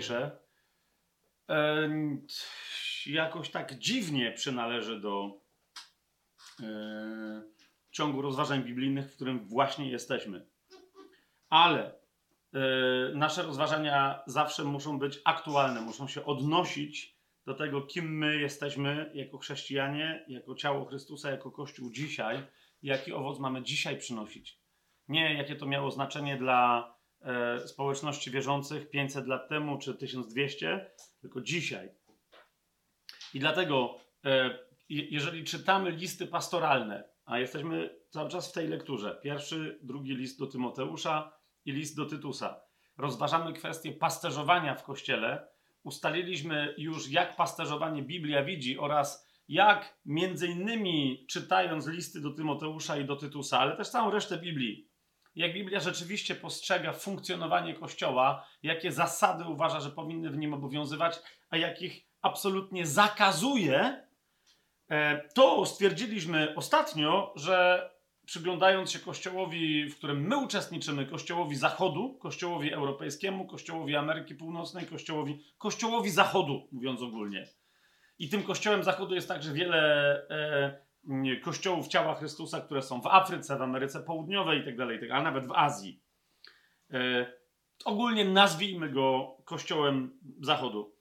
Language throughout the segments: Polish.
dzisiejsze e, jakoś tak dziwnie przynależy do e, ciągu rozważań biblijnych, w którym właśnie jesteśmy. Ale e, nasze rozważania zawsze muszą być aktualne, muszą się odnosić do tego, kim my jesteśmy jako chrześcijanie, jako ciało Chrystusa, jako Kościół dzisiaj, jaki owoc mamy dzisiaj przynosić. Nie jakie to miało znaczenie dla e, społeczności wierzących 500 lat temu czy 1200, tylko dzisiaj. I dlatego, e, jeżeli czytamy listy pastoralne, a jesteśmy cały czas w tej lekturze, pierwszy, drugi list do Tymoteusza i list do Tytusa, rozważamy kwestię pasterzowania w kościele, ustaliliśmy już, jak pasterzowanie Biblia widzi oraz jak między innymi czytając listy do Tymoteusza i do Tytusa, ale też całą resztę Biblii, jak Biblia rzeczywiście postrzega funkcjonowanie Kościoła, jakie zasady uważa, że powinny w nim obowiązywać, a jakich absolutnie zakazuje, e, to stwierdziliśmy ostatnio, że przyglądając się Kościołowi, w którym my uczestniczymy, Kościołowi Zachodu, Kościołowi Europejskiemu, Kościołowi Ameryki Północnej, Kościołowi, Kościołowi Zachodu, mówiąc ogólnie. I tym Kościołem Zachodu jest także wiele e, kościołów ciała Chrystusa, które są w Afryce, w Ameryce Południowej itd., tak tak a nawet w Azji. E, ogólnie nazwijmy go Kościołem Zachodu.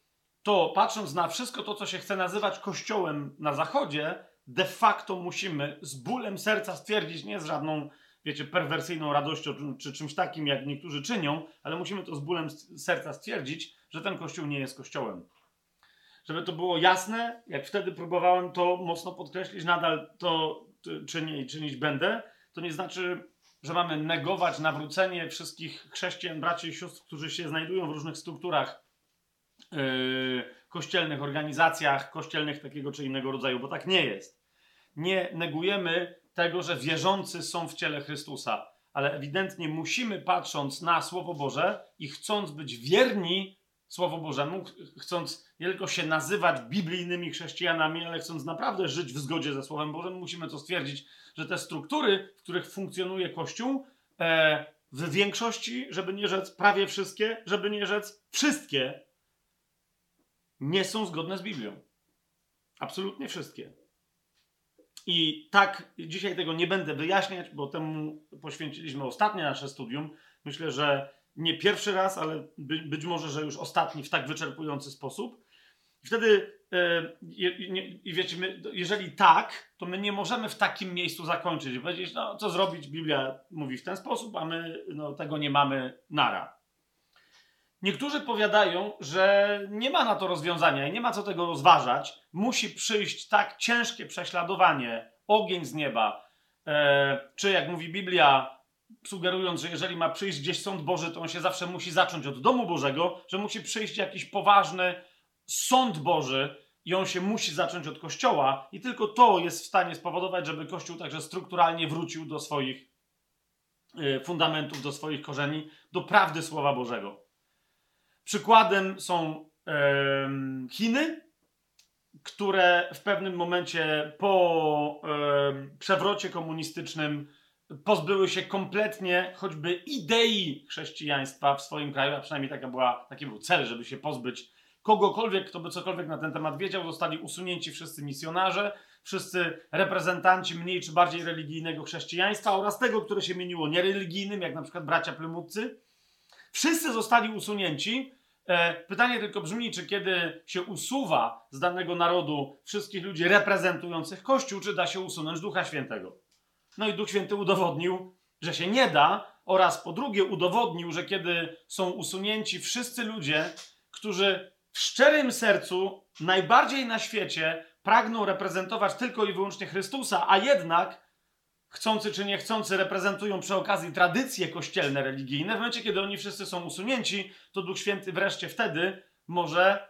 To patrząc na wszystko to, co się chce nazywać Kościołem na Zachodzie, de facto musimy z bólem serca stwierdzić, nie z żadną, wiecie, perwersyjną radością czy czymś takim, jak niektórzy czynią, ale musimy to z bólem serca stwierdzić, że ten Kościół nie jest Kościołem. Żeby to było jasne, jak wtedy próbowałem to mocno podkreślić, nadal to czynię i czynić będę, to nie znaczy, że mamy negować nawrócenie wszystkich chrześcijan, braci i sióstr, którzy się znajdują w różnych strukturach yy, kościelnych, organizacjach kościelnych takiego czy innego rodzaju, bo tak nie jest. Nie negujemy tego, że wierzący są w ciele Chrystusa, ale ewidentnie musimy, patrząc na Słowo Boże i chcąc być wierni Słowu Bożemu, chcąc nie tylko się nazywać biblijnymi chrześcijanami, ale chcąc naprawdę żyć w zgodzie ze Słowem Bożym, musimy to stwierdzić, że te struktury, w których funkcjonuje Kościół, e, w większości, żeby nie rzec prawie wszystkie, żeby nie rzec wszystkie, nie są zgodne z Biblią. Absolutnie wszystkie. I tak dzisiaj tego nie będę wyjaśniać, bo temu poświęciliśmy ostatnie nasze studium. Myślę, że nie pierwszy raz, ale by, być może, że już ostatni w tak wyczerpujący sposób. Wtedy, yy, i wiecie, my, jeżeli tak, to my nie możemy w takim miejscu zakończyć i powiedzieć, no co zrobić, Biblia mówi w ten sposób, a my no, tego nie mamy nara. Niektórzy powiadają, że nie ma na to rozwiązania i nie ma co tego rozważać. Musi przyjść tak ciężkie prześladowanie, ogień z nieba, e, czy jak mówi Biblia, sugerując, że jeżeli ma przyjść gdzieś sąd Boży, to on się zawsze musi zacząć od domu Bożego, że musi przyjść jakiś poważny sąd Boży i on się musi zacząć od Kościoła i tylko to jest w stanie spowodować, żeby Kościół także strukturalnie wrócił do swoich e, fundamentów, do swoich korzeni, do prawdy Słowa Bożego. Przykładem są Chiny, które w pewnym momencie po przewrocie komunistycznym pozbyły się kompletnie choćby idei chrześcijaństwa w swoim kraju, a przynajmniej taka była, taki był cel, żeby się pozbyć kogokolwiek, kto by cokolwiek na ten temat wiedział. Zostali usunięci wszyscy misjonarze, wszyscy reprezentanci mniej czy bardziej religijnego chrześcijaństwa oraz tego, które się mieniło niereligijnym, jak na przykład bracia plymucy. Wszyscy zostali usunięci. E, pytanie tylko brzmi, czy kiedy się usuwa z danego narodu wszystkich ludzi reprezentujących Kościół, czy da się usunąć Ducha Świętego? No i Duch Święty udowodnił, że się nie da, oraz po drugie udowodnił, że kiedy są usunięci wszyscy ludzie, którzy w szczerym sercu, najbardziej na świecie, pragną reprezentować tylko i wyłącznie Chrystusa, a jednak chcący czy niechcący reprezentują przy okazji tradycje kościelne, religijne. W momencie, kiedy oni wszyscy są usunięci, to Duch Święty wreszcie wtedy może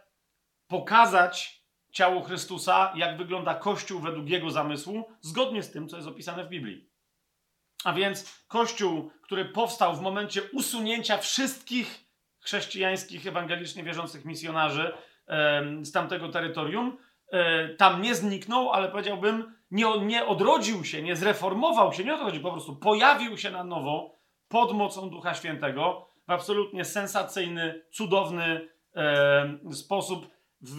pokazać ciału Chrystusa, jak wygląda Kościół według jego zamysłu, zgodnie z tym, co jest opisane w Biblii. A więc Kościół, który powstał w momencie usunięcia wszystkich chrześcijańskich, ewangelicznie wierzących misjonarzy z tamtego terytorium, e, tam nie zniknął, ale powiedziałbym, nie, nie odrodził się, nie zreformował się, nie o to chodzi, po prostu pojawił się na nowo pod mocą Ducha Świętego w absolutnie sensacyjny, cudowny e, sposób w,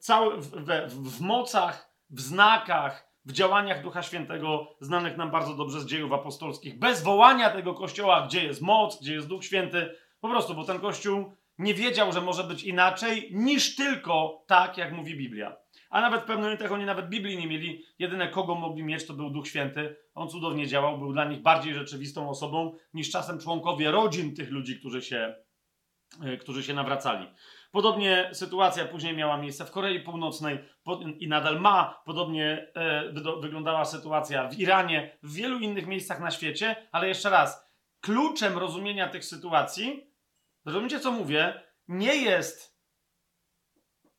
w, w, w mocach, w znakach, w działaniach Ducha Świętego, znanych nam bardzo dobrze z dziejów apostolskich, bez wołania tego kościoła, gdzie jest moc, gdzie jest Duch Święty, po prostu, bo ten kościół nie wiedział, że może być inaczej niż tylko tak, jak mówi Biblia. A nawet w pewnych momentach oni nawet Biblii nie mieli. Jedyne, kogo mogli mieć, to był Duch Święty. On cudownie działał, był dla nich bardziej rzeczywistą osobą niż czasem członkowie rodzin tych ludzi, którzy się, e, którzy się nawracali. Podobnie sytuacja później miała miejsce w Korei Północnej i nadal ma. Podobnie e, wyglądała sytuacja w Iranie, w wielu innych miejscach na świecie, ale jeszcze raz, kluczem rozumienia tych sytuacji, rozumiecie co mówię, nie jest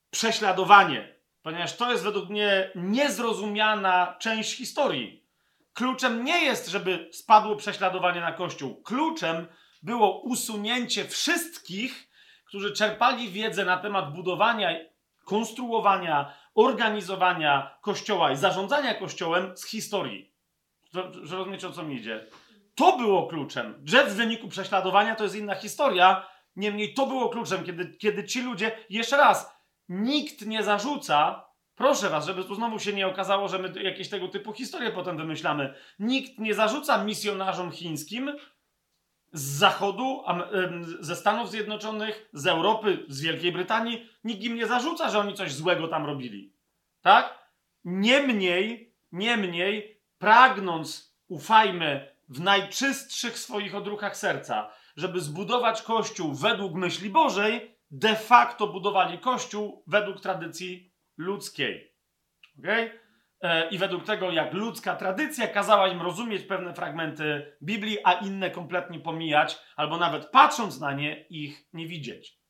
prześladowanie, ponieważ to jest według mnie niezrozumiana część historii. Kluczem nie jest, żeby spadło prześladowanie na Kościół. Kluczem było usunięcie wszystkich, którzy czerpali wiedzę na temat budowania, konstruowania, organizowania Kościoła i zarządzania Kościołem z historii. Że rozumiecie, o co mi idzie? To było kluczem. Że w wyniku prześladowania to jest inna historia, niemniej to było kluczem, kiedy, kiedy ci ludzie, jeszcze raz, nikt nie zarzuca, proszę was, żeby tu znowu się nie okazało, że my jakieś tego typu historie potem wymyślamy, nikt nie zarzuca misjonarzom chińskim z Zachodu, ze Stanów Zjednoczonych, z Europy, z Wielkiej Brytanii, nikt im nie zarzuca, że oni coś złego tam robili. Tak? Niemniej, niemniej, pragnąc, ufajmy, w najczystszych swoich odruchach serca, żeby zbudować Kościół według myśli Bożej, de facto budowali Kościół według tradycji ludzkiej. Okay? E, I według tego, jak ludzka tradycja kazała im rozumieć pewne fragmenty Biblii, a inne kompletnie pomijać, albo nawet patrząc na nie, ich nie widzieć.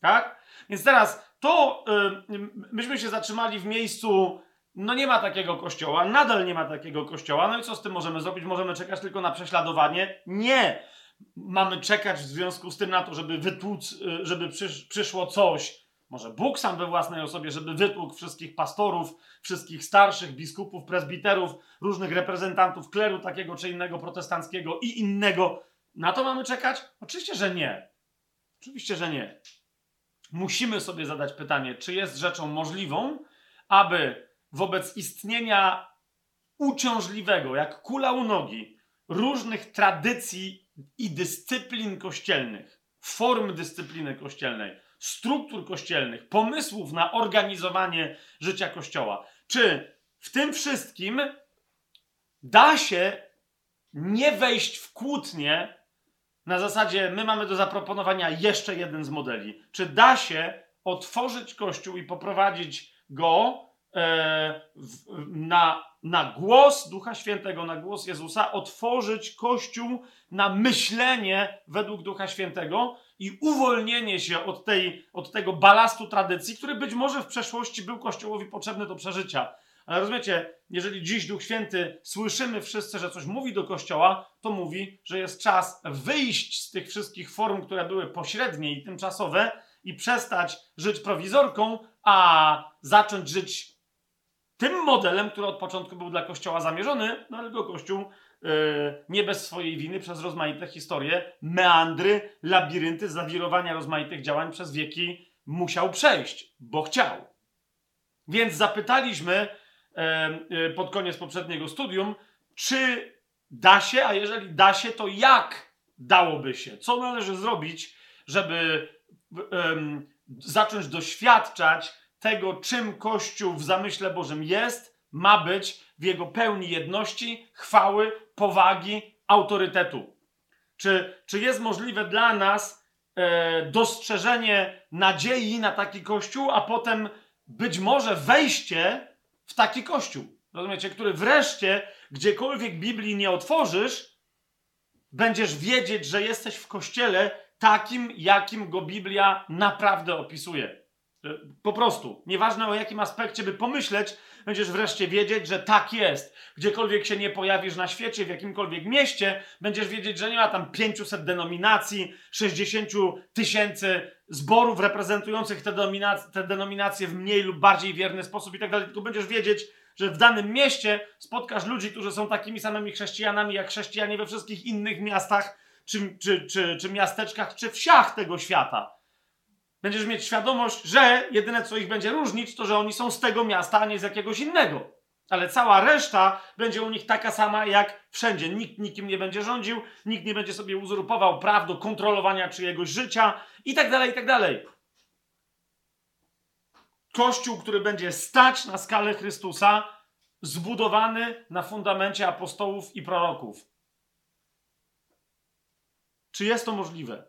Tak? Więc teraz to yy, myśmy się zatrzymali w miejscu, no nie ma takiego kościoła, nadal nie ma takiego kościoła, no i co z tym możemy zrobić? Możemy czekać tylko na prześladowanie? Nie! Mamy czekać w związku z tym na to, żeby wytłuc, y, żeby przysz, przyszło coś, może Bóg sam we własnej osobie, żeby wytłukł wszystkich pastorów, wszystkich starszych, biskupów, prezbiterów, różnych reprezentantów kleru takiego czy innego protestanckiego i innego. Na to mamy czekać? Oczywiście, że nie. Oczywiście, że nie. Musimy sobie zadać pytanie, czy jest rzeczą możliwą, aby wobec istnienia uciążliwego, jak kula u nogi, różnych tradycji i dyscyplin kościelnych, form dyscypliny kościelnej, struktur kościelnych, pomysłów na organizowanie życia kościoła. Czy w tym wszystkim da się nie wejść w kłótnię na zasadzie my mamy do zaproponowania jeszcze jeden z modeli? Czy da się otworzyć kościół i poprowadzić go e, w, na, na głos Ducha Świętego, na głos Jezusa, otworzyć kościół na myślenie według Ducha Świętego? I uwolnienie się od, tej, od tego balastu tradycji, który być może w przeszłości był Kościołowi potrzebny do przeżycia. Ale rozumiecie, jeżeli dziś Duch Święty słyszymy wszyscy, że coś mówi do Kościoła, to mówi, że jest czas wyjść z tych wszystkich form, które były pośrednie i tymczasowe i przestać żyć prowizorką, a zacząć żyć tym modelem, który od początku był dla Kościoła zamierzony, no ale go Kościół nie bez swojej winy przez rozmaite historie, meandry, labirynty, zawirowania rozmaitych działań przez wieki musiał przejść, bo chciał. Więc zapytaliśmy e, e, pod koniec poprzedniego studium, czy da się, a jeżeli da się, to jak dałoby się? Co należy zrobić, żeby zacząć doświadczać tego, czym Kościół w zamyśle Bożym jest, ma być w jego pełni jedności, chwały, powagi, autorytetu. Czy, czy jest możliwe dla nas e, dostrzeżenie nadziei na taki kościół, a potem być może wejście w taki kościół? Rozumiecie, który wreszcie, gdziekolwiek Biblii nie otworzysz, będziesz wiedzieć, że jesteś w kościele takim, jakim go Biblia naprawdę opisuje. E, po prostu, nieważne o jakim aspekcie by pomyśleć, będziesz wreszcie wiedzieć, że tak jest. Gdziekolwiek się nie pojawisz na świecie, w jakimkolwiek mieście, będziesz wiedzieć, że nie ma tam 500 denominacji, 60 tysięcy zborów reprezentujących te, te denominacje w mniej lub bardziej wierny sposób i tak dalej. Tylko będziesz wiedzieć, że w danym mieście spotkasz ludzi, którzy są takimi samymi chrześcijanami jak chrześcijanie we wszystkich innych miastach czy, czy, czy, czy miasteczkach, czy wsiach tego świata. Będziesz mieć świadomość, że jedyne co ich będzie różnić, to że oni są z tego miasta, a nie z jakiegoś innego. Ale cała reszta będzie u nich taka sama jak wszędzie. Nikt nikim nie będzie rządził, nikt nie będzie sobie uzurpował praw do kontrolowania czyjegoś życia i tak dalej, i tak dalej. Kościół, który będzie stać na skalę Chrystusa, zbudowany na fundamencie apostołów i proroków. Czy jest to możliwe?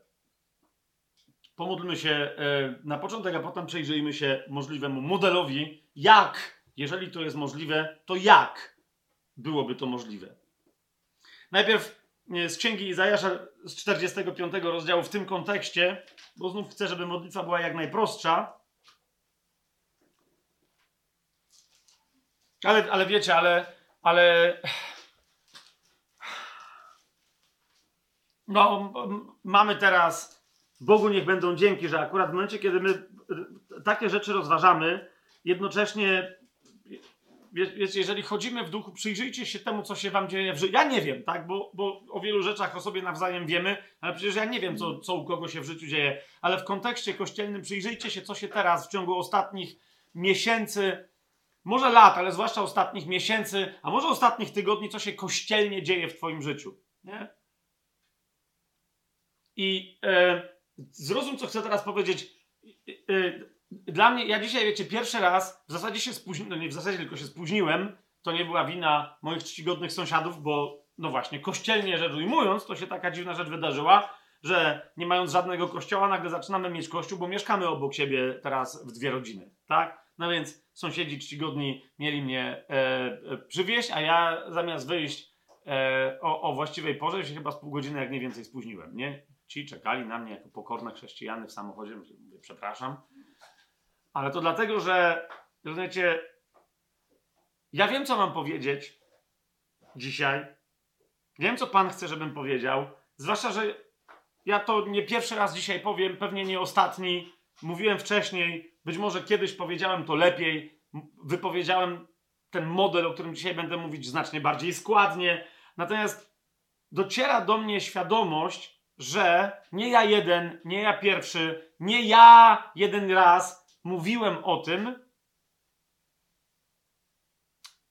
Pomódlmy się e, na początek, a potem przejrzyjmy się możliwemu modelowi, jak, jeżeli to jest możliwe, to jak byłoby to możliwe. Najpierw e, z księgi Izajasza z 45 rozdziału w tym kontekście, bo znów chcę, żeby modlitwa była jak najprostsza. Ale, ale wiecie, ale, ale no, mamy teraz, Bogu niech będą dzięki, że akurat w momencie, kiedy my takie rzeczy rozważamy, jednocześnie, wiecie, jeżeli chodzimy w duchu, przyjrzyjcie się temu, co się wam dzieje w życiu. Ja nie wiem, tak, bo, bo o wielu rzeczach o sobie nawzajem wiemy, ale przecież ja nie wiem, co, co u kogo się w życiu dzieje, ale w kontekście kościelnym przyjrzyjcie się, co się teraz w ciągu ostatnich miesięcy może lat, ale zwłaszcza ostatnich miesięcy, a może ostatnich tygodni, co się kościelnie dzieje w Twoim życiu. Nie? I e, zrozum, co chcę teraz powiedzieć. E, dla mnie, ja dzisiaj, wiecie, pierwszy raz w zasadzie się spóźniłem, no nie w zasadzie, tylko się spóźniłem. To nie była wina moich czcigodnych sąsiadów, bo, no właśnie, kościelnie rzecz ujmując, to się taka dziwna rzecz wydarzyła, że nie mając żadnego kościoła, nagle zaczynamy mieć kościół, bo mieszkamy obok siebie teraz w dwie rodziny, tak? No więc sąsiedzi czcigodni mieli mnie e, e, przywieźć, a ja zamiast wyjść e, o, o, właściwej porze, się chyba z pół godziny jak nie więcej spóźniłem, nie? Ci czekali na mnie jako pokorne chrześcijany w samochodzie, mówię, przepraszam. Ale to dlatego, że rozumiecie, ja wiem, co mam powiedzieć dzisiaj. Wiem, co Pan chce, żebym powiedział. Zwłaszcza, że ja to nie pierwszy raz dzisiaj powiem, pewnie nie ostatni. Mówiłem wcześniej, być może kiedyś powiedziałem to lepiej, wypowiedziałem ten model, o którym dzisiaj będę mówić znacznie bardziej składnie. Natomiast dociera do mnie świadomość, że nie ja jeden, nie ja pierwszy, nie ja jeden raz mówiłem o tym,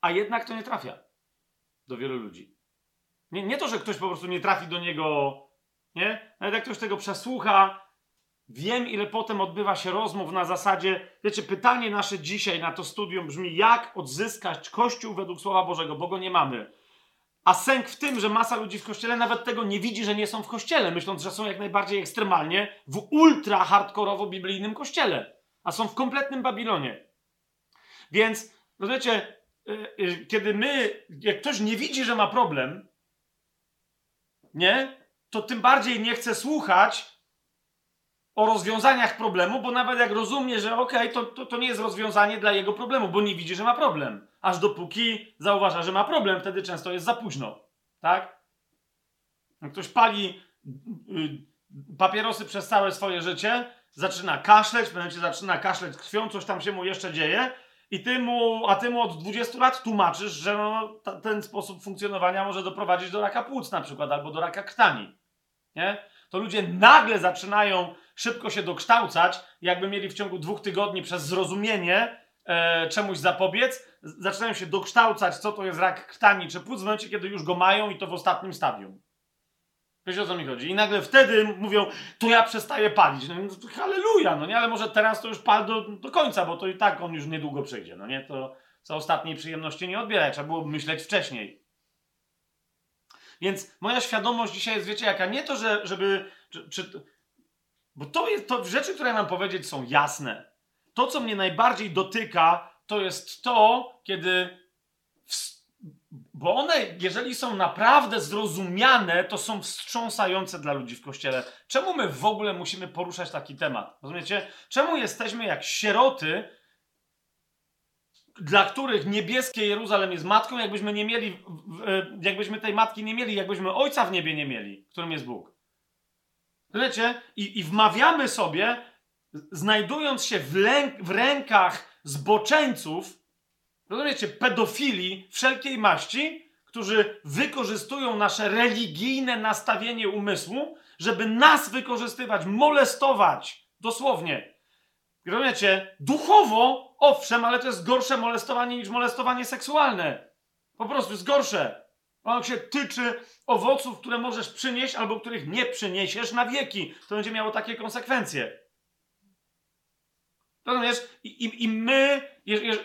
a jednak to nie trafia do wielu ludzi. Nie, nie to, że ktoś po prostu nie trafi do niego, nie? Nawet jak ktoś tego przesłucha, Wiem, ile potem odbywa się rozmów na zasadzie, wiecie, pytanie nasze dzisiaj na to studium brzmi, jak odzyskać Kościół według Słowa Bożego, bo go nie mamy. A sęk w tym, że masa ludzi w kościele nawet tego nie widzi, że nie są w kościele, myśląc, że są jak najbardziej ekstremalnie w ultra hardkorowo biblijnym kościele, a są w kompletnym Babilonie. Więc, rozumiecie, yy, yy, kiedy my, jak ktoś nie widzi, że ma problem, nie, to tym bardziej nie chce słuchać, o rozwiązaniach problemu, bo nawet jak rozumie, że okej, okay, to, to, to, nie jest rozwiązanie dla jego problemu, bo nie widzi, że ma problem. Aż dopóki zauważa, że ma problem, wtedy często jest za późno. Tak? Jak ktoś pali y, papierosy przez całe swoje życie, zaczyna kaszleć, momencie zaczyna kaszleć krwią, coś tam się mu jeszcze dzieje, i ty mu, a ty mu od 20 lat tłumaczysz, że no, ta, ten sposób funkcjonowania może doprowadzić do raka płuc na przykład, albo do raka krtani. Nie? To ludzie nagle zaczynają szybko się dokształcać, jakby mieli w ciągu dwóch tygodni przez zrozumienie e, czemuś zapobiec, zaczynają się dokształcać, co to jest rak krtani czy płuc w momencie, kiedy już go mają i to w ostatnim stadium. Wiecie o co mi chodzi? I nagle wtedy mówią, to ja przestaję palić. No, halleluja, no nie? Ale może teraz to już pal do, do końca, bo to i tak on już niedługo przejdzie, no nie? To za ostatniej przyjemności nie odbierać. Trzeba było myśleć wcześniej. Więc moja świadomość dzisiaj jest, wiecie, jaka? Nie to, że, żeby... Czy, czy, bo to jest, to rzeczy, które mam powiedzieć, są jasne. To, co mnie najbardziej dotyka, to jest to, kiedy. W, bo one, jeżeli są naprawdę zrozumiane, to są wstrząsające dla ludzi w kościele. Czemu my w ogóle musimy poruszać taki temat? Rozumiecie? Czemu jesteśmy jak sieroty, dla których niebieskie Jeruzalem jest matką, jakbyśmy nie mieli, jakbyśmy tej matki nie mieli, jakbyśmy ojca w niebie nie mieli, którym jest Bóg? Wiecie? I, I wmawiamy sobie, znajdując się w, lęk, w rękach zboczeńców, rozumiecie, pedofili wszelkiej maści, którzy wykorzystują nasze religijne nastawienie umysłu, żeby nas wykorzystywać, molestować. Dosłownie. Rozumiecie? Duchowo, owszem, ale to jest gorsze molestowanie niż molestowanie seksualne. Po prostu jest gorsze. Ono się tyczy owoców, które możesz przynieść albo których nie przyniesiesz na wieki. To będzie miało takie konsekwencje. Rozumiesz? I, i, i my, je, je,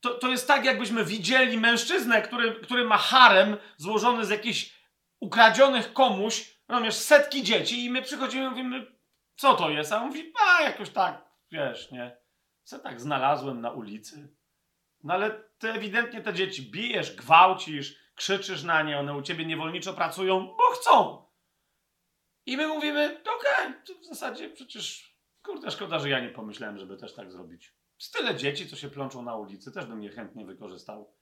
to, to jest tak, jakbyśmy widzieli mężczyznę, który, który ma harem złożony z jakichś ukradzionych komuś, rozumiesz, setki dzieci i my przychodzimy i mówimy, co to jest? A on mówi, a jakoś tak, wiesz, nie. Co tak znalazłem na ulicy. No ale ty ewidentnie te dzieci bijesz, gwałcisz, krzyczysz na nie, one u ciebie niewolniczo pracują, bo chcą. I my mówimy, okej, okay, w zasadzie przecież, kurde, szkoda, że ja nie pomyślałem, żeby też tak zrobić. Z tyle dzieci, co się plączą na ulicy, też bym je chętnie wykorzystał.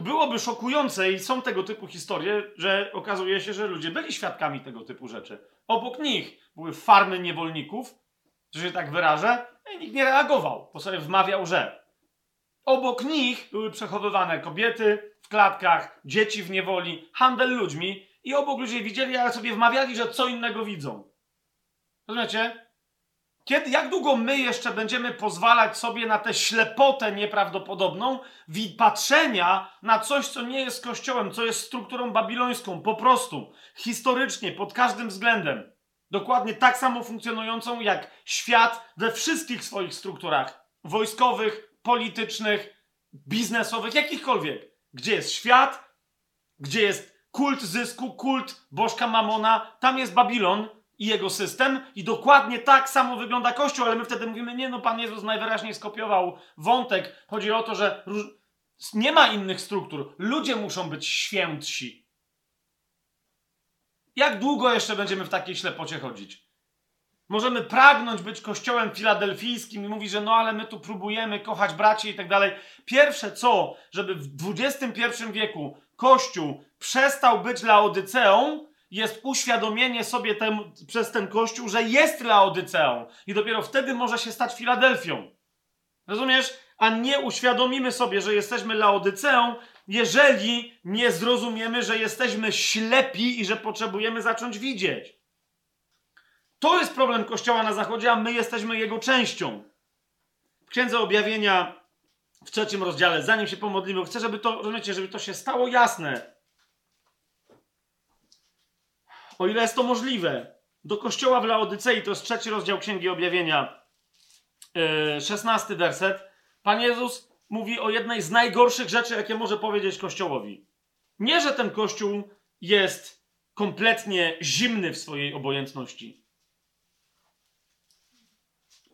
Byłoby szokujące i są tego typu historie, że okazuje się, że ludzie byli świadkami tego typu rzeczy. Obok nich były farmy niewolników, że się tak wyrażę, i nikt nie reagował, bo sobie wmawiał, że. Obok nich były przechowywane kobiety w klatkach, dzieci w niewoli, handel ludźmi i obok ludzie widzieli, ale sobie wmawiali, że co innego widzą. Rozumiecie? Kiedy, jak długo my jeszcze będziemy pozwalać sobie na tę ślepotę nieprawdopodobną patrzenia na coś, co nie jest kościołem, co jest strukturą babilońską, po prostu, historycznie, pod każdym względem. Dokładnie tak samo funkcjonującą jak świat we wszystkich swoich strukturach wojskowych, politycznych, biznesowych, jakichkolwiek. Gdzie jest świat, gdzie jest kult zysku, kult bożka Mamona, tam jest Babilon, i jego system i dokładnie tak samo wygląda Kościół, ale my wtedy mówimy, nie no, Pan Jezus najwyraźniej skopiował wątek. Chodzi o to, że nie ma innych struktur. Ludzie muszą być świętsi. Jak długo jeszcze będziemy w takiej ślepocie chodzić? Możemy pragnąć być kościołem filadelfijskim i mówić, że no ale my tu próbujemy kochać braci i tak dalej. Pierwsze co, żeby w XXI wieku Kościół przestał być Laodyceą, jest uświadomienie sobie tem, przez ten kościół, że jest Laodyceą i dopiero wtedy może się stać Filadelfią. Rozumiesz? A nie uświadomimy sobie, że jesteśmy Laodyceą, jeżeli nie zrozumiemy, że jesteśmy ślepi i że potrzebujemy zacząć widzieć. To jest problem Kościoła na Zachodzie, a my jesteśmy jego częścią. W Księdze Objawienia w trzecim rozdziale, zanim się pomodlimy, chcę, żeby to, rozumiecie, żeby to się stało jasne o ile jest to możliwe, do kościoła w Laodycei, to jest trzeci rozdział Księgi Objawienia, yy, szesnasty werset, Pan Jezus mówi o jednej z najgorszych rzeczy, jakie może powiedzieć Kościołowi. Nie, że ten Kościół jest kompletnie zimny w swojej obojętności,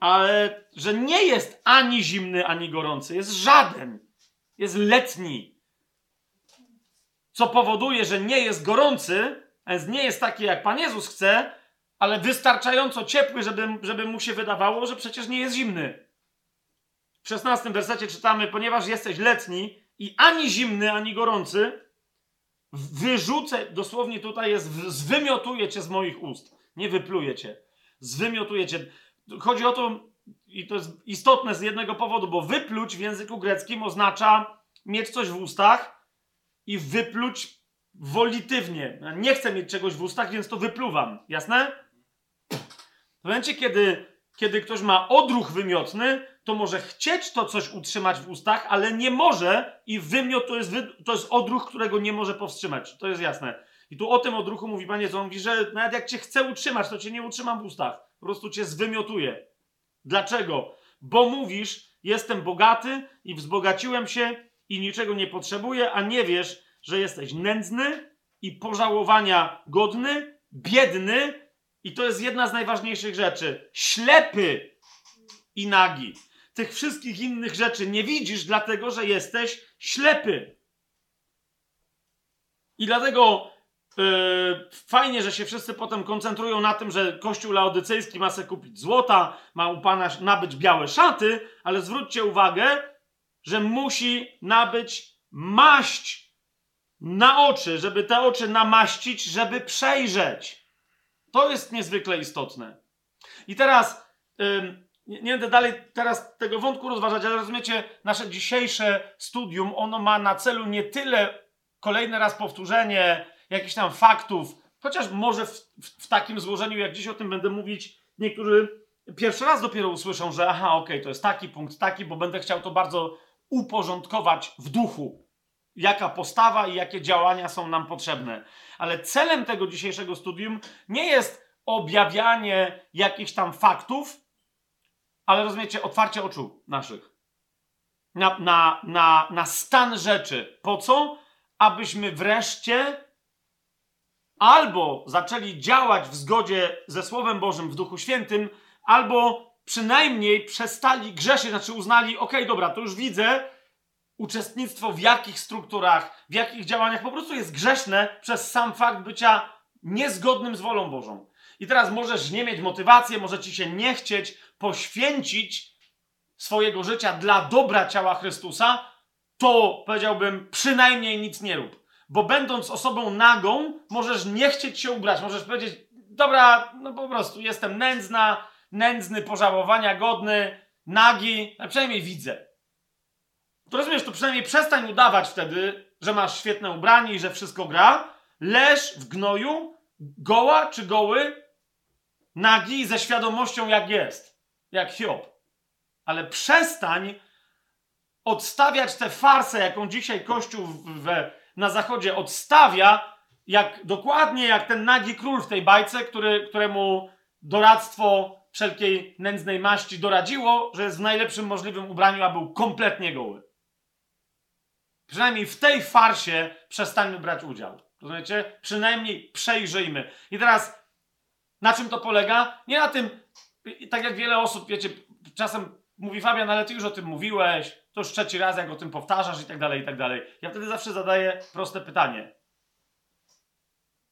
ale że nie jest ani zimny, ani gorący. Jest żaden. Jest letni. Co powoduje, że nie jest gorący, więc nie jest taki, jak Pan Jezus chce, ale wystarczająco ciepły, żeby, żeby mu się wydawało, że przecież nie jest zimny. W szesnastym wersecie czytamy, ponieważ jesteś letni i ani zimny, ani gorący, wyrzucę, dosłownie tutaj jest, zwymiotuję cię z moich ust. Nie wypluję cię. Zwymiotuję cię. Chodzi o to, i to jest istotne z jednego powodu, bo wypluć w języku greckim oznacza mieć coś w ustach i wypluć wolitywnie. Nie chcę mieć czegoś w ustach, więc to wypluwam. Jasne? W momencie, kiedy, kiedy ktoś ma odruch wymiotny, to może chcieć to coś utrzymać w ustach, ale nie może i wymiot to jest, to jest odruch, którego nie może powstrzymać. To jest jasne. I tu o tym odruchu mówi Panie co on mówi, że nawet jak cię chcę utrzymać, to cię nie utrzymam w ustach. Po prostu cię zwymiotuję. Dlaczego? Bo mówisz, jestem bogaty i wzbogaciłem się i niczego nie potrzebuję, a nie wiesz, że jesteś nędzny i pożałowania godny, biedny i to jest jedna z najważniejszych rzeczy. Ślepy i nagi. Tych wszystkich innych rzeczy nie widzisz, dlatego że jesteś ślepy. I dlatego yy, fajnie, że się wszyscy potem koncentrują na tym, że Kościół laodycejski ma sobie kupić złota, ma u Pana nabyć białe szaty, ale zwróćcie uwagę, że musi nabyć maść na oczy, żeby te oczy namaścić, żeby przejrzeć. To jest niezwykle istotne. I teraz nie, nie będę dalej teraz tego wątku rozważać, ale rozumiecie, nasze dzisiejsze studium, ono ma na celu nie tyle kolejny raz powtórzenie jakichś tam faktów, chociaż może w, w, w takim złożeniu, jak dziś o tym będę mówić, niektórzy pierwszy raz dopiero usłyszą, że aha, okej, okay, to jest taki punkt, taki, bo będę chciał to bardzo uporządkować w duchu. Jaka postawa i jakie działania są nam potrzebne. Ale celem tego dzisiejszego studium nie jest objawianie jakichś tam faktów, ale rozumiecie, otwarcie oczu naszych na, na, na, na stan rzeczy. Po co? Abyśmy wreszcie albo zaczęli działać w zgodzie ze Słowem Bożym w Duchu Świętym, albo przynajmniej przestali grzeszyć, znaczy uznali, okej, okay, dobra, to już widzę, uczestnictwo w jakich strukturach, w jakich działaniach po prostu jest grzeszne przez sam fakt bycia niezgodnym z wolą Bożą. I teraz możesz nie mieć motywacji, może ci się nie chcieć poświęcić swojego życia dla dobra ciała Chrystusa, to powiedziałbym przynajmniej nic nie rób. Bo będąc osobą nagą, możesz nie chcieć się ubrać, możesz powiedzieć, dobra, no po prostu jestem nędzna, nędzny, pożałowania godny, nagi, a przynajmniej widzę. To rozumiesz, to przynajmniej przestań udawać wtedy, że masz świetne ubranie i że wszystko gra. Leż w gnoju, goła czy goły, nagi ze świadomością jak jest. Jak Hiob. Ale przestań odstawiać tę farsę, jaką dzisiaj Kościół na zachodzie odstawia, jak dokładnie jak ten nagi król w tej bajce, który, któremu doradztwo wszelkiej nędznej maści doradziło, że jest w najlepszym możliwym ubraniu, a był kompletnie goły. Przynajmniej w tej farsie przestańmy brać udział. Rozumiecie? Przynajmniej przejrzyjmy. I teraz, na czym to polega? Nie na tym, tak jak wiele osób, wiecie, czasem mówi Fabian, ale ty już o tym mówiłeś, to już trzeci raz, jak o tym powtarzasz i tak dalej, i tak dalej. Ja wtedy zawsze zadaję proste pytanie.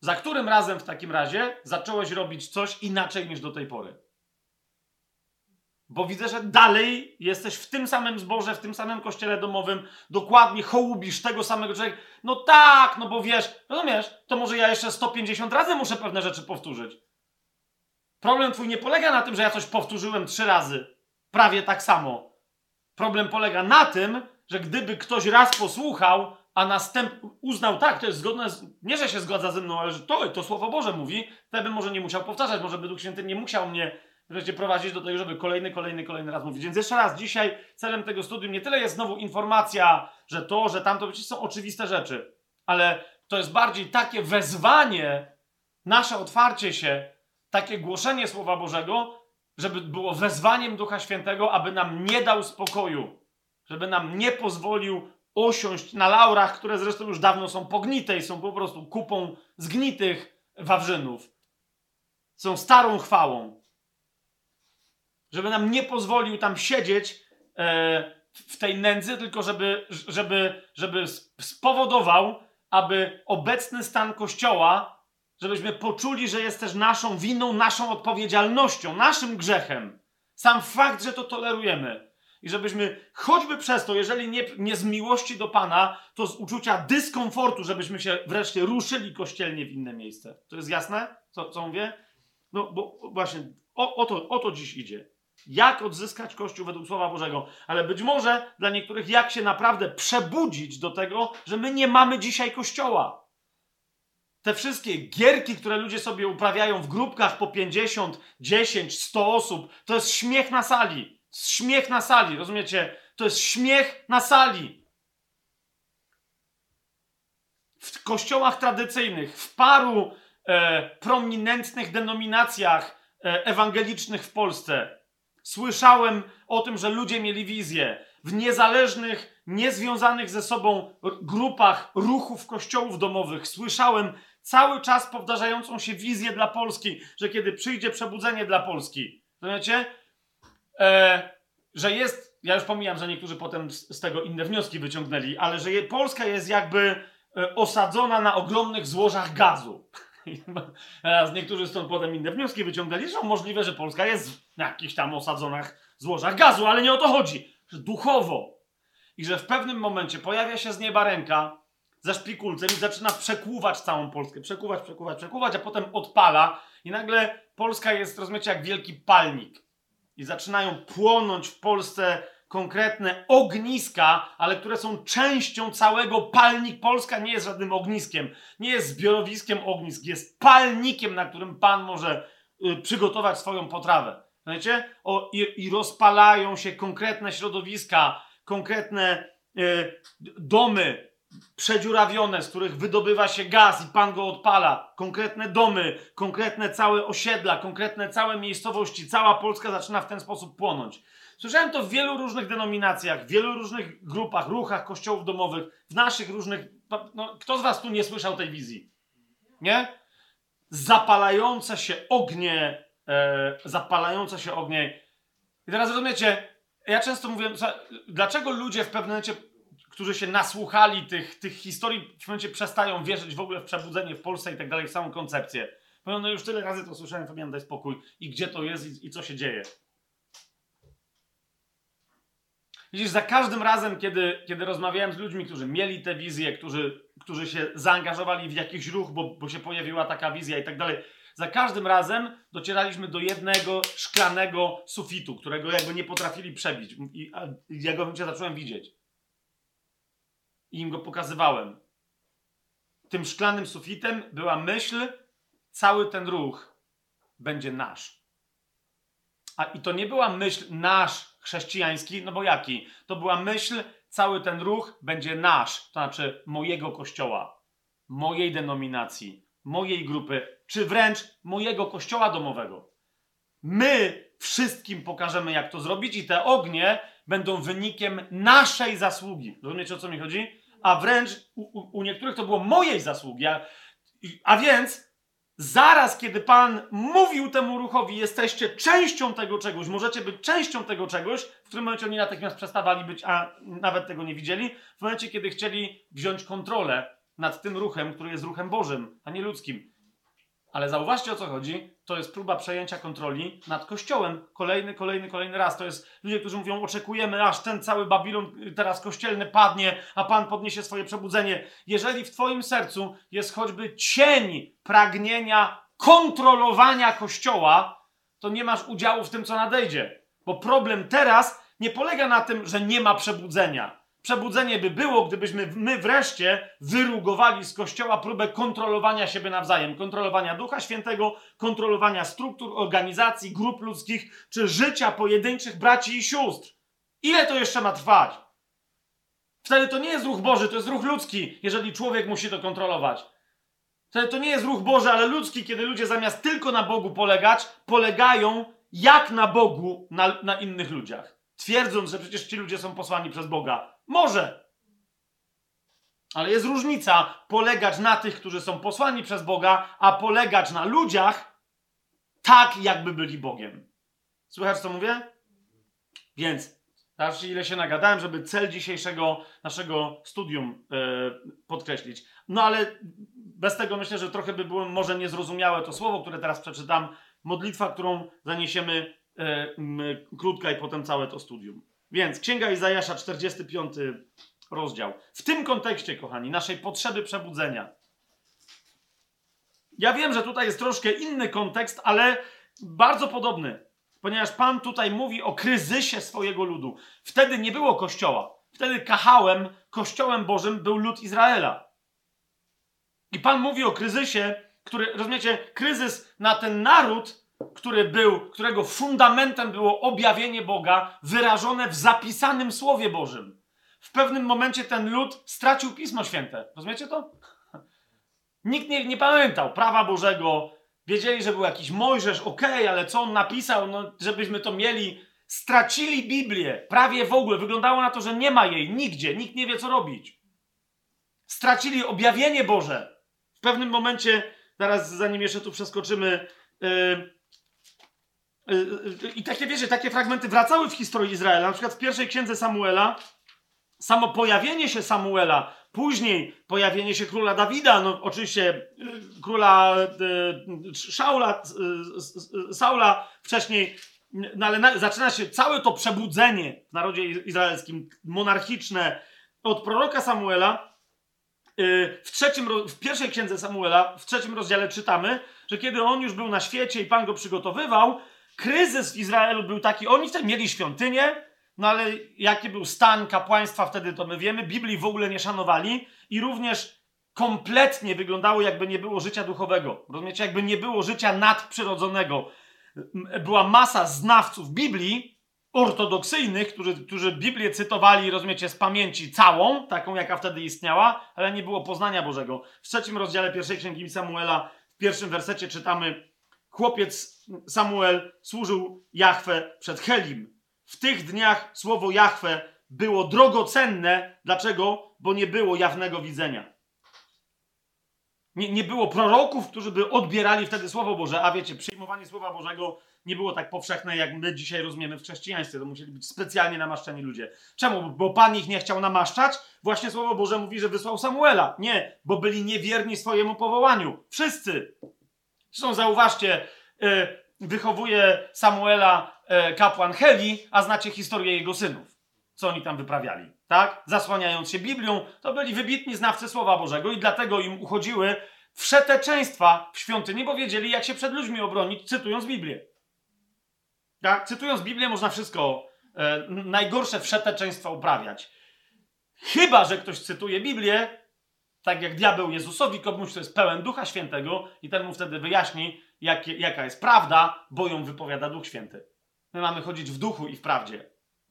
Za którym razem w takim razie zacząłeś robić coś inaczej niż do tej pory? Bo widzę, że dalej jesteś w tym samym zborze, w tym samym kościele domowym, dokładnie hołubisz tego samego człowieka. No tak, no bo wiesz, rozumiesz, to może ja jeszcze 150 razy muszę pewne rzeczy powtórzyć. Problem twój nie polega na tym, że ja coś powtórzyłem trzy razy, prawie tak samo. Problem polega na tym, że gdyby ktoś raz posłuchał, a następnie uznał, tak, to jest zgodne, z, nie że się zgadza ze mną, ale że to, to Słowo Boże mówi, to bym może nie musiał powtarzać, może by Duch Święty nie musiał mnie wreszcie prowadzić do tego, żeby kolejny, kolejny, kolejny raz mówić. Więc jeszcze raz, dzisiaj celem tego studium nie tyle jest znowu informacja, że to, że tamto, to są oczywiste rzeczy, ale to jest bardziej takie wezwanie, nasze otwarcie się, takie głoszenie Słowa Bożego, żeby było wezwaniem Ducha Świętego, aby nam nie dał spokoju, żeby nam nie pozwolił osiąść na laurach, które zresztą już dawno są pognite i są po prostu kupą zgnitych wawrzynów. Są starą chwałą żeby nam nie pozwolił tam siedzieć e, w tej nędzy, tylko żeby, żeby, żeby spowodował, aby obecny stan Kościoła, żebyśmy poczuli, że jest też naszą winą, naszą odpowiedzialnością, naszym grzechem. Sam fakt, że to tolerujemy. I żebyśmy choćby przez to, jeżeli nie, nie z miłości do Pana, to z uczucia dyskomfortu, żebyśmy się wreszcie ruszyli kościelnie w inne miejsce. To jest jasne, co, co mówię? No bo właśnie o, o, to, o to dziś idzie jak odzyskać Kościół według Słowa Bożego, ale być może dla niektórych jak się naprawdę przebudzić do tego, że my nie mamy dzisiaj Kościoła. Te wszystkie gierki, które ludzie sobie uprawiają w grupkach po 50, 10, 100 osób, to jest śmiech na sali. Śmiech na sali, rozumiecie? To jest śmiech na sali. W kościołach tradycyjnych, w paru e, prominentnych denominacjach e, ewangelicznych w Polsce, Słyszałem o tym, że ludzie mieli wizję w niezależnych, niezwiązanych ze sobą grupach ruchów kościołów domowych. Słyszałem cały czas powtarzającą się wizję dla Polski, że kiedy przyjdzie przebudzenie dla Polski, rozumiecie? E, że jest, ja już pomijam, że niektórzy potem z, z tego inne wnioski wyciągnęli, ale że je, Polska jest jakby e, osadzona na ogromnych złożach gazu. Teraz niektórzy stąd potem inne wnioski wyciągnęli, że możliwe, że Polska jest na jakichś tam osadzonych złożach gazu, ale nie o to chodzi. Że duchowo. I że w pewnym momencie pojawia się z nieba ręka ze szpikulcem i zaczyna przekłuwać całą Polskę. Przekuwać, przekuwać, przekuwać, a potem odpala i nagle Polska jest, rozumiecie, jak wielki palnik. i zaczynają płonąć w Polsce konkretne ogniska, ale które są częścią całego palnik. Polska nie jest żadnym ogniskiem, nie jest zbiorowiskiem ognisk, jest palnikiem, na którym Pan może y, przygotować swoją potrawę. Wiecie? O, i, I rozpalają się konkretne środowiska, konkretne y, domy, przedziurawione, z których wydobywa się gaz i pan go odpala. Konkretne domy, konkretne całe osiedla, konkretne całe miejscowości, cała Polska zaczyna w ten sposób płonąć. Słyszałem to w wielu różnych denominacjach, w wielu różnych grupach, ruchach kościołów domowych, w naszych różnych. No, kto z Was tu nie słyszał tej wizji? Nie? Zapalające się ognie, e, zapalające się ognie. I teraz rozumiecie, ja często mówię, dlaczego ludzie w pewnym momencie którzy się nasłuchali tych, tych historii, w pewnym momencie przestają wierzyć w ogóle w przebudzenie w Polsce i tak dalej, w samą koncepcję. Powiem, no już tyle razy to słyszałem, Fabian, daj spokój. I gdzie to jest i, i co się dzieje. Widzisz, za każdym razem, kiedy, kiedy rozmawiałem z ludźmi, którzy mieli te wizje, którzy, którzy się zaangażowali w jakiś ruch, bo, bo się pojawiła taka wizja i tak dalej, za każdym razem docieraliśmy do jednego szklanego sufitu, którego jakby nie potrafili przebić. I, a, ja go zacząłem widzieć i im go pokazywałem. Tym szklanym sufitem była myśl, cały ten ruch będzie nasz. A i to nie była myśl nasz chrześcijański, no bo jaki? To była myśl, cały ten ruch będzie nasz, to znaczy mojego kościoła, mojej denominacji, mojej grupy, czy wręcz mojego kościoła domowego. My wszystkim pokażemy, jak to zrobić, i te ognie będą wynikiem naszej zasługi. Rozumiecie o co mi chodzi? a wręcz u, u niektórych to było mojej zasługi. A, a więc zaraz, kiedy Pan mówił temu ruchowi, jesteście częścią tego czegoś, możecie być częścią tego czegoś, w którym momencie oni natychmiast przestawali być, a nawet tego nie widzieli, w momencie, kiedy chcieli wziąć kontrolę nad tym ruchem, który jest ruchem Bożym, a nie ludzkim. Ale zauważcie o co chodzi. To jest próba przejęcia kontroli nad Kościołem. Kolejny, kolejny, kolejny raz. To jest ludzie, którzy mówią, oczekujemy, aż ten cały Babilon y, teraz kościelny padnie, a Pan podniesie swoje przebudzenie. Jeżeli w Twoim sercu jest choćby cień pragnienia kontrolowania Kościoła, to nie masz udziału w tym, co nadejdzie. Bo problem teraz nie polega na tym, że nie ma przebudzenia Przebudzenie by było, gdybyśmy my wreszcie wyrugowali z Kościoła próbę kontrolowania siebie nawzajem, kontrolowania Ducha Świętego, kontrolowania struktur, organizacji, grup ludzkich, czy życia pojedynczych braci i sióstr. Ile to jeszcze ma trwać? Wtedy to nie jest ruch Boży, to jest ruch ludzki, jeżeli człowiek musi to kontrolować. Wtedy to nie jest ruch Boży, ale ludzki, kiedy ludzie zamiast tylko na Bogu polegać, polegają jak na Bogu na, na innych ludziach. Twierdząc, że przecież ci ludzie są posłani przez Boga. Może. Ale jest różnica polegać na tych, którzy są posłani przez Boga, a polegać na ludziach tak, jakby byli Bogiem. Słychać, co mówię? Więc, zobaczcie, ile się nagadałem, żeby cel dzisiejszego naszego studium yy, podkreślić. No ale bez tego myślę, że trochę by było może niezrozumiałe to słowo, które teraz przeczytam. Modlitwa, którą zaniesiemy yy, krótka i potem całe to studium. Więc Księga Izajasza, 45 rozdział. W tym kontekście, kochani, naszej potrzeby przebudzenia. Ja wiem, że tutaj jest troszkę inny kontekst, ale bardzo podobny, ponieważ Pan tutaj mówi o kryzysie swojego ludu. Wtedy nie było kościoła. Wtedy kahałem, kościołem Bożym był lud Izraela. I Pan mówi o kryzysie, który, rozumiecie, kryzys na ten naród który był, którego fundamentem było objawienie Boga wyrażone w zapisanym Słowie Bożym. W pewnym momencie ten lud stracił Pismo Święte. Rozumiecie to? Nikt nie, nie pamiętał prawa Bożego. Wiedzieli, że był jakiś Mojżesz, okej, okay, ale co on napisał, no, żebyśmy to mieli. Stracili Biblię, prawie w ogóle. Wyglądało na to, że nie ma jej nigdzie, nikt nie wie, co robić. Stracili objawienie Boże. W pewnym momencie, zaraz zanim jeszcze tu przeskoczymy, yy, I takie, wiecie, takie fragmenty wracały w historii Izraela. Na przykład w pierwszej księdze Samuela, samo pojawienie się Samuela, później pojawienie się króla Dawida, no oczywiście y, króla Szaula, Saula, wcześniej, no ale na, zaczyna się całe to przebudzenie w narodzie izraelskim, monarchiczne, od proroka Samuela. W, trzecim, w pierwszej księdze Samuela, w trzecim rozdziale czytamy, że kiedy on już był na świecie i Pan go przygotowywał, kryzys w Izraelu był taki, oni wtedy mieli świątynię, no ale jaki był stan kapłaństwa wtedy, to my wiemy. Biblii w ogóle nie szanowali i również kompletnie wyglądało, jakby nie było życia duchowego. Rozumiecie? Jakby nie było życia nadprzyrodzonego. Była masa znawców Biblii, ortodoksyjnych, którzy, którzy Biblię cytowali, rozumiecie, z pamięci całą, taką jaka wtedy istniała, ale nie było poznania Bożego. W trzecim rozdziale pierwszej księgi Samuela, w pierwszym wersecie czytamy: Chłopiec Samuel służył Jahwe przed Helim. W tych dniach słowo Jahwe było drogocenne. Dlaczego? Bo nie było jawnego widzenia. Nie, nie było proroków, którzy by odbierali wtedy Słowo Boże. A wiecie, przyjmowanie Słowa Bożego nie było tak powszechne, jak my dzisiaj rozumiemy w chrześcijaństwie. To musieli być specjalnie namaszczeni ludzie. Czemu? Bo Pan ich nie chciał namaszczać? Właśnie Słowo Boże mówi, że wysłał Samuela. Nie, bo byli niewierni swojemu powołaniu. Wszyscy. Zresztą zauważcie, yy, wychowuje Samuela yy, kapłan Heli, a znacie historię jego synów. Co oni tam wyprawiali, tak? Zasłaniając się Biblią, to byli wybitni znawcy Słowa Bożego i dlatego im uchodziły wszeteczeństwa w świątyni, bo wiedzieli, jak się przed ludźmi obronić, cytując Biblię. Tak? Cytując Biblię można wszystko, e, najgorsze wszeteczeństwa uprawiać. Chyba, że ktoś cytuje Biblię, tak jak diabeł Jezusowi, komuś, to jest pełen Ducha Świętego i ten mu wtedy wyjaśni, jak, jaka jest prawda, bo ją wypowiada Duch Święty. My mamy chodzić w duchu i w prawdzie,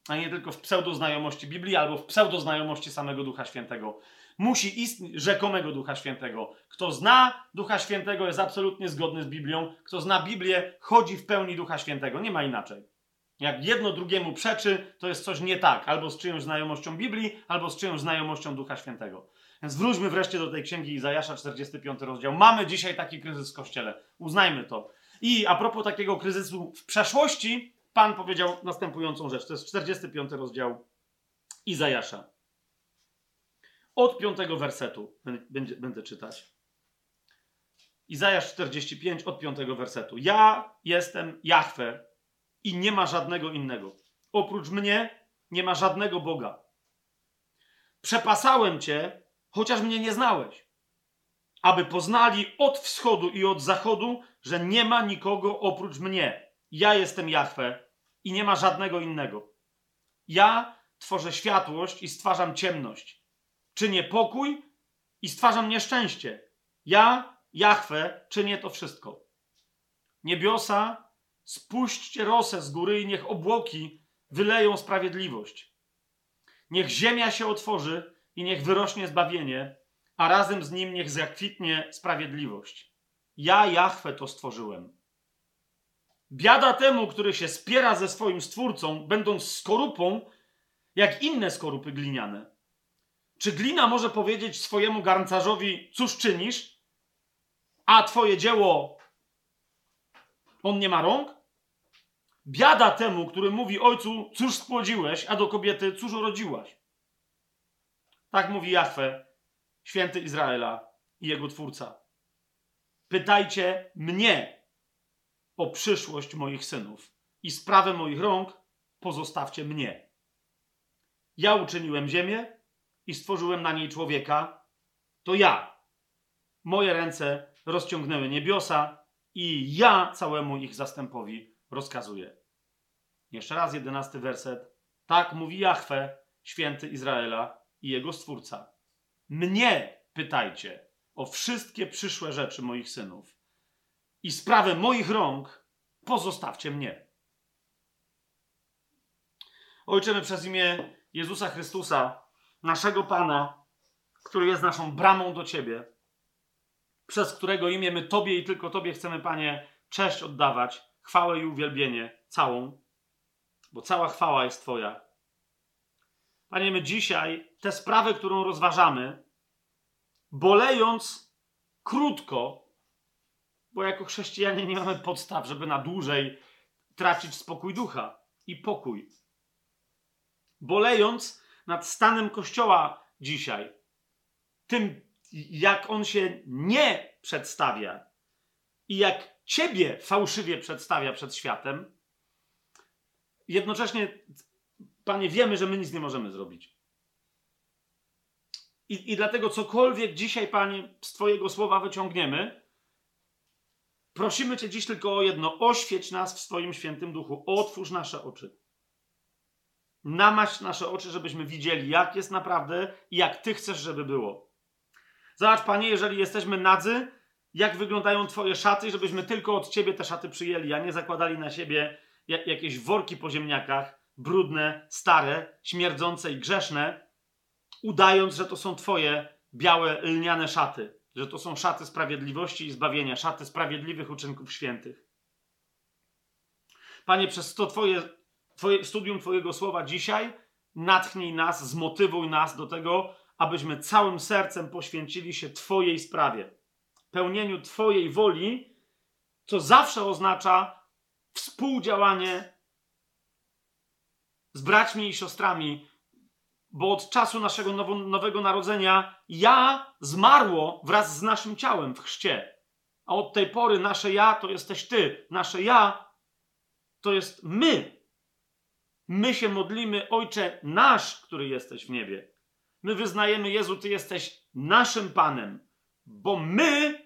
a nie tylko w pseudoznajomości Biblii albo w pseudoznajomości samego Ducha Świętego. Musi istnieć rzekomego Ducha Świętego. Kto zna Ducha Świętego jest absolutnie zgodny z Biblią. Kto zna Biblię, chodzi w pełni Ducha Świętego. Nie ma inaczej. Jak jedno drugiemu przeczy, to jest coś nie tak. Albo z czyjąś znajomością Biblii, albo z czyjąś znajomością Ducha Świętego. Więc wróćmy wreszcie do tej księgi Izajasza, 45 rozdział. Mamy dzisiaj taki kryzys w kościele. Uznajmy to. I a propos takiego kryzysu w przeszłości, Pan powiedział następującą rzecz. To jest 45 rozdział Izajasza. Od piątego wersetu będę, będę czytać. Izajasz 45 od piątego wersetu. Ja jestem Jahwe i nie ma żadnego innego. Oprócz mnie nie ma żadnego Boga. Przepasałem cię, chociaż mnie nie znałeś, aby poznali od wschodu i od zachodu, że nie ma nikogo oprócz mnie. Ja jestem Jahwe i nie ma żadnego innego. Ja tworzę światłość i stwarzam ciemność. Czynię pokój i stwarzam nieszczęście. Ja, Jahwe, czynię to wszystko. Niebiosa, spuśćcie rosę z góry i niech obłoki wyleją sprawiedliwość. Niech ziemia się otworzy i niech wyrośnie zbawienie, a razem z nim niech zakwitnie sprawiedliwość. Ja, Jahwe, to stworzyłem. Biada temu, który się spiera ze swoim stwórcą, będąc skorupą, jak inne skorupy gliniane. Czy glina może powiedzieć swojemu garncarzowi, cóż czynisz, a twoje dzieło on nie ma rąk? Biada temu, który mówi ojcu, cóż spłodziłeś, a do kobiety, cóż urodziłaś. Tak mówi Jahwe, święty Izraela i jego twórca. Pytajcie mnie o przyszłość moich synów i sprawę moich rąk pozostawcie mnie. Ja uczyniłem ziemię i stworzyłem na niej człowieka. To ja. Moje ręce rozciągnęły niebiosa i ja całemu ich zastępowi rozkazuję. Jeszcze raz jedenasty werset. Tak mówi Jahwe, święty Izraela i jego stwórca. Mnie pytajcie o wszystkie przyszłe rzeczy moich synów i sprawę moich rąk pozostawcie mnie. Ojczymy przez imię Jezusa Chrystusa, naszego Pana, który jest naszą bramą do Ciebie, przez którego imię my Tobie i tylko Tobie chcemy, Panie, cześć oddawać, chwałę i uwielbienie całą, bo cała chwała jest Twoja. Panie, my dzisiaj tę sprawę, którą rozważamy, bolejąc krótko, bo jako chrześcijanie nie mamy podstaw, żeby na dłużej tracić spokój ducha i pokój. Bolejąc nad stanem Kościoła dzisiaj, tym, jak on się nie przedstawia i jak ciebie fałszywie przedstawia przed światem, jednocześnie, Panie, wiemy, że my nic nie możemy zrobić. I, I dlatego cokolwiek dzisiaj, Panie, z Twojego słowa wyciągniemy, prosimy Cię dziś tylko o jedno: oświeć nas w swoim świętym duchu, otwórz nasze oczy. Namaść nasze oczy, żebyśmy widzieli, jak jest naprawdę i jak Ty chcesz, żeby było. Zobacz, Panie, jeżeli jesteśmy nadzy, jak wyglądają Twoje szaty, żebyśmy tylko od Ciebie te szaty przyjęli, a nie zakładali na siebie jakieś worki po ziemniakach, brudne, stare, śmierdzące i grzeszne, udając, że to są Twoje białe, lniane szaty, że to są szaty sprawiedliwości i zbawienia, szaty sprawiedliwych uczynków świętych. Panie, przez to Twoje, twoje studium Twojego słowa dzisiaj natchnij nas, zmotywuj nas do tego, abyśmy całym sercem poświęcili się Twojej sprawie, pełnieniu Twojej woli, co zawsze oznacza współdziałanie z braćmi i siostrami, bo od czasu naszego nowo, nowego narodzenia ja zmarło wraz z naszym ciałem w chrzcie. A od tej pory nasze ja to jesteś ty. Nasze ja to jest my. My się modlimy, Ojcze nasz, który jesteś w niebie. My wyznajemy, Jezu, Ty jesteś naszym Panem, bo my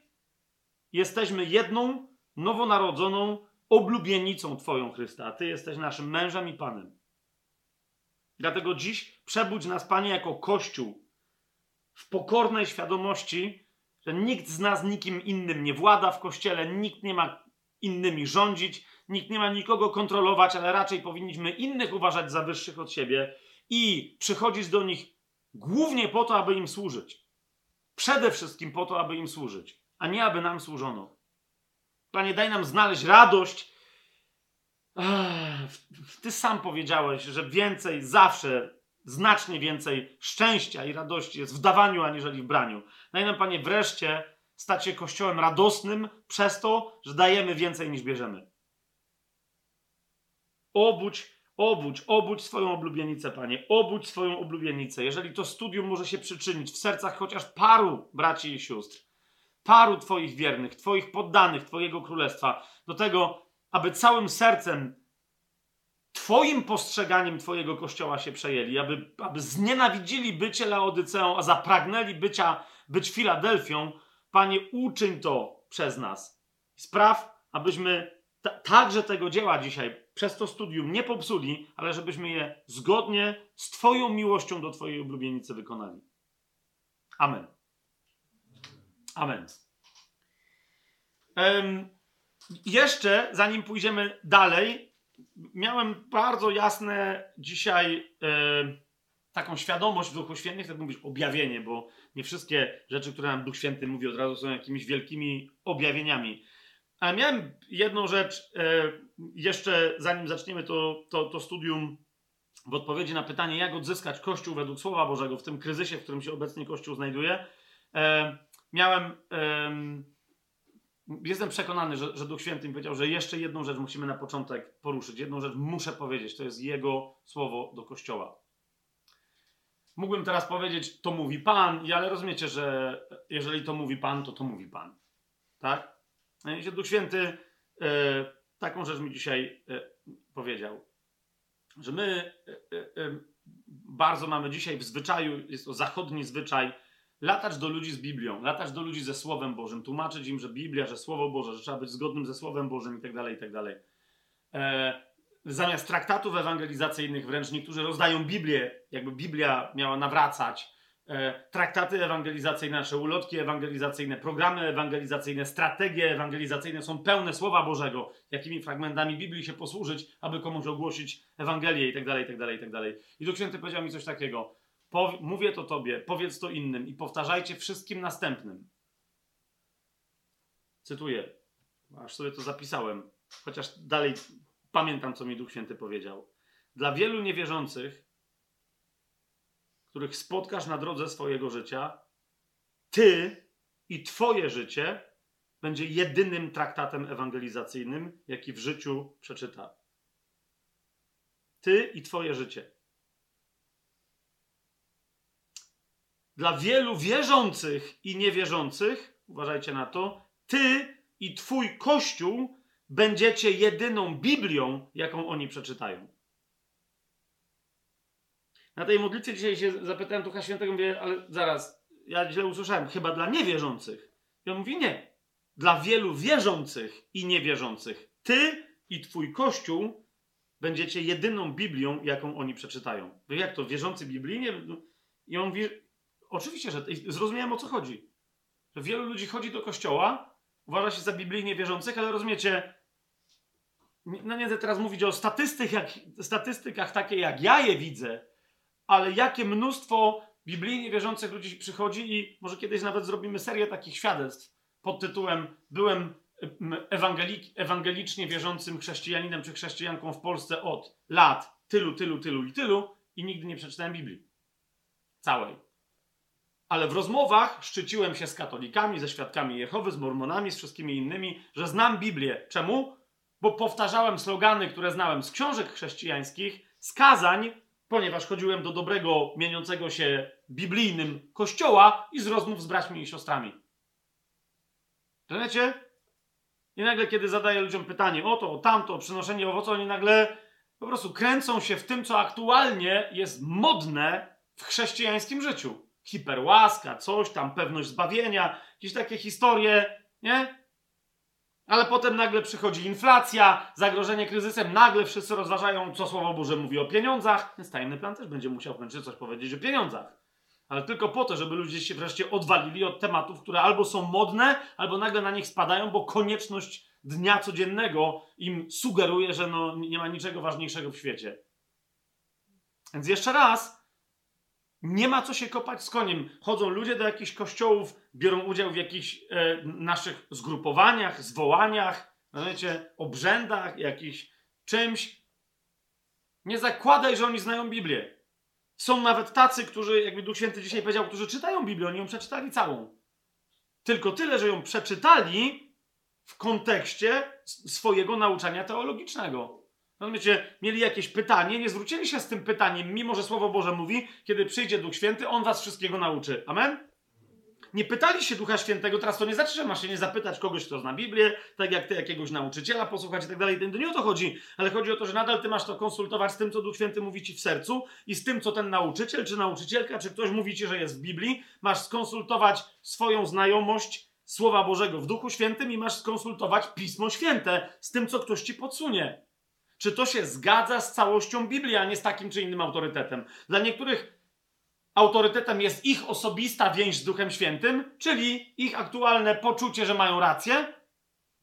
jesteśmy jedną, nowonarodzoną oblubienicą Twoją Chrysta, Ty jesteś naszym mężem i Panem. Dlatego dziś przebudź nas, Panie, jako Kościół w pokornej świadomości, że nikt z nas nikim innym nie włada w Kościele, nikt nie ma innymi rządzić, nikt nie ma nikogo kontrolować, ale raczej powinniśmy innych uważać za wyższych od siebie i przychodzić do nich głównie po to, aby im służyć. Przede wszystkim po to, aby im służyć, a nie aby nam służono. Panie, daj nam znaleźć radość ty sam powiedziałeś, że więcej, zawsze, znacznie więcej szczęścia i radości jest w dawaniu, aniżeli w braniu. Daj nam, Panie, wreszcie stać się kościołem radosnym przez to, że dajemy więcej niż bierzemy. Obudź, obudź, obudź swoją oblubienicę, Panie. Obudź swoją oblubienicę. Jeżeli to studium może się przyczynić w sercach chociaż paru braci i sióstr, paru Twoich wiernych, Twoich poddanych, Twojego królestwa, do tego, aby całym sercem Twoim postrzeganiem Twojego kościoła się przejęli, aby, aby znienawidzili bycie Laodyceą, a zapragnęli bycia, być Filadelfią, Panie, uczyń to przez nas. Spraw, abyśmy także tego dzieła dzisiaj przez to studium nie popsuli, ale żebyśmy je zgodnie z Twoją miłością do Twojej ulubienicy wykonali. Amen. Amen. Um, jeszcze, zanim pójdziemy dalej, miałem bardzo jasne dzisiaj e, taką świadomość w Duchu Świętym, chcę mówić objawienie, bo nie wszystkie rzeczy, które nam Duch Święty mówi od razu są jakimiś wielkimi objawieniami. Ale miałem jedną rzecz e, jeszcze, zanim zaczniemy to, to, to studium w odpowiedzi na pytanie, jak odzyskać Kościół według Słowa Bożego w tym kryzysie, w którym się obecnie Kościół znajduje. E, miałem Jestem przekonany, że, że Duch Święty mi powiedział, że jeszcze jedną rzecz musimy na początek poruszyć. Jedną rzecz muszę powiedzieć. To jest Jego słowo do Kościoła. Mógłbym teraz powiedzieć, to mówi Pan, ale rozumiecie, że jeżeli to mówi Pan, to to mówi Pan. Tak? No Duch Święty e, taką rzecz mi dzisiaj e, powiedział, że my e, e, e bardzo mamy dzisiaj w zwyczaju, jest to zachodni zwyczaj, latać do ludzi z Biblią, latać do ludzi ze Słowem Bożym, tłumaczyć im, że Biblia, że Słowo Boże, że trzeba być zgodnym ze Słowem Bożym i tak dalej, i tak dalej. E, zamiast traktatów ewangelizacyjnych wręcz niektórzy rozdają Biblię, jakby Biblia miała nawracać. E, traktaty ewangelizacyjne, nasze ulotki ewangelizacyjne, programy ewangelizacyjne, strategie ewangelizacyjne są pełne Słowa Bożego, jakimi fragmentami Biblii się posłużyć, aby komuś ogłosić Ewangelię i tak dalej, i tak i tak. I Duch Święty powiedział mi coś takiego mówię to tobie, powiedz to innym i powtarzajcie wszystkim następnym. Cytuję, aż sobie to zapisałem, chociaż dalej pamiętam, co mi Duch Święty powiedział. Dla wielu niewierzących, których spotkasz na drodze swojego życia, ty i twoje życie będzie jedynym traktatem ewangelizacyjnym, jaki w życiu przeczyta. Ty i twoje życie. Dla wielu wierzących i niewierzących, uważajcie na to, ty i twój kościół będziecie jedyną Biblią, jaką oni przeczytają. Na tej modlitwie dzisiaj się zapytałem Ducha Świętego, mówię, ale zaraz, ja źle usłyszałem, chyba dla niewierzących. I on mówi, nie. dla wielu wierzących i niewierzących. Ty i twój kościół będziecie jedyną Biblią, jaką oni przeczytają. Jak to, wierzący biblijnie? I on mówi, oczywiście, że zrozumiałem o co chodzi. Że wielu ludzi chodzi do kościoła, uważa się za biblijnie wierzących, ale rozumiecie, no nie chcę teraz mówić o statystykach, statystykach takie jak ja je widzę, ale jakie mnóstwo biblijnie wierzących ludzi przychodzi i może kiedyś nawet zrobimy serię takich świadectw pod tytułem Byłem ewangelicznie wierzącym chrześcijaninem czy chrześcijanką w Polsce od lat tylu, tylu, tylu i tylu i nigdy nie przeczytałem Biblii. Całej. Ale w rozmowach szczyciłem się z katolikami, ze świadkami Jehowy, z mormonami, z wszystkimi innymi, że znam Biblię. Czemu? Bo powtarzałem slogany, które znałem z książek chrześcijańskich, z kazań, ponieważ chodziłem do dobrego, mieniącego się biblijnym kościoła i z rozmów z braćmi i siostrami. Rozumiecie? I nagle, kiedy zadaję ludziom pytanie o to, o tamto, o przynoszenie owoców, oni nagle po prostu kręcą się w tym, co aktualnie jest modne w chrześcijańskim życiu. Hiperłaska, coś tam, pewność zbawienia, jakieś takie historie, nie? Ale potem nagle przychodzi inflacja, zagrożenie kryzysem, nagle wszyscy rozważają, co Słowo Boże mówi o pieniądzach. Więc tajny plan też będzie musiał kończyć coś powiedzieć o pieniądzach ale tylko po to, żeby ludzie się wreszcie odwalili od tematów, które albo są modne, albo nagle na nich spadają, bo konieczność dnia codziennego im sugeruje, że no, nie ma niczego ważniejszego w świecie. Więc jeszcze raz, nie ma co się kopać z koniem. Chodzą ludzie do jakichś kościołów, biorą udział w jakichś e, naszych zgrupowaniach, zwołaniach, wiecie, obrzędach, jakichś czymś. Nie zakładaj, że oni znają Biblię. Są nawet tacy, którzy, jakby Duch Święty dzisiaj powiedział, którzy czytają Biblię, oni ją przeczytali całą. Tylko tyle, że ją przeczytali w kontekście swojego nauczania teologicznego. Rozumiecie, mieli jakieś pytanie, nie zwrócili się z tym pytaniem, mimo że Słowo Boże mówi, kiedy przyjdzie Duch Święty, On was wszystkiego nauczy. Amen? nie pytali się Ducha Świętego, teraz to nie znaczy, że masz się nie zapytać kogoś, kto zna Biblię, tak jak ty jakiegoś nauczyciela posłuchać i tak dalej. To nie o to chodzi, ale chodzi o to, że nadal ty masz to konsultować z tym, co Duch Święty mówi ci w sercu i z tym, co ten nauczyciel, czy nauczycielka, czy ktoś mówi ci, że jest w Biblii. Masz skonsultować swoją znajomość Słowa Bożego w Duchu Świętym i masz skonsultować Pismo Święte z tym, co ktoś ci podsunie. Czy to się zgadza z całością Biblii, a nie z takim czy innym autorytetem? Dla niektórych autorytetem jest ich osobista więź z Duchem Świętym, czyli ich aktualne poczucie, że mają rację.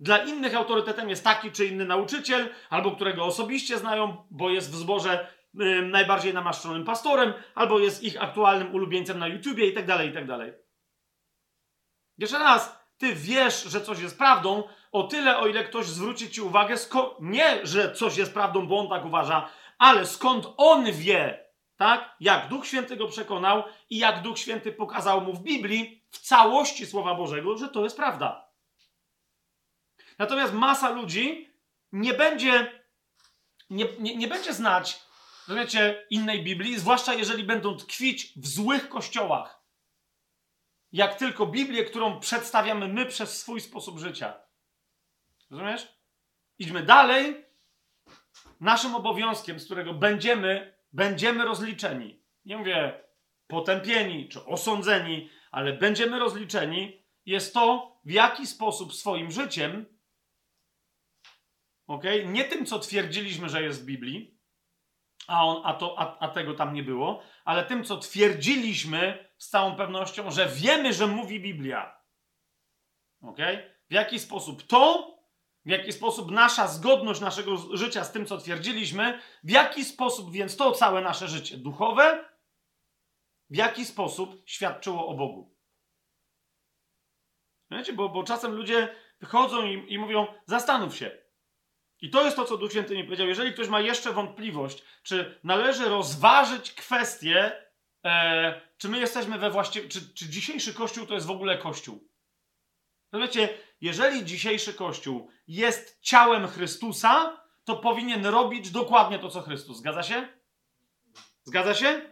Dla innych autorytetem jest taki czy inny nauczyciel, albo którego osobiście znają, bo jest w zborze najbardziej namaszczonym pastorem, albo jest ich aktualnym ulubieńcem na YouTubie i tak dalej, i tak. Jeszcze raz, ty wiesz, że coś jest prawdą, o tyle, o ile ktoś zwróci ci uwagę, nie, że coś jest prawdą, bo on tak uważa, ale skąd on wie, tak? Jak Duch Święty go przekonał i jak Duch Święty pokazał mu w Biblii, w całości Słowa Bożego, że to jest prawda. Natomiast masa ludzi nie będzie, nie, nie, nie będzie znać, rozumiecie, innej Biblii, zwłaszcza jeżeli będą tkwić w złych kościołach. Jak tylko Biblię, którą przedstawiamy my przez swój sposób życia. Rozumiesz? Idźmy dalej. Naszym obowiązkiem, z którego będziemy będziemy rozliczeni. Nie mówię potępieni czy osądzeni, ale będziemy rozliczeni, jest to, w jaki sposób swoim życiem, ok, nie tym, co twierdziliśmy, że jest w Biblii, a, on, a, to, a, a tego tam nie było, ale tym, co twierdziliśmy z całą pewnością, że wiemy, że mówi Biblia. Ok? W jaki sposób to w jaki sposób nasza zgodność naszego życia z tym, co twierdziliśmy, w jaki sposób więc to całe nasze życie duchowe, w jaki sposób świadczyło o Bogu. Wiecie, bo, bo czasem ludzie wychodzą i, i mówią, zastanów się. I to jest to, co Duch Święty mi powiedział. Jeżeli ktoś ma jeszcze wątpliwość, czy należy rozważyć kwestię, e, czy my jesteśmy we właściwym, czy, czy dzisiejszy Kościół to jest w ogóle Kościół. Rozumiecie, jeżeli dzisiejszy Kościół jest ciałem Chrystusa, to powinien robić dokładnie to, co Chrystus. Zgadza się? Zgadza się?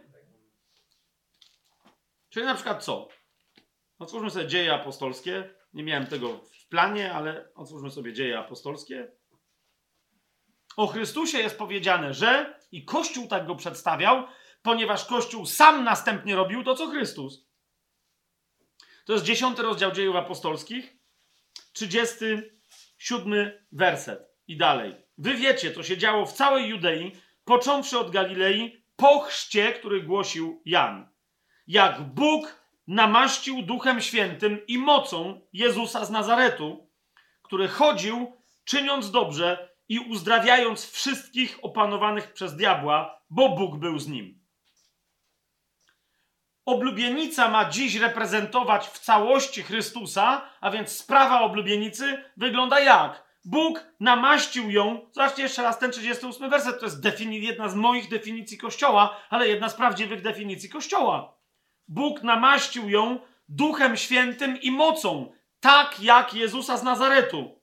Czyli na przykład co? Otwórzmy sobie dzieje apostolskie. Nie miałem tego w planie, ale otwórzmy sobie dzieje apostolskie. O Chrystusie jest powiedziane, że i Kościół tak go przedstawiał, ponieważ Kościół sam następnie robił to, co Chrystus. To jest dziesiąty rozdział dziejów apostolskich. 37 werset i dalej. Wy wiecie, co się działo w całej Judei, począwszy od Galilei, po chrzcie, który głosił Jan. Jak Bóg namaścił Duchem Świętym i mocą Jezusa z Nazaretu, który chodził, czyniąc dobrze i uzdrawiając wszystkich opanowanych przez diabła, bo Bóg był z nim. Oblubienica ma dziś reprezentować w całości Chrystusa, a więc sprawa oblubienicy wygląda jak? Bóg namaścił ją. Zobaczcie jeszcze raz ten 38 werset. To jest jedna z moich definicji Kościoła, ale jedna z prawdziwych definicji Kościoła. Bóg namaścił ją duchem świętym i mocą, tak jak Jezusa z Nazaretu,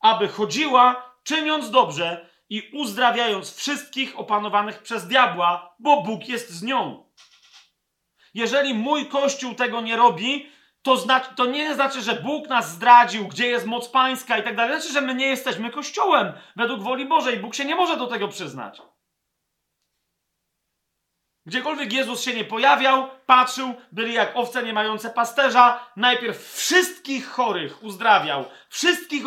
aby chodziła, czyniąc dobrze i uzdrawiając wszystkich opanowanych przez diabła, bo Bóg jest z nią. Jeżeli mój kościół tego nie robi, to, znaczy, to nie znaczy, że Bóg nas zdradził, gdzie jest moc pańska i tak dalej. Znaczy, że my nie jesteśmy kościołem według woli Bożej. Bóg się nie może do tego przyznać. Gdziekolwiek Jezus się nie pojawiał, patrzył, byli jak owce nie mające pasterza. Najpierw wszystkich chorych uzdrawiał, wszystkich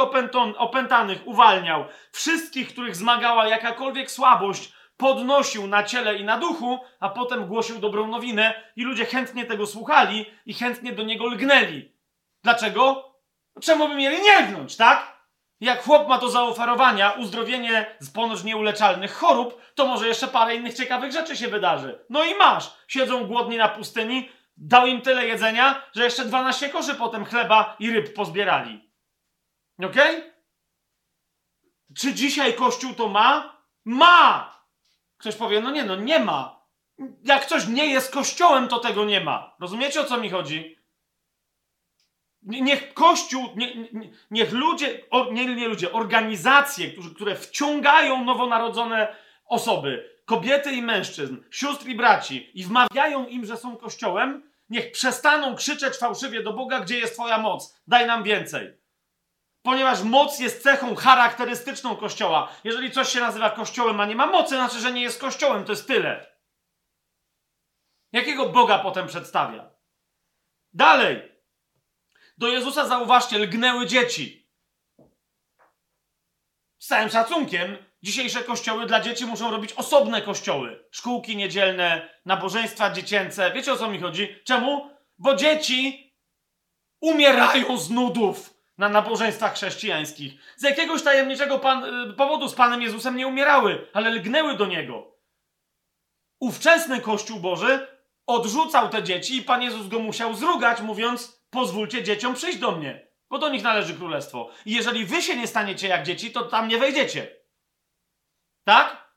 opętanych uwalniał, wszystkich, których zmagała jakakolwiek słabość, podnosił na ciele i na duchu, a potem głosił dobrą nowinę i ludzie chętnie tego słuchali i chętnie do niego lgnęli. Dlaczego? Czemu by mieli nie lgnąć, tak? Jak chłop ma do zaoferowania uzdrowienie z ponoć nieuleczalnych chorób, to może jeszcze parę innych ciekawych rzeczy się wydarzy. No i masz. Siedzą głodni na pustyni, dał im tyle jedzenia, że jeszcze 12 koszy potem chleba i ryb pozbierali. Okej? Okay? Czy dzisiaj Kościół to ma? Ma! Ktoś powie, no nie, no nie ma. Jak coś nie jest kościołem, to tego nie ma. Rozumiecie o co mi chodzi? Niech Kościół, nie, nie, niech ludzie, o, nie, nie ludzie, organizacje, którzy, które wciągają nowonarodzone osoby, kobiety i mężczyzn, sióstr i braci i wmawiają im, że są Kościołem, niech przestaną krzyczeć fałszywie do Boga, gdzie jest Twoja moc. Daj nam więcej. Ponieważ moc jest cechą charakterystyczną Kościoła. Jeżeli coś się nazywa Kościołem, a nie ma mocy, znaczy, że nie jest Kościołem. To jest tyle. Jakiego Boga potem przedstawia? Dalej. Do Jezusa, zauważcie, lgnęły dzieci. Z całym szacunkiem, dzisiejsze kościoły dla dzieci muszą robić osobne kościoły. Szkółki niedzielne, nabożeństwa dziecięce. Wiecie o co mi chodzi? Czemu? Bo dzieci umierają z nudów na nabożeństwach chrześcijańskich. Z jakiegoś tajemniczego pan, y, powodu z Panem Jezusem nie umierały, ale lgnęły do Niego. Ówczesny Kościół Boży odrzucał te dzieci i Pan Jezus go musiał zrugać, mówiąc: Pozwólcie dzieciom przyjść do mnie, bo do nich należy królestwo. I jeżeli wy się nie staniecie jak dzieci, to tam nie wejdziecie. Tak?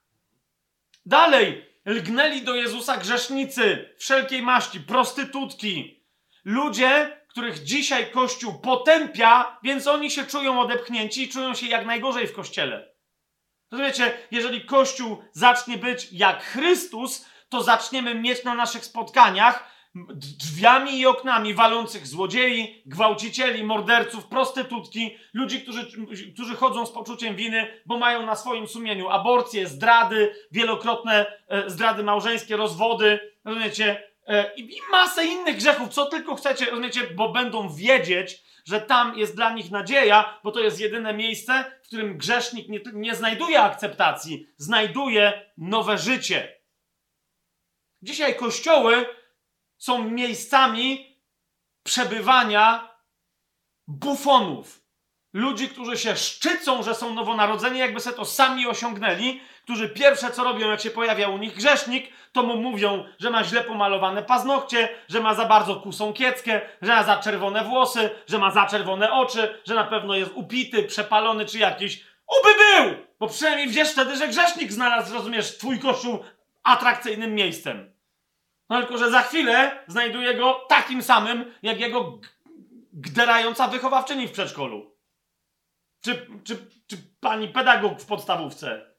Dalej, lgnęli do Jezusa grzesznicy wszelkiej maści, prostytutki, ludzie, których dzisiaj Kościół potępia, więc oni się czują odepchnięci i czują się jak najgorzej w Kościele. Rozumiecie, jeżeli Kościół zacznie być jak Chrystus, to zaczniemy mieć na naszych spotkaniach drzwiami i oknami walących złodziei, gwałcicieli, morderców, prostytutki, ludzi, którzy, którzy chodzą z poczuciem winy, bo mają na swoim sumieniu aborcje, zdrady, wielokrotne e, zdrady małżeńskie, rozwody, rozumiecie, i, i masę innych grzechów, co tylko chcecie, rozumiecie, bo będą wiedzieć, że tam jest dla nich nadzieja, bo to jest jedyne miejsce, w którym grzesznik nie, nie znajduje akceptacji, znajduje nowe życie. Dzisiaj kościoły są miejscami przebywania bufonów. Ludzi, którzy się szczycą, że są nowonarodzeni, jakby se to sami osiągnęli, którzy pierwsze co robią, jak się pojawia u nich grzesznik, to mu mówią, że ma źle pomalowane paznokcie, że ma za bardzo kusą kieckę, że ma za czerwone włosy, że ma za czerwone oczy, że na pewno jest upity, przepalony czy jakiś. Uby był! Bo przynajmniej wiesz wtedy, że grzesznik znalazł, rozumiesz, twój kościół atrakcyjnym miejscem. No tylko, że za chwilę znajduje go takim samym, jak jego gderająca wychowawczyni w przedszkolu. Czy, czy, czy pani pedagog w podstawówce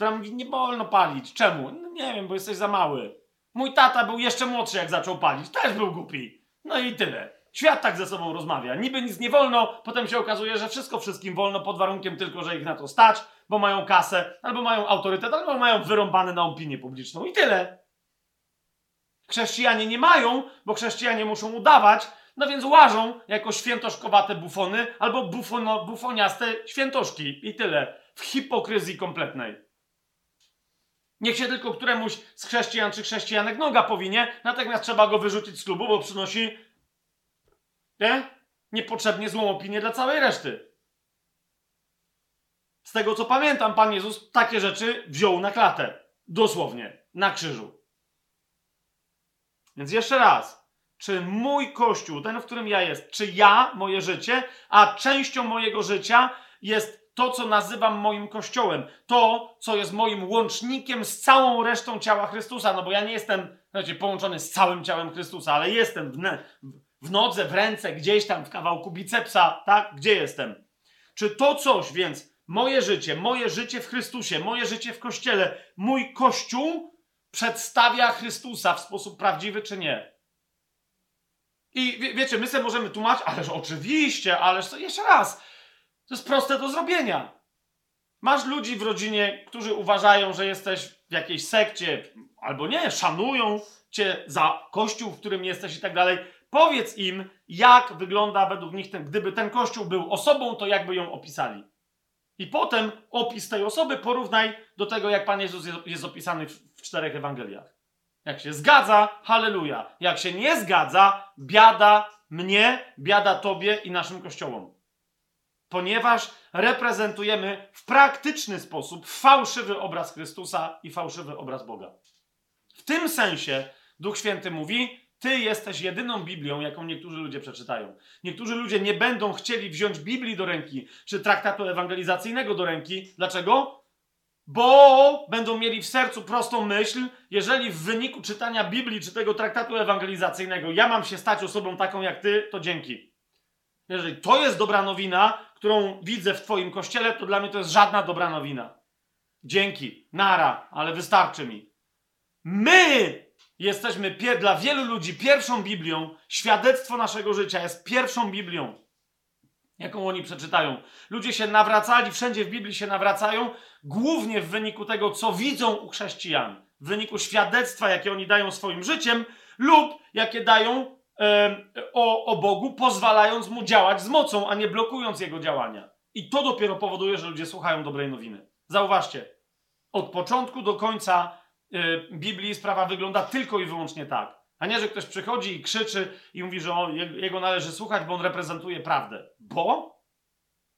która mówi, nie wolno palić. Czemu? No nie wiem, bo jesteś za mały. Mój tata był jeszcze młodszy, jak zaczął palić. Też był głupi. No i tyle. Świat tak ze sobą rozmawia. Niby nic nie wolno, potem się okazuje, że wszystko wszystkim wolno pod warunkiem tylko, że ich na to stać, bo mają kasę, albo mają autorytet, albo mają wyrąbane na opinię publiczną. I tyle. Chrześcijanie nie mają, bo chrześcijanie muszą udawać, No więc łażą jako świętoszkowate bufony albo bufono, bufoniaste świętoszki i tyle. W hipokryzji kompletnej. Niech się tylko któremuś z chrześcijan czy chrześcijanek noga powinie, natychmiast trzeba go wyrzucić z klubu, bo przynosi nie? niepotrzebnie złą opinię dla całej reszty. Z tego co pamiętam, Pan Jezus takie rzeczy wziął na klatę. Dosłownie. Na krzyżu. Więc jeszcze raz. Czy mój kościół, ten, w którym ja jest, czy ja, moje życie, a częścią mojego życia jest to, co nazywam moim kościołem, to, co jest moim łącznikiem z całą resztą ciała Chrystusa, no bo ja nie jestem, znaczy, połączony z całym ciałem Chrystusa, ale jestem w, w nodze, w ręce, gdzieś tam w kawałku bicepsa, tak? Gdzie jestem? Czy to coś, więc moje życie, moje życie w Chrystusie, moje życie w Kościele, mój Kościół przedstawia Chrystusa w sposób prawdziwy, czy nie? I wie, wiecie, my sobie możemy tłumaczyć, ależ oczywiście, ależ to jeszcze raz, to jest proste do zrobienia. Masz ludzi w rodzinie, którzy uważają, że jesteś w jakiejś sekcie, albo nie, szanują cię za kościół, w którym jesteś i tak dalej. Powiedz im, jak wygląda według nich ten, gdyby ten kościół był osobą, to jakby ją opisali. I potem opis tej osoby porównaj do tego, jak Pan Jezus jest opisany w czterech Ewangeliach. Jak się zgadza, halleluja. Jak się nie zgadza, biada mnie, biada Tobie i naszym kościołom. Ponieważ reprezentujemy w praktyczny sposób fałszywy obraz Chrystusa i fałszywy obraz Boga. W tym sensie Duch Święty mówi: ty jesteś jedyną Biblią, jaką niektórzy ludzie przeczytają. Niektórzy ludzie nie będą chcieli wziąć Biblii do ręki, czy traktatu ewangelizacyjnego do ręki. Dlaczego? Bo będą mieli w sercu prostą myśl, jeżeli w wyniku czytania Biblii czy tego traktatu ewangelizacyjnego ja mam się stać osobą taką jak ty, to dzięki. Jeżeli to jest dobra nowina, którą widzę w Twoim kościele, to dla mnie to jest żadna dobra nowina. Dzięki, nara, ale wystarczy mi. My jesteśmy dla wielu ludzi pierwszą Biblią, świadectwo naszego życia jest pierwszą Biblią, jaką oni przeczytają. Ludzie się nawracali, wszędzie w Biblii się nawracają, głównie w wyniku tego, co widzą u chrześcijan, w wyniku świadectwa, jakie oni dają swoim życiem, lub jakie dają o, o Bogu, pozwalając mu działać z mocą, a nie blokując jego działania. I to dopiero powoduje, że ludzie słuchają dobrej nowiny. Zauważcie, od początku do końca Biblii sprawa wygląda tylko i wyłącznie tak. A nie, że ktoś przychodzi i krzyczy i mówi, że on, jego należy słuchać, bo on reprezentuje prawdę. Bo?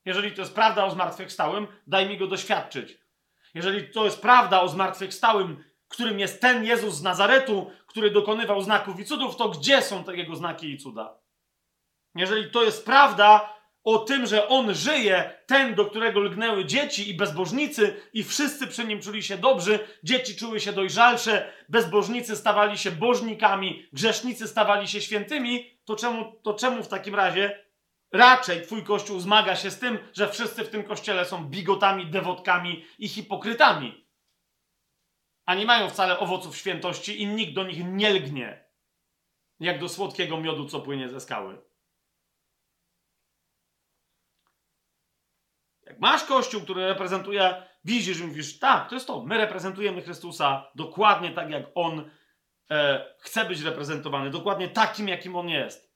Jeżeli to jest prawda o zmartwychwstałym, daj mi go doświadczyć. Jeżeli to jest prawda o zmartwychwstałym, którym jest ten Jezus z Nazaretu, który dokonywał znaków i cudów, to gdzie są te jego znaki i cuda? Jeżeli to jest prawda o tym, że on żyje, ten, do którego lgnęły dzieci i bezbożnicy, i wszyscy przy nim czuli się dobrzy, dzieci czuły się dojrzalsze, bezbożnicy stawali się bożnikami, grzesznicy stawali się świętymi, to czemu, to czemu w takim razie raczej twój kościół zmaga się z tym, że wszyscy w tym kościele są bigotami, dewotkami i hipokrytami? A nie mają wcale owoców świętości i nikt do nich nie lgnie, jak do słodkiego miodu, co płynie ze skały. Jak masz kościół, który reprezentuje, widzisz i mówisz, tak, to jest to, my reprezentujemy Chrystusa dokładnie tak, jak On e, chce być reprezentowany, dokładnie takim, jakim On jest.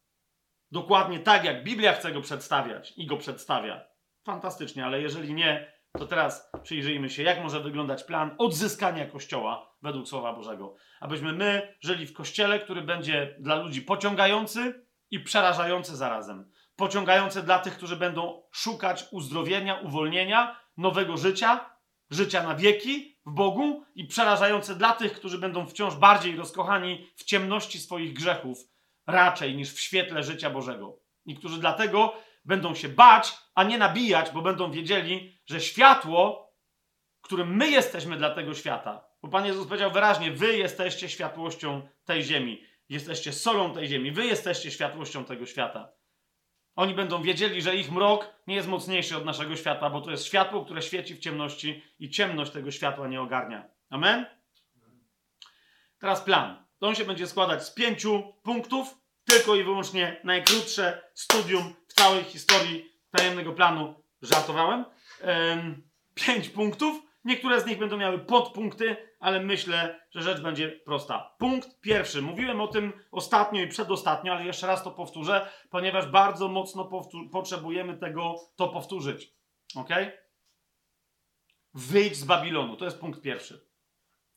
Dokładnie tak, jak Biblia chce go przedstawiać i go przedstawia. Fantastycznie, ale jeżeli nie, to teraz przyjrzyjmy się, jak może wyglądać plan odzyskania Kościoła według Słowa Bożego. Abyśmy my żyli w Kościele, który będzie dla ludzi pociągający i przerażający zarazem pociągające dla tych, którzy będą szukać uzdrowienia, uwolnienia, nowego życia, życia na wieki w Bogu i przerażające dla tych, którzy będą wciąż bardziej rozkochani w ciemności swoich grzechów, raczej niż w świetle życia Bożego. I którzy dlatego będą się bać, a nie nabijać, bo będą wiedzieli, że światło, którym my jesteśmy dla tego świata, bo Pan Jezus powiedział wyraźnie: Wy jesteście światłością tej ziemi, jesteście solą tej ziemi, wy jesteście światłością tego świata. Oni będą wiedzieli, że ich mrok nie jest mocniejszy od naszego światła, bo to jest światło, które świeci w ciemności i ciemność tego światła nie ogarnia. Amen? Teraz plan. On się będzie składać z pięciu punktów, tylko i wyłącznie najkrótsze studium w całej historii tajemnego planu. Żartowałem. Pięć punktów. Niektóre z nich będą miały podpunkty, ale myślę, że rzecz będzie prosta. Punkt pierwszy. Mówiłem o tym ostatnio i przedostatnio, ale jeszcze raz to powtórzę, ponieważ bardzo mocno potrzebujemy tego to powtórzyć. Ok? Wyjdź z Babilonu. To jest punkt pierwszy.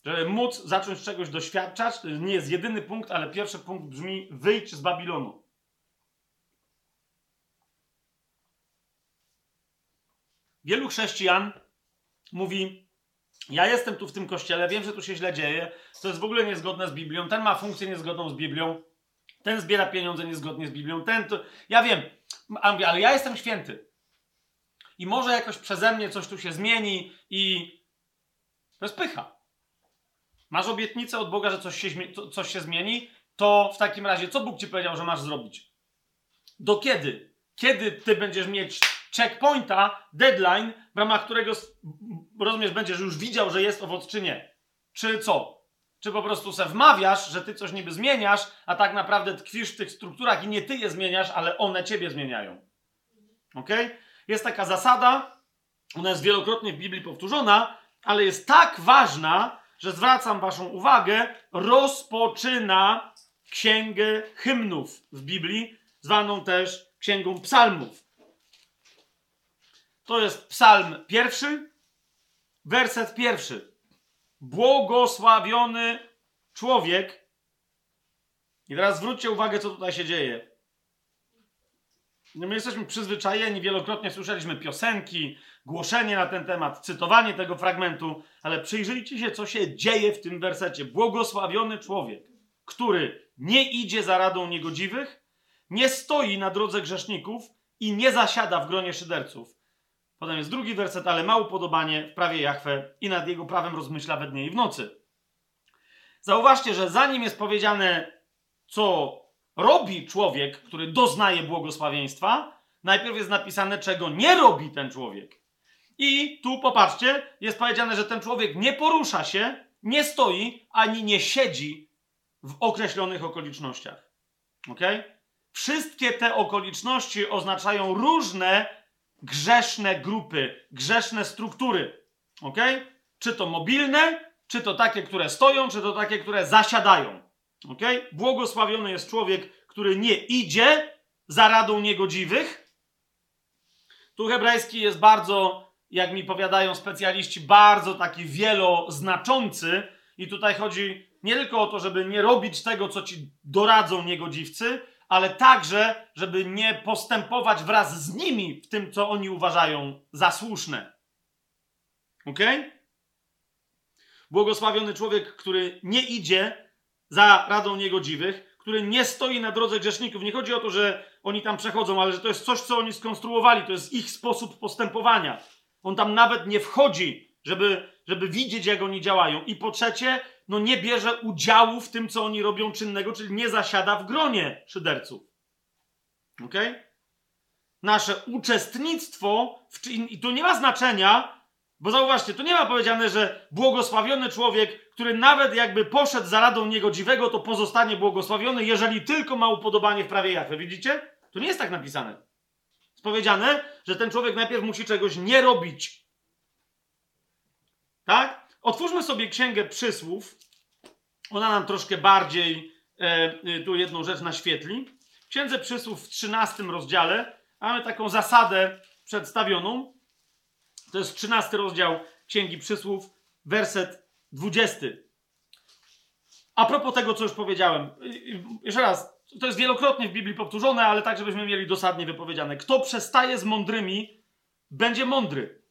Żeby móc zacząć czegoś doświadczać, nie jest jedyny punkt, ale pierwszy punkt brzmi: wyjdź z Babilonu. Wielu chrześcijan mówi: Ja jestem tu w tym kościele, wiem, że tu się źle dzieje, to jest w ogóle niezgodne z Biblią, ten ma funkcję niezgodną z Biblią, ten zbiera pieniądze niezgodnie z Biblią, ten to. Ja wiem, ale ja jestem święty. I może jakoś przeze mnie coś tu się zmieni, i to jest pycha. Masz obietnicę od Boga, że coś się, coś się zmieni, to w takim razie co Bóg ci powiedział, że masz zrobić? Do kiedy? Kiedy ty będziesz mieć checkpointa, deadline, w ramach którego rozumiesz, będziesz już widział, że jest owoc, czy nie. Czy co? Czy po prostu se wmawiasz, że ty coś niby zmieniasz, a tak naprawdę tkwisz w tych strukturach i nie ty je zmieniasz, ale one ciebie zmieniają. Ok? Jest taka zasada, ona jest wielokrotnie w Biblii powtórzona, ale jest tak ważna, że zwracam waszą uwagę, rozpoczyna księgę hymnów w Biblii, zwaną też księgą psalmów. To jest psalm pierwszy, werset pierwszy. Błogosławiony człowiek. I teraz zwróćcie uwagę, co tutaj się dzieje. My jesteśmy przyzwyczajeni, wielokrotnie słyszeliśmy piosenki, głoszenie na ten temat, cytowanie tego fragmentu, ale przyjrzyjcie się, co się dzieje w tym wersecie. Błogosławiony człowiek, który nie idzie za radą niegodziwych, nie stoi na drodze grzeszników i nie zasiada w gronie szyderców. Potem jest drugi werset, ale ma upodobanie w prawie Jachwę i nad jego prawem rozmyśla we dnie i w nocy. Zauważcie, że zanim jest powiedziane, co robi człowiek, który doznaje błogosławieństwa, najpierw jest napisane, czego nie robi ten człowiek. I tu popatrzcie, jest powiedziane, że ten człowiek nie porusza się, nie stoi, ani nie siedzi w określonych okolicznościach. Ok? Wszystkie te okoliczności oznaczają różne grzeszne grupy, grzeszne struktury. Ok? Czy to mobilne, czy to takie, które stoją, czy to takie, które zasiadają. Ok? Błogosławiony jest człowiek, który nie idzie za radą niegodziwych. Tu hebrajski jest bardzo, jak mi powiadają specjaliści, bardzo taki wieloznaczący. I tutaj chodzi nie tylko o to, żeby nie robić tego, co ci doradzą niegodziwcy, ale także, żeby nie postępować wraz z nimi w tym, co oni uważają za słuszne. Ok? Błogosławiony człowiek, który nie idzie za radą niegodziwych, który nie stoi na drodze grzeszników. Nie chodzi o to, że oni tam przechodzą, ale że to jest coś, co oni skonstruowali, to jest ich sposób postępowania. On tam nawet nie wchodzi, żeby, żeby widzieć, jak oni działają. I po trzecie, no nie bierze udziału w tym, co oni robią czynnego, czyli nie zasiada w gronie szyderców. Ok? Nasze uczestnictwo, w, i tu nie ma znaczenia, bo zauważcie, tu nie ma powiedziane, że błogosławiony człowiek, który nawet jakby poszedł za radą niegodziwego, to pozostanie błogosławiony, jeżeli tylko ma upodobanie w prawie Jachwy. Widzicie? To nie jest tak napisane. Jest powiedziane, że ten człowiek najpierw musi czegoś nie robić. Tak? Otwórzmy sobie księgę przysłów. Ona nam troszkę bardziej e, e tu jedną rzecz naświetli. W księdze przysłów w 13 rozdziale mamy taką zasadę przedstawioną. To jest 13 rozdział Księgi Przysłów, werset 20. A propos tego, co już powiedziałem, jeszcze raz, to jest wielokrotnie w Biblii powtórzone, ale tak, żebyśmy mieli dosadnie wypowiedziane. Kto przestaje z mądrymi, będzie mądry,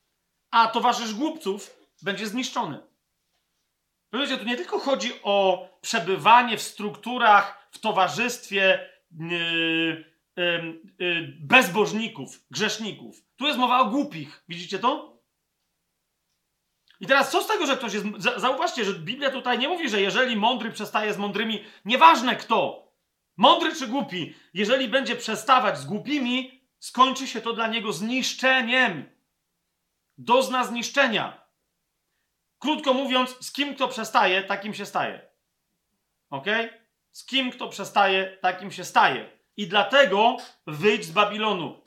a towarzysz głupców będzie zniszczony. Wiecie, tu nie tylko chodzi o przebywanie w strukturach, w towarzystwie yy, yy, yy, bezbożników, grzeszników. Tu jest mowa o głupich. Widzicie to? I teraz co z tego, że ktoś jest. Zauważcie, że Biblia tutaj nie mówi, że jeżeli mądry przestaje z mądrymi, nieważne kto, mądry czy głupi, jeżeli będzie przestawać z głupimi, skończy się to dla niego zniszczeniem. Dozna zniszczenia. Krótko mówiąc, z kim kto przestaje, takim się staje. Ok? Z kim kto przestaje, takim się staje. I dlatego wyjdź z Babilonu.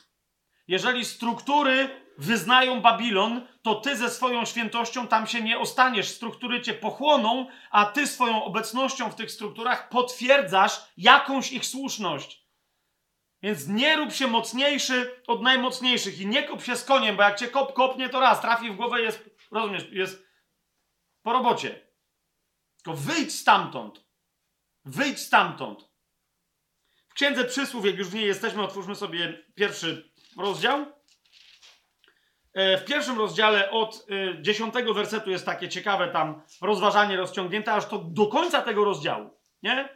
Jeżeli struktury wyznają Babilon, to ty ze swoją świętością tam się nie ostaniesz. Struktury cię pochłoną, a ty swoją obecnością w tych strukturach potwierdzasz jakąś ich słuszność. Więc nie rób się mocniejszy od najmocniejszych i nie kop się z koniem, bo jak cię kop kopnie, to raz trafi w głowę jest, rozumiesz, jest po robocie. Tylko wyjdź stamtąd. Wyjdź stamtąd. W Księdze Przysłów, jak już w niej jesteśmy, otwórzmy sobie pierwszy rozdział. E, w pierwszym rozdziale od e, dziesiątego wersetu jest takie ciekawe tam rozważanie rozciągnięte, aż to do końca tego rozdziału. Nie?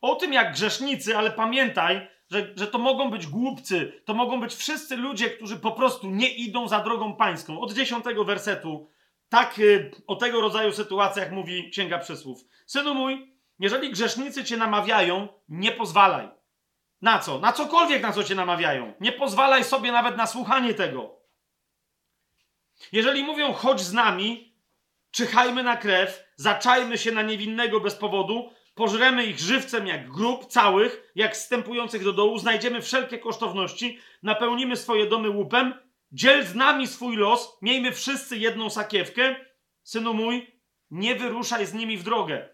O tym jak grzesznicy, ale pamiętaj, że, że to mogą być głupcy, to mogą być wszyscy ludzie, którzy po prostu nie idą za drogą pańską. Od dziesiątego wersetu, tak e, o tego rodzaju sytuacjach mówi Księga Przysłów. Synu mój, jeżeli grzesznicy cię namawiają, nie pozwalaj. Na co? Na cokolwiek, na co cię namawiają. Nie pozwalaj sobie nawet na słuchanie tego. Jeżeli mówią, chodź z nami, czyhajmy na krew, zaczajmy się na niewinnego bez powodu, pożremy ich żywcem jak grób całych, jak wstępujących do dołu, znajdziemy wszelkie kosztowności, napełnimy swoje domy łupem, dziel z nami swój los, miejmy wszyscy jedną sakiewkę. Synu mój, nie wyruszaj z nimi w drogę.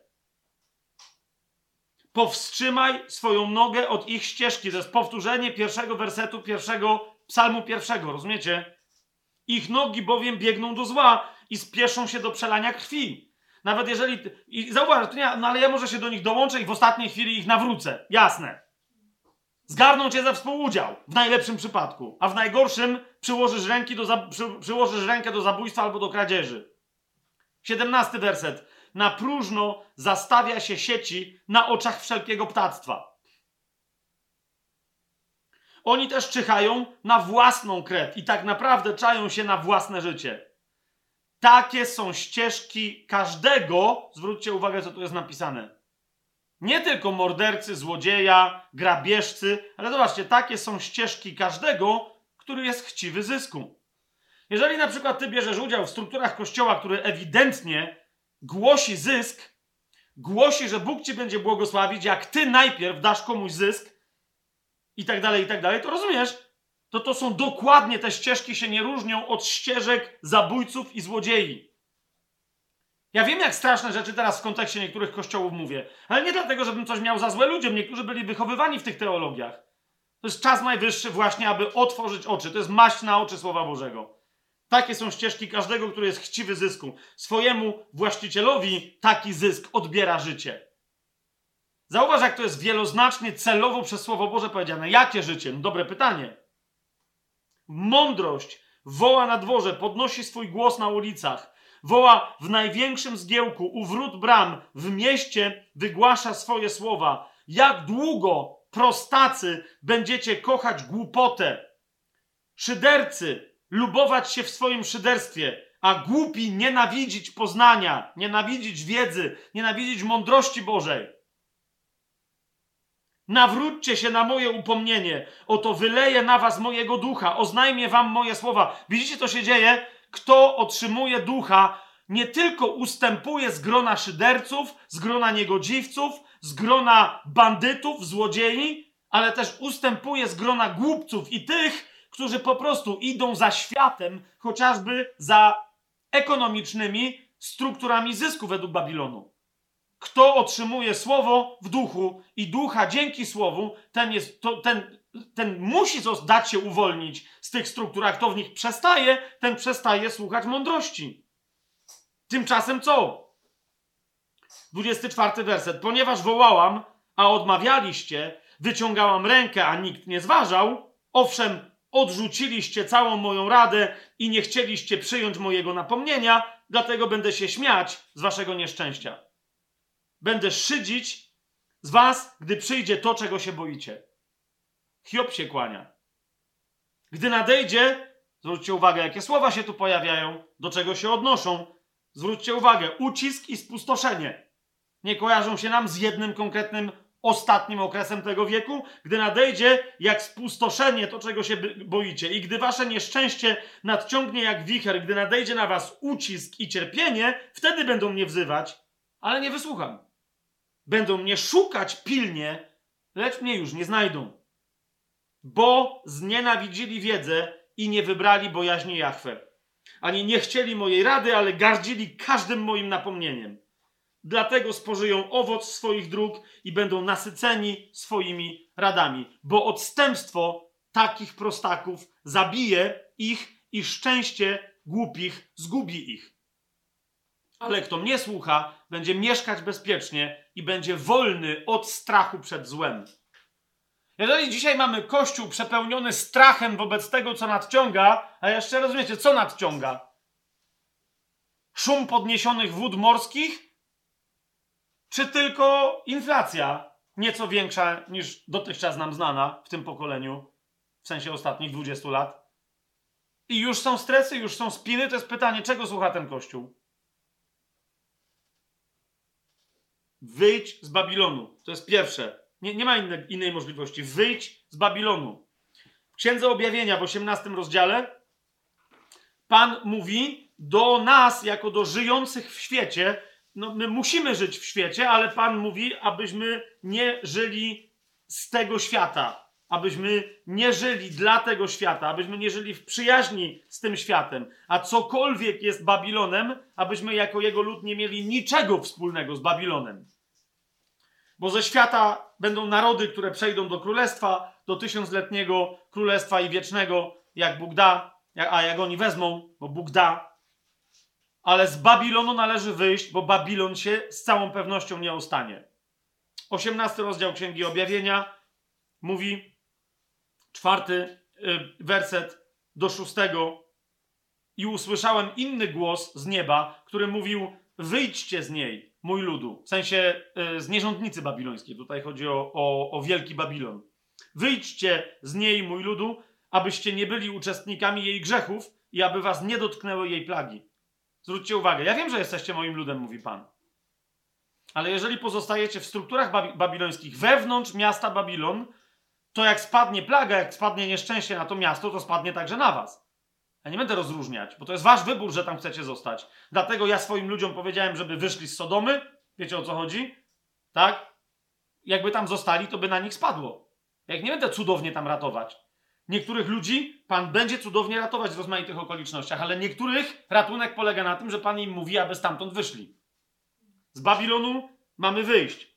Powstrzymaj swoją nogę od ich ścieżki. To jest powtórzenie pierwszego wersetu pierwszego psalmu pierwszego, rozumiecie? Ich nogi bowiem biegną do zła i spieszą się do przelania krwi. Nawet jeżeli. I zauważ, nie, no ale ja może się do nich dołączę i w ostatniej chwili ich nawrócę. Jasne. Zgarną cię za współudział, w najlepszym przypadku, a w najgorszym przyłożysz, ręki do przy, przyłożysz rękę do zabójstwa albo do kradzieży. 17 werset. Na próżno zastawia się sieci na oczach wszelkiego ptactwa. Oni też czyhają na własną krew i tak naprawdę czają się na własne życie. Takie są ścieżki każdego, zwróćcie uwagę, co tu jest napisane. Nie tylko mordercy, złodzieja, grabieżcy, ale zobaczcie, takie są ścieżki każdego, który jest chciwy zysku. Jeżeli na przykład ty bierzesz udział w strukturach kościoła, który ewidentnie głosi zysk, głosi, że Bóg ci będzie błogosławić, jak ty najpierw dasz komuś zysk, i tak dalej, i tak dalej, to rozumiesz? To to są dokładnie, te ścieżki się nie różnią od ścieżek zabójców i złodziei. Ja wiem, jak straszne rzeczy teraz w kontekście niektórych kościołów mówię, ale nie dlatego, żebym coś miał za złe ludziom. Niektórzy byli wychowywani w tych teologiach. To jest czas najwyższy właśnie, aby otworzyć oczy. To jest maść na oczy Słowa Bożego. Takie są ścieżki każdego, który jest chciwy zysku. Swojemu właścicielowi taki zysk odbiera życie. Zauważ, jak to jest wieloznacznie, celowo przez Słowo Boże powiedziane. Jakie życie? No dobre pytanie. Mądrość woła na dworze, podnosi swój głos na ulicach, woła w największym zgiełku, u wrót bram, w mieście wygłasza swoje słowa. Jak długo, prostacy, będziecie kochać głupotę? Szydercy, lubować się w swoim szyderstwie, a głupi nienawidzić poznania, nienawidzić wiedzy, nienawidzić mądrości Bożej. Nawróćcie się na moje upomnienie. Oto wyleję na was mojego ducha. Oznajmię wam moje słowa. Widzicie, co się dzieje? Kto otrzymuje ducha, nie tylko ustępuje z grona szyderców, z grona niegodziwców, z grona bandytów, złodziei, ale też ustępuje z grona głupców i tych, którzy po prostu idą za światem, chociażby za ekonomicznymi strukturami zysku według Babilonu. Kto otrzymuje słowo w duchu i ducha dzięki słowu, ten, jest, to, ten, ten musi dać się uwolnić z tych struktur, a kto w nich przestaje, ten przestaje słuchać mądrości. Tymczasem co? 24 werset. Ponieważ wołałam, a odmawialiście, wyciągałam rękę, a nikt nie zważał, owszem, odrzuciliście całą moją radę i nie chcieliście przyjąć mojego napomnienia, dlatego będę się śmiać z waszego nieszczęścia. Będę szydzić z was, gdy przyjdzie to, czego się boicie. Hiob się kłania. Gdy nadejdzie, zwróćcie uwagę, jakie słowa się tu pojawiają, do czego się odnoszą. Zwróćcie uwagę, ucisk i spustoszenie. Nie kojarzą się nam z jednym konkretnym ostatnim okresem tego wieku, gdy nadejdzie jak spustoszenie to, czego się boicie, i gdy wasze nieszczęście nadciągnie jak wicher, gdy nadejdzie na was ucisk i cierpienie, wtedy będą mnie wzywać, ale nie wysłucham. Będą mnie szukać pilnie, lecz mnie już nie znajdą. Bo znienawidzili wiedzę i nie wybrali bojaźni Jahwe. Ani nie chcieli mojej rady, ale gardzili każdym moim napomnieniem. Dlatego spożyją owoc swoich dróg i będą nasyceni swoimi radami, bo odstępstwo takich prostaków zabije ich i szczęście głupich zgubi ich. Ale kto mnie słucha, będzie mieszkać bezpiecznie i będzie wolny od strachu przed złem. Jeżeli dzisiaj mamy kościół przepełniony strachem wobec tego, co nadciąga, a jeszcze rozumiecie, co nadciąga? Szum podniesionych wód morskich? Czy tylko inflacja nieco większa niż dotychczas nam znana w tym pokoleniu, w sensie ostatnich 20 lat? I już są stresy, już są spiny. To jest pytanie, czego słucha ten kościół? Wyjdź z Babilonu. To jest pierwsze. Nie, nie ma inne, innej możliwości. Wyjdź z Babilonu. W Księdze Objawienia w 18 rozdziale Pan mówi do nas, jako do żyjących w świecie. No, my musimy żyć w świecie, ale Pan mówi, abyśmy nie żyli z tego świata. Abyśmy nie żyli dla tego świata, abyśmy nie żyli w przyjaźni z tym światem, a cokolwiek jest Babilonem, abyśmy jako jego lud nie mieli niczego wspólnego z Babilonem. Bo ze świata będą narody, które przejdą do królestwa, do tysiącletniego królestwa i wiecznego, jak Bóg da, a jak oni wezmą, bo Bóg da. Ale z Babilonu należy wyjść, bo Babilon się z całą pewnością nie ostanie. 18 rozdział Księgi Objawienia mówi, czwarty y, werset do szóstego. I usłyszałem inny głos z nieba, który mówił: Wyjdźcie z niej mój ludu. W sensie y, z nierządnicy babilońskiej. Tutaj chodzi o, o, o wielki Babilon. Wyjdźcie z niej, mój ludu, abyście nie byli uczestnikami jej grzechów i aby was nie dotknęły jej plagi. Zwróćcie uwagę, ja wiem, że jesteście moim ludem, mówi Pan. Ale jeżeli pozostajecie w strukturach babi babilońskich wewnątrz miasta Babilon, to jak spadnie plaga, jak spadnie nieszczęście na to miasto, to spadnie także na was. Ja nie będę rozróżniać, bo to jest wasz wybór, że tam chcecie zostać. Dlatego ja swoim ludziom powiedziałem, żeby wyszli z Sodomy. Wiecie o co chodzi? Tak? Jakby tam zostali, to by na nich spadło. Jak nie będę cudownie tam ratować. Niektórych ludzi Pan będzie cudownie ratować w rozmaitych okolicznościach, ale niektórych ratunek polega na tym, że Pan im mówi, aby stamtąd wyszli. Z Babilonu mamy wyjść.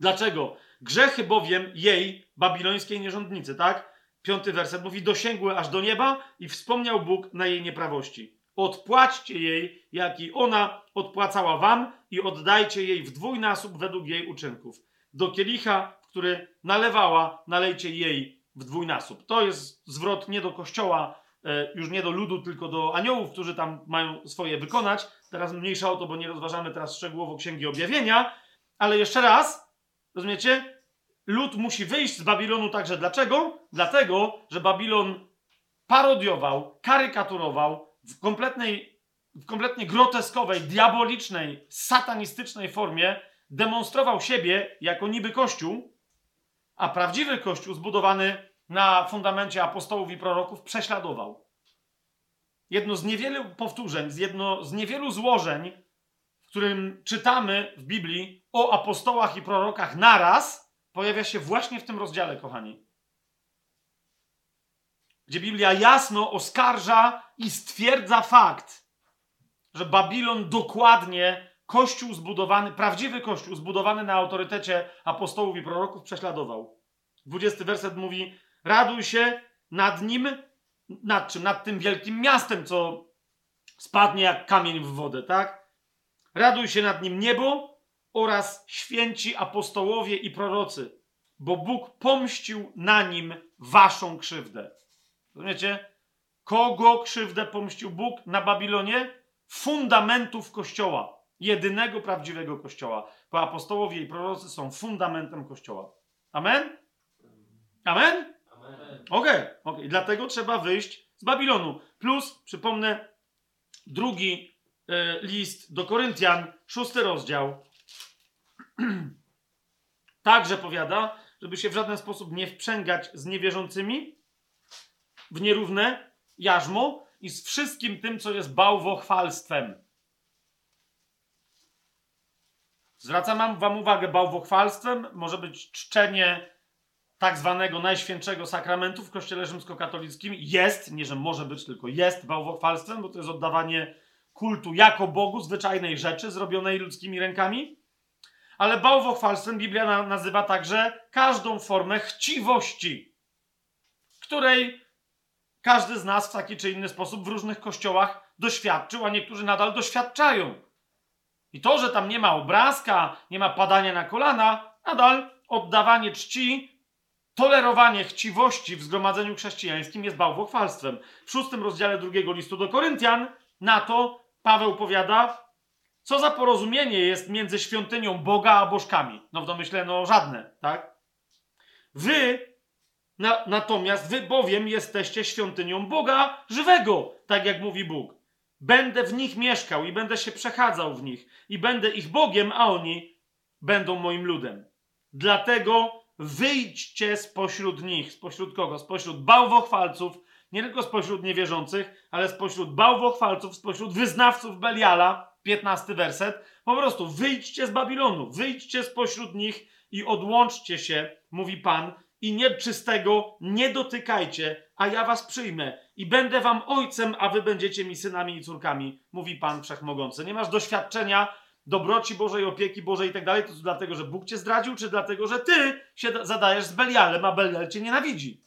Dlaczego? Grzechy bowiem jej, babilońskiej nierządnicy, tak? Piąty werset mówi, dosięgły aż do nieba i wspomniał Bóg na jej nieprawości. Odpłaćcie jej, jak i ona odpłacała wam i oddajcie jej w dwójnasób według jej uczynków. Do kielicha, który nalewała, nalejcie jej w dwójnasób. To jest zwrot nie do kościoła, e, już nie do ludu, tylko do aniołów, którzy tam mają swoje wykonać. Teraz mniejsza o to, bo nie rozważamy teraz szczegółowo Księgi Objawienia, ale jeszcze raz, rozumiecie? Lud musi wyjść z Babilonu także dlaczego? Dlatego, że Babilon parodiował, karykaturował w kompletnej, w kompletnie groteskowej, diabolicznej, satanistycznej formie, demonstrował siebie jako niby kościół, a prawdziwy kościół zbudowany na fundamencie apostołów i proroków prześladował. Jedno z niewielu powtórzeń, jedno z niewielu złożeń, w którym czytamy w Biblii o apostołach i prorokach naraz, pojawia się właśnie w tym rozdziale, kochani. Gdzie Biblia jasno oskarża i stwierdza fakt, że Babilon dokładnie kościół zbudowany, prawdziwy kościół zbudowany na autorytecie apostołów i proroków prześladował. 20 werset mówi: Raduj się nad nim, nad czym? Nad tym wielkim miastem, co spadnie jak kamień w wodę, tak? Raduj się nad nim niebo, oraz święci apostołowie i prorocy, bo Bóg pomścił na nim waszą krzywdę. Rozumiecie? Kogo krzywdę pomścił Bóg na Babilonie? Fundamentów Kościoła. Jedynego prawdziwego Kościoła. Bo apostołowie i prorocy są fundamentem Kościoła. Amen? Amen? Amen. Okej, okay, okay. dlatego trzeba wyjść z Babilonu. Plus, przypomnę, drugi y, list do Koryntian, szósty rozdział, Także powiada, żeby się w żaden sposób nie wprzęgać z niewierzącymi w nierówne jarzmo i z wszystkim tym, co jest bałwochwalstwem. Zwracam wam uwagę, bałwochwalstwem może być czczenie tak zwanego najświętszego sakramentu w kościele rzymskokatolickim jest, nie że może być, tylko jest bałwochwalstwem, bo to jest oddawanie kultu jako Bogu zwyczajnej rzeczy zrobionej ludzkimi rękami. Ale bałwochwalstwem Biblia na, nazywa także każdą formę chciwości, której każdy z nas w taki czy inny sposób w różnych kościołach doświadczył, a niektórzy nadal doświadczają. I to, że tam nie ma obrazka, nie ma padania na kolana, nadal oddawanie czci, tolerowanie chciwości w zgromadzeniu chrześcijańskim jest bałwochwalstwem. W szóstym rozdziale drugiego listu do Koryntian na to Paweł powiada, co za porozumienie jest między świątynią Boga a bożkami. No w domyśle, no żadne, tak? Wy na, natomiast wy bowiem jesteście świątynią Boga żywego, tak jak mówi Bóg. Będę w nich mieszkał i będę się przechadzał w nich i będę ich Bogiem, a oni będą moim ludem. Dlatego wyjdźcie spośród nich. Spośród kogo? Spośród bałwochwalców, nie tylko spośród niewierzących, ale spośród bałwochwalców, spośród wyznawców Beliala, 15 werset. Po prostu wyjdźcie z Babilonu, wyjdźcie spośród nich i odłączcie się, mówi Pan, i nieczystego nie dotykajcie, a ja was przyjmę i będę wam ojcem, a wy będziecie mi synami i córkami, mówi Pan Wszechmogący. Nie masz doświadczenia dobroci Bożej, opieki Bożej i tak dalej, to dlatego, że Bóg cię zdradził, czy dlatego, że ty się zadajesz z Belialem, a Belial cię nienawidzi.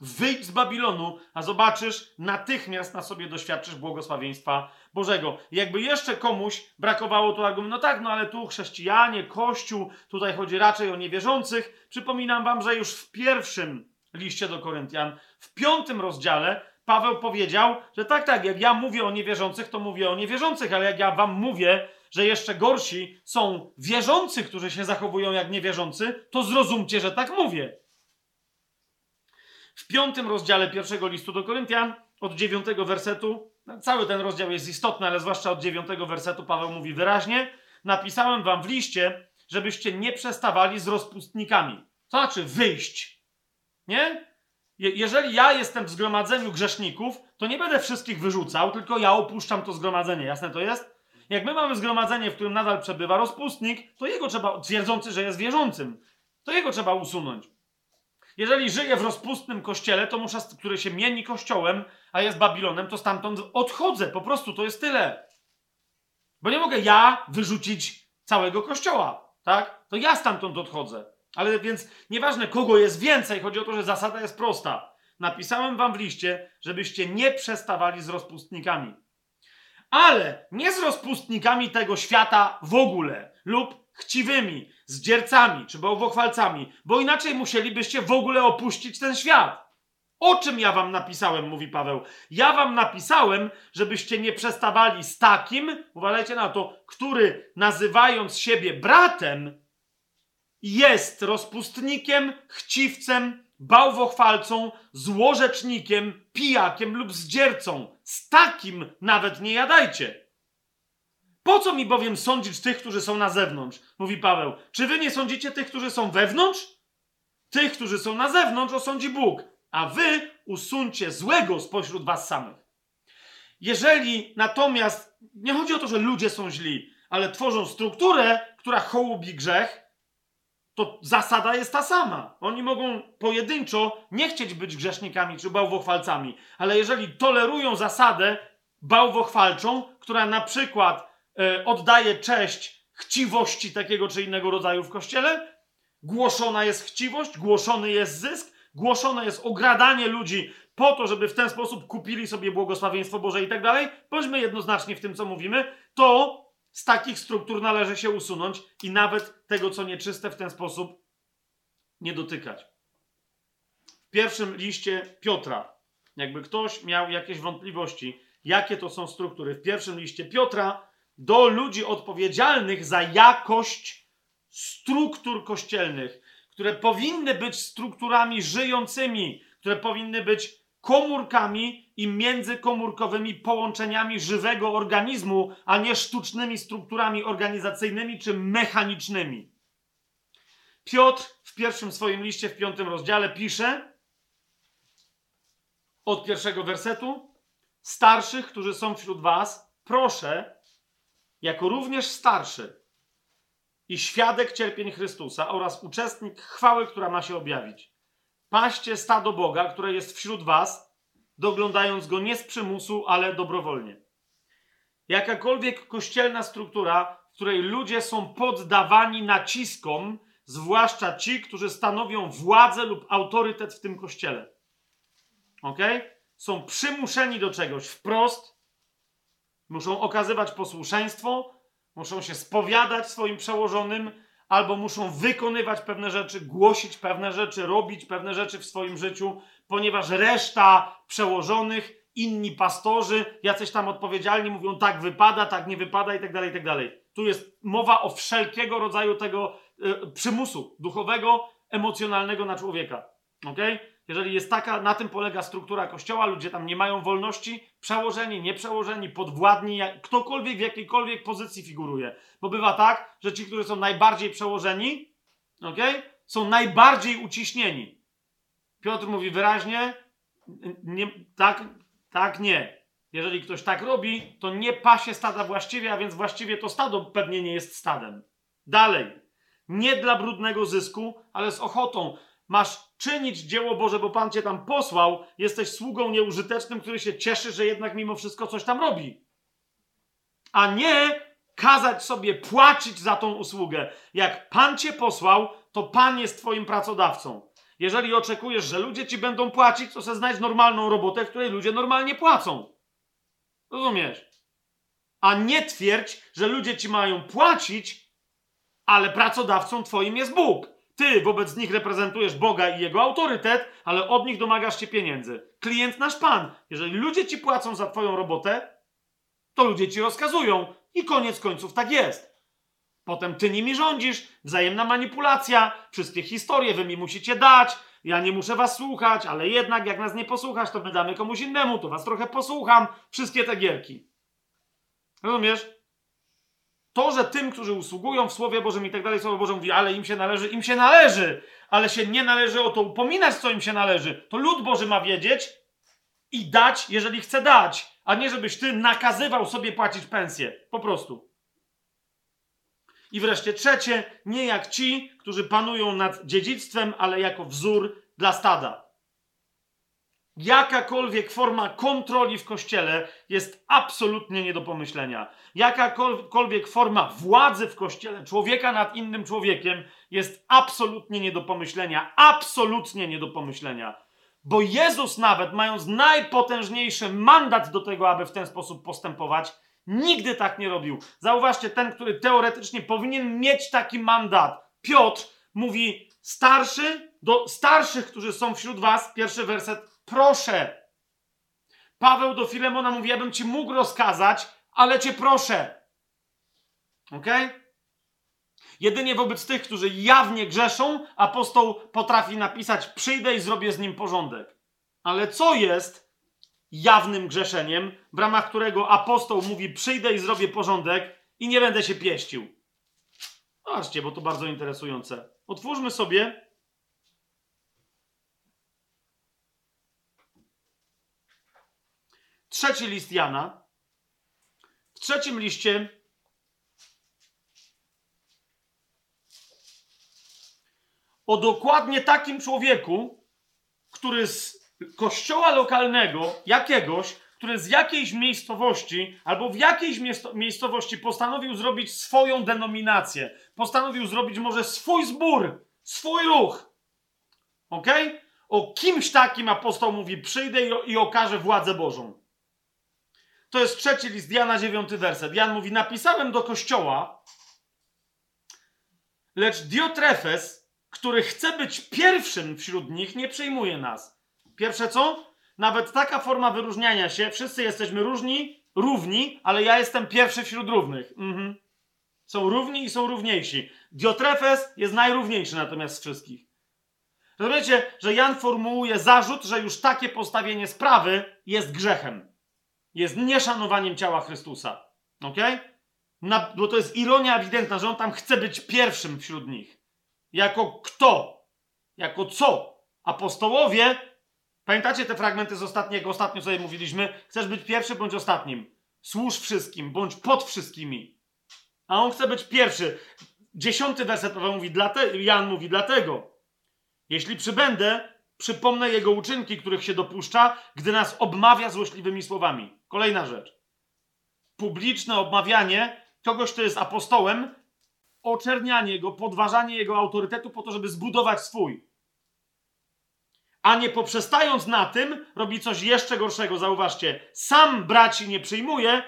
Wyjdź z Babilonu, a zobaczysz, natychmiast na sobie doświadczysz błogosławieństwa Bożego. Jakby jeszcze komuś brakowało tu argumentu, no tak, no ale tu chrześcijanie, Kościół, tutaj chodzi raczej o niewierzących. Przypominam wam, że już w pierwszym liście do Koryntian, w piątym rozdziale, Paweł powiedział, że tak, tak, jak ja mówię o niewierzących, to mówię o niewierzących, ale jak ja wam mówię, że jeszcze gorsi są wierzący, którzy się zachowują jak niewierzący, to zrozumcie, że tak mówię. W piątym rozdziale pierwszego listu do Koryntian, od dziewiątego wersetu, cały ten rozdział jest istotny, ale zwłaszcza od dziewiątego wersetu Paweł mówi wyraźnie: Napisałem wam w liście, żebyście nie przestawali z rozpustnikami. Co znaczy wyjść? Nie? Je jeżeli ja jestem w zgromadzeniu grzeszników, to nie będę wszystkich wyrzucał, tylko ja opuszczam to zgromadzenie. Jasne to jest? Jak my mamy zgromadzenie, w którym nadal przebywa rozpustnik, to jego trzeba, twierdzący, że jest wierzącym, to jego trzeba usunąć. Jeżeli żyję w rozpustnym kościele, to muszę, który się mieni kościołem, a jest Babilonem, to stamtąd odchodzę. Po prostu to jest tyle. Bo nie mogę ja wyrzucić całego kościoła, tak? To ja stamtąd odchodzę. Ale więc nieważne, kogo jest więcej, chodzi o to, że zasada jest prosta. Napisałem wam w liście, żebyście nie przestawali z rozpustnikami. Ale nie z rozpustnikami tego świata w ogóle, lub chciwymi, zdziercami czy bałwochwalcami, bo inaczej musielibyście w ogóle opuścić ten świat. O czym ja wam napisałem, mówi Paweł. Ja wam napisałem, żebyście nie przestawali z takim, uważajcie na to, który nazywając siebie bratem, jest rozpustnikiem, chciwcem, bałwochwalcą, złorzecznikiem, pijakiem lub zdziercą. Z takim nawet nie jadajcie. Po co mi bowiem sądzić tych, którzy są na zewnątrz? Mówi Paweł. Czy wy nie sądzicie tych, którzy są wewnątrz? Tych, którzy są na zewnątrz, osądzi Bóg, a wy usuńcie złego spośród was samych. Jeżeli natomiast nie chodzi o to, że ludzie są źli, ale tworzą strukturę, która hołubi grzech, to zasada jest ta sama. Oni mogą pojedynczo nie chcieć być grzesznikami czy bałwochwalcami, ale jeżeli tolerują zasadę bałwochwalczą, która na przykład oddaje cześć chciwości takiego czy innego rodzaju w kościele, głoszona jest chciwość, głoszony jest zysk, głoszone jest ogradanie ludzi po to, żeby w ten sposób kupili sobie błogosławieństwo Boże i tak dalej, bądźmy jednoznacznie w tym, co mówimy, to z takich struktur należy się usunąć i nawet tego, co nieczyste, w ten sposób nie dotykać. W pierwszym liście Piotra, jakby ktoś miał jakieś wątpliwości, jakie to są struktury, w pierwszym liście Piotra, do ludzi odpowiedzialnych za jakość struktur kościelnych, które powinny być strukturami żyjącymi, które powinny być komórkami i międzykomórkowymi połączeniami żywego organizmu, a nie sztucznymi strukturami organizacyjnymi czy mechanicznymi. Piotr w pierwszym swoim liście, w piątym rozdziale pisze od pierwszego wersetu: Starszych, którzy są wśród Was, proszę, jako również starszy, i świadek cierpień Chrystusa oraz uczestnik chwały, która ma się objawić. Paście stado Boga, które jest wśród was, doglądając go nie z przymusu, ale dobrowolnie. Jakakolwiek kościelna struktura, w której ludzie są poddawani naciskom, zwłaszcza ci, którzy stanowią władzę lub autorytet w tym kościele. Ok? Są przymuszeni do czegoś wprost, muszą okazywać posłuszeństwo, muszą się spowiadać swoim przełożonym, albo muszą wykonywać pewne rzeczy, głosić pewne rzeczy, robić pewne rzeczy w swoim życiu, ponieważ reszta przełożonych, inni pastorzy, jacyś tam odpowiedzialni mówią tak wypada, tak nie wypada i tak dalej, i tak dalej. Tu jest mowa o wszelkiego rodzaju tego y, przymusu duchowego, emocjonalnego na człowieka. Okay? Jeżeli jest taka, na tym polega struktura kościoła, ludzie tam nie mają wolności, przełożeni, nieprzełożeni, podwładni, jak, ktokolwiek w jakiejkolwiek pozycji figuruje. Bo bywa tak, że ci, którzy są najbardziej przełożeni, okay, są najbardziej uciśnieni. Piotr mówi wyraźnie, nie, tak, tak nie. Jeżeli ktoś tak robi, to nie pasie stada właściwie, a więc właściwie to stado pewnie nie jest stadem. Dalej. Nie dla brudnego zysku, ale z ochotą. Masz czynić dzieło Boże, bo Pan cię tam posłał. Jesteś sługą nieużytecznym, który się cieszy, że jednak mimo wszystko coś tam robi. A nie kazać sobie płacić za tą usługę. Jak Pan cię posłał, to Pan jest twoim pracodawcą. Jeżeli oczekujesz, że ludzie ci będą płacić, to sobie znajdź normalną robotę, w której ludzie normalnie płacą. Rozumiesz? A nie twierdź, że ludzie ci mają płacić, ale pracodawcą twoim jest Bóg. Ty wobec nich reprezentujesz Boga i jego autorytet, ale od nich domagasz się pieniędzy. Klient nasz Pan. Jeżeli ludzie ci płacą za twoją robotę, to ludzie ci rozkazują. I koniec końców tak jest. Potem ty nimi rządzisz, wzajemna manipulacja, wszystkie historie wy mi musicie dać, ja nie muszę was słuchać, ale jednak jak nas nie posłuchasz, to my damy komuś innemu, to was trochę posłucham. Wszystkie te gierki. Rozumiesz? To, że tym, którzy usługują w Słowie Bożym i tak dalej, Słowo Boże mówi, ale im się należy, im się należy, ale się nie należy o to upominać, co im się należy. To lud Boży ma wiedzieć i dać, jeżeli chce dać, a nie żebyś ty nakazywał sobie płacić pensję. Po prostu. I wreszcie trzecie, nie jak ci, którzy panują nad dziedzictwem, ale jako wzór dla stada. Jakakolwiek forma kontroli w kościele jest absolutnie nie do pomyślenia. Jakakolwiek forma władzy w kościele, człowieka nad innym człowiekiem, jest absolutnie nie do pomyślenia. Absolutnie nie do pomyślenia. Bo Jezus, nawet mając najpotężniejszy mandat do tego, aby w ten sposób postępować, Nigdy tak nie robił. Zauważcie, ten, który teoretycznie powinien mieć taki mandat. Piotr mówi starszy do starszych, którzy są wśród was, pierwszy werset, proszę. Paweł do Filemona mówi, ja bym ci mógł rozkazać, ale cię proszę. Ok? Jedynie wobec tych, którzy jawnie grzeszą, apostoł potrafi napisać: Przyjdę i zrobię z nim porządek. Ale co jest, jawnym grzeszeniem, w ramach którego apostoł mówi: Przyjdę i zrobię porządek i nie będę się pieścił. Zobaczcie, bo to bardzo interesujące. Otwórzmy sobie. Trzeci list Jana. W trzecim liście o dokładnie takim człowieku, który z kościoła lokalnego, jakiegoś, który z jakiejś miejscowości albo w jakiejś miejscowości postanowił zrobić swoją denominację, postanowił zrobić może swój zbór, swój ruch. Ok? O kimś takim apostoł mówi: Przyjdę i, i okażę władzę Bożą. To jest trzeci list Jana, dziewiąty werset. Jan mówi: Napisałem do kościoła, lecz Diotrefes, który chce być pierwszym wśród nich, nie przyjmuje nas. Pierwsze co? Nawet taka forma wyróżniania się, wszyscy jesteśmy różni, równi, ale ja jestem pierwszy wśród równych. Mhm. Są równi i są równiejsi. Diotrefes jest najrówniejszy natomiast z wszystkich. Rozumiecie, że Jan formułuje zarzut, że już takie postawienie sprawy jest grzechem. Jest nieszanowaniem ciała Chrystusa. Ok? Bo to jest ironia ewidentna, że on tam chce być pierwszym wśród nich. Jako kto? Jako co? Apostołowie Pamiętacie te fragmenty z ostatniego? Ostatnio sobie mówiliśmy. Chcesz być pierwszy bądź ostatnim. Służ wszystkim, bądź pod wszystkimi. A on chce być pierwszy. dziesiąty werset Paweł mówi, Jan mówi, dlatego, jeśli przybędę, przypomnę jego uczynki, których się dopuszcza, gdy nas obmawia złośliwymi słowami. Kolejna rzecz. Publiczne obmawianie kogoś, kto jest apostołem, oczernianie go, podważanie jego autorytetu po to, żeby zbudować swój. A nie poprzestając na tym, robi coś jeszcze gorszego. Zauważcie, sam braci nie przyjmuje,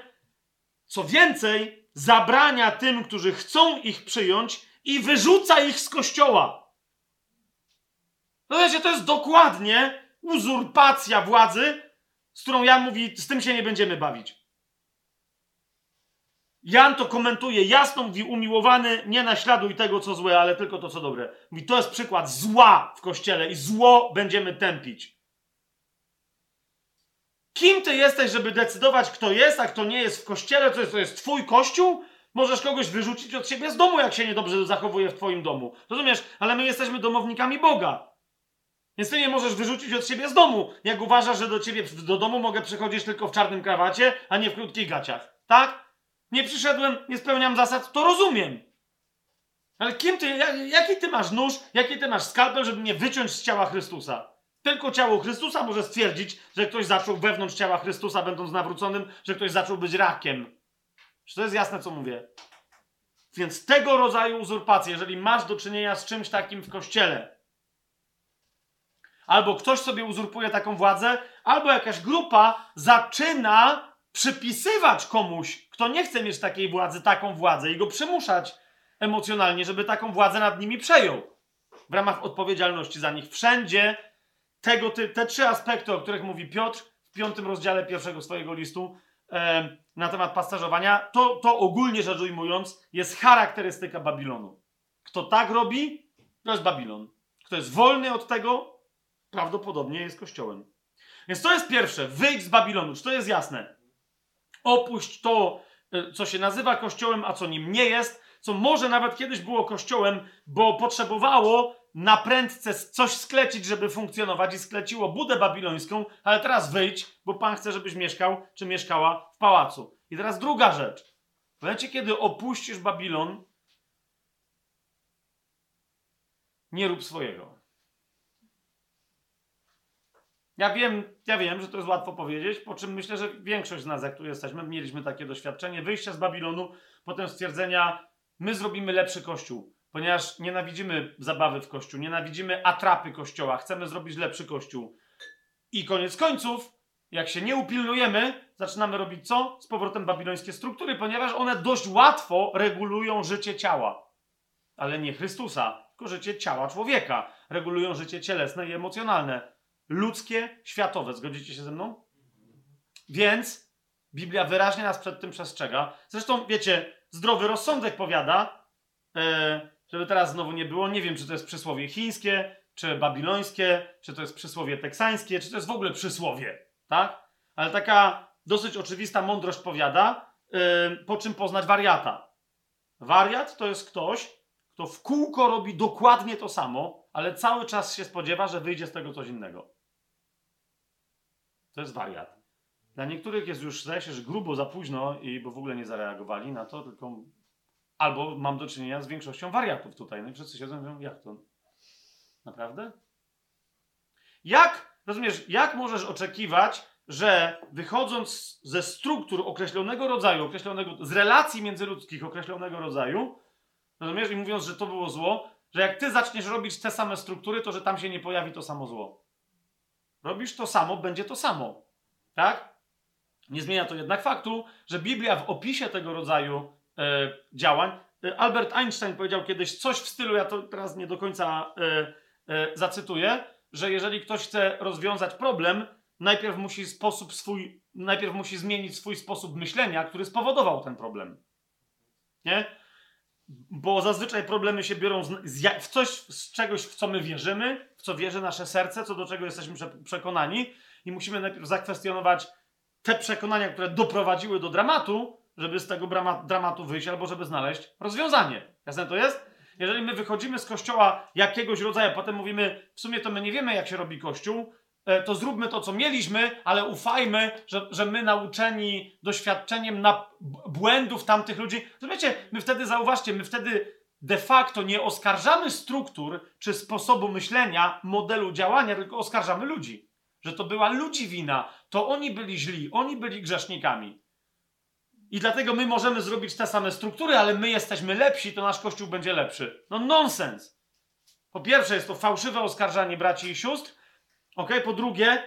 co więcej, zabrania tym, którzy chcą ich przyjąć i wyrzuca ich z kościoła. No wiecie, to jest dokładnie uzurpacja władzy, z którą Jan mówi, z tym się nie będziemy bawić. Jan to komentuje jasno, mówi umiłowany, nie naśladuj tego, co złe, ale tylko to, co dobre. Mówi, to jest przykład zła w kościele i zło będziemy tępić. Kim ty jesteś, żeby decydować, kto jest, a kto nie jest w kościele? To jest, to jest twój kościół? Możesz kogoś wyrzucić od siebie z domu, jak się niedobrze zachowuje w twoim domu. Rozumiesz? Ale my jesteśmy domownikami Boga. Więc ty nie możesz wyrzucić od siebie z domu, jak uważasz, że do ciebie do domu mogę przychodzić tylko w czarnym krawacie, a nie w krótkich gaciach. Tak? Nie przyszedłem, nie spełniam zasad, to rozumiem. Ale kim ty, jaki ty masz nóż, jaki ty masz skalpel, żeby mnie wyciąć z ciała Chrystusa? Tylko ciało Chrystusa może stwierdzić, że ktoś zaczął wewnątrz ciała Chrystusa, będąc nawróconym, że ktoś zaczął być rakiem. Czy to jest jasne, co mówię? Więc tego rodzaju uzurpacje, jeżeli masz do czynienia z czymś takim w kościele, albo ktoś sobie uzurpuje taką władzę, albo jakaś grupa zaczyna przypisywać komuś, kto nie chce mieć takiej władzy, taką władzę i go przymuszać emocjonalnie, żeby taką władzę nad nimi przejął. W ramach odpowiedzialności za nich. Wszędzie tego, te, te trzy aspekty, o których mówi Piotr w piątym rozdziale pierwszego swojego listu e, na temat pasterzowania, to, to ogólnie rzecz ujmując jest charakterystyka Babilonu. Kto tak robi, to jest Babilon. Kto jest wolny od tego, prawdopodobnie jest kościołem. Więc to jest pierwsze. Wyjdź z Babilonu. Czy to jest jasne? Opuść to, e, co się nazywa kościołem, a co nim nie jest, co może nawet kiedyś było kościołem, bo potrzebowało na prędce coś sklecić, żeby funkcjonować i skleciło budę babilońską, ale teraz wyjdź, bo Pan chce, żebyś mieszkał czy mieszkała w pałacu. I teraz druga rzecz. W momencie, kiedy opuścisz Babilon, nie rób swojego. Ja wiem, ja wiem, że to jest łatwo powiedzieć, po czym myślę, że większość z nas, jak tu jesteśmy, mieliśmy takie doświadczenie wyjścia z Babilonu, potem stwierdzenia, my zrobimy lepszy kościół, ponieważ nienawidzimy zabawy w kościół, nienawidzimy atrapy kościoła, chcemy zrobić lepszy kościół. I koniec końców, jak się nie upilnujemy, zaczynamy robić co? Z powrotem babilońskie struktury, ponieważ one dość łatwo regulują życie ciała. Ale nie Chrystusa, tylko życie ciała człowieka. Regulują życie cielesne i emocjonalne ludzkie, światowe. Zgodzicie się ze mną? Więc Biblia wyraźnie nas przed tym przestrzega. Zresztą, wiecie, zdrowy rozsądek powiada, e, żeby teraz znowu nie było, nie wiem, czy to jest przysłowie chińskie, czy babilońskie, czy to jest przysłowie teksańskie, czy to jest w ogóle przysłowie, tak? Ale taka dosyć oczywista mądrość powiada, e, po czym poznać wariata. Wariat to jest ktoś, kto w kółko robi dokładnie to samo, ale cały czas się spodziewa, że wyjdzie z tego coś innego. To jest wariat. Dla niektórych jest już, zdaje się, że grubo za późno, i bo w ogóle nie zareagowali na to, tylko albo mam do czynienia z większością wariatów tutaj. No i wszyscy siedzą i mówią, jak to? Naprawdę? Jak, rozumiesz, jak możesz oczekiwać, że wychodząc ze struktur określonego rodzaju, określonego, z relacji międzyludzkich określonego rodzaju, rozumiesz, i mówiąc, że to było zło, że jak ty zaczniesz robić te same struktury, to że tam się nie pojawi to samo zło. Robisz to samo, będzie to samo. Tak? Nie zmienia to jednak faktu, że Biblia w opisie tego rodzaju e, działań, e, Albert Einstein powiedział kiedyś coś w stylu, ja to teraz nie do końca e, e zacytuję, że jeżeli ktoś chce rozwiązać problem, najpierw musi sposób swój, najpierw musi zmienić swój sposób myślenia, który spowodował ten problem. Nie? Bo zazwyczaj problemy się biorą z, z, w coś, z czegoś, w co my wierzymy, w co wierzy nasze serce, co do czego jesteśmy przekonani, i musimy najpierw zakwestionować te przekonania, które doprowadziły do dramatu, żeby z tego dramatu wyjść, albo żeby znaleźć rozwiązanie. Jasne to jest? Jeżeli my wychodzimy z kościoła jakiegoś rodzaju, potem mówimy, w sumie to my nie wiemy, jak się robi kościół, to zróbmy to, co mieliśmy, ale ufajmy, że, że my nauczeni doświadczeniem na błędów tamtych ludzi, to wiecie, my wtedy, zauważcie, my wtedy de facto nie oskarżamy struktur czy sposobu myślenia, modelu działania, tylko oskarżamy ludzi. Że to była ludzi wina, to oni byli źli, oni byli grzesznikami. I dlatego my możemy zrobić te same struktury, ale my jesteśmy lepsi, to nasz kościół będzie lepszy. No nonsens. Po pierwsze, jest to fałszywe oskarżanie braci i sióstr. Ok, po drugie,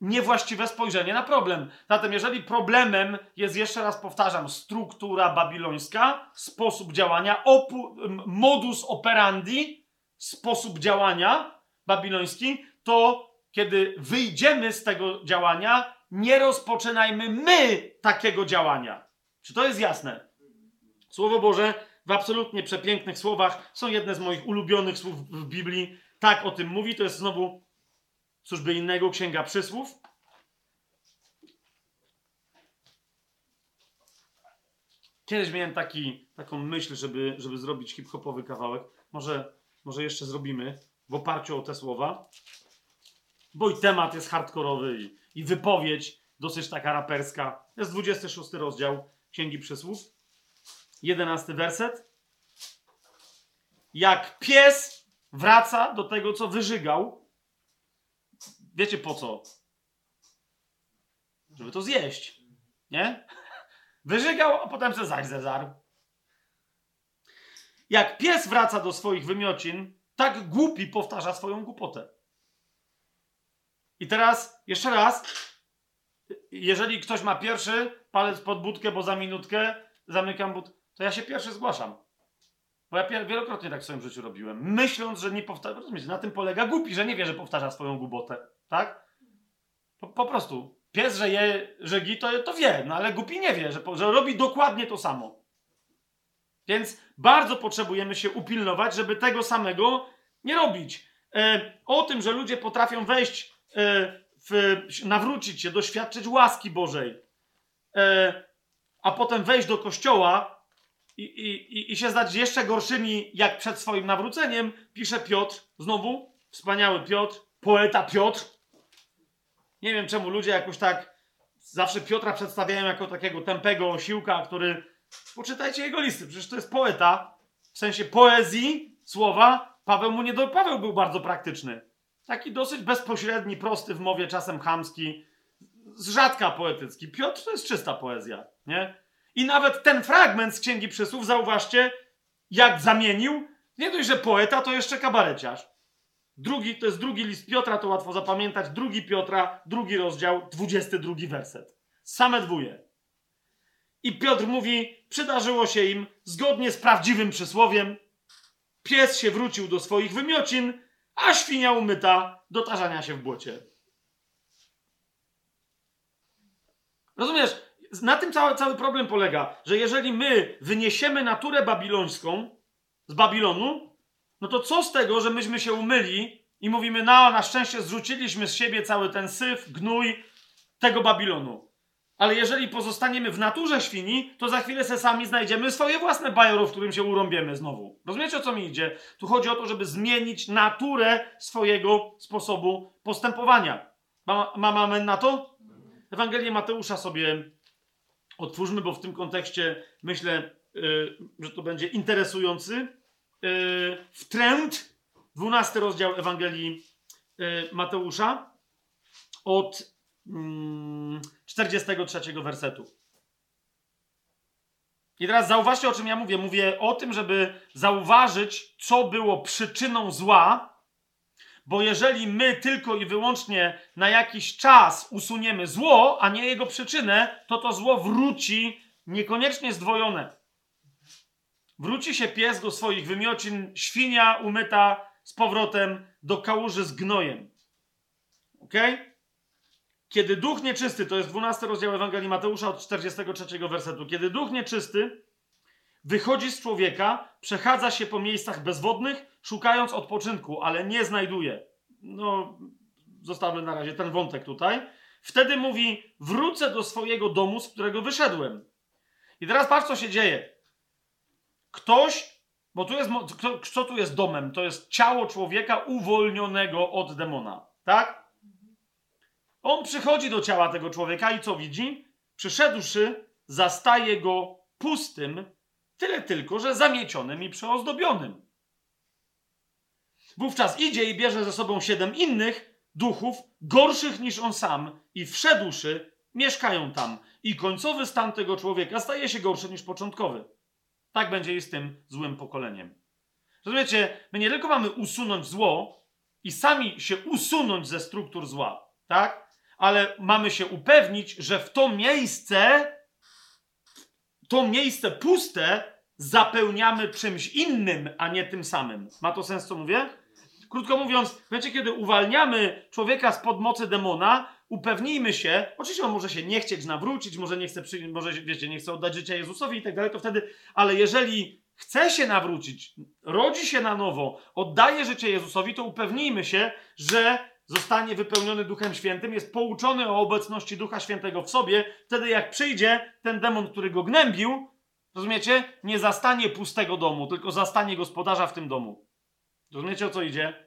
niewłaściwe spojrzenie na problem. Zatem, jeżeli problemem jest, jeszcze raz powtarzam, struktura babilońska, sposób działania, modus operandi, sposób działania babiloński, to kiedy wyjdziemy z tego działania, nie rozpoczynajmy my takiego działania. Czy to jest jasne? Słowo Boże w absolutnie przepięknych słowach są jedne z moich ulubionych słów w Biblii. Tak o tym mówi. To jest znowu Cóż by innego księga przysłów? Kiedyś miałem taki, taką myśl, żeby, żeby zrobić hip-hopowy kawałek. Może, może jeszcze zrobimy w oparciu o te słowa. Bo i temat jest hardkorowy i, i wypowiedź dosyć taka raperska. Jest 26 rozdział Księgi Przysłów. 11 werset. Jak pies wraca do tego, co wyżygał, Wiecie po co? Żeby to zjeść. Nie? Wyżygał, a potem se zaś zezarł. Jak pies wraca do swoich wymiocin, tak głupi powtarza swoją głupotę. I teraz, jeszcze raz, jeżeli ktoś ma pierwszy palec pod budkę, bo za minutkę zamykam but, to ja się pierwszy zgłaszam. Bo ja wielokrotnie tak w swoim życiu robiłem. Myśląc, że nie powtarza. Rozumiecie, na tym polega głupi, że nie wie, że powtarza swoją głupotę. Tak? Po, po prostu. Pies, że je żegi, to, to wie, no ale głupi nie wie, że, że robi dokładnie to samo. Więc bardzo potrzebujemy się upilnować, żeby tego samego nie robić. E, o tym, że ludzie potrafią wejść, e, w, nawrócić się, doświadczyć łaski Bożej, e, a potem wejść do kościoła i, i, i się zdać jeszcze gorszymi jak przed swoim nawróceniem, pisze Piotr, znowu, wspaniały Piotr, poeta Piotr. Nie wiem czemu ludzie jakoś tak zawsze Piotra przedstawiają jako takiego tępego osiłka, który. Poczytajcie jego listy, przecież to jest poeta. W sensie poezji, słowa. Paweł mu nie do. Paweł był bardzo praktyczny. Taki dosyć bezpośredni, prosty w mowie, czasem chamski. Z rzadka poetycki. Piotr to jest czysta poezja, nie? I nawet ten fragment z Księgi Przysłów, zauważcie, jak zamienił, nie dość, że poeta, to jeszcze kabareciarz. Drugi, to jest drugi list Piotra, to łatwo zapamiętać. Drugi Piotra, drugi rozdział, 22 werset. Same dwóje. I Piotr mówi, przydarzyło się im, zgodnie z prawdziwym przysłowiem, pies się wrócił do swoich wymiocin, a świnia umyta do tarzania się w błocie. Rozumiesz? Na tym cały, cały problem polega, że jeżeli my wyniesiemy naturę babilońską z Babilonu, no to co z tego, że myśmy się umyli i mówimy, no na szczęście zrzuciliśmy z siebie cały ten syf, gnój tego Babilonu. Ale jeżeli pozostaniemy w naturze świni, to za chwilę se sami znajdziemy swoje własne bajoro, w którym się urąbiemy znowu. Rozumiecie o co mi idzie? Tu chodzi o to, żeby zmienić naturę swojego sposobu postępowania. Ma, ma, mamy na to? Ewangelię Mateusza sobie otwórzmy, bo w tym kontekście myślę, yy, że to będzie interesujący wtręt, 12 rozdział Ewangelii y, Mateusza, od 43 mm, wersetu. I teraz zauważcie, o czym ja mówię. Mówię o tym, żeby zauważyć, co było przyczyną zła, bo jeżeli my tylko i wyłącznie na jakiś czas usuniemy zło, a nie jego przyczynę, to to zło wróci niekoniecznie zdwojone. Wróci się pies do swoich wymiocin, świnia umyta z powrotem do kałuży z gnojem. Ok? Kiedy duch nieczysty, to jest 12 rozdział Ewangelii Mateusza od 43 wersetu, kiedy duch nieczysty wychodzi z człowieka, przechadza się po miejscach bezwodnych, szukając odpoczynku, ale nie znajduje. No, zostawmy na razie ten wątek tutaj. Wtedy mówi: Wrócę do swojego domu, z którego wyszedłem. I teraz patrz, co się dzieje. Ktoś, bo tu jest, co tu jest domem? To jest ciało człowieka uwolnionego od demona, tak? On przychodzi do ciała tego człowieka i co widzi? Przyszedłszy, zastaje go pustym, Tyle tylko, że zamiecionym i przeozdobionym. Wówczas idzie i bierze ze sobą siedem innych duchów, gorszych niż on sam, i wszedłszy, mieszkają tam. I końcowy stan tego człowieka staje się gorszy niż początkowy. Tak będzie i z tym złym pokoleniem. Rozumiecie, my nie tylko mamy usunąć zło i sami się usunąć ze struktur zła, tak? Ale mamy się upewnić, że w to miejsce, to miejsce puste zapełniamy czymś innym, a nie tym samym. Ma to sens, co mówię? Krótko mówiąc, w momencie, kiedy uwalniamy człowieka spod mocy demona, upewnijmy się, oczywiście on może się nie chcieć nawrócić, może nie chce, przy, może, wiecie, nie chce oddać życia Jezusowi i tak dalej, to wtedy, ale jeżeli chce się nawrócić, rodzi się na nowo, oddaje życie Jezusowi, to upewnijmy się, że zostanie wypełniony Duchem Świętym, jest pouczony o obecności Ducha Świętego w sobie, wtedy jak przyjdzie ten demon, który go gnębił, rozumiecie, nie zastanie pustego domu, tylko zastanie gospodarza w tym domu. Rozumiecie o co idzie?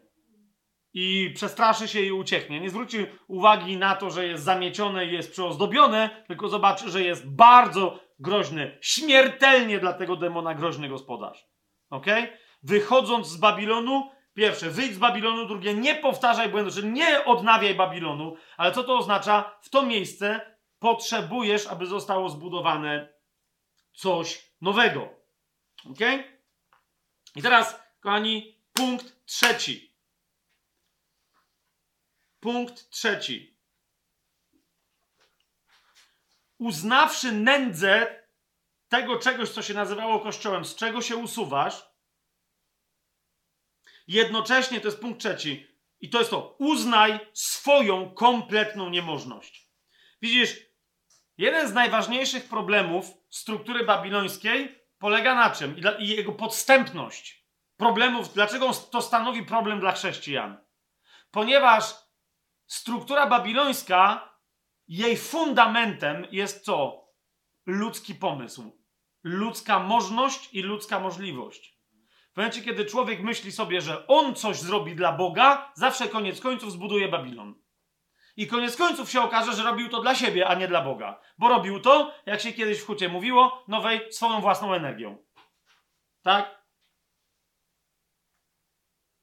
I przestraszy się i ucieknie. Nie zwróci uwagi na to, że jest zamiecione i jest przyozdobione, tylko zobaczy, że jest bardzo groźny, śmiertelnie dla tego demona groźny gospodarz. Ok? Wychodząc z Babilonu, pierwsze, wyjdź z Babilonu, drugie, nie powtarzaj błędów, czyli nie odnawiaj Babilonu, ale co to oznacza? W to miejsce potrzebujesz, aby zostało zbudowane coś nowego. Ok? I teraz, kochani, punkt trzeci. Punkt trzeci. Uznawszy nędzę tego czegoś, co się nazywało Kościołem, z czego się usuwasz, jednocześnie to jest punkt trzeci. I to jest to, uznaj swoją kompletną niemożność. Widzisz, jeden z najważniejszych problemów struktury babilońskiej polega na czym? I jego podstępność. Problemów, dlaczego to stanowi problem dla chrześcijan? Ponieważ struktura babilońska, jej fundamentem jest co? Ludzki pomysł, ludzka możność i ludzka możliwość. W momencie, kiedy człowiek myśli sobie, że on coś zrobi dla Boga, zawsze koniec końców zbuduje Babilon. I koniec końców się okaże, że robił to dla siebie, a nie dla Boga. Bo robił to, jak się kiedyś w hucie mówiło, nowej swoją własną energią. Tak?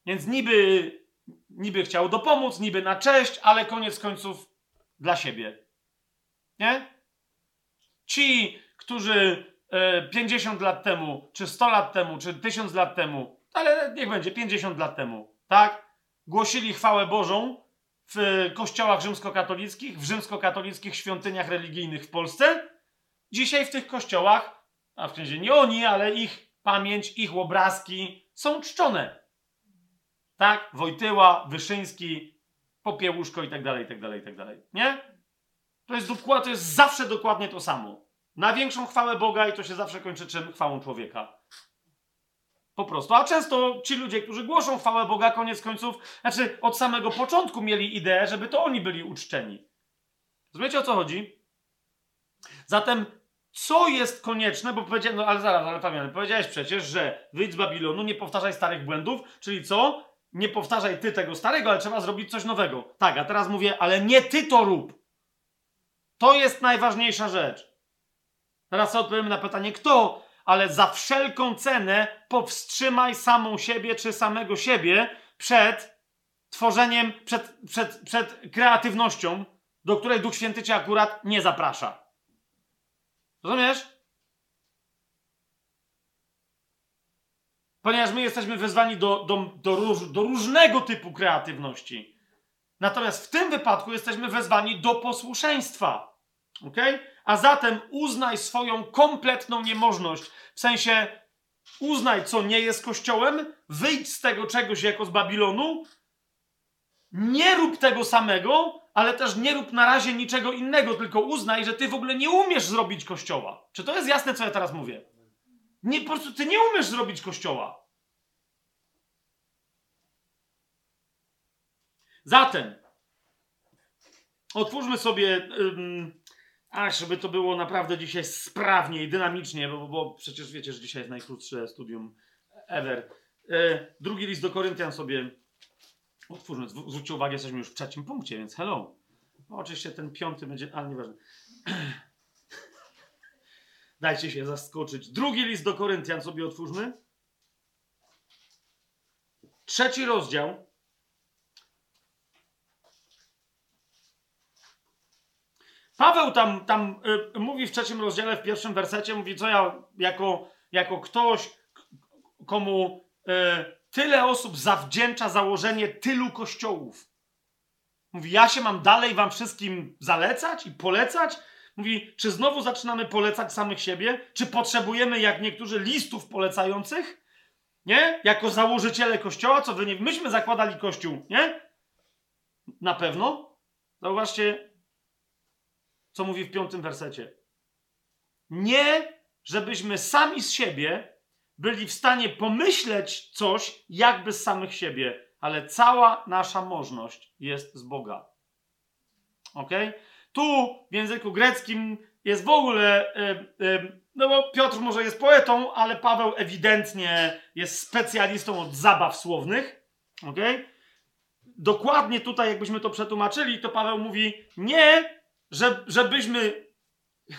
Więc niby niby chciał dopomóc, niby na cześć, ale koniec końców dla siebie. Nie? Ci, którzy 50 e, lat temu, czy 100 lat temu, czy 1000 lat temu, ale niech będzie 50 lat temu, tak? Głosili chwałę Bożą w kościołach rzymskokatolickich, w rzymskokatolickich świątyniach religijnych w Polsce. Dzisiaj w tych kościołach, a w sensie nie oni, ale ich pamięć, ich obrazki są czczone. Tak? Wojtyła, Wyszyński, Popiełuszko i tak dalej, i tak dalej, i tak dalej. Nie? To jest, to jest zawsze dokładnie to samo. Na większą chwałę Boga i to się zawsze kończy czym? Chwałą człowieka. Po prostu. A często ci ludzie, którzy głoszą chwałę Boga, koniec końców, znaczy od samego początku mieli ideę, żeby to oni byli uczczeni. Rozumiecie o co chodzi? Zatem, co jest konieczne, bo powiedziałem, no ale zaraz, ale pamiętam, powiedziałeś przecież, że wyjdź z Babilonu, nie powtarzaj starych błędów, czyli co? Nie powtarzaj ty tego starego, ale trzeba zrobić coś nowego. Tak, a teraz mówię, ale nie ty to rób. To jest najważniejsza rzecz. Teraz odpowiemy na pytanie, kto, ale za wszelką cenę powstrzymaj samą siebie czy samego siebie przed tworzeniem, przed, przed, przed kreatywnością, do której Duch Święty cię akurat nie zaprasza. Rozumiesz? Ponieważ my jesteśmy wezwani do, do, do, róż, do różnego typu kreatywności. Natomiast w tym wypadku jesteśmy wezwani do posłuszeństwa. ok? A zatem uznaj swoją kompletną niemożność. W sensie uznaj, co nie jest kościołem, wyjdź z tego czegoś jako z Babilonu, nie rób tego samego, ale też nie rób na razie niczego innego, tylko uznaj, że ty w ogóle nie umiesz zrobić kościoła. Czy to jest jasne, co ja teraz mówię? Nie, po prostu ty nie umiesz zrobić kościoła. Zatem, otwórzmy sobie, um, żeby to było naprawdę dzisiaj sprawnie i dynamicznie, bo, bo przecież wiecie, że dzisiaj jest najkrótsze studium ever. E, drugi list do Koryntian sobie otwórzmy. Zwróćcie uwagę, jesteśmy już w trzecim punkcie, więc hello. No, oczywiście ten piąty będzie, ale nieważne. Dajcie się zaskoczyć. Drugi list do Koryntian sobie otwórzmy. Trzeci rozdział. Paweł tam, tam y, mówi w trzecim rozdziale, w pierwszym wersecie, mówi, co ja jako, jako ktoś, komu y, tyle osób zawdzięcza założenie tylu kościołów. Mówi, ja się mam dalej wam wszystkim zalecać i polecać? Mówi, czy znowu zaczynamy polecać samych siebie? Czy potrzebujemy, jak niektórzy, listów polecających? Nie? Jako założyciele kościoła, co wy nie... Myśmy zakładali kościół, nie? Na pewno. Zauważcie, co mówi w piątym wersecie. Nie, żebyśmy sami z siebie byli w stanie pomyśleć coś jakby z samych siebie, ale cała nasza możność jest z Boga. Ok? Tu w języku greckim jest w ogóle. Yy, yy, no bo Piotr może jest poetą, ale Paweł ewidentnie jest specjalistą od zabaw słownych. Ok? Dokładnie tutaj, jakbyśmy to przetłumaczyli, to Paweł mówi: Nie, że, żebyśmy.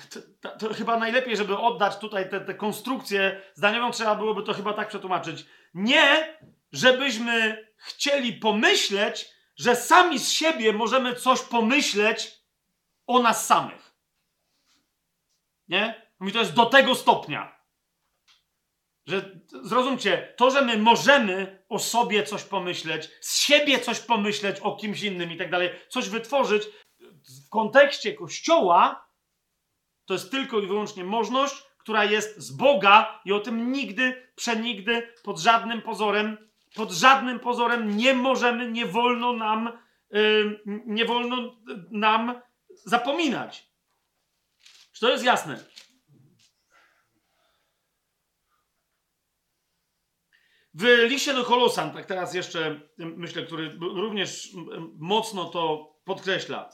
To, to, to, chyba najlepiej, żeby oddać tutaj tę konstrukcję zdaniową, trzeba byłoby to chyba tak przetłumaczyć. Nie, żebyśmy chcieli pomyśleć, że sami z siebie możemy coś pomyśleć o nas samych. Nie? Mówi, to jest do tego stopnia. Że zrozumcie, to, że my możemy o sobie coś pomyśleć, z siebie coś pomyśleć o kimś innym i tak dalej, coś wytworzyć, w kontekście Kościoła to jest tylko i wyłącznie możliwość, która jest z Boga i o tym nigdy, przenigdy, pod żadnym pozorem, pod żadnym pozorem nie możemy, nie wolno nam, yy, nie wolno nam zapominać. Czy to jest jasne? W liście do Kolosan, tak teraz jeszcze myślę, który również mocno to podkreśla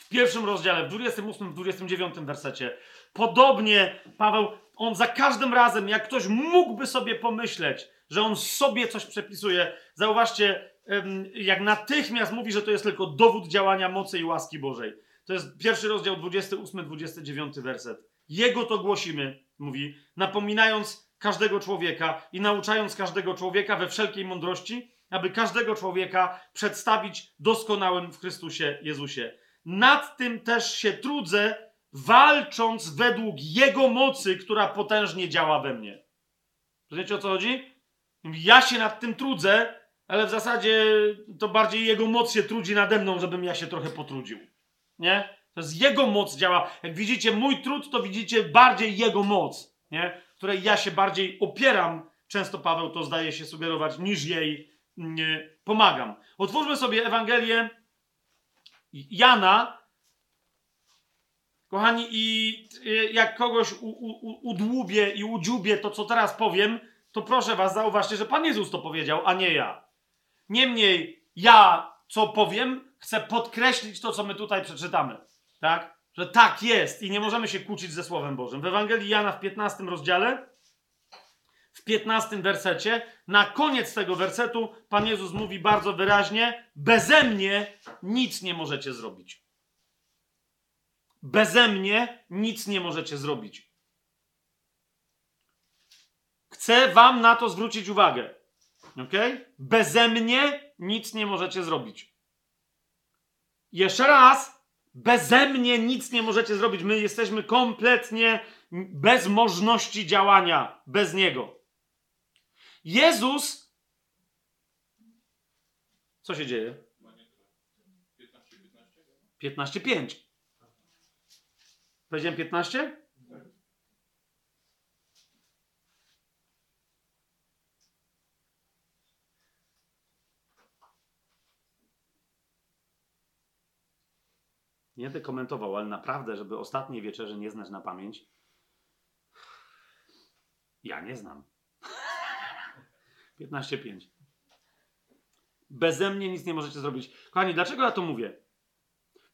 w pierwszym rozdziale, w 28, w 29 wersecie. Podobnie Paweł, on za każdym razem, jak ktoś mógłby sobie pomyśleć, że on sobie coś przepisuje, zauważcie, jak natychmiast mówi, że to jest tylko dowód działania mocy i łaski Bożej. To jest pierwszy rozdział, 28, 29 werset. Jego to głosimy, mówi, napominając każdego człowieka i nauczając każdego człowieka we wszelkiej mądrości, aby każdego człowieka przedstawić doskonałym w Chrystusie Jezusie. Nad tym też się trudzę, walcząc według Jego mocy, która potężnie działa we mnie. Rozumiecie o co chodzi? Ja się nad tym trudzę, ale w zasadzie to bardziej Jego moc się trudzi nade mną, żebym ja się trochę potrudził. Nie? To jest Jego moc działa. Jak widzicie mój trud, to widzicie bardziej Jego moc, nie? której ja się bardziej opieram. Często Paweł to zdaje się sugerować, niż jej nie, pomagam. Otwórzmy sobie Ewangelię Jana, kochani, i jak kogoś u, u, udłubię i udziubię to, co teraz powiem, to proszę was, zauważcie, że Pan Jezus to powiedział, a nie ja. Niemniej ja, co powiem, chcę podkreślić to, co my tutaj przeczytamy. Tak? Że tak jest i nie możemy się kłócić ze Słowem Bożym. W Ewangelii Jana w 15 rozdziale w 15 wersecie, na koniec tego wersetu, Pan Jezus mówi bardzo wyraźnie: Beze mnie nic nie możecie zrobić. Beze mnie nic nie możecie zrobić. Chcę Wam na to zwrócić uwagę. Ok? Beze mnie nic nie możecie zrobić. Jeszcze raz, beze mnie nic nie możecie zrobić. My jesteśmy kompletnie bez możliwości działania bez Niego. Jezus. Co się dzieje? 15-5. Powiedziałem 15? Nie będę komentował, ale naprawdę, żeby ostatniej wieczerzy nie znać na pamięć, ja nie znam. 15.5. Beze mnie nic nie możecie zrobić. Kochani, dlaczego ja to mówię?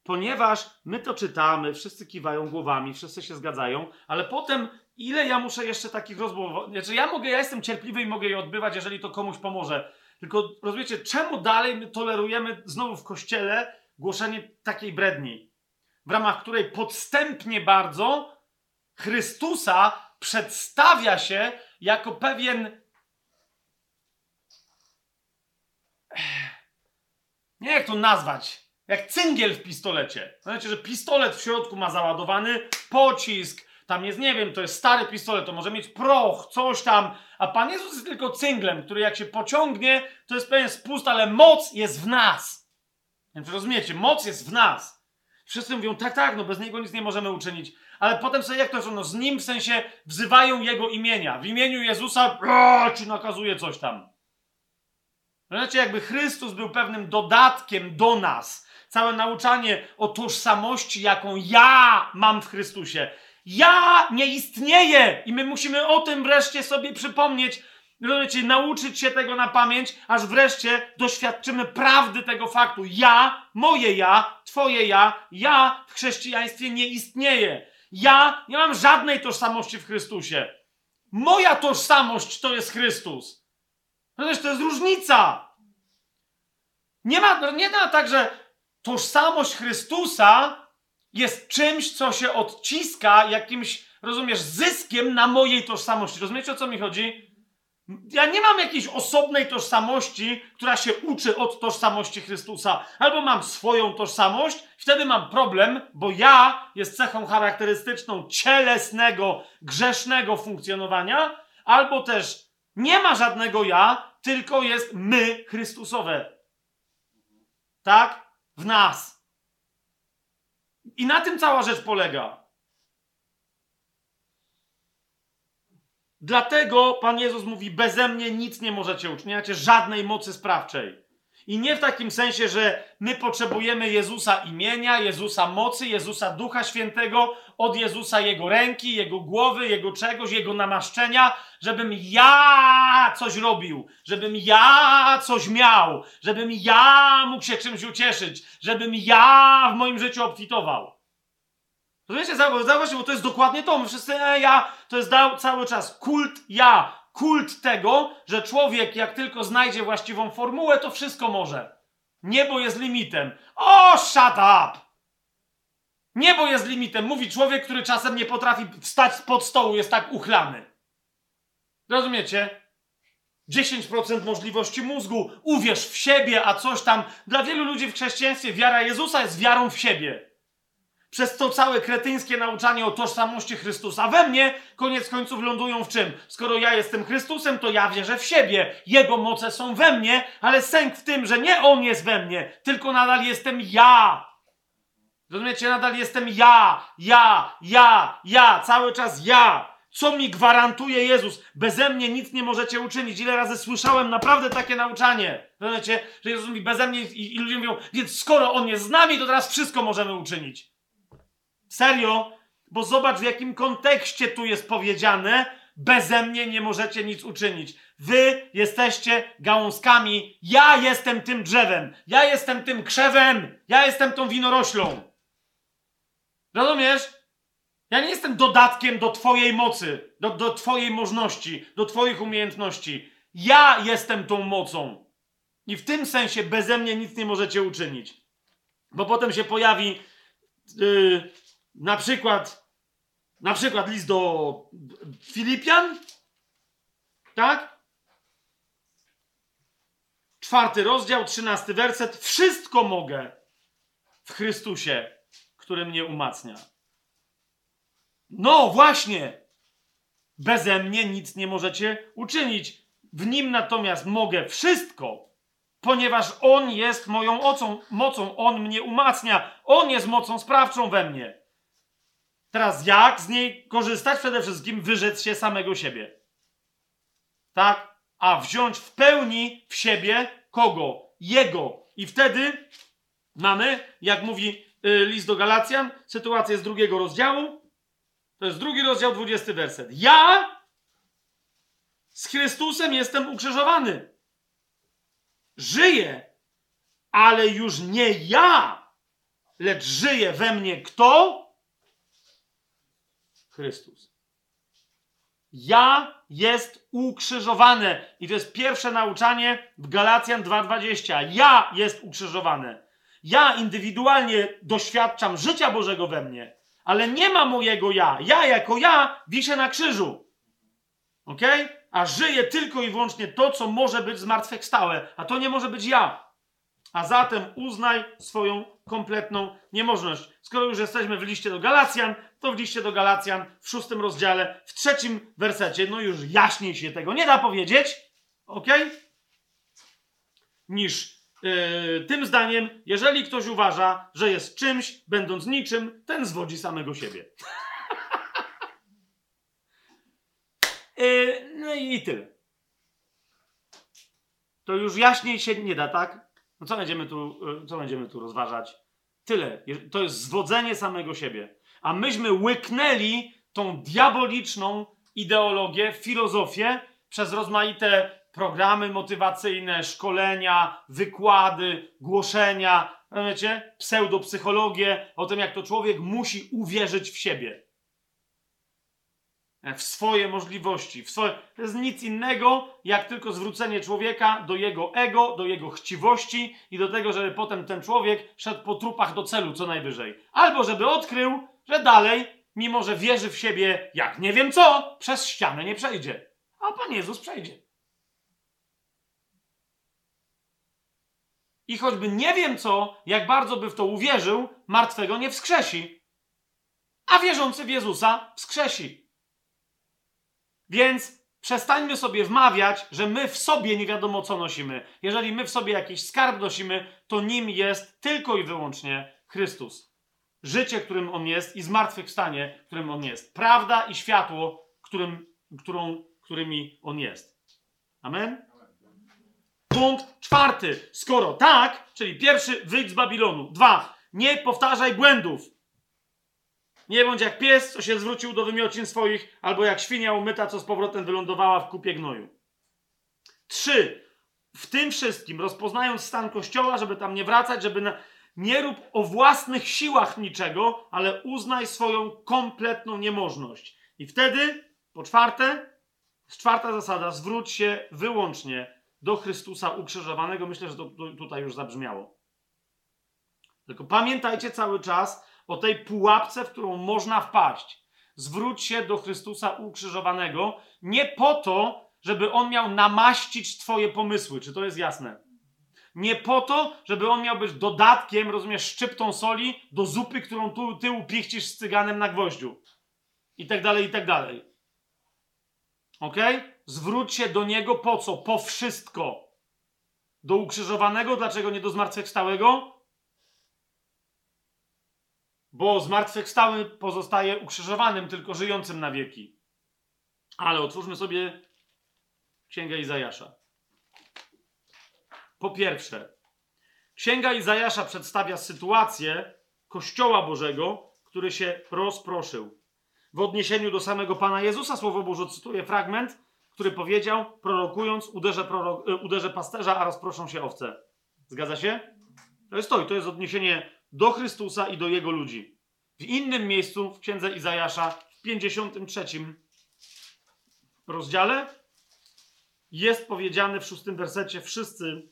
Ponieważ my to czytamy, wszyscy kiwają głowami, wszyscy się zgadzają, ale potem ile ja muszę jeszcze takich rozmów... Znaczy ja mogę, ja jestem cierpliwy i mogę je odbywać, jeżeli to komuś pomoże. Tylko rozumiecie, czemu dalej my tolerujemy znowu w kościele głoszenie takiej bredni, w ramach której podstępnie bardzo Chrystusa przedstawia się jako pewien. Nie jak to nazwać? Jak cyngiel w pistolecie. Znaczy, że pistolet w środku ma załadowany pocisk, tam jest, nie wiem, to jest stary pistolet, to może mieć proch, coś tam, a Pan Jezus jest tylko cynglem, który jak się pociągnie, to jest pewien spust, ale moc jest w nas. Więc rozumiecie, moc jest w nas. Wszyscy mówią, tak, tak, no bez Niego nic nie możemy uczynić. Ale potem sobie jak to, no z Nim w sensie wzywają Jego imienia. W imieniu Jezusa ci nakazuje coś tam. Znaczy, jakby Chrystus był pewnym dodatkiem do nas. Całe nauczanie o tożsamości, jaką ja mam w Chrystusie. Ja nie istnieję i my musimy o tym wreszcie sobie przypomnieć, rozumiecie, nauczyć się tego na pamięć, aż wreszcie doświadczymy prawdy tego faktu. Ja, moje ja, twoje ja, ja w chrześcijaństwie nie istnieję. Ja nie mam żadnej tożsamości w Chrystusie. Moja tożsamość to jest Chrystus. Rozumiesz, to jest różnica. Nie ma, nie ma tak, że tożsamość Chrystusa jest czymś, co się odciska jakimś, rozumiesz, zyskiem na mojej tożsamości. Rozumiecie, o co mi chodzi? Ja nie mam jakiejś osobnej tożsamości, która się uczy od tożsamości Chrystusa. Albo mam swoją tożsamość, wtedy mam problem, bo ja jest cechą charakterystyczną cielesnego, grzesznego funkcjonowania, albo też nie ma żadnego ja, tylko jest my Chrystusowe. Tak? W nas. I na tym cała rzecz polega. Dlatego Pan Jezus mówi: Beze mnie nic nie możecie uczynić, nie macie żadnej mocy sprawczej. I nie w takim sensie, że my potrzebujemy Jezusa imienia, Jezusa mocy, Jezusa Ducha Świętego, od Jezusa Jego ręki, Jego głowy, Jego czegoś, Jego namaszczenia, żebym ja coś robił, żebym ja coś miał, żebym ja mógł się czymś ucieszyć, żebym ja w moim życiu obfitował. Rozumiecie? Zauważcie, bo to jest dokładnie to. My wszyscy, e, ja, to jest cały czas kult ja, kult tego, że człowiek jak tylko znajdzie właściwą formułę, to wszystko może. Niebo jest limitem. O, shut up! Niebo jest limitem. Mówi człowiek, który czasem nie potrafi wstać spod stołu, jest tak uchlany. Rozumiecie? 10% możliwości mózgu, uwierz w siebie, a coś tam. Dla wielu ludzi w chrześcijaństwie wiara Jezusa jest wiarą w siebie. Przez to całe kretyńskie nauczanie o tożsamości Chrystusa we mnie, koniec końców lądują w czym? Skoro ja jestem Chrystusem, to ja wierzę w siebie. Jego moce są we mnie, ale sęk w tym, że nie On jest we mnie, tylko nadal jestem ja. Rozumiecie? Nadal jestem ja, ja, ja, ja, cały czas ja. Co mi gwarantuje Jezus? Beze mnie nic nie możecie uczynić. Ile razy słyszałem naprawdę takie nauczanie? Rozumiecie? Że Jezus mówi beze mnie i, i ludzie mówią, więc skoro On jest z nami, to teraz wszystko możemy uczynić. Serio? Bo zobacz, w jakim kontekście tu jest powiedziane, beze mnie nie możecie nic uczynić. Wy jesteście gałązkami, ja jestem tym drzewem, ja jestem tym krzewem, ja jestem tą winoroślą. Rozumiesz? Ja nie jestem dodatkiem do Twojej mocy, do, do Twojej możności, do Twoich umiejętności. Ja jestem tą mocą. I w tym sensie beze mnie nic nie możecie uczynić. Bo potem się pojawi yy, na przykład, na przykład list do Filipian, tak? Czwarty rozdział, trzynasty werset. Wszystko mogę w Chrystusie, który mnie umacnia. No właśnie! Beze mnie nic nie możecie uczynić. W nim natomiast mogę wszystko, ponieważ On jest moją mocą, mocą. On mnie umacnia. On jest mocą sprawczą we mnie. Teraz jak z niej korzystać? Przede wszystkim wyrzec się samego siebie. Tak? A wziąć w pełni w siebie kogo? Jego. I wtedy mamy, jak mówi y, list do Galacjan, sytuację z drugiego rozdziału. To jest drugi rozdział, dwudziesty werset. Ja z Chrystusem jestem ukrzyżowany. Żyję, ale już nie ja, lecz żyje we mnie kto? Chrystus. Ja jest ukrzyżowane. I to jest pierwsze nauczanie w Galacjan 2:20. Ja jest ukrzyżowane. Ja indywidualnie doświadczam życia Bożego we mnie, ale nie ma mojego ja. Ja jako ja wiszę na krzyżu. Ok? A żyje tylko i wyłącznie to, co może być zmartwychwstałe, a to nie może być ja. A zatem uznaj swoją kompletną niemożność. Skoro już jesteśmy w liście do Galacjan, to w liście do Galacjan w szóstym rozdziale, w trzecim wersecie, no już jaśniej się tego nie da powiedzieć, ok? Niż yy, tym zdaniem, jeżeli ktoś uważa, że jest czymś, będąc niczym, ten zwodzi samego siebie. yy, no i tyle. To już jaśniej się nie da, tak? No co będziemy tu, yy, co będziemy tu rozważać? Tyle. To jest zwodzenie samego siebie. A myśmy łyknęli tą diaboliczną ideologię, filozofię przez rozmaite programy motywacyjne, szkolenia, wykłady, głoszenia, wiecie, pseudopsychologię o tym, jak to człowiek musi uwierzyć w siebie. W swoje możliwości. W swoje... To jest nic innego, jak tylko zwrócenie człowieka do jego ego, do jego chciwości i do tego, żeby potem ten człowiek szedł po trupach do celu co najwyżej. Albo żeby odkrył, że dalej, mimo że wierzy w siebie jak nie wiem co, przez ścianę nie przejdzie. A Pan Jezus przejdzie. I choćby nie wiem co, jak bardzo by w to uwierzył, martwego nie wskrzesi. A wierzący w Jezusa wskrzesi. Więc przestańmy sobie wmawiać, że my w sobie nie wiadomo co nosimy. Jeżeli my w sobie jakiś skarb nosimy, to nim jest tylko i wyłącznie Chrystus. Życie, którym On jest i zmartwychwstanie, którym On jest. Prawda i światło, którym, którą, którymi On jest. Amen? Punkt czwarty. Skoro tak, czyli pierwszy, wyjdź z Babilonu. Dwa, nie powtarzaj błędów. Nie bądź jak pies, co się zwrócił do wymiocin swoich, albo jak świnia umyta, co z powrotem wylądowała w kupie gnoju. Trzy, w tym wszystkim, rozpoznając stan kościoła, żeby tam nie wracać, żeby na... nie rób o własnych siłach niczego, ale uznaj swoją kompletną niemożność. I wtedy, po czwarte, czwarta zasada, zwróć się wyłącznie do Chrystusa ukrzyżowanego. Myślę, że to tutaj już zabrzmiało. Tylko pamiętajcie cały czas o tej pułapce, w którą można wpaść. Zwróć się do Chrystusa ukrzyżowanego nie po to, żeby on miał namaścić Twoje pomysły. Czy to jest jasne? Nie po to, żeby on miał być dodatkiem, rozumiesz, szczyptą soli do zupy, którą tu, ty upichcisz z cyganem na gwoździu. I tak dalej, i tak dalej. Ok? Zwróć się do niego po co? Po wszystko. Do ukrzyżowanego, dlaczego nie do zmartwychwstałego? Bo zmartwychwstały pozostaje ukrzyżowanym, tylko żyjącym na wieki. Ale otwórzmy sobie Księgę Izajasza. Po pierwsze, Księga Izajasza przedstawia sytuację Kościoła Bożego, który się rozproszył. W odniesieniu do samego Pana Jezusa, Słowo Boże cytuje fragment, który powiedział, prorokując, uderzę, prorok, e, uderzę pasterza, a rozproszą się owce. Zgadza się? To jest to i to jest odniesienie do Chrystusa i do Jego ludzi. W innym miejscu, w Księdze Izajasza, w 53 rozdziale, jest powiedziane w szóstym wersecie, wszyscy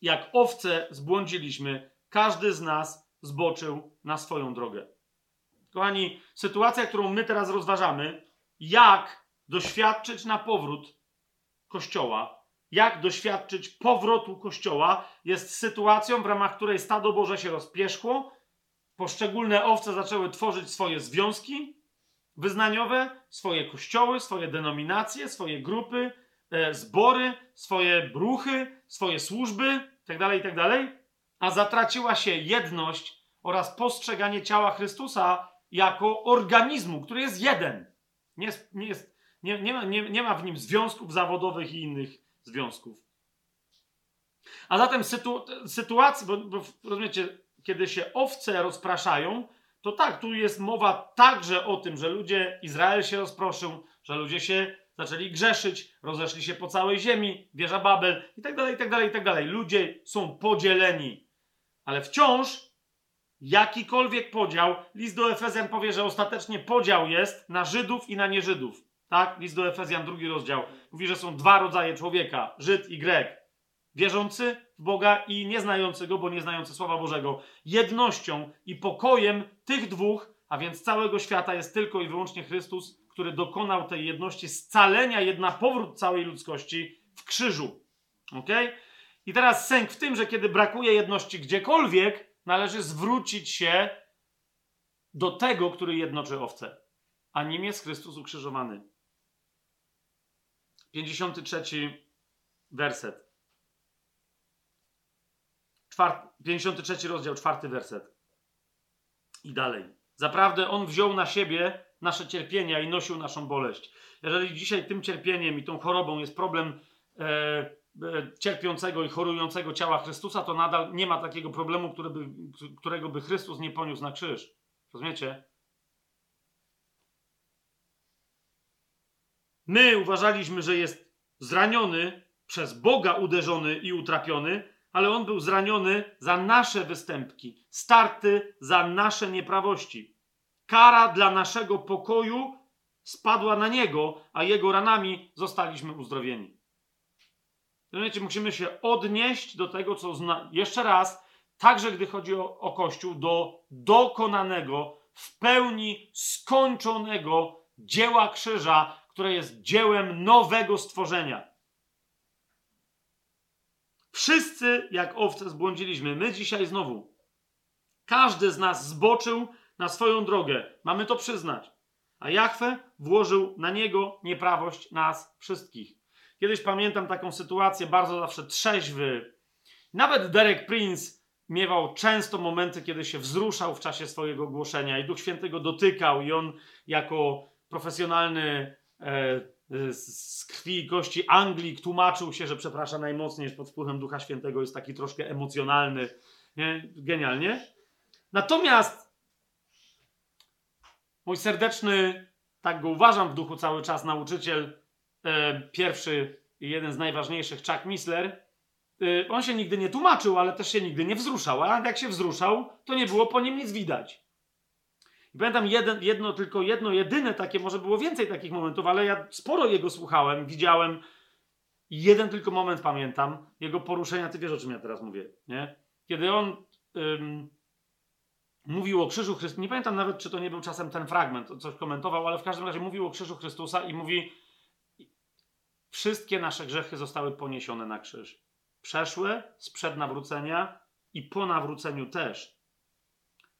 jak owce zbłądziliśmy, każdy z nas zboczył na swoją drogę. Kochani, sytuacja, którą my teraz rozważamy, jak doświadczyć na powrót Kościoła, jak doświadczyć powrotu Kościoła, jest sytuacją, w ramach której stado Boże się rozpierzchło, poszczególne owce zaczęły tworzyć swoje związki wyznaniowe, swoje kościoły, swoje denominacje, swoje grupy, e, zbory, swoje bruchy, swoje służby itd., tak itd., tak a zatraciła się jedność oraz postrzeganie ciała Chrystusa jako organizmu, który jest jeden. Nie, nie, jest, nie, nie, ma, nie, nie ma w nim związków zawodowych i innych związków. A zatem sytu, bo, bo rozumiecie, kiedy się owce rozpraszają, to tak, tu jest mowa także o tym, że ludzie, Izrael się rozproszył, że ludzie się zaczęli grzeszyć, rozeszli się po całej ziemi, wieża Babel i tak dalej, i tak dalej, i tak dalej. Ludzie są podzieleni. Ale wciąż jakikolwiek podział, list do Efezjan powie, że ostatecznie podział jest na Żydów i na nieżydów. Tak? List do Efezjan, drugi rozdział. Mówi, że są dwa rodzaje człowieka: Żyd i Grek. Wierzący w Boga i nieznający go, bo nieznający Słowa Bożego. Jednością i pokojem tych dwóch a więc całego świata jest tylko i wyłącznie Chrystus, który dokonał tej jedności scalenia, jedna powrót całej ludzkości w krzyżu. Ok? I teraz sęk w tym, że kiedy brakuje jedności gdziekolwiek, należy zwrócić się do tego, który jednoczy owce, a nim jest Chrystus ukrzyżowany. 53 werset. 53 rozdział, czwarty werset. I dalej. Zaprawdę On wziął na siebie nasze cierpienia i nosił naszą boleść. Jeżeli dzisiaj tym cierpieniem i tą chorobą jest problem e, e, cierpiącego i chorującego ciała Chrystusa, to nadal nie ma takiego problemu, by, którego by Chrystus nie poniósł na krzyż. Rozumiecie? My uważaliśmy, że jest zraniony, przez Boga uderzony i utrapiony, ale on był zraniony za nasze występki, starty za nasze nieprawości. Kara dla naszego pokoju spadła na niego, a jego ranami zostaliśmy uzdrowieni. Rozumiecie, musimy się odnieść do tego, co zna... jeszcze raz, także gdy chodzi o, o Kościół, do dokonanego, w pełni skończonego dzieła krzyża, które jest dziełem nowego stworzenia. Wszyscy jak owce zbłądziliśmy. My dzisiaj znowu. Każdy z nas zboczył na swoją drogę. Mamy to przyznać. A Jachwę włożył na niego nieprawość nas wszystkich. Kiedyś pamiętam taką sytuację, bardzo zawsze trzeźwy. Nawet Derek Prince miewał często momenty, kiedy się wzruszał w czasie swojego głoszenia i Duch Święty go dotykał i on jako profesjonalny z krwi i kości Anglik tłumaczył się, że przeprasza najmocniej, że pod wpływem Ducha Świętego jest taki troszkę emocjonalny. Nie? Genialnie. Natomiast mój serdeczny, tak go uważam w duchu cały czas, nauczyciel, e, pierwszy i jeden z najważniejszych, Chuck Missler, e, on się nigdy nie tłumaczył, ale też się nigdy nie wzruszał. A jak się wzruszał, to nie było po nim nic widać. Pamiętam jeden, jedno, tylko jedno, jedyne takie, może było więcej takich momentów, ale ja sporo jego słuchałem, widziałem. Jeden tylko moment pamiętam, jego poruszenia, ty wiesz o czym ja teraz mówię, nie? Kiedy on ym, mówił o krzyżu Chrystusa, nie pamiętam nawet, czy to nie był czasem ten fragment, coś komentował, ale w każdym razie mówił o krzyżu Chrystusa i mówi, wszystkie nasze grzechy zostały poniesione na krzyż. Przeszłe, sprzed nawrócenia i po nawróceniu też.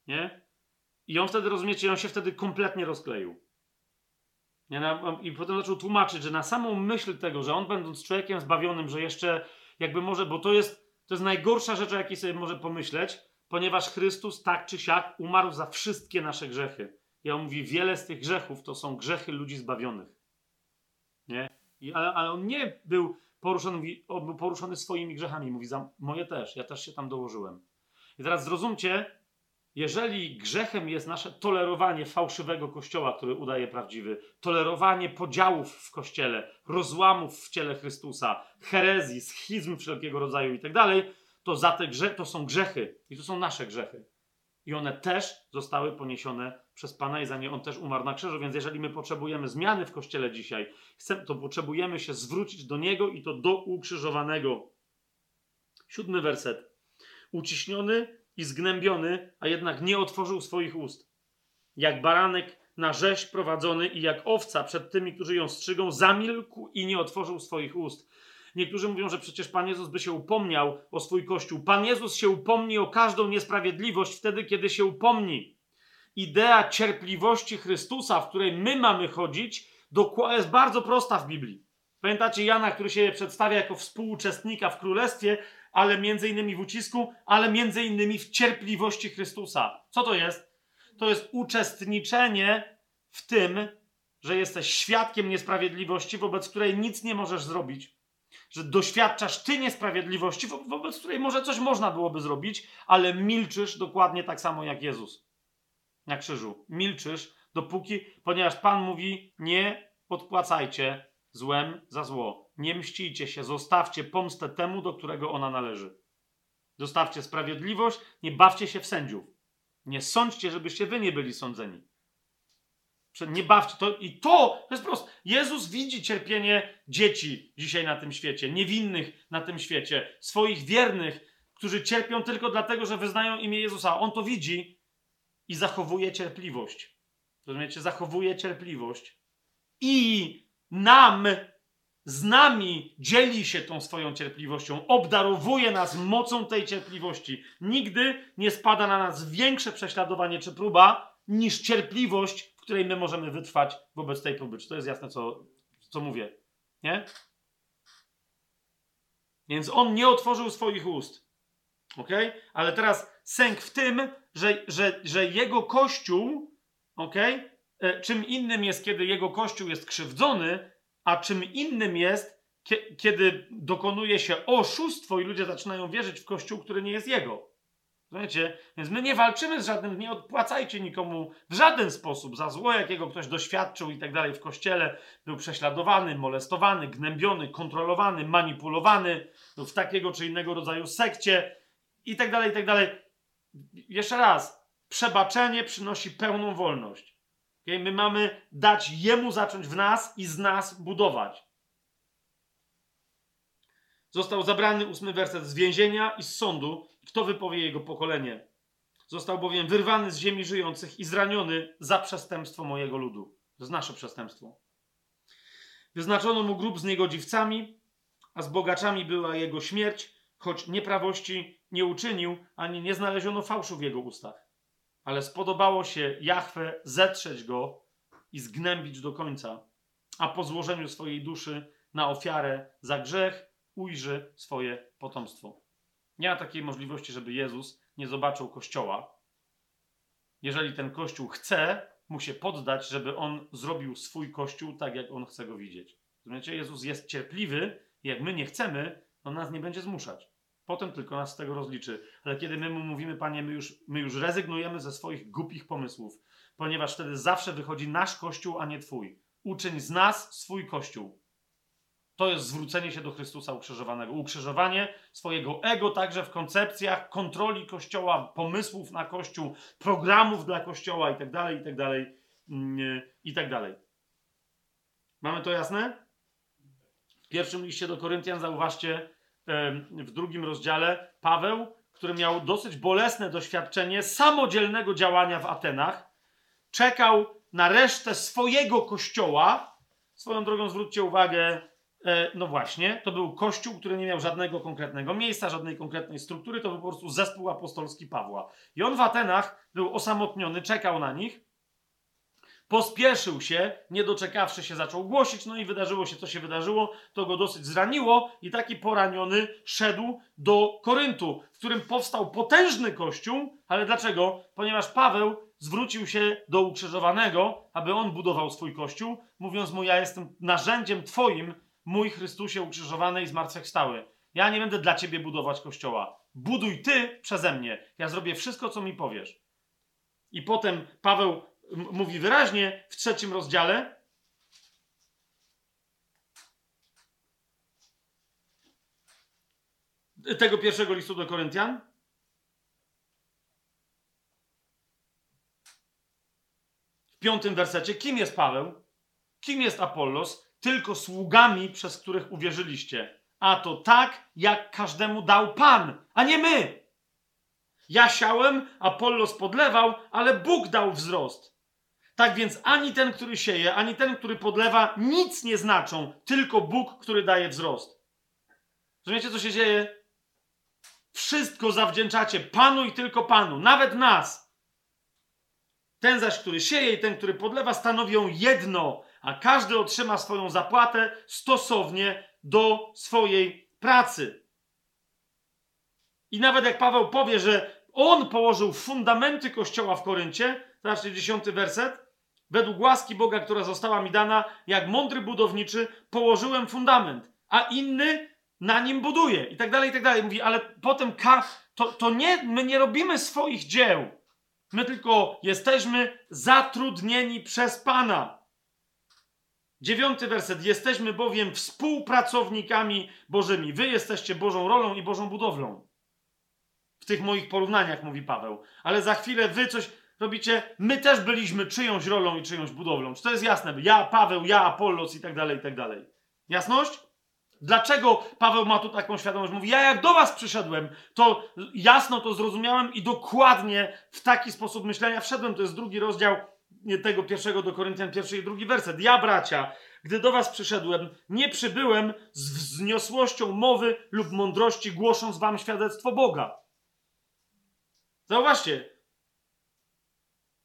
Nie? I on wtedy, rozumiecie, on się wtedy kompletnie rozkleił. I potem zaczął tłumaczyć, że na samą myśl tego, że on będąc człowiekiem zbawionym, że jeszcze jakby może, bo to jest, to jest najgorsza rzecz, o jakiej sobie może pomyśleć, ponieważ Chrystus tak czy siak umarł za wszystkie nasze grzechy. Ja on mówi, wiele z tych grzechów to są grzechy ludzi zbawionych. Nie? I, ale, ale on nie był poruszony, on był poruszony swoimi grzechami. Mówi, za moje też, ja też się tam dołożyłem. I teraz zrozumcie, jeżeli grzechem jest nasze tolerowanie fałszywego kościoła, który udaje prawdziwy, tolerowanie podziałów w kościele, rozłamów w ciele Chrystusa, herezji, schizm wszelkiego rodzaju i tak dalej, to za te grzechy to są grzechy i to są nasze grzechy. I one też zostały poniesione przez Pana i za nie On też umarł na krzyżu. Więc jeżeli my potrzebujemy zmiany w Kościele dzisiaj, to potrzebujemy się zwrócić do Niego i to do ukrzyżowanego. Siódmy werset. Uciśniony i zgnębiony, a jednak nie otworzył swoich ust. Jak baranek na rzeź prowadzony i jak owca przed tymi, którzy ją strzygą, zamilkł i nie otworzył swoich ust. Niektórzy mówią, że przecież Pan Jezus by się upomniał o swój Kościół. Pan Jezus się upomni o każdą niesprawiedliwość wtedy, kiedy się upomni. Idea cierpliwości Chrystusa, w której my mamy chodzić, jest bardzo prosta w Biblii. Pamiętacie Jana, który się przedstawia jako współuczestnika w królestwie, ale między innymi w ucisku, ale między innymi w cierpliwości Chrystusa. Co to jest? To jest uczestniczenie w tym, że jesteś świadkiem niesprawiedliwości, wobec której nic nie możesz zrobić. Że doświadczasz ty niesprawiedliwości, wo wobec której może coś można byłoby zrobić, ale milczysz dokładnie tak samo jak Jezus na krzyżu. Milczysz, dopóki, ponieważ Pan mówi: Nie odpłacajcie złem za zło. Nie mścicie się, zostawcie pomstę temu, do którego ona należy. Zostawcie sprawiedliwość, nie bawcie się w sędziów. Nie sądźcie, żebyście wy nie byli sądzeni. Nie bawcie. To, I to, to jest proste. Jezus widzi cierpienie dzieci dzisiaj na tym świecie, niewinnych na tym świecie, swoich wiernych, którzy cierpią tylko dlatego, że wyznają imię Jezusa. On to widzi i zachowuje cierpliwość. Rozumiecie? Zachowuje cierpliwość i nam, z nami dzieli się tą swoją cierpliwością, obdarowuje nas mocą tej cierpliwości. Nigdy nie spada na nas większe prześladowanie czy próba niż cierpliwość, w której my możemy wytrwać wobec tej próby. Czy to jest jasne, co, co mówię? Nie? Więc on nie otworzył swoich ust. Ok? Ale teraz sęk w tym, że, że, że jego kościół, ok? E, czym innym jest, kiedy jego kościół jest krzywdzony, a czym innym jest, kiedy dokonuje się oszustwo i ludzie zaczynają wierzyć w kościół, który nie jest jego. Rozumiecie? Więc my nie walczymy z żadnym, nie odpłacajcie nikomu w żaden sposób za zło, jakiego ktoś doświadczył i tak dalej w kościele, był prześladowany, molestowany, gnębiony, kontrolowany, manipulowany w takiego czy innego rodzaju sekcie i tak dalej, i tak dalej. Jeszcze raz, przebaczenie przynosi pełną wolność. Okay? My mamy dać Jemu zacząć w nas i z nas budować. Został zabrany ósmy werset z więzienia i z sądu. Kto wypowie jego pokolenie? Został bowiem wyrwany z ziemi żyjących i zraniony za przestępstwo mojego ludu. To jest nasze przestępstwo. Wyznaczono mu grób z niegodziwcami, a z bogaczami była jego śmierć, choć nieprawości nie uczynił, ani nie znaleziono fałszu w jego ustach. Ale spodobało się Jahwe zetrzeć go i zgnębić do końca, a po złożeniu swojej duszy na ofiarę za grzech ujrzy swoje potomstwo. Nie ma takiej możliwości, żeby Jezus nie zobaczył Kościoła. Jeżeli ten Kościół chce mu się poddać, żeby on zrobił swój Kościół tak, jak on chce go widzieć. Rozumiecie? Jezus jest cierpliwy jak my nie chcemy, on nas nie będzie zmuszać. Potem tylko nas z tego rozliczy. Ale kiedy my mu mówimy, Panie, my już, my już rezygnujemy ze swoich głupich pomysłów, ponieważ wtedy zawsze wychodzi nasz Kościół, a nie Twój. Uczyń z nas swój Kościół. To jest zwrócenie się do Chrystusa ukrzyżowanego. Ukrzyżowanie swojego ego także w koncepcjach kontroli Kościoła, pomysłów na Kościół, programów dla Kościoła itd., itd., itd. Mamy to jasne? W pierwszym liście do Koryntian zauważcie w drugim rozdziale Paweł, który miał dosyć bolesne doświadczenie samodzielnego działania w Atenach, czekał na resztę swojego kościoła. Swoją drogą zwróćcie uwagę, E, no właśnie, to był kościół, który nie miał żadnego konkretnego miejsca, żadnej konkretnej struktury, to był po prostu zespół apostolski Pawła. I on w Atenach był osamotniony, czekał na nich, pospieszył się, nie doczekawszy się, zaczął głosić, no i wydarzyło się, co się wydarzyło, to go dosyć zraniło i taki poraniony szedł do Koryntu, w którym powstał potężny kościół, ale dlaczego? Ponieważ Paweł zwrócił się do ukrzyżowanego, aby on budował swój kościół, mówiąc mu, ja jestem narzędziem twoim, mój Chrystusie ukrzyżowany i zmartwychwstały. Ja nie będę dla ciebie budować kościoła. Buduj ty przeze mnie. Ja zrobię wszystko, co mi powiesz. I potem Paweł mówi wyraźnie w trzecim rozdziale, tego pierwszego listu do Koryntian. W piątym wersecie, kim jest Paweł? Kim jest Apollos? tylko sługami, przez których uwierzyliście. A to tak, jak każdemu dał Pan, a nie my. Ja siałem, Apollos podlewał, ale Bóg dał wzrost. Tak więc ani ten, który sieje, ani ten, który podlewa, nic nie znaczą, tylko Bóg, który daje wzrost. Rozumiecie, co się dzieje? Wszystko zawdzięczacie Panu i tylko Panu, nawet nas. Ten zaś, który sieje i ten, który podlewa, stanowią jedno, a każdy otrzyma swoją zapłatę stosownie do swojej pracy. I nawet jak Paweł powie, że on położył fundamenty kościoła w Koryncie, zobaczcie dziesiąty werset, według łaski Boga, która została mi dana, jak mądry budowniczy, położyłem fundament, a inny na nim buduje. I tak dalej, i tak dalej. Mówi, ale potem ka- to, to nie, my nie robimy swoich dzieł. My tylko jesteśmy zatrudnieni przez Pana. Dziewiąty werset. Jesteśmy bowiem współpracownikami Bożymi. Wy jesteście Bożą rolą i Bożą budowlą. W tych moich porównaniach mówi Paweł. Ale za chwilę wy coś robicie. My też byliśmy czyjąś rolą i czyjąś budowlą. Czy to jest jasne? Ja, Paweł, ja, Apollos i tak dalej, i tak dalej. Jasność? Dlaczego Paweł ma tu taką świadomość? Mówi, ja jak do was przyszedłem, to jasno to zrozumiałem i dokładnie w taki sposób myślenia wszedłem. To jest drugi rozdział tego pierwszego do Koryntian, pierwszy i drugi werset. Ja, bracia, gdy do was przyszedłem, nie przybyłem z wzniosłością mowy lub mądrości, głosząc wam świadectwo Boga. Zauważcie,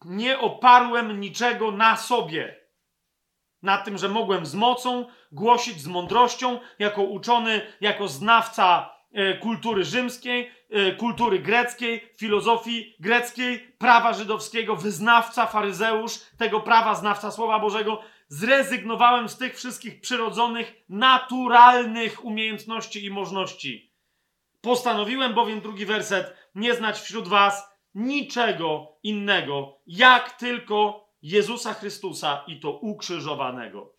nie oparłem niczego na sobie. Na tym, że mogłem z mocą głosić, z mądrością, jako uczony, jako znawca e, kultury rzymskiej, e, kultury greckiej, filozofii greckiej, prawa żydowskiego, wyznawca, faryzeusz tego prawa, znawca Słowa Bożego. Zrezygnowałem z tych wszystkich przyrodzonych, naturalnych umiejętności i możności. Postanowiłem bowiem, drugi werset, nie znać wśród was niczego innego, jak tylko Jezusa Chrystusa i to ukrzyżowanego.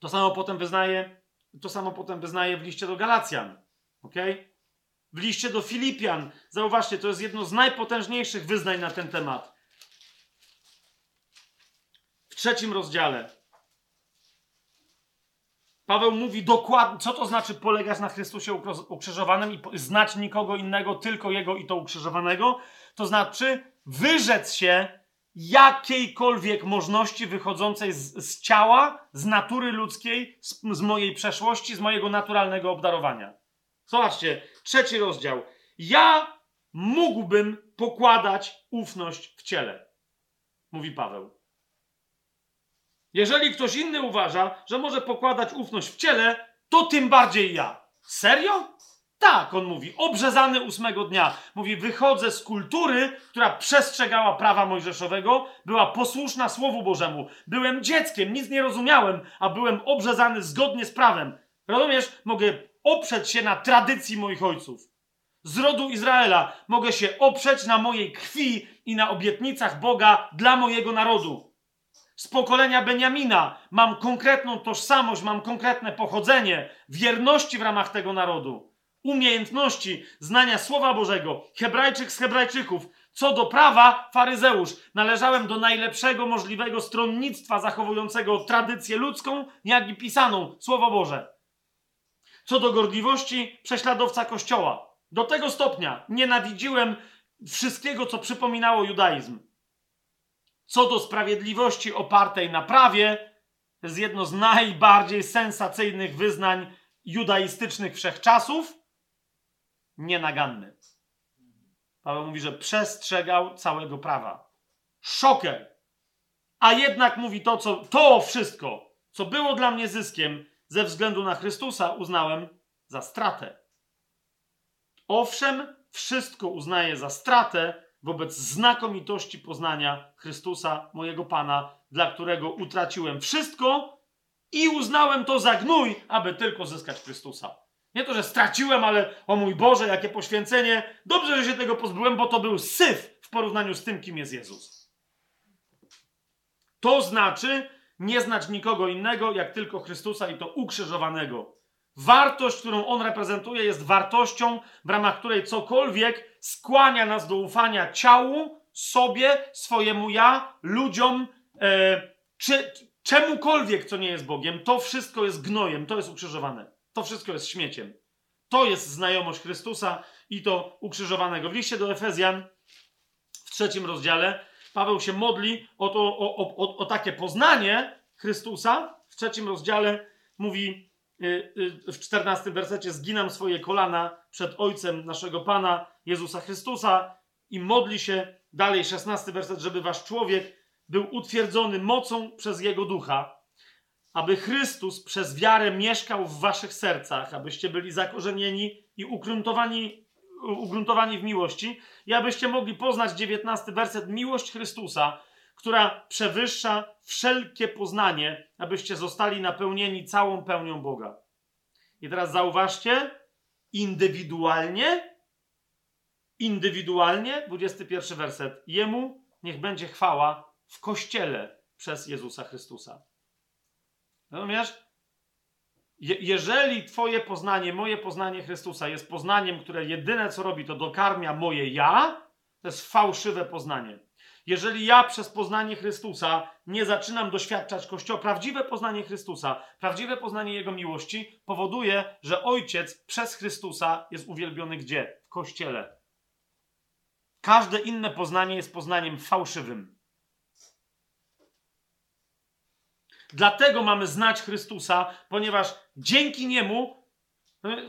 To samo potem wyznaje, to samo potem wyznaje w liście do Galacjan. ok? W liście do Filipian. Zauważcie, to jest jedno z najpotężniejszych wyznań na ten temat. W trzecim rozdziale. Paweł mówi dokładnie, co to znaczy polegać na Chrystusie ukrzyżowanym i znać nikogo innego, tylko Jego i to ukrzyżowanego. To znaczy wyrzec się jakiejkolwiek możności wychodzącej z, z ciała, z natury ludzkiej, z, z mojej przeszłości, z mojego naturalnego obdarowania. Zobaczcie, trzeci rozdział. Ja mógłbym pokładać ufność w ciele, mówi Paweł. Jeżeli ktoś inny uważa, że może pokładać ufność w ciele, to tym bardziej ja. Serio? Tak, on mówi, obrzezany ósmego dnia. Mówi, wychodzę z kultury, która przestrzegała prawa mojżeszowego, była posłuszna Słowu Bożemu. Byłem dzieckiem, nic nie rozumiałem, a byłem obrzezany zgodnie z prawem. Rozumiesz? Mogę oprzeć się na tradycji moich ojców. Z rodu Izraela mogę się oprzeć na mojej krwi i na obietnicach Boga dla mojego narodu z pokolenia Beniamina. Mam konkretną tożsamość, mam konkretne pochodzenie, wierności w ramach tego narodu, umiejętności znania Słowa Bożego, Hebrajczyk z Hebrajczyków. Co do prawa, faryzeusz. Należałem do najlepszego możliwego stronnictwa zachowującego tradycję ludzką, jak i pisaną, Słowo Boże. Co do gorliwości, prześladowca Kościoła. Do tego stopnia nienawidziłem wszystkiego, co przypominało judaizm co do sprawiedliwości opartej na prawie, to jest jedno z najbardziej sensacyjnych wyznań judaistycznych wszechczasów, nienaganny. Paweł mówi, że przestrzegał całego prawa. Szoker. A jednak mówi to, co to wszystko, co było dla mnie zyskiem ze względu na Chrystusa, uznałem za stratę. Owszem, wszystko uznaję za stratę wobec znakomitości poznania Chrystusa, mojego Pana, dla którego utraciłem wszystko i uznałem to za gnój, aby tylko zyskać Chrystusa. Nie to, że straciłem, ale o mój Boże, jakie poświęcenie. Dobrze, że się tego pozbyłem, bo to był syf w porównaniu z tym, kim jest Jezus. To znaczy nie znać nikogo innego, jak tylko Chrystusa i to ukrzyżowanego. Wartość, którą on reprezentuje, jest wartością, w ramach której cokolwiek skłania nas do ufania ciału, sobie, swojemu ja, ludziom, e, czy czemukolwiek, co nie jest Bogiem. To wszystko jest gnojem, to jest ukrzyżowane. To wszystko jest śmieciem. To jest znajomość Chrystusa i to ukrzyżowanego. W liście do Efezjan w trzecim rozdziale Paweł się modli o, to, o, o, o takie poznanie Chrystusa. W trzecim rozdziale mówi w 14 wersecie zginam swoje kolana przed Ojcem naszego Pana Jezusa Chrystusa i modli się, dalej. 16 werset, żeby wasz człowiek był utwierdzony mocą przez Jego Ducha, aby Chrystus przez wiarę mieszkał w waszych sercach, abyście byli zakorzenieni i ugruntowani, ugruntowani w miłości i abyście mogli poznać 19 werset miłość Chrystusa, która przewyższa wszelkie poznanie, abyście zostali napełnieni całą pełnią Boga. I teraz zauważcie, indywidualnie, indywidualnie, 21 werset, Jemu niech będzie chwała w Kościele przez Jezusa Chrystusa. Rozumiesz? Je jeżeli Twoje poznanie, moje poznanie Chrystusa jest poznaniem, które jedyne co robi, to dokarmia moje ja, to jest fałszywe poznanie. Jeżeli ja przez poznanie Chrystusa nie zaczynam doświadczać Kościoła, prawdziwe poznanie Chrystusa, prawdziwe poznanie Jego miłości powoduje, że Ojciec przez Chrystusa jest uwielbiony gdzie? W Kościele. Każde inne poznanie jest poznaniem fałszywym. Dlatego mamy znać Chrystusa, ponieważ dzięki Niemu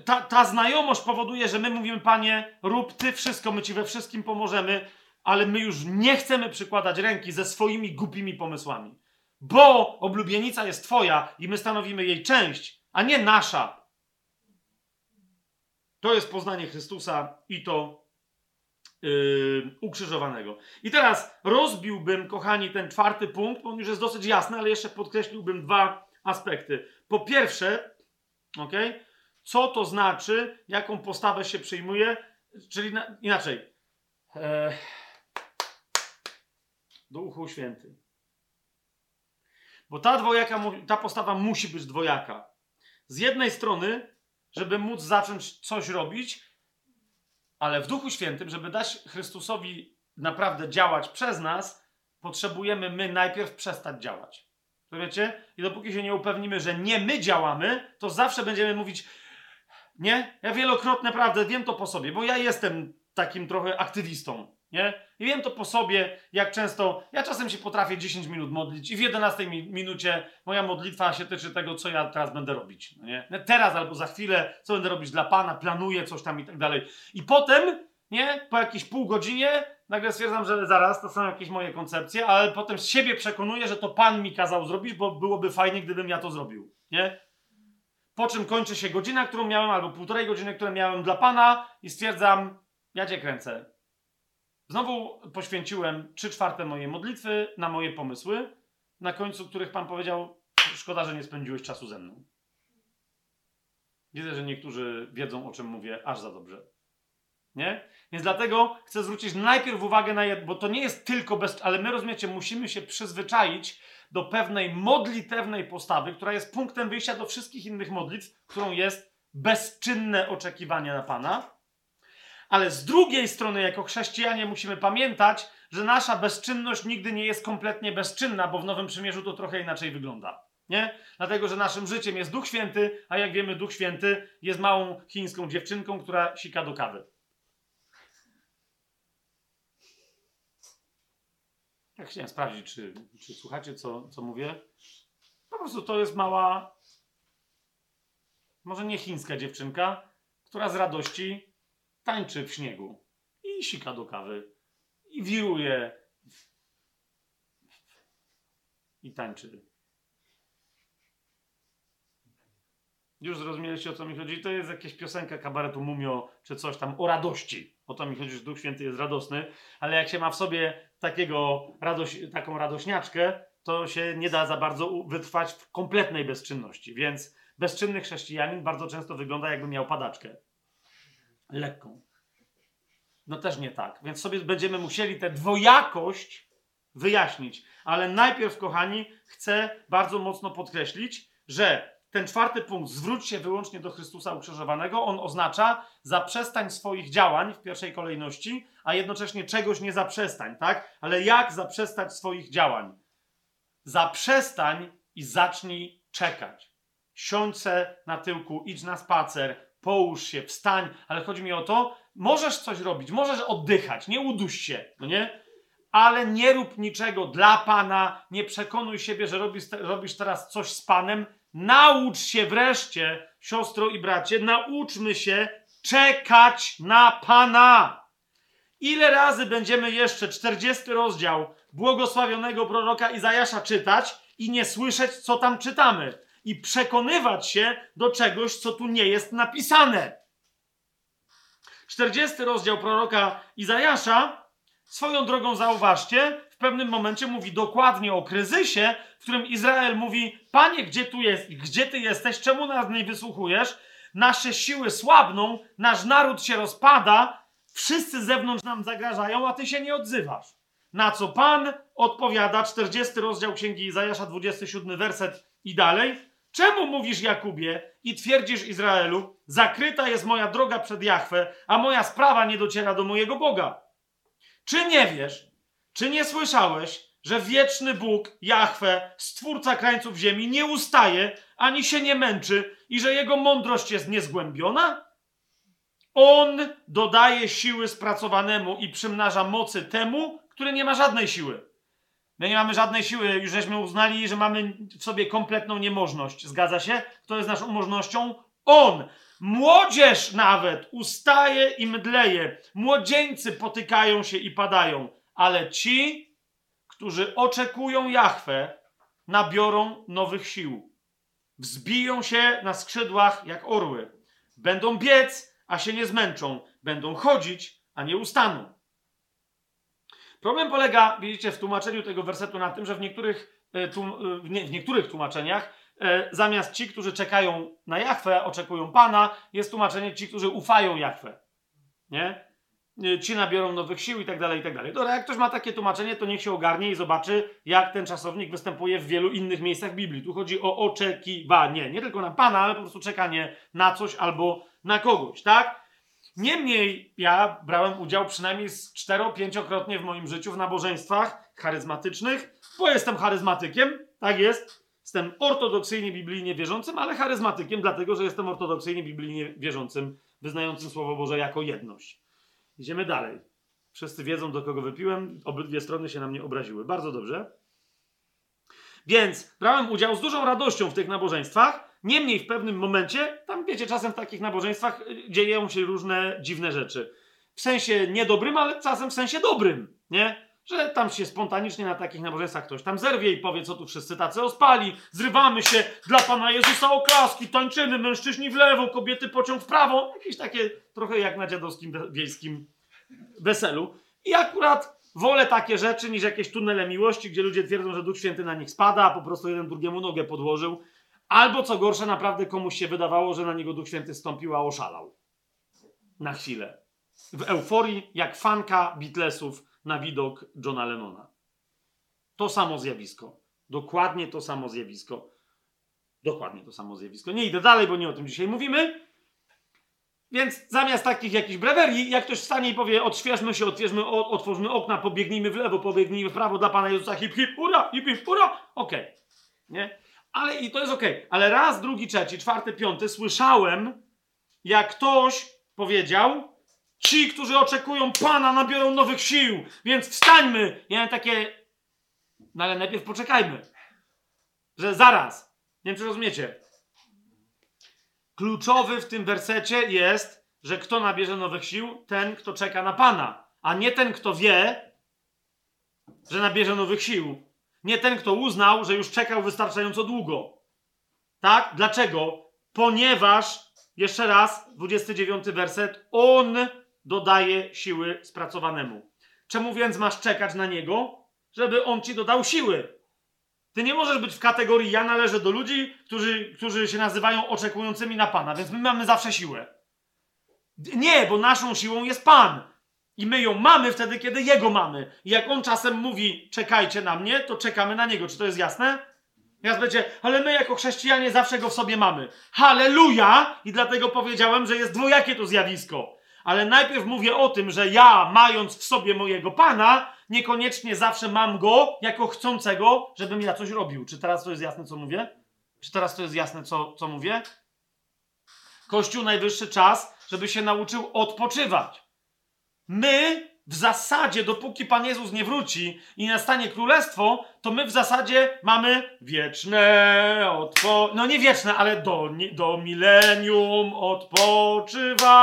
ta, ta znajomość powoduje, że my mówimy, Panie, rób Ty wszystko, my Ci we wszystkim pomożemy, ale my już nie chcemy przykładać ręki ze swoimi głupimi pomysłami. Bo oblubienica jest Twoja i my stanowimy jej część, a nie nasza. To jest poznanie Chrystusa i to yy, ukrzyżowanego. I teraz rozbiłbym, kochani, ten czwarty punkt, bo on już jest dosyć jasny, ale jeszcze podkreśliłbym dwa aspekty. Po pierwsze, ok, co to znaczy, jaką postawę się przyjmuje, czyli na, inaczej. E, Duchu Święty. Bo ta dwojaka, ta postawa musi być dwojaka. Z jednej strony, żeby móc zacząć coś robić, ale w Duchu Świętym, żeby dać Chrystusowi naprawdę działać przez nas, potrzebujemy my najpierw przestać działać. To wiecie? I dopóki się nie upewnimy, że nie my działamy, to zawsze będziemy mówić, nie? Ja wielokrotnie, naprawdę, wiem to po sobie, bo ja jestem takim trochę aktywistą. Nie? I wiem to po sobie, jak często. Ja czasem się potrafię 10 minut modlić, i w 11 minucie moja modlitwa się tyczy tego, co ja teraz będę robić. No nie? Teraz albo za chwilę, co będę robić dla Pana, planuję coś tam i tak dalej. I potem, nie, po jakiejś pół godzinie, nagle stwierdzam, że zaraz to są jakieś moje koncepcje, ale potem z siebie przekonuję, że to Pan mi kazał zrobić, bo byłoby fajnie, gdybym ja to zrobił. Nie? Po czym kończy się godzina, którą miałem, albo półtorej godziny, które miałem dla Pana, i stwierdzam, ja cię kręcę Znowu poświęciłem trzy czwarte mojej modlitwy na moje pomysły, na końcu których Pan powiedział: Szkoda, że nie spędziłeś czasu ze mną. Widzę, że niektórzy wiedzą, o czym mówię, aż za dobrze. Nie? Więc dlatego chcę zwrócić najpierw uwagę na jedno, bo to nie jest tylko bez, ale my rozumiecie, musimy się przyzwyczaić do pewnej modlitewnej postawy, która jest punktem wyjścia do wszystkich innych modlitw, którą jest bezczynne oczekiwanie na Pana. Ale z drugiej strony, jako chrześcijanie, musimy pamiętać, że nasza bezczynność nigdy nie jest kompletnie bezczynna, bo w Nowym Przymierzu to trochę inaczej wygląda. Nie? Dlatego, że naszym życiem jest Duch Święty, a jak wiemy, Duch Święty jest małą chińską dziewczynką, która sika do kawy. Jak chciałem sprawdzić, czy, czy słuchacie, co, co mówię. Po prostu to jest mała, może nie chińska dziewczynka, która z radości tańczy w śniegu i sika do kawy i wiruje i tańczy. Już zrozumieliście o co mi chodzi? To jest jakaś piosenka kabaretu Mumio, czy coś tam o radości. O to mi chodzi, że Duch Święty jest radosny, ale jak się ma w sobie takiego radoś, taką radośniaczkę, to się nie da za bardzo wytrwać w kompletnej bezczynności. Więc bezczynny chrześcijanin bardzo często wygląda jakby miał padaczkę lekką. No też nie tak. Więc sobie będziemy musieli tę dwojakość wyjaśnić. Ale najpierw, kochani, chcę bardzo mocno podkreślić, że ten czwarty punkt, zwróć się wyłącznie do Chrystusa ukrzyżowanego, on oznacza zaprzestań swoich działań w pierwszej kolejności, a jednocześnie czegoś nie zaprzestań, tak? Ale jak zaprzestać swoich działań? Zaprzestań i zacznij czekać. Siądź na tyłku, idź na spacer, połóż się, wstań, ale chodzi mi o to, możesz coś robić, możesz oddychać, nie uduś się, no nie? Ale nie rób niczego dla Pana, nie przekonuj siebie, że robisz, robisz teraz coś z Panem. Naucz się wreszcie, siostro i bracie, nauczmy się czekać na Pana. Ile razy będziemy jeszcze 40 rozdział błogosławionego proroka Izajasza czytać i nie słyszeć, co tam czytamy? I przekonywać się do czegoś, co tu nie jest napisane. 40 rozdział proroka Izajasza, swoją drogą zauważcie, w pewnym momencie mówi dokładnie o kryzysie, w którym Izrael mówi: Panie, gdzie tu jest, gdzie ty jesteś, czemu nas nie wysłuchujesz? Nasze siły słabną, nasz naród się rozpada, wszyscy z zewnątrz nam zagrażają, a ty się nie odzywasz. Na co Pan odpowiada, 40 rozdział Księgi Izajasza, 27 werset i dalej. Czemu mówisz Jakubie i twierdzisz Izraelu, zakryta jest moja droga przed Jahwe, a moja sprawa nie dociera do mojego Boga? Czy nie wiesz, czy nie słyszałeś, że wieczny Bóg, Jahwe, stwórca krańców ziemi, nie ustaje ani się nie męczy i że jego mądrość jest niezgłębiona? On dodaje siły spracowanemu i przymnaża mocy temu, który nie ma żadnej siły. My nie mamy żadnej siły, już żeśmy uznali, że mamy w sobie kompletną niemożność. Zgadza się? Kto jest naszą możnością? On. Młodzież nawet ustaje i mdleje. Młodzieńcy potykają się i padają. Ale ci, którzy oczekują Jahwe, nabiorą nowych sił. Wzbiją się na skrzydłach jak orły. Będą biec, a się nie zmęczą. Będą chodzić, a nie ustaną. Problem polega, widzicie, w tłumaczeniu tego wersetu na tym, że w niektórych, e, e, w niektórych tłumaczeniach e, zamiast ci, którzy czekają na Jachwę, oczekują Pana, jest tłumaczenie ci, którzy ufają Jachwę. Nie? Ci nabiorą nowych sił i tak dalej, i tak dalej. Dobra, jak ktoś ma takie tłumaczenie, to niech się ogarnie i zobaczy, jak ten czasownik występuje w wielu innych miejscach Biblii. Tu chodzi o oczekiwanie. Nie tylko na Pana, ale po prostu czekanie na coś albo na kogoś, tak? Niemniej ja brałem udział przynajmniej z cztero-pięciokrotnie w moim życiu w nabożeństwach charyzmatycznych, bo jestem charyzmatykiem, tak jest. Jestem ortodoksyjnie biblijnie wierzącym, ale charyzmatykiem, dlatego że jestem ortodoksyjnie biblijnie wierzącym, wyznającym Słowo Boże jako jedność. Idziemy dalej. Wszyscy wiedzą, do kogo wypiłem, obydwie strony się na mnie obraziły. Bardzo dobrze. Więc brałem udział z dużą radością w tych nabożeństwach, Niemniej w pewnym momencie, tam wiecie, czasem w takich nabożeństwach y, dzieją się różne dziwne rzeczy. W sensie niedobrym, ale czasem w sensie dobrym, nie? Że tam się spontanicznie na takich nabożeństwach ktoś tam zerwie i powie, co tu wszyscy tacy ospali, zrywamy się dla Pana Jezusa oklaski, tańczymy, mężczyźni w lewo, kobiety pociąg w prawo. Jakieś takie trochę jak na dziadowskim wiejskim weselu. I akurat wolę takie rzeczy niż jakieś tunele miłości, gdzie ludzie twierdzą, że Duch Święty na nich spada, a po prostu jeden drugiemu nogę podłożył Albo co gorsza, naprawdę komuś się wydawało, że na niego Duch Święty stąpił, a oszalał. Na chwilę. W euforii, jak fanka Beatlesów na widok Johna Lennona. To samo zjawisko. Dokładnie to samo zjawisko. Dokładnie to samo zjawisko. Nie idę dalej, bo nie o tym dzisiaj mówimy. Więc zamiast takich jakichś brewerii, jak ktoś wstanie i powie, odświeżmy się, otwierzmy, otwórzmy okna, pobiegnijmy w lewo, pobiegnijmy w prawo dla Pana Jezusa, hip hip, hurra, hip hip, okej. Okay. Nie? Ale i to jest ok. Ale raz, drugi, trzeci, czwarty, piąty słyszałem, jak ktoś powiedział, ci, którzy oczekują Pana, nabiorą nowych sił, więc wstańmy. Ja mam takie, no ale najpierw poczekajmy. Że zaraz. Nie wiem, czy rozumiecie. Kluczowy w tym wersecie jest, że kto nabierze nowych sił? Ten, kto czeka na Pana, a nie ten, kto wie, że nabierze nowych sił. Nie ten, kto uznał, że już czekał wystarczająco długo. Tak? Dlaczego? Ponieważ, jeszcze raz, 29 werset, on dodaje siły spracowanemu. Czemu więc masz czekać na niego? Żeby on ci dodał siły. Ty nie możesz być w kategorii ja należę do ludzi, którzy, którzy się nazywają oczekującymi na Pana, więc my mamy zawsze siłę. Nie, bo naszą siłą jest Pan. I my ją mamy wtedy, kiedy Jego mamy. I jak On czasem mówi, czekajcie na mnie, to czekamy na Niego. Czy to jest jasne? Teraz będzie, ale my jako chrześcijanie zawsze Go w sobie mamy. Halleluja! I dlatego powiedziałem, że jest dwojakie to zjawisko. Ale najpierw mówię o tym, że ja, mając w sobie mojego Pana, niekoniecznie zawsze mam Go jako chcącego, żebym ja coś robił. Czy teraz to jest jasne, co mówię? Czy teraz to jest jasne, co, co mówię? Kościół najwyższy czas, żeby się nauczył odpoczywać. My w zasadzie, dopóki Pan Jezus nie wróci i nastanie królestwo, to my w zasadzie mamy wieczne odpo... No nie wieczne, ale do, do milenium odpoczywanie.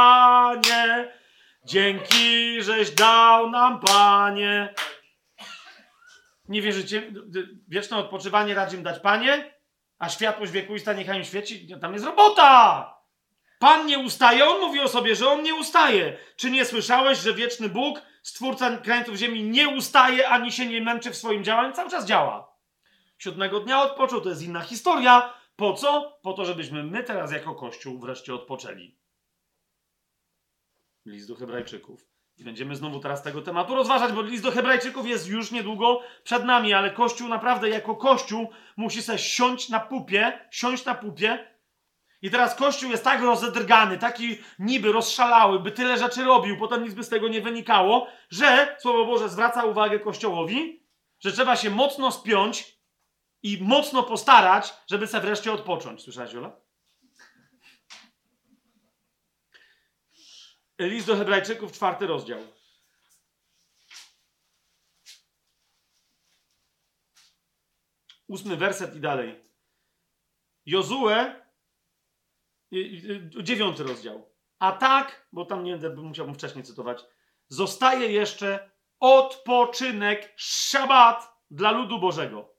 Dzięki, żeś dał nam, Panie. Nie wierzycie? Wieczne odpoczywanie radzi im dać Panie, a światłość wiekuista niechaj im świeci. Tam jest robota! Pan nie ustaje, on mówi o sobie, że on nie ustaje. Czy nie słyszałeś, że wieczny Bóg, stwórca krańców ziemi, nie ustaje ani się nie męczy w swoim działaniu? Cały czas działa. Siódmego dnia odpoczął, to jest inna historia. Po co? Po to, żebyśmy my teraz jako Kościół wreszcie odpoczęli. List do Hebrajczyków. I będziemy znowu teraz tego tematu rozważać, bo list do Hebrajczyków jest już niedługo przed nami, ale Kościół naprawdę jako Kościół musi sobie siąść na pupie, siąść na pupie I teraz Kościół jest tak rozedrgany, taki niby rozszalały, by tyle rzeczy robił, potem nic by z tego nie wynikało, że Słowo Boże zwraca uwagę Kościołowi, że trzeba się mocno spiąć i mocno postarać, żeby sobie wreszcie odpocząć. Słyszałeś, Ola? List do Hebrajczyków, czwarty rozdział. Ósmy werset i dalej. Jozue, dziewiąty rozdział. A tak, bo tam nie będę, musiałbym wcześniej cytować, zostaje jeszcze odpoczynek, szabat dla ludu Bożego.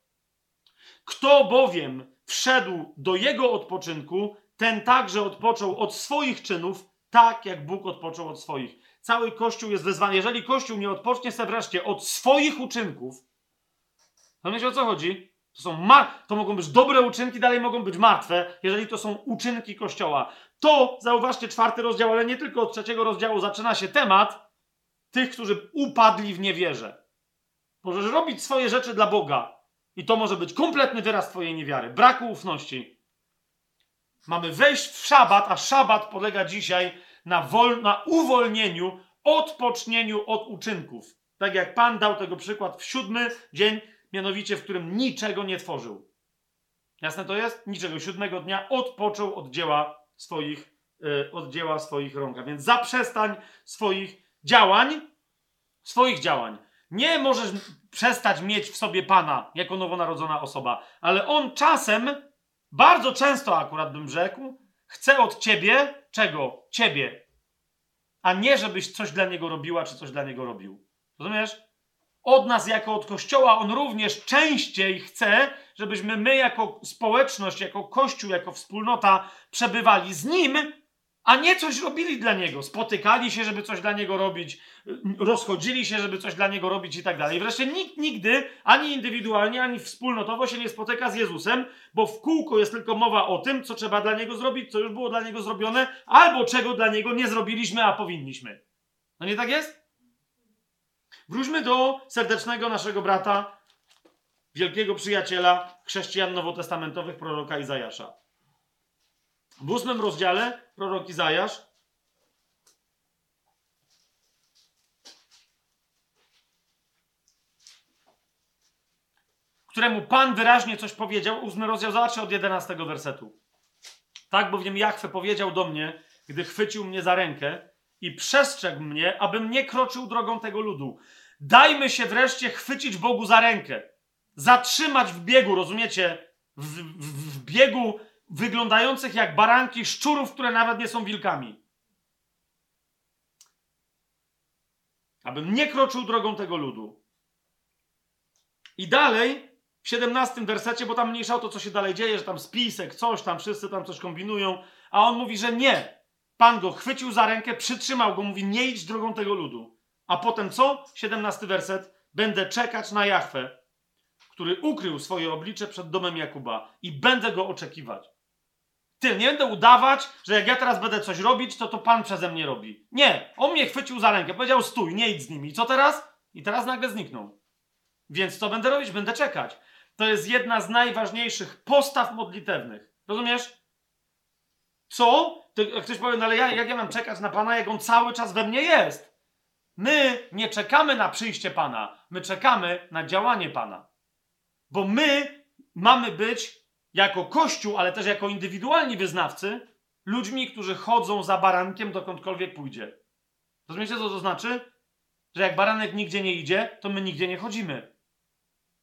Kto bowiem wszedł do jego odpoczynku, ten także odpoczął od swoich czynów, tak jak Bóg odpoczął od swoich. Cały Kościół jest wezwany. Jeżeli Kościół nie odpocznie sobie wreszcie od swoich uczynków, to wiecie o co chodzi? To, są ma- to mogą być dobre uczynki, dalej mogą być martwe, jeżeli to są uczynki Kościoła. To, zauważcie, czwarty rozdział, ale nie tylko od trzeciego rozdziału zaczyna się temat tych, którzy upadli w niewierze. Możesz robić swoje rzeczy dla Boga i to może być kompletny wyraz twojej niewiary, braku ufności. Mamy wejść w szabat, a szabat polega dzisiaj na, wol- na uwolnieniu, odpocznieniu od uczynków. Tak jak Pan dał tego przykład w siódmy dzień, mianowicie w którym niczego nie tworzył. Jasne to jest? Niczego. Siódmego dnia odpoczął od dzieła swoich, yy, od dzieła swoich rąk. A więc zaprzestań swoich działań, swoich działań. Nie możesz przestać mieć w sobie Pana jako nowonarodzona osoba, ale On czasem, bardzo często akurat bym rzekł, chce od ciebie czego? Ciebie. A nie, żebyś coś dla Niego robiła, czy coś dla Niego robił. Rozumiesz? Od nas jako od Kościoła On również częściej chce, żebyśmy my jako społeczność, jako Kościół, jako wspólnota przebywali z Nim, a nie coś robili dla Niego. Spotykali się, żeby coś dla Niego robić, rozchodzili się, żeby coś dla Niego robić i tak dalej. Wreszcie nikt nigdy, ani indywidualnie, ani wspólnotowo się nie spotyka z Jezusem, bo w kółko jest tylko mowa o tym, co trzeba dla Niego zrobić, co już było dla Niego zrobione, albo czego dla Niego nie zrobiliśmy, a powinniśmy. No nie tak jest? Wróćmy do serdecznego naszego brata, wielkiego przyjaciela chrześcijan nowotestamentowych, proroka Izajasza. W ósmym rozdziale prorok Izajasz któremu Pan wyraźnie coś powiedział, ósmy rozdział, zobaczcie od jedenastego wersetu. Tak bowiem Jachwę powiedział do mnie, gdy chwycił mnie za rękę i przestrzegł mnie, abym nie kroczył drogą tego ludu. Dajmy się wreszcie chwycić Bogu za rękę. Zatrzymać w biegu, rozumiecie? W, w, w biegu wyglądających jak baranki szczurów, które nawet nie są wilkami. Abym nie kroczył drogą tego ludu. I dalej, w 17 wersecie, bo tam mniejsza to, co się dalej dzieje, że tam spisek, coś tam, wszyscy tam coś kombinują, a on mówi, że nie. Pan go chwycił za rękę, przytrzymał go, mówi, nie idź drogą tego ludu. A potem co? 17 werset. Będę czekać na Jachwę, który ukrył swoje oblicze przed domem Jakuba i będę go oczekiwać. Ty, nie będę udawać, że jak ja teraz będę coś robić, to to Pan przeze mnie robi. Nie, on mnie chwycił za rękę, powiedział stój, nie idź z nimi. I co teraz? I teraz nagle zniknął. Więc co będę robić? Będę czekać. To jest jedna z najważniejszych postaw modlitewnych. Rozumiesz? Co? To, ktoś powie, no ale ja, jak ja mam czekać na Pana, jak On cały czas we mnie jest? My nie czekamy na przyjście Pana, my czekamy na działanie Pana. Bo my mamy być jako Kościół, ale też jako indywidualni wyznawcy, ludźmi, którzy chodzą za barankiem dokądkolwiek pójdzie. Rozumiecie, co to znaczy? Że jak baranek nigdzie nie idzie, to my nigdzie nie chodzimy.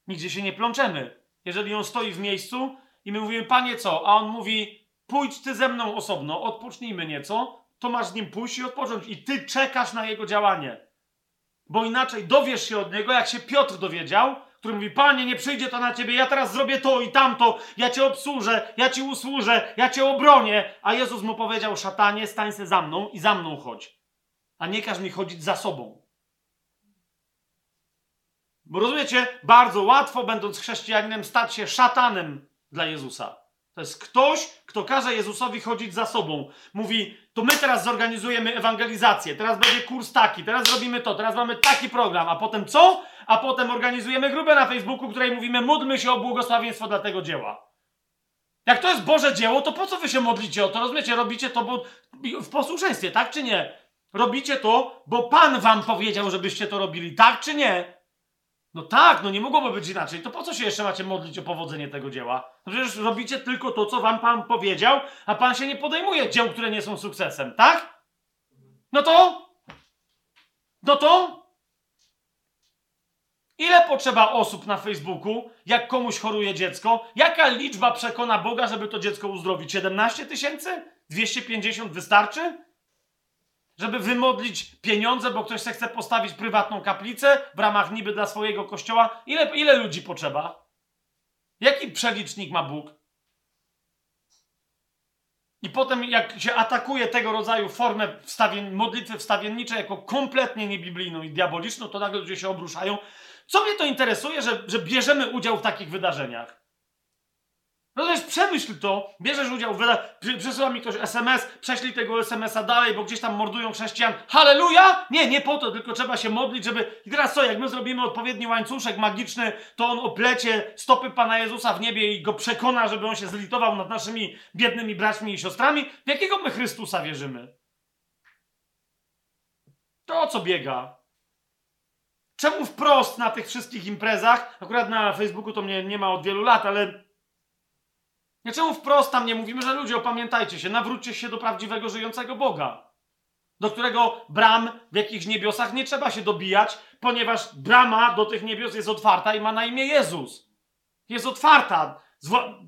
Nigdzie się nie plączemy. Jeżeli on stoi w miejscu i my mówimy, panie co? A on mówi, pójdź ty ze mną osobno, odpocznijmy nieco, to masz z nim pójść i odpocząć. I ty czekasz na jego działanie. Bo inaczej dowiesz się od niego, jak się Piotr dowiedział, który mówi: Panie, nie przyjdzie to na ciebie, ja teraz zrobię to i tamto, ja cię obsłużę, ja ci usłużę, ja cię obronię. A Jezus mu powiedział: Szatanie, stań se za mną i za mną chodź. A nie każ mi chodzić za sobą. Bo rozumiecie, bardzo łatwo, będąc chrześcijaninem, stać się szatanem dla Jezusa. To jest ktoś, kto każe Jezusowi chodzić za sobą. Mówi, to my teraz zorganizujemy ewangelizację, teraz będzie kurs taki, teraz robimy to, teraz mamy taki program, a potem co? A potem organizujemy grupę na Facebooku, której mówimy, módlmy się o błogosławieństwo dla tego dzieła. Jak to jest Boże dzieło, to po co wy się modlicie o to? Rozumiecie, robicie to bo w posłuszeństwie, tak czy nie? Robicie to, bo Pan wam powiedział, żebyście to robili, tak czy nie? No tak, no nie mogłoby być inaczej. To po co się jeszcze macie modlić o powodzenie tego dzieła? No przecież robicie tylko to, co wam Pan powiedział, a Pan się nie podejmuje dzieł, które nie są sukcesem, tak? No to? No to? Ile potrzeba osób na Facebooku, jak komuś choruje dziecko? Jaka liczba przekona Boga, żeby to dziecko uzdrowić? 17 tysięcy? 250 wystarczy? Żeby wymodlić pieniądze, bo ktoś chce postawić prywatną kaplicę w ramach niby dla swojego kościoła? Ile, ile ludzi potrzeba? Jaki przelicznik ma Bóg? I potem, jak się atakuje tego rodzaju formę wstawien, modlitwy wstawienniczej jako kompletnie niebiblijną i diaboliczną, to nagle ludzie się obruszają. Co mnie to interesuje, że, że bierzemy udział w takich wydarzeniach? No to jest przemyśl to, bierzesz udział, wyda... przesyła mi ktoś SMS, prześlij tego SMS-a dalej, bo gdzieś tam mordują chrześcijan. Halleluja! Nie, nie po to, tylko trzeba się modlić, żeby... I teraz co, jak my zrobimy odpowiedni łańcuszek magiczny, to on oplecie stopy Pana Jezusa w niebie i go przekona, żeby on się zlitował nad naszymi biednymi braćmi i siostrami? W jakiego my Chrystusa wierzymy? To o co biega? Czemu wprost na tych wszystkich imprezach, akurat na Facebooku to mnie nie ma od wielu lat, ale Czemu wprost tam nie mówimy, że ludzie, opamiętajcie się, nawróćcie się do prawdziwego, żyjącego Boga, do którego bram w jakichś niebiosach nie trzeba się dobijać, ponieważ brama do tych niebios jest otwarta i ma na imię Jezus. Jest otwarta.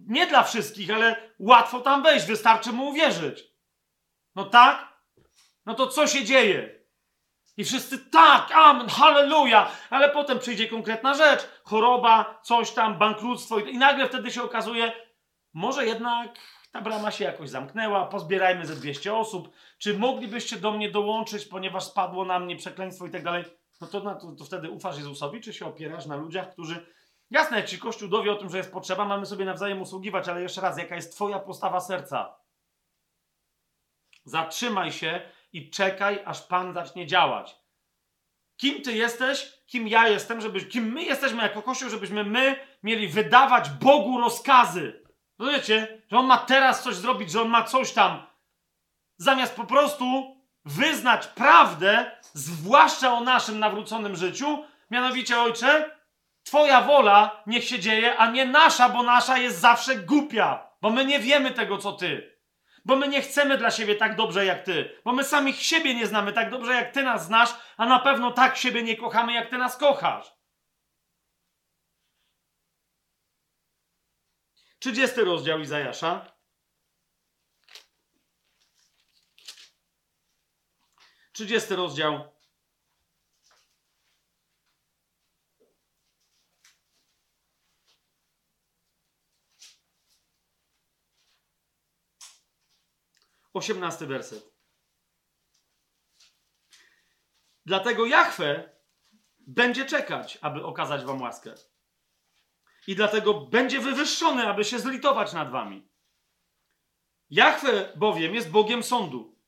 Nie dla wszystkich, ale łatwo tam wejść, wystarczy mu uwierzyć. No tak? No to co się dzieje? I wszyscy tak, amen, halleluja, ale potem przyjdzie konkretna rzecz, choroba, coś tam, bankructwo. I nagle wtedy się okazuje, może jednak ta brama się jakoś zamknęła, pozbierajmy ze 200 osób, czy moglibyście do mnie dołączyć, ponieważ spadło na mnie przekleństwo i tak dalej, no to, to, to wtedy ufasz Jezusowi, czy się opierasz na ludziach, którzy... Jasne, jak ci Kościół dowie o tym, że jest potrzeba, mamy sobie nawzajem usługiwać, ale jeszcze raz, jaka jest twoja postawa serca? Zatrzymaj się i czekaj, aż Pan zacznie działać. Kim ty jesteś, kim ja jestem, żeby, kim my jesteśmy jako Kościół, żebyśmy my mieli wydawać Bogu rozkazy. Rozumiecie? Że on ma teraz coś zrobić, że on ma coś tam. Zamiast po prostu wyznać prawdę, zwłaszcza o naszym nawróconym życiu, mianowicie, ojcze, Twoja wola niech się dzieje, a nie nasza, bo nasza jest zawsze głupia, bo my nie wiemy tego, co Ty. Bo my nie chcemy dla siebie tak dobrze jak Ty. Bo my samych siebie nie znamy tak dobrze, jak Ty nas znasz, a na pewno tak siebie nie kochamy, jak Ty nas kochasz. 30 rozdział Izajasza. Trzydziesty rozdział. Osiemnasty werset. Dlatego Jachwę będzie czekać, aby okazać wam łaskę i dlatego będzie wywyższony, aby się zlitować nad wami. Jachwę bowiem jest Bogiem sądu,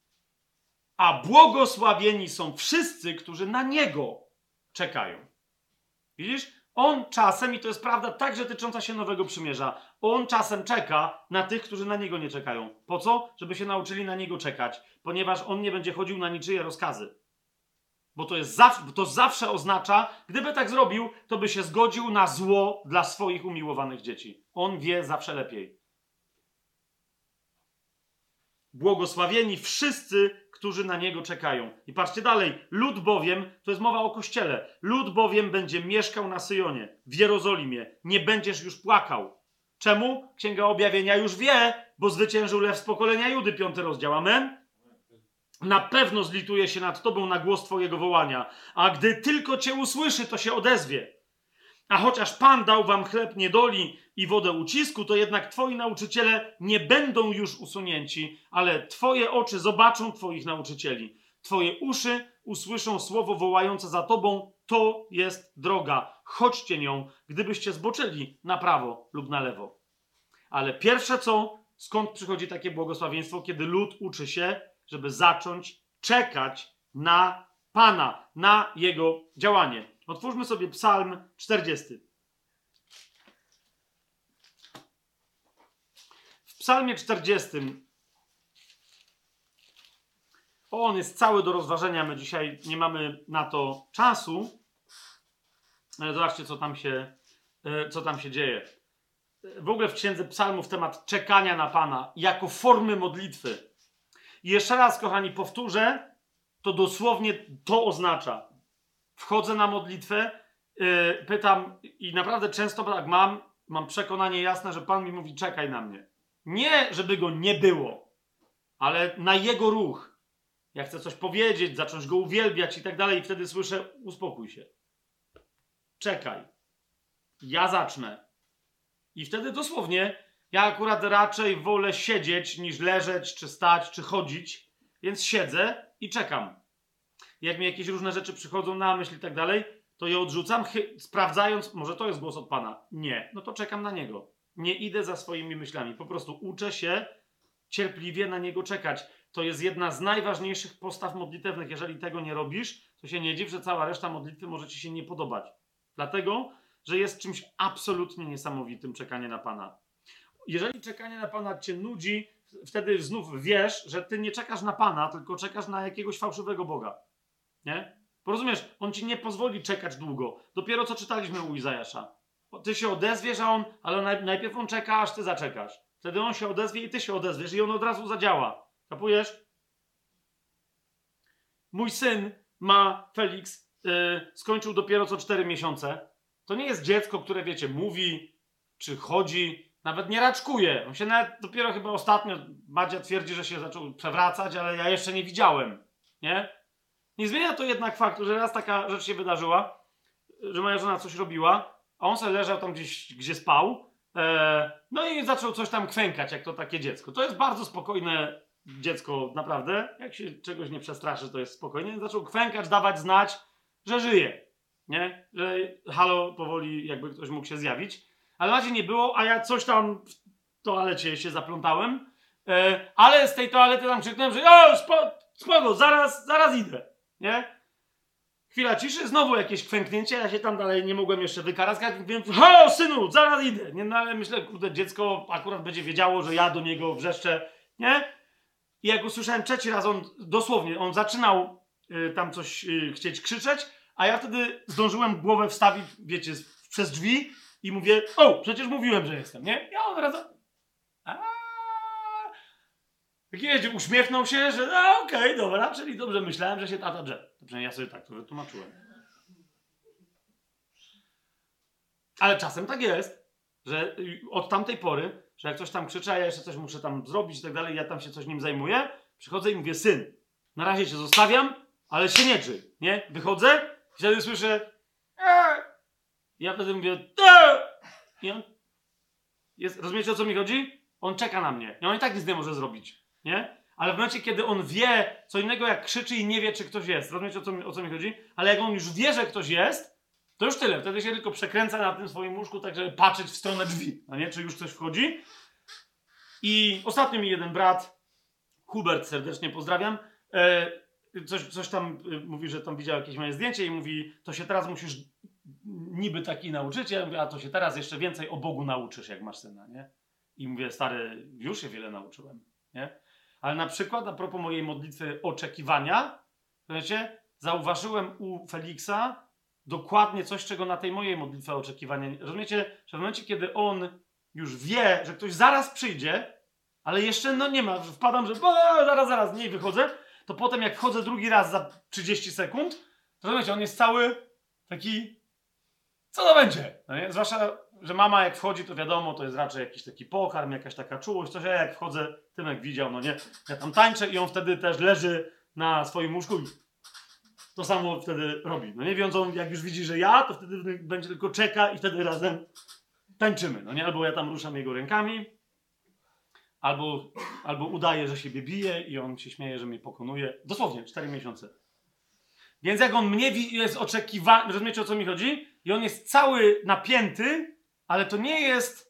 a błogosławieni są wszyscy, którzy na Niego czekają. Widzisz? On czasem, i to jest prawda także tycząca się Nowego Przymierza, on czasem czeka na tych, którzy na Niego nie czekają. Po co? Żeby się nauczyli na Niego czekać, ponieważ On nie będzie chodził na niczyje rozkazy. Bo to, jest to zawsze oznacza, gdyby tak zrobił, to by się zgodził na zło dla swoich umiłowanych dzieci. On wie zawsze lepiej. Błogosławieni wszyscy, którzy na niego czekają. I patrzcie dalej. Lud bowiem, to jest mowa o kościele, lud bowiem będzie mieszkał na Syjonie, w Jerozolimie. Nie będziesz już płakał. Czemu? Księga Objawienia już wie, bo zwyciężył lew z pokolenia Judy, piąty rozdział. Amen? na pewno zlituje się nad tobą na głos twojego wołania, a gdy tylko cię usłyszy, to się odezwie. A chociaż Pan dał wam chleb niedoli i wodę ucisku, to jednak twoi nauczyciele nie będą już usunięci, ale twoje oczy zobaczą twoich nauczycieli. Twoje uszy usłyszą słowo wołające za tobą, to jest droga, chodźcie nią, gdybyście zboczyli na prawo lub na lewo. Ale pierwsze co, skąd przychodzi takie błogosławieństwo, kiedy lud uczy się, żeby zacząć czekać na Pana, na Jego działanie. Otwórzmy sobie Psalm 40. w psalmie 40 on jest cały do rozważenia. My dzisiaj nie mamy na to czasu. Ale zobaczcie, co tam się, e, co tam się dzieje. W ogóle w księdze psalmów temat czekania na Pana jako formy modlitwy. I jeszcze raz, kochani, powtórzę, to dosłownie to oznacza. Wchodzę na modlitwę, yy, pytam i naprawdę często tak mam, mam przekonanie jasne, że Pan mi mówi czekaj na mnie. Nie, żeby go nie było, ale na jego ruch. Ja chcę coś powiedzieć, zacząć go uwielbiać i tak dalej i wtedy słyszę uspokój się. Czekaj. Ja zacznę. I wtedy dosłownie ja akurat raczej wolę siedzieć niż leżeć, czy stać, czy chodzić, więc siedzę i czekam. Jak mi jakieś różne rzeczy przychodzą na myśl i tak dalej, to je odrzucam, sprawdzając, może to jest głos od Pana. Nie, no to czekam na Niego. Nie idę za swoimi myślami. Po prostu uczę się cierpliwie na Niego czekać. To jest jedna z najważniejszych postaw modlitewnych. Jeżeli tego nie robisz, to się nie dziw, że cała reszta modlitwy może Ci się nie podobać. Dlatego, że jest czymś absolutnie niesamowitym czekanie na Pana. Jeżeli czekanie na Pana cię nudzi, wtedy znów wiesz, że ty nie czekasz na Pana, tylko czekasz na jakiegoś fałszywego Boga. Nie? Porozumiesz? On ci nie pozwoli czekać długo. Dopiero co czytaliśmy u Izajasza. Ty się odezwiesz, a on, ale najpierw on czeka, aż ty zaczekasz. Wtedy on się odezwie i ty się odezwiesz i on od razu zadziała. Kapujesz? Mój syn ma, Felix, yy, skończył dopiero co 4 miesiące. To nie jest dziecko, które, wiecie, mówi, czy chodzi, nawet nie raczkuje. On się nawet dopiero chyba ostatnio, Madzia twierdzi, że się zaczął przewracać, ale ja jeszcze nie widziałem. Nie? Nie zmienia to jednak faktu, że raz taka rzecz się wydarzyła, że moja żona coś robiła, a on sobie leżał tam gdzieś, gdzie spał, e, no i zaczął coś tam kwękać, jak to takie dziecko. To jest bardzo spokojne dziecko, naprawdę. Jak się czegoś nie przestraszy, to jest spokojnie. Zaczął kwękać, dawać znać, że żyje. Nie? Że halo, powoli jakby ktoś mógł się zjawić. Ale razie nie było, a ja coś tam w toalecie się zaplątałem. E, ale z tej toalety tam krzyknąłem, że o, spoko, zaraz, zaraz idę. Nie? Chwila ciszy, znowu jakieś kwęknięcie, ja się tam dalej nie mogłem jeszcze wykaraskać. Mówię, ho, synu, zaraz idę. Nie, no ale myślę, kurde, dziecko akurat będzie wiedziało, że ja do niego wrzeszczę, nie? I jak usłyszałem trzeci raz, on dosłownie, on zaczynał y, tam coś y, chcieć krzyczeć, a ja wtedy zdążyłem głowę wstawić, wiecie, przez drzwi i mówię, o, przecież mówiłem, że jestem, nie? Ja on raz... Taki uśmiechnął się, że no okej, okay, dobra, czyli dobrze myślałem, że się tata drze. Przynajmniej ja sobie tak to wytłumaczyłem. Ale czasem tak jest, że od tamtej pory, że jak coś tam krzyczy, a ja jeszcze coś muszę tam zrobić i tak dalej, ja tam się coś nim zajmuję, przychodzę i mówię, syn, na razie cię zostawiam, ale się nie czy, nie? Wychodzę, wtedy słyszę, eee! ja wtedy mówię, eee! i on jest, rozumiecie o co mi chodzi? On czeka na mnie i on i tak nic nie może zrobić nie? Ale w momencie, kiedy on wie co innego, jak krzyczy i nie wie, czy ktoś jest. Rozumiecie, o co, mi, o co mi chodzi? Ale jak on już wie, że ktoś jest, to już tyle. Wtedy się tylko przekręca na tym swoim łóżku, tak żeby patrzeć w stronę drzwi, a nie? Czy już ktoś wchodzi. I ostatnio mi jeden brat, Hubert, serdecznie pozdrawiam, e, coś, coś tam e, mówi, że tam widział jakieś moje zdjęcie i mówi, to się teraz musisz niby taki nauczyciel, mówię, a to się teraz jeszcze więcej o Bogu nauczysz, jak masz syna, nie? I mówię, stary, już się wiele nauczyłem, nie? Ale na przykład, a propos mojej modlitwy oczekiwania, wiecie, zauważyłem u Feliksa dokładnie coś, czego na tej mojej modlitwie oczekiwania. Rozumiecie, że w momencie, kiedy on już wie, że ktoś zaraz przyjdzie, ale jeszcze no nie ma, wpadam, że zaraz, zaraz, nie wychodzę, to potem jak wchodzę drugi raz za 30 sekund, to rozumiecie, on jest cały taki, co to będzie? No nie? Zwłaszcza że mama jak wchodzi, to wiadomo, to jest raczej jakiś taki pokarm, jakaś taka czułość, coś, a jak wchodzę, Tymek widział, no nie, ja tam tańczę i on wtedy też leży na swoim łóżku i to samo wtedy robi. No nie, więc on jak już widzi, że ja, to wtedy będzie tylko czeka i wtedy razem tańczymy, no nie, albo ja tam ruszam jego rękami, albo, albo udaje, że siebie bije i on się śmieje, że mnie pokonuje. Dosłownie, 4 miesiące. Więc jak on mnie jest oczekiwany, rozumiecie o co mi chodzi? I on jest cały napięty, ale to nie jest.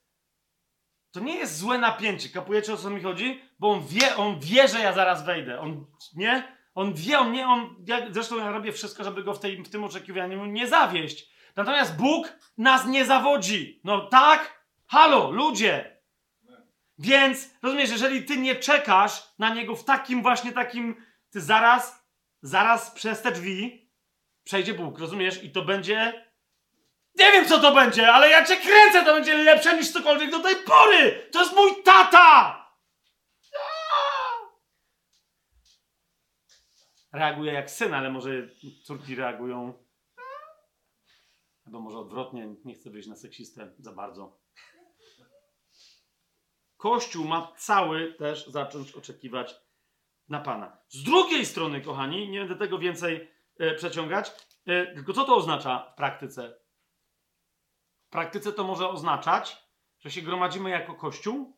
To nie jest złe napięcie. Kapujecie o co mi chodzi? Bo on wie, on wie, że ja zaraz wejdę. On nie? On wie, on nie, on. Ja, zresztą ja robię wszystko, żeby go w, tej, w tym oczekiwaniu nie zawieść. Natomiast Bóg nas nie zawodzi. No tak? Halo, ludzie! Więc, rozumiesz, jeżeli ty nie czekasz na niego w takim właśnie takim, ty zaraz, zaraz przez te drzwi przejdzie Bóg, rozumiesz? I to będzie, nie wiem co to będzie, ale ja cię kręcę, to będzie lepsze niż cokolwiek do tej pory! To jest mój tata! Reaguje jak syn, ale może córki reagują albo może odwrotnie, nie chcę wyjść na seksistę za bardzo. Kościół ma cały też zacząć oczekiwać na Pana. Z drugiej strony, kochani, nie będę tego więcej e, przeciągać, e, tylko co to oznacza w praktyce? W praktyce to może oznaczać, że się gromadzimy jako Kościół.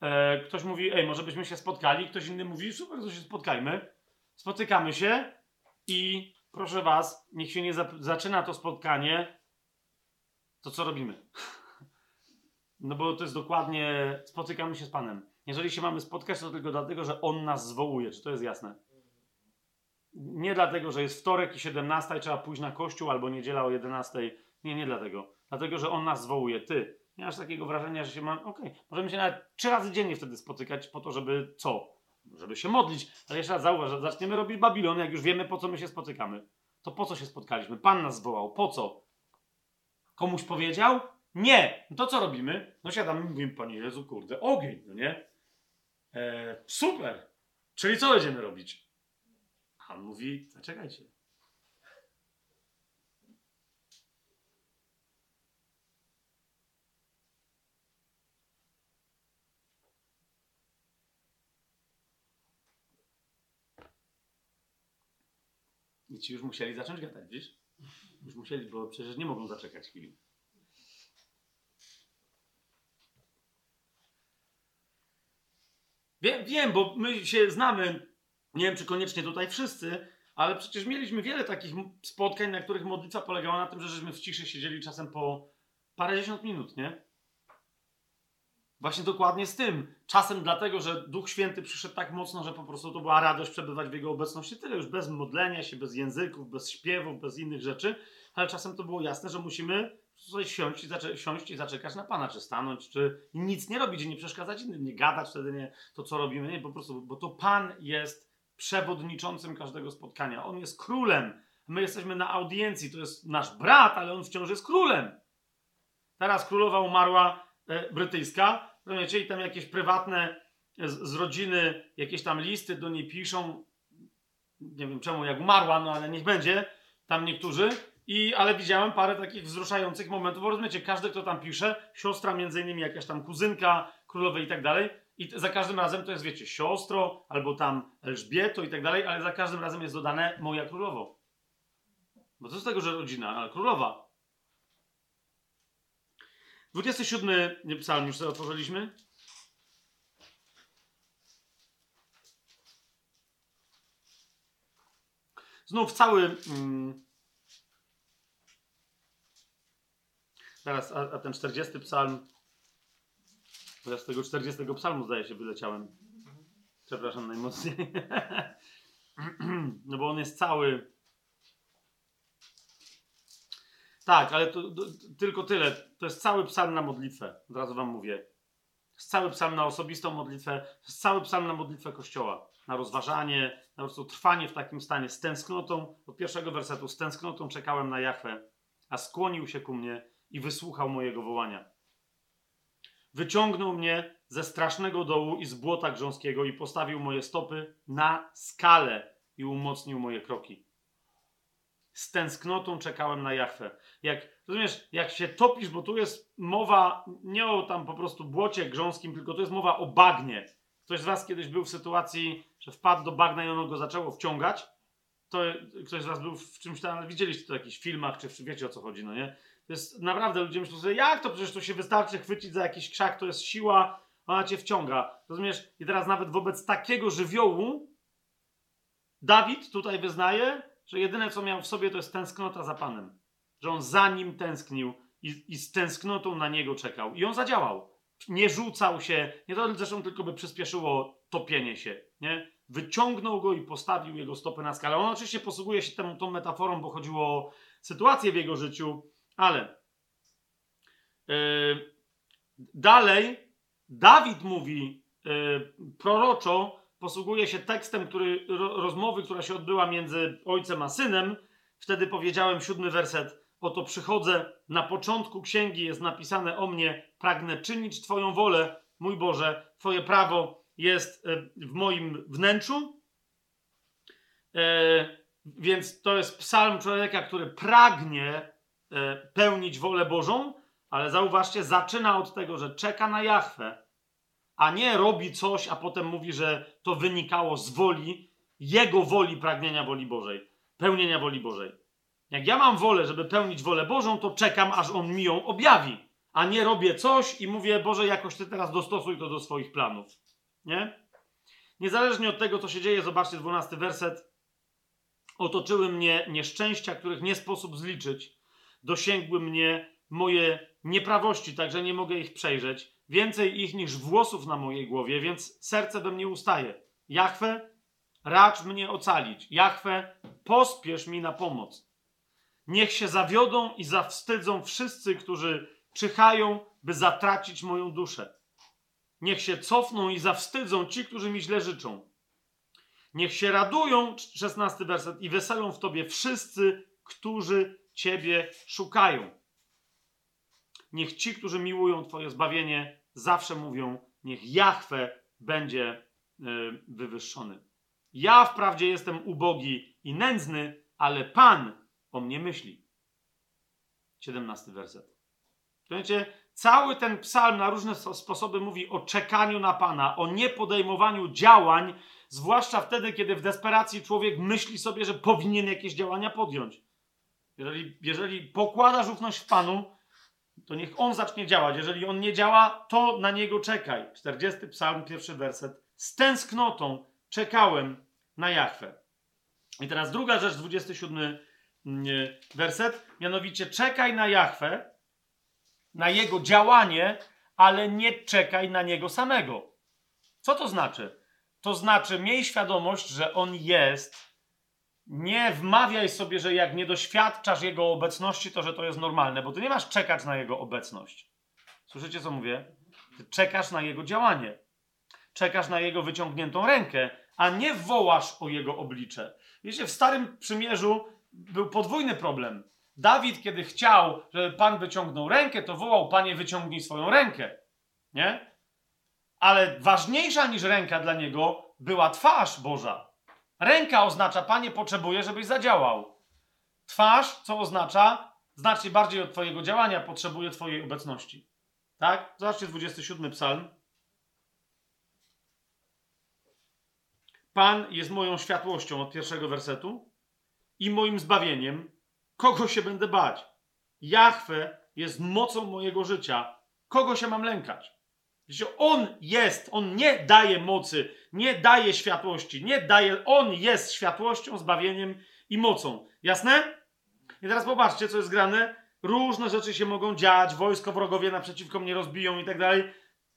E, ktoś mówi, ej, może byśmy się spotkali, ktoś inny mówi, super, to się spotkajmy. Spotykamy się i proszę Was, niech się nie zaczyna to spotkanie, to co robimy? No bo to jest dokładnie, spotykamy się z Panem. Jeżeli się mamy spotkać, to tylko dlatego, że On nas zwołuje. Czy to jest jasne? Nie dlatego, że jest wtorek i 17 i trzeba pójść na kościół, albo niedziela o 11. Nie, nie dlatego. Dlatego, że On nas zwołuje. Ty. Nie masz takiego wrażenia, że się mam. Okej, okay. możemy się nawet trzy razy dziennie wtedy spotykać po to, żeby co? Żeby się modlić. Ale jeszcze raz zauważ, że zaczniemy robić Babilon, jak już wiemy, po co my się spotykamy. To po co się spotkaliśmy? Pan nas zwołał. Po co? Komuś powiedział? Nie. No to co robimy? No siadamy i mówimy, Panie Jezu, kurde, ogień, no nie? E, super. Czyli co będziemy robić? A on mówi, zaczekajcie. I ci już musieli zacząć gadać, widzisz? Już musieli, bo przecież nie mogą zaczekać chwili. Wiem, wiem, bo my się znamy, nie wiem czy koniecznie tutaj wszyscy, ale przecież mieliśmy wiele takich spotkań, na których modlitwa polegała na tym, że żeśmy w ciszy siedzieli czasem po parędziesiąt minut, nie? Właśnie dokładnie z tym. Czasem dlatego, że Duch Święty przyszedł tak mocno, że po prostu to była radość przebywać w Jego obecności. Tyle już bez modlenia się, bez języków, bez śpiewów, bez innych rzeczy. Ale czasem to było jasne, że musimy tutaj siąść i, zaczekać, siąść i zaczekać na Pana, czy stanąć, czy nic nie robić, nie przeszkadzać innym, nie gadać wtedy nie to, co robimy. Nie, po prostu, bo to Pan jest przewodniczącym każdego spotkania. On jest królem. My jesteśmy na audiencji. To jest nasz brat, ale on wciąż jest królem. Teraz królowa umarła e, brytyjska, rozumiecie, i tam jakieś prywatne z, z, rodziny, jakieś tam listy do niej piszą. Nie wiem czemu, jak umarła, no ale niech będzie. Tam niektórzy. I, ale widziałem parę takich wzruszających momentów, bo rozumiecie, każdy, kto tam pisze, siostra między innymi, jakaś tam kuzynka królowej i tak dalej, i za każdym razem to jest, wiecie, siostro, albo tam Elżbieto i tak dalej, ale za każdym razem jest dodane moja królowo. Bo co z tego, że rodzina, ale królowa. 27 psalm już sobie otworzyliśmy. Znów cały. Mm, teraz, a, a, ten 40 psalm. Ja z tego 40 psalmu zdaje się wyleciałem. Przepraszam najmocniej. no bo on jest cały. Tak, ale to, to, tylko tyle. To jest cały psalm na modlitwę. Od razu wam mówię. Jest cały psalm na osobistą modlitwę. Jest cały psalm na modlitwę Kościoła. Na rozważanie, na po prostu trwanie w takim stanie. Z tęsknotą, od pierwszego wersetu, z tęsknotą czekałem na Jachwę, a skłonił się ku mnie i wysłuchał mojego wołania. Wyciągnął mnie ze strasznego dołu i z błota grząskiego i postawił moje stopy na skalę i umocnił moje kroki. Z tęsknotą czekałem na Jachwę. Jak, rozumiesz, jak się topisz, bo tu jest mowa nie o tam po prostu błocie grząskim, tylko to jest mowa o bagnie. Ktoś z was kiedyś był w sytuacji, że wpadł do bagna i ono go zaczęło wciągać, to ktoś z was był w czymś tam, widzieliście to w jakichś filmach, czy, czy wiecie o co chodzi, no nie? To jest naprawdę, ludzie myślą sobie, jak to przecież to się wystarczy chwycić za jakiś krzak, to jest siła, ona cię wciąga. Rozumiesz? I teraz nawet wobec takiego żywiołu Dawid tutaj wyznaje, że jedyne co miał w sobie to jest tęsknota za Panem. Że on za nim tęsknił i, i z tęsknotą na niego czekał. I on zadziałał. Nie rzucał się, nie to zresztą tylko by przyspieszyło topienie się, nie? Wyciągnął go i postawił jego stopy na skalę. On oczywiście posługuje się tą, tą metaforą, bo chodziło o sytuację w jego życiu, ale yy, dalej Dawid mówi yy, proroczo, posługuje się tekstem, który, ro, rozmowy, która się odbyła między ojcem a synem. Wtedy powiedziałem, siódmy werset. Oto przychodzę, na początku księgi jest napisane o mnie, pragnę czynić Twoją wolę, mój Boże, Twoje prawo jest e, w moim wnętrzu. E, więc to jest psalm człowieka, który pragnie e, pełnić wolę Bożą, ale zauważcie, zaczyna od tego, że czeka na Jachwę, a nie robi coś, a potem mówi, że to wynikało z woli, jego woli pragnienia woli Bożej, pełnienia woli Bożej. Jak ja mam wolę, żeby pełnić wolę Bożą, to czekam, aż on mi ją objawi, a nie robię coś i mówię, Boże, jakoś ty teraz dostosuj to do swoich planów. Nie? Niezależnie od tego, co się dzieje, zobaczcie 12 werset. Otoczyły mnie nieszczęścia, których nie sposób zliczyć. Dosięgły mnie moje nieprawości, także nie mogę ich przejrzeć. Więcej ich niż włosów na mojej głowie, więc serce we mnie ustaje. Jachwę, racz mnie ocalić. Jachwę, pospiesz mi na pomoc. Niech się zawiodą i zawstydzą wszyscy, którzy czyhają, by zatracić moją duszę. Niech się cofną i zawstydzą ci, którzy mi źle życzą. Niech się radują, szesnasty werset, i weselą w Tobie wszyscy, którzy Ciebie szukają. Niech ci, którzy miłują Twoje zbawienie, zawsze mówią, niech Jahwe będzie y, wywyższony. Ja wprawdzie jestem ubogi i nędzny, ale Pan o mnie myśli. 17 werset. Wiecie, cały ten psalm na różne sposoby mówi o czekaniu na Pana, o niepodejmowaniu działań, zwłaszcza wtedy, kiedy w desperacji człowiek myśli sobie, że powinien jakieś działania podjąć. Jeżeli, jeżeli pokładasz ufność w Panu, to niech On zacznie działać. Jeżeli On nie działa, to na Niego czekaj. 40 psalm, pierwszy werset. Z tęsknotą czekałem na Jachwę. I teraz druga rzecz, 27 mm, werset, mianowicie czekaj na Jachwę, na Jego działanie, ale nie czekaj na Niego samego. Co to znaczy? To znaczy, miej świadomość, że On jest. Nie wmawiaj sobie, że jak nie doświadczasz Jego obecności, to że to jest normalne, bo ty nie masz czekać na Jego obecność. Słyszycie, co mówię? Ty czekasz na Jego działanie. Czekasz na Jego wyciągniętą rękę, a nie wołasz o Jego oblicze. Wiecie, w Starym Przymierzu był podwójny problem. Dawid, kiedy chciał, żeby Pan wyciągnął rękę, to wołał: Panie, wyciągnij swoją rękę. Nie? Ale ważniejsza niż ręka dla niego była twarz Boża. Ręka oznacza, Panie, potrzebuję, żebyś zadziałał. Twarz, co oznacza, znacznie bardziej od Twojego działania, potrzebuje Twojej obecności. Tak? Zobaczcie 27 psalm. Pan jest moją światłością od pierwszego wersetu i moim zbawieniem. Kogo się będę bać? Jachwę jest mocą mojego życia. Kogo się mam lękać? Wiecie, on jest, on nie daje mocy, nie daje światłości, nie daje, on jest światłością, zbawieniem i mocą. Jasne? I teraz popatrzcie, co jest grane. Różne rzeczy się mogą dziać, wojsko wrogowie naprzeciwko mnie rozbiją i tak dalej.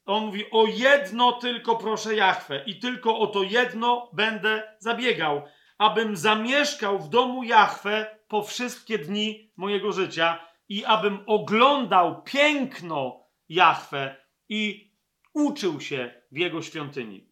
On mówi: O jedno tylko proszę Jachwę, i tylko o to jedno będę zabiegał, abym zamieszkał w domu Jachwę po wszystkie dni mojego życia i abym oglądał piękno Jachwę i uczył się w jego świątyni.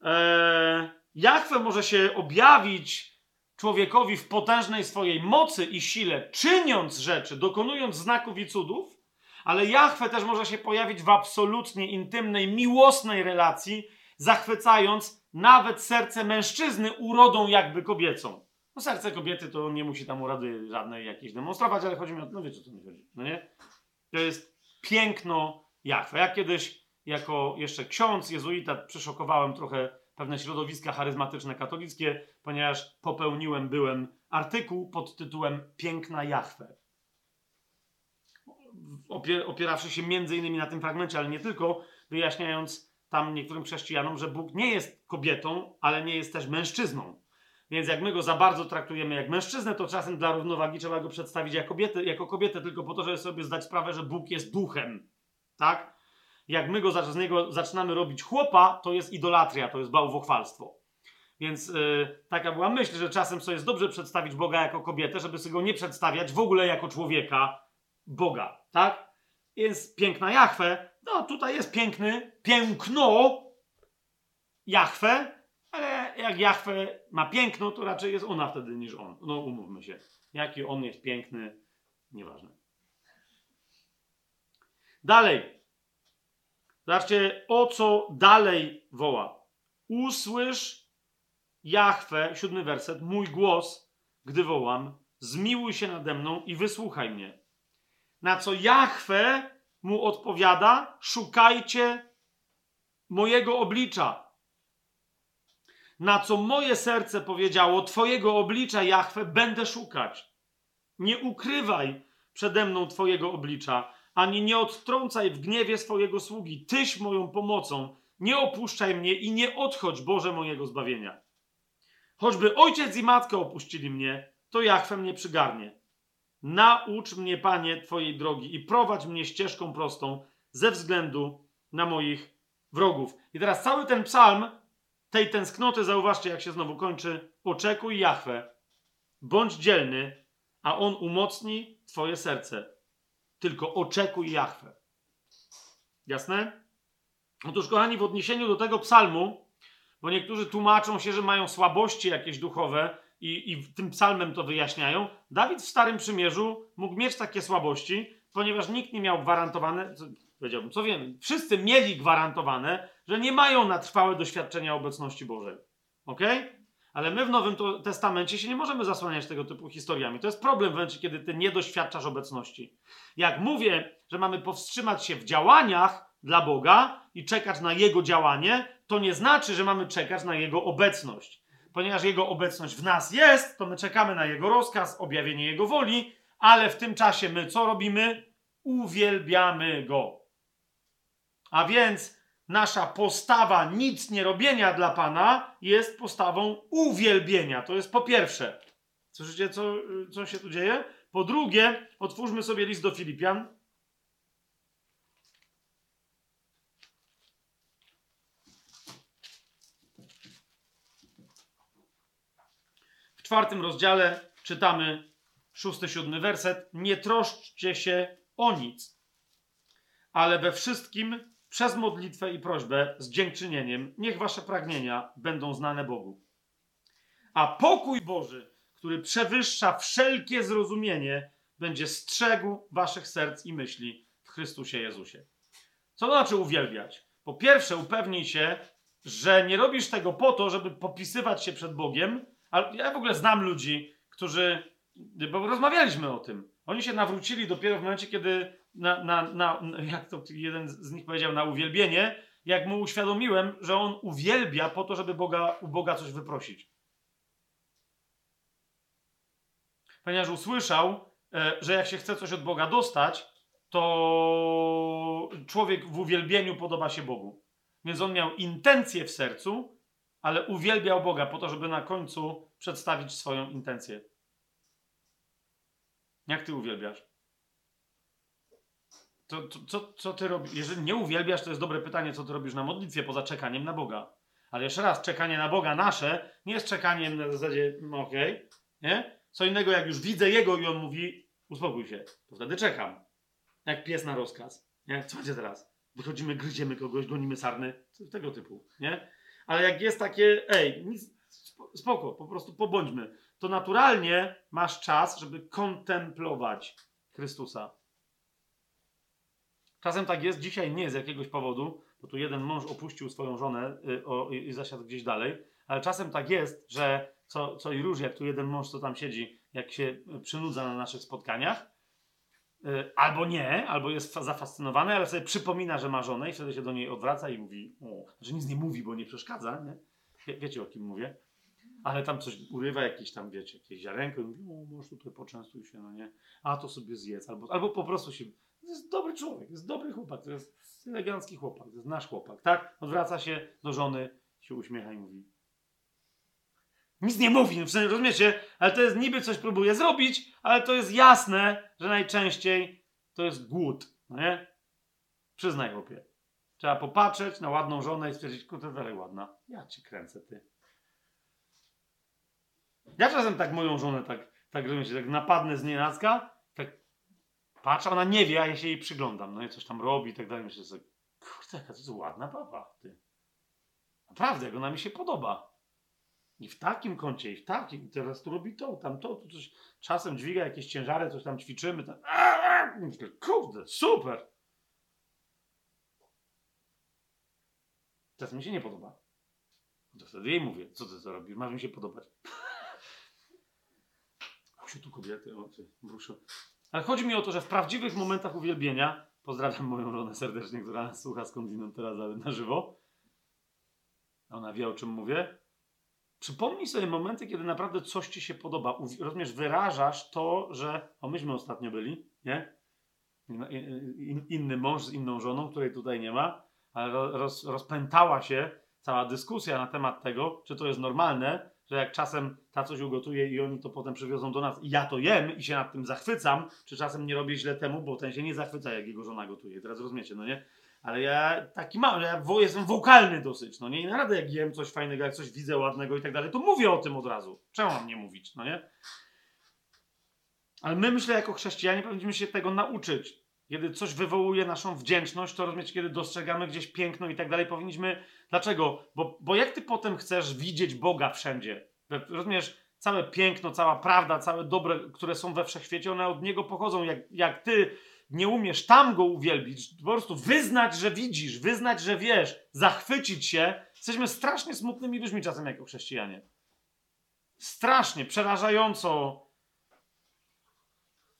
Eee, Jachwę może się objawić człowiekowi w potężnej swojej mocy i sile, czyniąc rzeczy, dokonując znaków i cudów, ale Jachwę też może się pojawić w absolutnie intymnej, miłosnej relacji, zachwycając nawet serce mężczyzny urodą jakby kobiecą. No serce kobiety to nie musi tam urody żadnej jakiejś demonstrować, ale chodzi mi o no wiecie o co mi chodzi, no nie? To jest piękno Jachwę. Ja kiedyś jako jeszcze ksiądz jezuita przeszokowałem trochę pewne środowiska charyzmatyczne katolickie, ponieważ popełniłem byłem artykuł pod tytułem Piękna Jachwę. Opierawszy się między innymi na tym fragmencie, ale nie tylko, wyjaśniając tam niektórym chrześcijanom, że Bóg nie jest kobietą, ale nie jest też mężczyzną. Więc jak my go za bardzo traktujemy jak mężczyznę, to czasem dla równowagi trzeba go przedstawić jako kobietę, jako kobietę tylko po to, żeby sobie zdać sprawę, że Bóg jest duchem. Tak? Jak my go z niego zaczynamy robić chłopa, to jest idolatria, to jest bałwochwalstwo. Więc yy, taka była myśl, że czasem sobie jest dobrze przedstawić Boga jako kobietę, żeby sobie go nie przedstawiać w ogóle jako człowieka Boga. Tak? Więc piękna Jachwę no tutaj jest piękny, piękno Jachwę, ale jak Jachwę ma piękno, to raczej jest ona wtedy niż on. No umówmy się. Jaki on jest piękny, nieważne. Dalej. Zobaczcie, o co dalej woła. Usłysz Jachwę, siódmy werset, mój głos, gdy wołam, zmiłuj się nade mną i wysłuchaj mnie. Na co Jachwę mu odpowiada, szukajcie mojego oblicza. Na co moje serce powiedziało, Twojego oblicza, Jachwę, będę szukać. Nie ukrywaj przede mną Twojego oblicza, ani nie odtrącaj w gniewie swojego sługi. Tyś moją pomocą. Nie opuszczaj mnie i nie odchodź, Boże mojego zbawienia. Choćby ojciec i matka opuścili mnie, to Jachwę mnie przygarnie. Naucz mnie, Panie, Twojej drogi i prowadź mnie ścieżką prostą ze względu na moich wrogów. I teraz cały ten psalm tej tęsknoty, zauważcie, jak się znowu kończy. Oczekuj Jachwę, bądź dzielny, a On umocni Twoje serce. Tylko oczekuj Jachwę. Jasne? Otóż, kochani, w odniesieniu do tego psalmu, bo niektórzy tłumaczą się, że mają słabości jakieś duchowe i, i tym psalmem to wyjaśniają. Dawid w Starym Przymierzu mógł mieć takie słabości, ponieważ nikt nie miał gwarantowane, co, powiedziałbym, co wiem, wszyscy mieli gwarantowane, że nie mają na trwałe doświadczenia obecności Bożej. Ok? Ale my w Nowym Testamencie się nie możemy zasłaniać tego typu historiami. To jest problem w momencie, kiedy ty nie doświadczasz obecności. Jak mówię, że mamy powstrzymać się w działaniach dla Boga i czekać na Jego działanie, to nie znaczy, że mamy czekać na Jego obecność. Ponieważ Jego obecność w nas jest, to my czekamy na Jego rozkaz, objawienie Jego woli, ale w tym czasie my co robimy? Uwielbiamy Go. A więc nasza postawa nic nie robienia dla Pana jest postawą uwielbienia. To jest po pierwsze. Słyszycie, co, co się tu dzieje? Po drugie, otwórzmy sobie list do Filipian. W czwartym rozdziale czytamy szósty, siódmy werset. Nie troszczcie się o nic, ale we wszystkim przez modlitwę i prośbę z dziękczynieniem niech wasze pragnienia będą znane Bogu. A pokój Boży, który przewyższa wszelkie zrozumienie, będzie strzegł waszych serc i myśli w Chrystusie Jezusie. Co to znaczy uwielbiać? Po pierwsze, upewnij się, że nie robisz tego po to, żeby popisywać się przed Bogiem. Ja w ogóle znam ludzi, którzy, bo rozmawialiśmy o tym, oni się nawrócili dopiero w momencie, kiedy na, na, na, jak to jeden z nich powiedział, na uwielbienie, jak mu uświadomiłem, że on uwielbia po to, żeby Boga, u Boga coś wyprosić. Ponieważ usłyszał, e, że jak się chce coś od Boga dostać, to człowiek w uwielbieniu podoba się Bogu. Więc on miał intencję w sercu, ale uwielbiał Boga po to, żeby na końcu przedstawić swoją intencję. Jak ty uwielbiasz? To, to, co, co ty robisz? Jeżeli nie uwielbiasz, to jest dobre pytanie, co ty robisz na modlitwie poza czekaniem na Boga. Ale jeszcze raz, czekanie na Boga nasze nie jest czekaniem na zasadzie, no okej, okay, nie? Co innego, jak już widzę Jego i On mówi, uspokój się, to wtedy czekam. Jak pies na rozkaz. Nie? Co będzie teraz? Wychodzimy, gryziemy kogoś, gonimy sarny. Tego typu, nie? Ale jak jest takie, ej, nic, spoko, po prostu pobądźmy. To naturalnie masz czas, żeby kontemplować Chrystusa. Czasem tak jest, dzisiaj nie z jakiegoś powodu, bo tu jeden mąż opuścił swoją żonę y, i, zasiadł gdzieś dalej, ale czasem tak jest, że co, co i róż, jak tu jeden mąż, co tam siedzi, jak się przynudza na naszych spotkaniach, y, albo nie, albo jest zafascynowany, ale sobie przypomina, że ma żonę i wtedy się do niej odwraca i mówi, o, znaczy nic nie mówi, bo nie przeszkadza, nie? Wie, wiecie o kim mówię? Ale tam coś urywa, jakieś tam, wiecie, jakieś ziarenko i mówi, o, może tutaj poczęstuj się, no nie? A to sobie zjedz, albo, albo po prostu się to jest dobry człowiek, to jest dobry chłopak, to jest elegancki chłopak, to jest nasz chłopak, tak? Odwraca się do żony, się uśmiecha i mówi. Nic nie mówi, w sensie, rozumiecie? Ale to jest niby coś próbuje zrobić, ale to jest jasne, że najczęściej to jest głód, no nie? Przyznaj, chłopie. Trzeba popatrzeć na ładną żonę i stwierdzić, kurde, dalej ładna. Ja ci kręcę, ty. Ja czasem tak moją żonę tak, tak rozumiecie, tak napadnę z nienacka, Patrzę, ona nie wie, a ja się jej przyglądam. No i coś tam robi i tak dalej. Myślę sobie, kurde, jaka to jest ładna baba. Ty. Naprawdę, jak ona mi się podoba. I w takim kącie, i w takim. Teraz tu robi to, tam to, tu coś. Czasem dźwiga jakieś ciężary, coś tam ćwiczymy. Tam. Myślę, kurde, super. Teraz mi się nie podoba. To wtedy jej mówię, co ty to robisz? Ma mi się podobać. Osiu, tu kobiety, o ty, bruszu. Ale chodzi mi o to, że w prawdziwych momentach uwielbienia, pozdrawiam moją żonę serdecznie, która słucha skądinąd teraz, ale na żywo. Ona wie, o czym mówię. Przypomnij sobie momenty, kiedy naprawdę coś ci się podoba. Rozumiesz, wyrażasz to, że. O, myśmy ostatnio byli, nie? In, in, inny mąż z inną żoną, której tutaj nie ma, ale ro- roz, rozpętała się cała dyskusja na temat tego, czy to jest normalne, że jak czasem ta coś ugotuje i oni to potem przywiozą do nas i ja to jem i się nad tym zachwycam, czy czasem nie robię źle temu, bo ten się nie zachwyca, jak jego żona gotuje. Teraz rozumiecie, no nie? Ale ja taki mam, że ja jestem wokalny dosyć, no nie? I naprawdę jak jem coś fajnego, jak coś widzę ładnego i tak dalej, to mówię o tym od razu. Czemu mam nie mówić, no nie? Ale my, myślę, jako chrześcijanie powinniśmy się tego nauczyć. Kiedy coś wywołuje naszą wdzięczność, to rozumiecie, kiedy dostrzegamy gdzieś piękno i tak dalej, powinniśmy... Dlaczego? Bo, bo jak ty potem chcesz widzieć Boga wszędzie? Rozumiesz? Całe piękno, cała prawda, całe dobre, które są we wszechświecie, one od Niego pochodzą. Jak, jak ty nie umiesz tam Go uwielbić, po prostu wyznać, że widzisz, wyznać, że wiesz, zachwycić się, jesteśmy strasznie smutnymi ludźmi czasem jako chrześcijanie. Strasznie, przerażająco.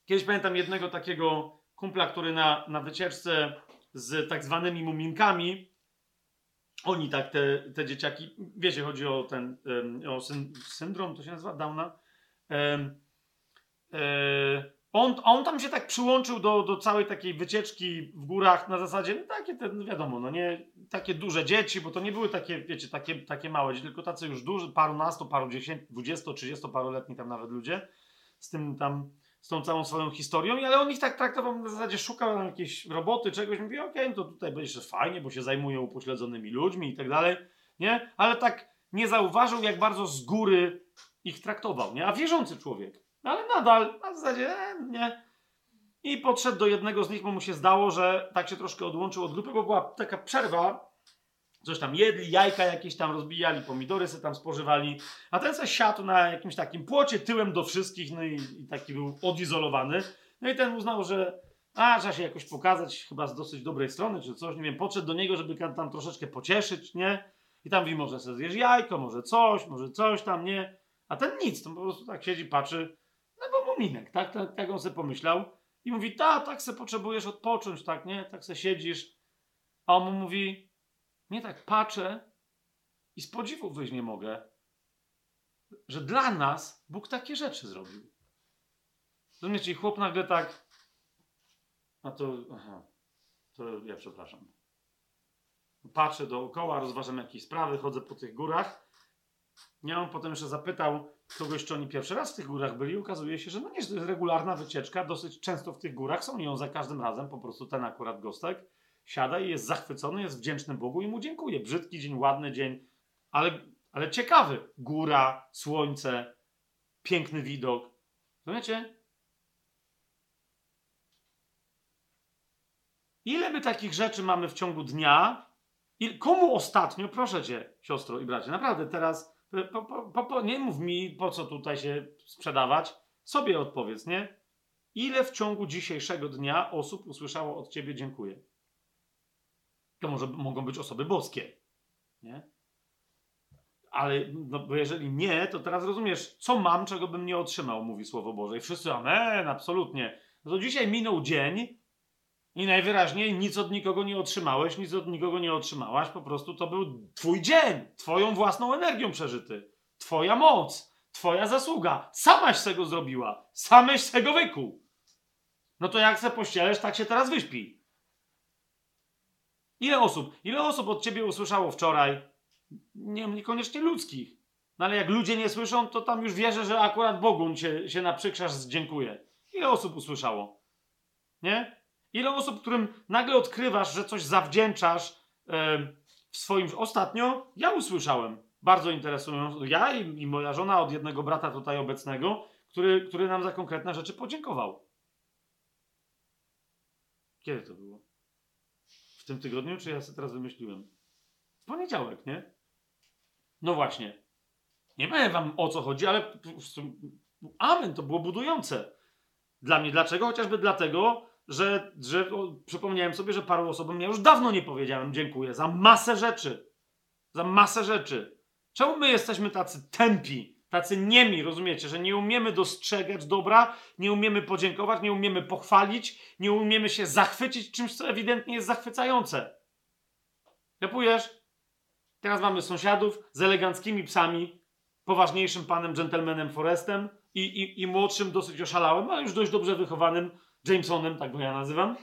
Kiedyś pamiętam jednego takiego kumpla, który na, na wycieczce z tak zwanymi muminkami, oni tak, te, te dzieciaki, wiecie, chodzi o ten, o syn, syndrom, to się nazywa, Downa. Em, e, on, on tam się tak przyłączył do, do całej takiej wycieczki w górach na zasadzie, no takie, te, no wiadomo, no nie takie duże dzieci, bo to nie były takie, wiecie, takie, takie małe dzieci, tylko tacy już duży, parunasto, paru dziesięć, dwudziesto, trzydziestoparoletni tam nawet ludzie, z tym tam, z tą całą swoją historią, ale on ich tak traktował na zasadzie, szukał jakiejś roboty, czegoś, mówi, okej, no to tutaj będzie fajnie, bo się zajmują upośledzonymi ludźmi i tak dalej, nie? Ale tak nie zauważył, jak bardzo z góry ich traktował, nie? A wierzący człowiek. Ale nadal, na zasadzie, e, nie. I podszedł do jednego z nich, bo mu się zdało, że tak się troszkę odłączył od grupy, bo była taka przerwa. Coś tam jedli, jajka jakieś tam rozbijali, pomidory se tam spożywali. A ten se siadł na jakimś takim płocie tyłem do wszystkich, no i, i taki był odizolowany. No i ten uznał, że a, trzeba się jakoś pokazać, chyba z dosyć dobrej strony, czy coś, nie wiem, podszedł do niego, żeby tam, troszeczkę pocieszyć, nie? I tam mówi, może sobie zjesz jajko, może coś, może coś tam, nie? A ten nic, to po prostu tak siedzi, patrzy, no bo muminek, tak? Tak, tak on sobie pomyślał. I mówi, ta, tak se potrzebujesz odpocząć, tak, nie? Tak se siedzisz. A on mu mówi, nie tak, patrzę i z podziwu wyjść nie mogę, że dla nas Bóg takie rzeczy zrobił. Rozumiecie, chłop nagle tak, a to, aha, to ja przepraszam. Patrzę dookoła, rozważam jakieś sprawy, chodzę po tych górach. Ja on potem jeszcze zapytał kogoś, czy oni pierwszy raz w tych górach byli. Okazuje się, że no nie, że to jest regularna wycieczka, dosyć często w tych górach są i on za każdym razem, po prostu ten akurat gostek, siada i jest zachwycony, jest wdzięczny Bogu i mu dziękuję. Brzydki dzień, ładny dzień, ale, ale ciekawy. Góra, słońce, piękny widok. Rozumiecie? Ile my takich rzeczy mamy w ciągu dnia? I komu ostatnio, proszę cię, siostro i bracie, naprawdę teraz, po, po, po, nie mów mi, po co tutaj się sprzedawać, sobie odpowiedz, nie? Ile w ciągu dzisiejszego dnia osób usłyszało od ciebie dziękuję? To może mogą być osoby boskie, nie? Ale no, bo jeżeli nie, to teraz rozumiesz, co mam, czego bym nie otrzymał, mówi Słowo Boże. I wszyscy, amen, absolutnie. No to dzisiaj minął dzień, i najwyraźniej nic od nikogo nie otrzymałeś, nic od nikogo nie otrzymałaś. Po prostu to był twój dzień, twoją własną energią przeżyty. Twoja moc, twoja zasługa. Samaś tego zrobiła. Sameś z tego wykuł. No to jak se pościelesz, tak się teraz wyśpi. Ile osób, ile osób od ciebie usłyszało wczoraj? Nie, niekoniecznie ludzkich. No ale jak ludzie nie słyszą, to tam już wierzę, że akurat Bogu się, się naprzykrzasz z dziękuję. Ile osób usłyszało? Nie? Ile osób, którym nagle odkrywasz, że coś zawdzięczasz e, w swoim. Ostatnio ja usłyszałem, bardzo interesująco, ja i, i, moja żona od jednego brata tutaj obecnego, który, który nam za konkretne rzeczy podziękował. Kiedy to było? Tym tygodniu, czy ja sobie teraz wymyśliłem? W poniedziałek, nie? No właśnie. Nie wiem wam o co chodzi, ale amen, to było budujące. Dla mnie. Dlaczego? Chociażby dlatego, że, że o, przypomniałem sobie, że paru osobom ja już dawno nie powiedziałem dziękuję za masę rzeczy. Za masę rzeczy. Czemu my jesteśmy tacy tępi, tacy niemi, rozumiecie, że nie umiemy dostrzegać dobra, nie umiemy podziękować, nie umiemy pochwalić, nie umiemy się zachwycić czymś, co ewidentnie jest zachwycające. Kapujesz? Teraz mamy sąsiadów z eleganckimi psami, poważniejszym panem gentlemanem Forestem i, i, i młodszym, dosyć oszalałym, ale już dość dobrze wychowanym Jamesonem, tak go ja nazywam.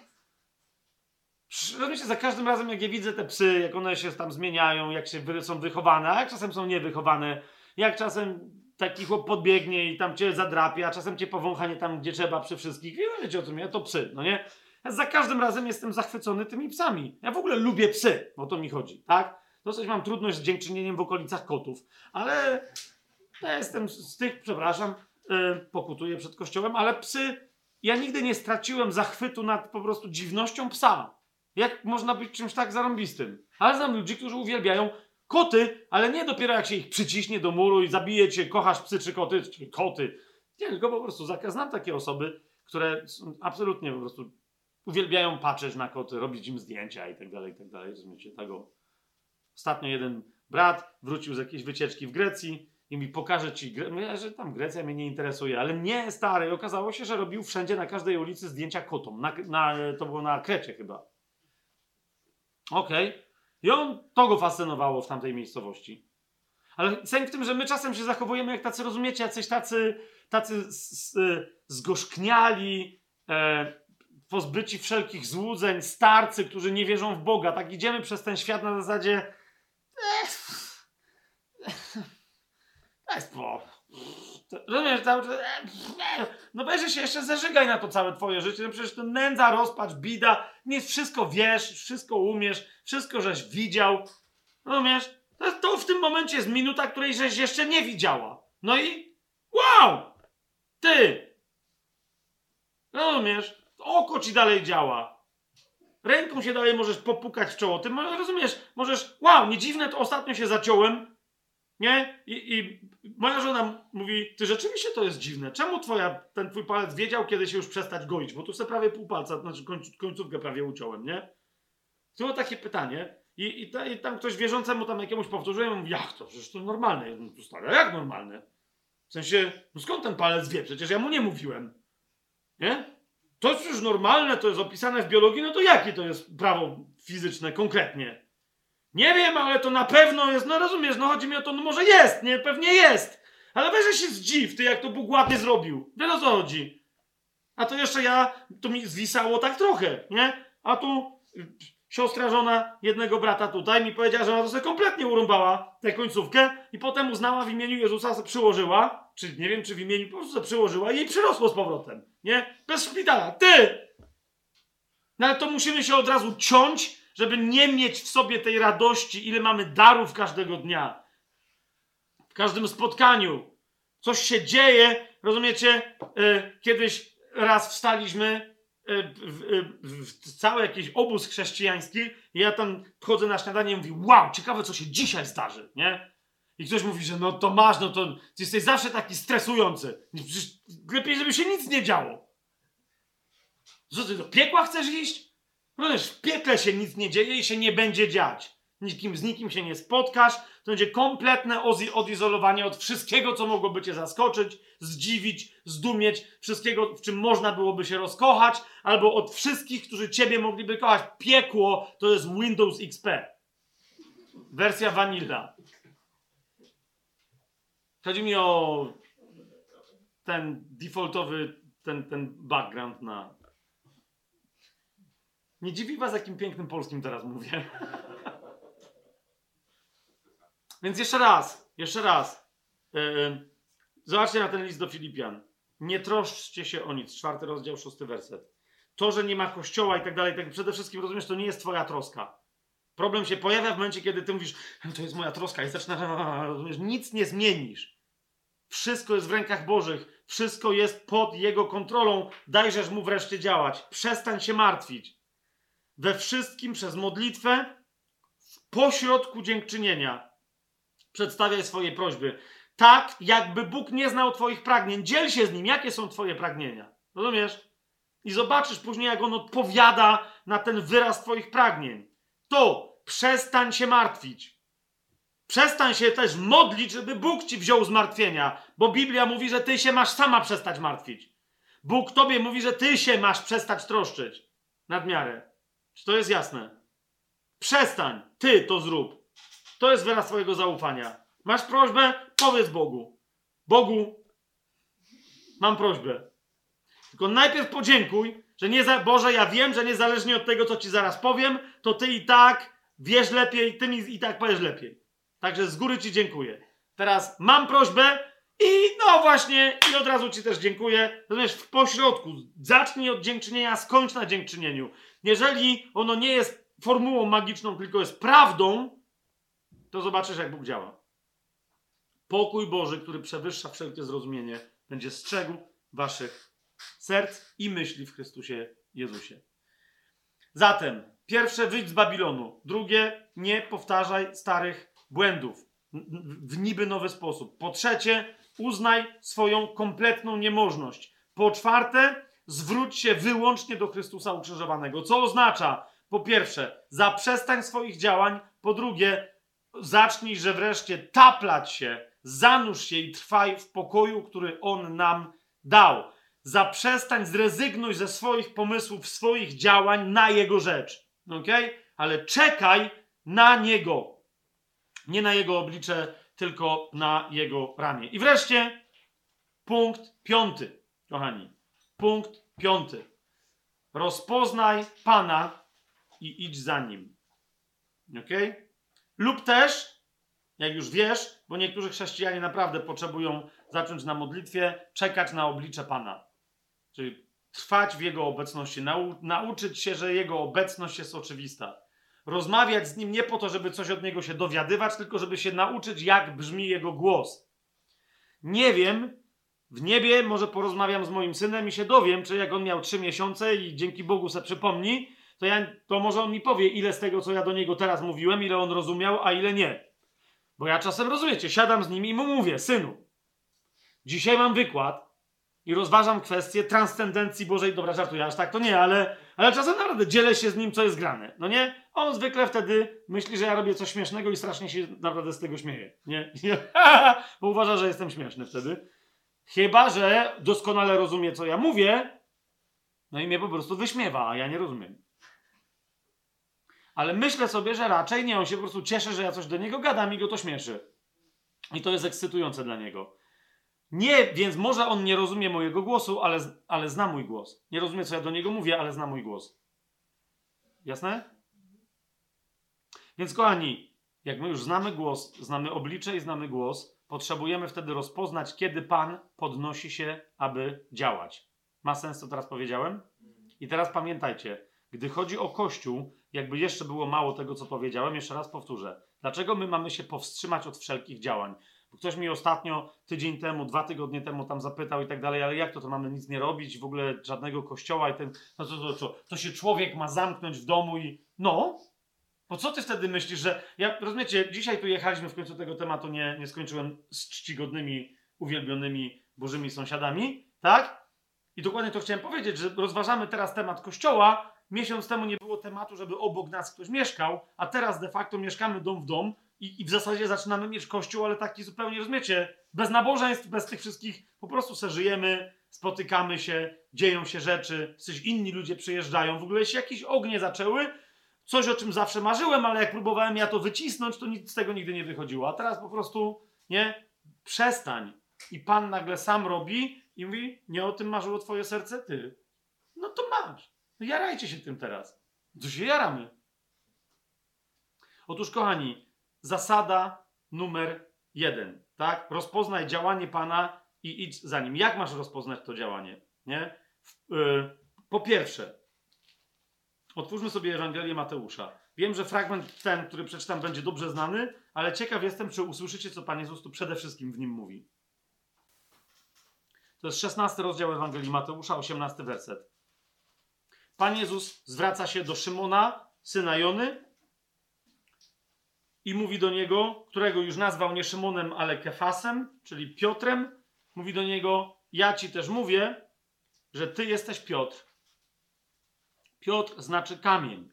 Rozumiecie, za każdym razem, jak ja widzę te psy, jak one się tam zmieniają, jak się są wychowane, a jak czasem są niewychowane, jak czasem taki chłop podbiegnie i tam cię zadrapie, a czasem cię powącha nie tam, gdzie trzeba przy wszystkich. I wiecie o tym, ja to psy, no nie? Ja za każdym razem jestem zachwycony tymi psami. Ja w ogóle lubię psy, o to mi chodzi, tak? Dosyć mam trudność z dziękczynieniem w okolicach kotów, ale ja jestem z tych, przepraszam, yy, pokutuję przed kościołem, ale psy, ja nigdy nie straciłem zachwytu nad po prostu dziwnością psa. Jak można być czymś tak zarąbistym? Ale znam ludzi, którzy uwielbiają koty, ale nie dopiero jak się ich przyciśnie do muru i zabije cię, kochasz psy czy koty, czy koty. Nie, tylko po prostu znam takie osoby, które absolutnie po prostu uwielbiają patrzeć na koty, robić im zdjęcia i tak dalej, i tak dalej. Rozumiecie, tego. Ostatnio jeden brat wrócił z jakiejś wycieczki w Grecji i mi pokaże ci, Gre- że tam Grecja mnie nie interesuje, ale nie, stary, okazało się, że robił wszędzie na każdej ulicy zdjęcia kotom. Na, na, to było na Krecie chyba. Okej. Okay. I on, to go fascynowało w tamtej miejscowości. Ale sęk w tym, że my czasem się zachowujemy jak tacy, rozumiecie, jacyś tacy, tacy zgorzkniali, e, pozbyci wszelkich złudzeń, starcy, którzy nie wierzą w Boga. Tak idziemy przez ten świat na zasadzie daj spokój. Rozumiesz, cały czas, no weź się jeszcze zażygaj na to całe twoje życie, no przecież to nędza, rozpacz, bida, nie wszystko wiesz, wszystko umiesz, wszystko żeś widział, rozumiesz? To, to w tym momencie jest minuta, której żeś jeszcze nie widziała. No i wow! Ty! Rozumiesz? Oko ci dalej działa. Ręką się dalej możesz popukać w czoło. Ty rozumiesz, możesz, wow, nie dziwne, to ostatnio się zaciąłem, nie? I, I, moja żona mówi, ty rzeczywiście to jest dziwne. Czemu twoja, ten twój palec wiedział, kiedy się już przestać goić? Bo tu sobie prawie pół palca, znaczy końcówkę prawie uciąłem, nie? To było takie pytanie. I, i, ta, I, tam ktoś wierzącemu tam jakiemuś powtórzyłem, mówi, jak to? Przecież to normalne. No to stary, jak normalne? W sensie, no skąd ten palec wie? Przecież ja mu nie mówiłem. Nie? To jest już normalne, to jest opisane w biologii, no to jakie to jest prawo fizyczne konkretnie? Nie wiem, ale to na pewno jest, no rozumiesz, no chodzi mi o to, no może jest, nie, pewnie jest. Ale weź się zdziw, ty jak to Bóg ładnie zrobił. Wiesz o co chodzi. A to jeszcze ja, to mi zwisało tak trochę, nie? A tu siostra, żona jednego brata tutaj mi powiedziała, że ona to sobie kompletnie urąbała tę końcówkę i potem uznała w imieniu Jezusa, przyłożyła, czy nie wiem, czy w imieniu, po prostu sobie przyłożyła i jej przyrosło z powrotem, nie? Bez szpitala. Ty! No ale to musimy się od razu ciąć, żeby nie mieć w sobie tej radości, ile mamy darów każdego dnia. W każdym spotkaniu coś się dzieje, rozumiecie? E, kiedyś raz wstaliśmy e, w, w, w, cały jakiś obóz chrześcijański i ja tam chodzę na śniadanie i mówię, wow, ciekawe co się dzisiaj zdarzy, nie? I ktoś mówi, że no to masz, no to jesteś zawsze taki stresujący. Przecież lepiej, żeby się nic nie działo. Co ty do piekła chcesz iść? No wiesz, w piekle się nic nie dzieje i się nie będzie dziać. Nikim, z nikim się nie spotkasz. To będzie kompletne odizolowanie od wszystkiego, co mogłoby cię zaskoczyć, zdziwić, zdumieć, wszystkiego, w czym można byłoby się rozkochać, albo od wszystkich, którzy ciebie mogliby kochać. Piekło to jest Windows XP. Wersja vanilla. Chodzi mi o ten defaultowy, ten, ten background na, nie dziwi was, jakim pięknym polskim teraz mówię. Więc jeszcze raz, jeszcze raz. Yy, zobaczcie na ten list do Filipian. Nie troszczcie się o nic. Czwarty rozdział, szósty werset. To, że nie ma kościoła i tak dalej, tak przede wszystkim rozumiesz, to nie jest twoja troska. Problem się pojawia w momencie, kiedy ty mówisz, to jest moja troska i zaczyna, rozumiesz, nic nie zmienisz. Wszystko jest w rękach Bożych. Wszystko jest pod Jego kontrolą. Dajżesz Mu wreszcie działać. Przestań się martwić. We wszystkim przez modlitwę w pośrodku dziękczynienia przedstawiaj swoje prośby. Tak, jakby Bóg nie znał Twoich pragnień. Dziel się z nim, jakie są Twoje pragnienia. Rozumiesz? I zobaczysz później, jak on odpowiada na ten wyraz Twoich pragnień. To przestań się martwić. Przestań się też modlić, żeby Bóg ci wziął zmartwienia, bo Biblia mówi, że ty się masz sama przestać martwić. Bóg tobie mówi, że ty się masz przestać troszczyć nadmiarę. Czy to jest jasne? Przestań, ty to zrób. To jest wyraz twojego zaufania. Masz prośbę? Powiedz Bogu. Bogu, mam prośbę. Tylko najpierw podziękuj, że nie za... Boże, ja wiem, że niezależnie od tego, co ci zaraz powiem, to ty i tak wiesz lepiej, ty mi i tak powiesz lepiej. Także z góry ci dziękuję. Teraz mam prośbę i no właśnie, i od razu ci też dziękuję. Natomiast w pośrodku, zacznij od dziękczynienia, skończ na dziękczynieniu. Jeżeli ono nie jest formułą magiczną, tylko jest prawdą, to zobaczysz, jak Bóg działa. Pokój Boży, który przewyższa wszelkie zrozumienie, będzie strzegł waszych serc i myśli w Chrystusie Jezusie. Zatem, pierwsze, wyjdź z Babilonu. Drugie, nie powtarzaj starych błędów w niby nowy sposób. Po trzecie, uznaj swoją kompletną niemożność. Po czwarte, zwróć się wyłącznie do Chrystusa ukrzyżowanego. Co oznacza, po pierwsze, zaprzestań swoich działań. Po drugie, zacznij, że wreszcie taplać się, zanurz się i trwaj w pokoju, który On nam dał. Zaprzestań, zrezygnuj ze swoich pomysłów, swoich działań na Jego rzecz. Ok? Ale czekaj na Niego. Nie na Jego oblicze, tylko na Jego ramię. I wreszcie punkt piąty, kochani. Punkt piąty. Rozpoznaj Pana i idź za Nim. Ok? Lub też, jak już wiesz, bo niektórzy chrześcijanie naprawdę potrzebują zacząć na modlitwie, czekać na oblicze Pana. Czyli trwać w Jego obecności, nau nauczyć się, że Jego obecność jest oczywista. Rozmawiać z Nim nie po to, żeby coś od Niego się dowiadywać, tylko żeby się nauczyć, jak brzmi Jego głos. Nie wiem, w niebie może porozmawiam z moim synem i się dowiem, czy jak on miał trzy miesiące i dzięki Bogu se przypomni, to, ja, to może on mi powie, ile z tego, co ja do niego teraz mówiłem, ile on rozumiał, a ile nie. Bo ja czasem, rozumiecie, siadam z nim i mu mówię, synu, dzisiaj mam wykład i rozważam kwestię transcendencji Bożej. Dobra, żartuję, aż tak to nie, ale, ale czasem naprawdę dzielę się z nim, co jest grane. No nie? On zwykle wtedy myśli, że ja robię coś śmiesznego i strasznie się naprawdę z tego śmieje. Nie? Bo uważa, że jestem śmieszny wtedy. Chyba, że doskonale rozumie, co ja mówię, no i mnie po prostu wyśmiewa, a ja nie rozumiem. Ale myślę sobie, że raczej nie, on się po prostu cieszy, że ja coś do niego gadam i go to śmieszy. I to jest ekscytujące dla niego. Nie, więc może on nie rozumie mojego głosu, ale, ale zna mój głos. Nie rozumie, co ja do niego mówię, ale zna mój głos. Jasne? Więc kochani, jak my już znamy głos, znamy oblicze i znamy głos, potrzebujemy wtedy rozpoznać, kiedy Pan podnosi się, aby działać. Ma sens, co teraz powiedziałem? I teraz pamiętajcie, gdy chodzi o Kościół, jakby jeszcze było mało tego, co powiedziałem, jeszcze raz powtórzę. Dlaczego my mamy się powstrzymać od wszelkich działań? Ktoś mi ostatnio, tydzień temu, dwa tygodnie temu tam zapytał i tak dalej, ale jak to, to mamy nic nie robić, w ogóle żadnego kościoła i ten, no to, to, to, to się człowiek ma zamknąć w domu i no, bo co ty wtedy myślisz, że. Ja, rozumiecie, dzisiaj tu jechaliśmy w końcu tego tematu, nie, nie skończyłem z czcigodnymi, uwielbionymi Bożymi sąsiadami, tak? I dokładnie to chciałem powiedzieć, że rozważamy teraz temat kościoła. Miesiąc temu nie było tematu, żeby obok nas ktoś mieszkał, a teraz de facto mieszkamy dom w dom i, i w zasadzie zaczynamy mieć kościół, ale taki zupełnie, rozumiecie, bez nabożeństw, bez tych wszystkich, po prostu se żyjemy, spotykamy się, dzieją się rzeczy, coś inni ludzie przyjeżdżają, w ogóle się jakieś ognie zaczęły, coś, o czym zawsze marzyłem, ale jak próbowałem ja to wycisnąć, to nic z tego nigdy nie wychodziło. A teraz po prostu, nie, przestań. I Pan nagle sam robi i mówi, nie o tym marzyło twoje serce? Ty. No to masz. No jarajcie się tym teraz. Co się jaramy? Otóż, kochani, zasada numer jeden, tak? Rozpoznaj działanie Pana i idź za nim. Jak masz rozpoznać to działanie? Nie? Yy, po pierwsze, Otwórzmy sobie Ewangelię Mateusza. Wiem, że fragment ten, który przeczytam, będzie dobrze znany, ale ciekaw jestem, czy usłyszycie, co Pan Jezus tu przede wszystkim w nim mówi. To jest 16 rozdział Ewangelii Mateusza, 18 werset. Pan Jezus zwraca się do Szymona, syna Jony, i mówi do niego, którego już nazwał nie Szymonem, ale Kefasem, czyli Piotrem, mówi do niego: Ja ci też mówię, że ty jesteś Piotr. Piotr znaczy kamień.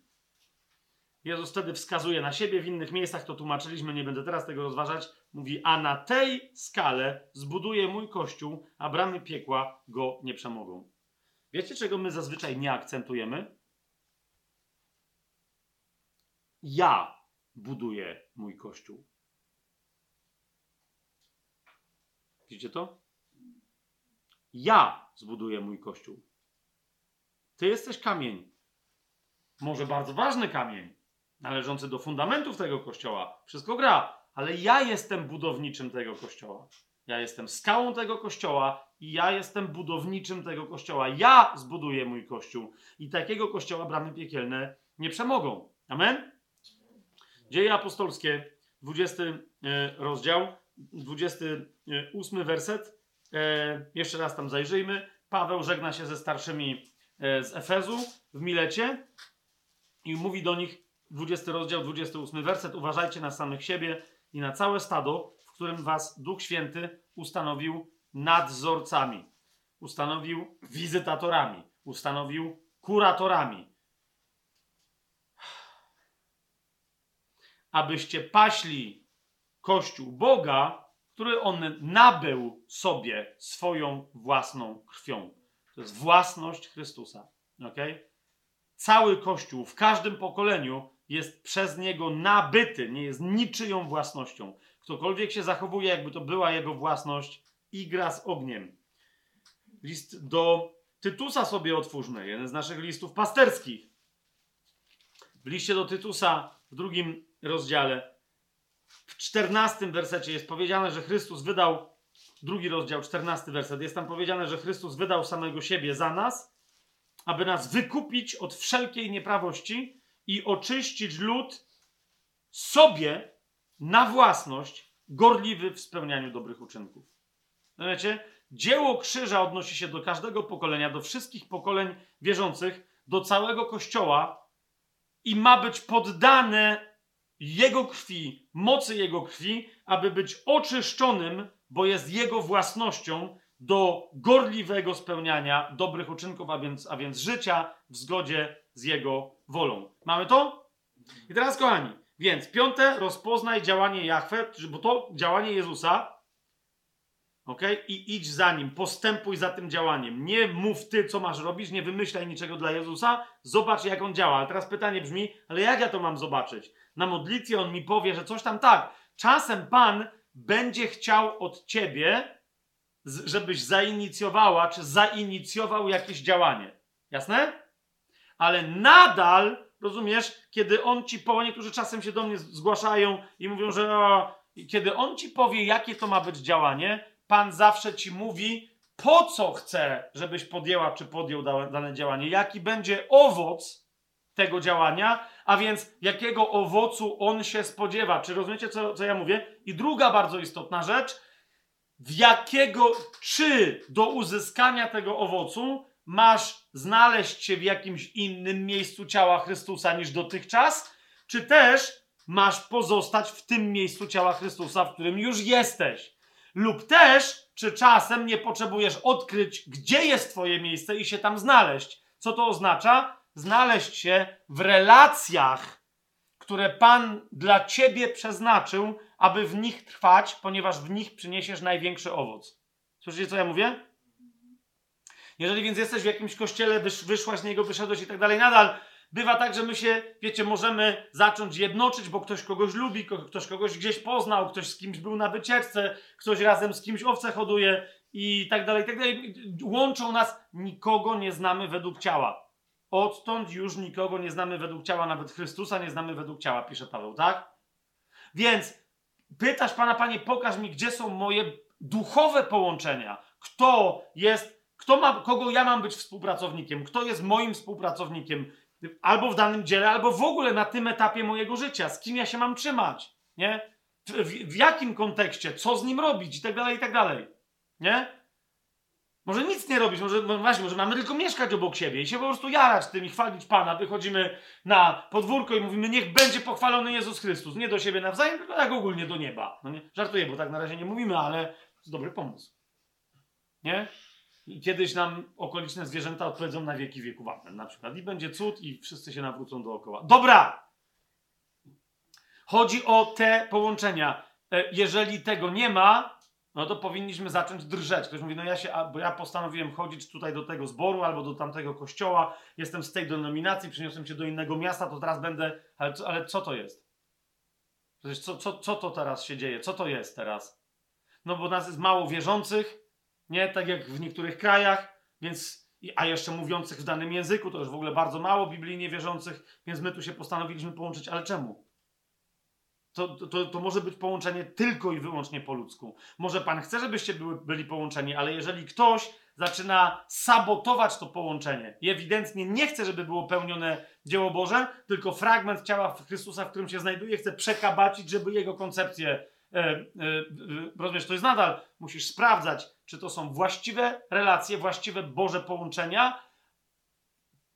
Jezus wtedy wskazuje na siebie, w innych miejscach to tłumaczyliśmy, nie będę teraz tego rozważać. Mówi: A na tej skale zbuduję mój kościół, a bramy piekła go nie przemogą. Wiecie, czego my zazwyczaj nie akcentujemy? Ja buduję mój kościół. Widzicie to? Ja zbuduję mój kościół. Ty jesteś kamień. Może bardzo ważny kamień, należący do fundamentów tego kościoła. Wszystko gra, ale ja jestem budowniczym tego kościoła. Ja jestem skałą tego kościoła i ja jestem budowniczym tego kościoła. Ja zbuduję mój kościół i takiego kościoła bramy piekielne nie przemogą. Amen? Dzieje apostolskie, 20 e, rozdział, 28 werset. E, jeszcze raz tam zajrzyjmy. Paweł żegna się ze starszymi e, z Efezu w Milecie i mówi do nich, 20 rozdział, 28 werset, uważajcie na samych siebie i na całe stado, w którym was Duch Święty ustanowił nadzorcami, ustanowił wizytatorami, ustanowił kuratorami. Abyście paśli Kościół Boga, który on nabył sobie swoją własną krwią. To jest własność Chrystusa. Okay? Cały Kościół w każdym pokoleniu jest przez niego nabyty, nie jest niczyją własnością. Ktokolwiek się zachowuje, jakby to była jego własność, i gra z ogniem. List do Tytusa sobie otwórzmy, jeden z naszych listów pasterskich. W liście do Tytusa w drugim rozdziale, w czternastym wersecie jest powiedziane, że Chrystus wydał, drugi rozdział, czternasty werset, jest tam powiedziane, że Chrystus wydał samego siebie za nas, aby nas wykupić od wszelkiej nieprawości i oczyścić lud sobie na własność, gorliwy w spełnianiu dobrych uczynków. No wiecie, dzieło krzyża odnosi się do każdego pokolenia, do wszystkich pokoleń wierzących, do całego kościoła i ma być poddane jego krwi, mocy jego krwi, aby być oczyszczonym, bo jest jego własnością do gorliwego spełniania dobrych uczynków, a więc, a więc życia w zgodzie z jego wolą. Mamy to? I teraz, kochani, więc piąte, rozpoznaj działanie Jahwe, bo to działanie Jezusa, ok? I idź za nim, postępuj za tym działaniem. Nie mów ty, co masz robić, nie wymyślaj niczego dla Jezusa, zobacz, jak on działa. Ale teraz pytanie brzmi, ale jak ja to mam zobaczyć? Na modlitwie on mi powie, że coś tam tak. Czasem Pan będzie chciał od ciebie, żebyś zainicjowała, czy zainicjował jakieś działanie. Jasne? Ale nadal, rozumiesz, kiedy on ci powie, niektórzy czasem się do mnie zgłaszają i mówią, że o, kiedy on ci powie, jakie to ma być działanie, Pan zawsze ci mówi, po co chce, żebyś podjęła czy podjął dane działanie, jaki będzie owoc tego działania, a więc jakiego owocu on się spodziewa. Czy rozumiecie, co, co ja mówię? I druga bardzo istotna rzecz, w jakiego, czy do uzyskania tego owocu masz znaleźć się w jakimś innym miejscu ciała Chrystusa niż dotychczas, czy też masz pozostać w tym miejscu ciała Chrystusa, w którym już jesteś. Lub też, czy czasem nie potrzebujesz odkryć, gdzie jest Twoje miejsce i się tam znaleźć. Co to oznacza? Znaleźć się w relacjach, które Pan dla Ciebie przeznaczył, aby w nich trwać, ponieważ w nich przyniesiesz największy owoc. Słyszycie, co ja mówię? Jeżeli więc jesteś w jakimś kościele, wysz, wyszłaś z niego, wyszedłeś i tak dalej, nadal bywa tak, że my się, wiecie, możemy zacząć jednoczyć, bo ktoś kogoś lubi, ktoś kogoś gdzieś poznał, ktoś z kimś był na wycieczce, ktoś razem z kimś owce hoduje i tak dalej, i tak dalej. Łączą nas, nikogo nie znamy według ciała. Odtąd już nikogo nie znamy według ciała, nawet Chrystusa nie znamy według ciała, pisze Paweł, tak? Więc pytasz Pana, Panie, pokaż mi, gdzie są moje duchowe połączenia. Kto jest, kto ma, kogo ja mam być współpracownikiem, kto jest moim współpracownikiem, albo w danym dziele, albo w ogóle na tym etapie mojego życia, z kim ja się mam trzymać, nie? W, w, jakim kontekście, co z nim robić i tak dalej, i tak dalej, nie? Może nic nie robić, może no właśnie, może mamy tylko mieszkać obok siebie i się po prostu jarać tym i chwalić Pana. Wychodzimy na podwórko i mówimy, niech będzie pochwalony Jezus Chrystus. Nie do siebie nawzajem, tylko tak ogólnie do nieba. No nie? Żartuję, bo tak na razie nie mówimy, ale to dobry pomysł. Nie? I kiedyś nam okoliczne zwierzęta odpowiedzą na wieki wieków amen na przykład. I będzie cud i wszyscy się nawrócą dookoła. Dobra! Chodzi o te połączenia. E, jeżeli tego nie ma, no to powinniśmy zacząć drżeć. Ktoś mówi, no ja się, bo ja postanowiłem chodzić tutaj do tego zboru albo do tamtego kościoła, jestem z tej denominacji, przyniosłem cię do innego miasta, to teraz będę, ale, co, ale co to jest? Przecież co, co, co to teraz się dzieje? Co to jest teraz? No bo nas jest mało wierzących, nie? Tak jak w niektórych krajach, więc, a jeszcze mówiących w danym języku, to już w ogóle bardzo mało biblijnie wierzących, więc my tu się postanowiliśmy połączyć, ale czemu? To, to, to może być połączenie tylko i wyłącznie po ludzku. Może Pan chce, żebyście były, byli połączeni, ale jeżeli ktoś zaczyna sabotować to połączenie i ewidentnie nie chce, żeby było pełnione dzieło Boże, tylko fragment ciała Chrystusa, w którym się znajduje, chce przekabacić, żeby jego koncepcję rozumiesz, to jest nadal, musisz sprawdzać, czy to są właściwe relacje, właściwe Boże połączenia,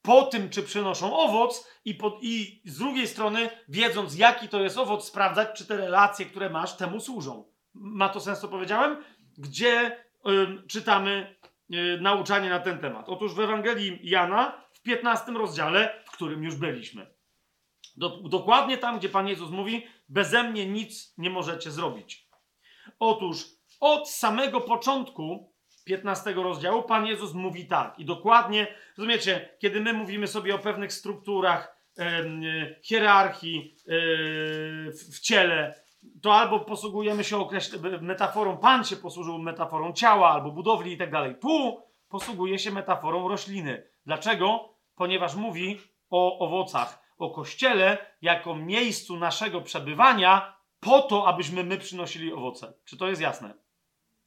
po tym, czy przynoszą owoc, i, po, i z drugiej strony, wiedząc, jaki to jest owoc, sprawdzać, czy te relacje, które masz, temu służą. Ma to sens, co powiedziałem? Gdzie y, czytamy y, nauczanie na ten temat? Otóż w Ewangelii Jana, w 15 rozdziale, w którym już byliśmy. Do, dokładnie tam, gdzie Pan Jezus mówi: Beze mnie nic nie możecie zrobić. Otóż od samego początku 15 rozdziału Pan Jezus mówi tak. I dokładnie, rozumiecie, kiedy my mówimy sobie o pewnych strukturach, e, hierarchii e, w ciele, to albo posługujemy się określ- metaforą, Pan się posłużył metaforą ciała albo budowli i tak dalej. Tu posługuje się metaforą rośliny. Dlaczego? Ponieważ mówi o owocach, o kościele jako miejscu naszego przebywania po to, abyśmy my przynosili owoce. Czy to jest jasne?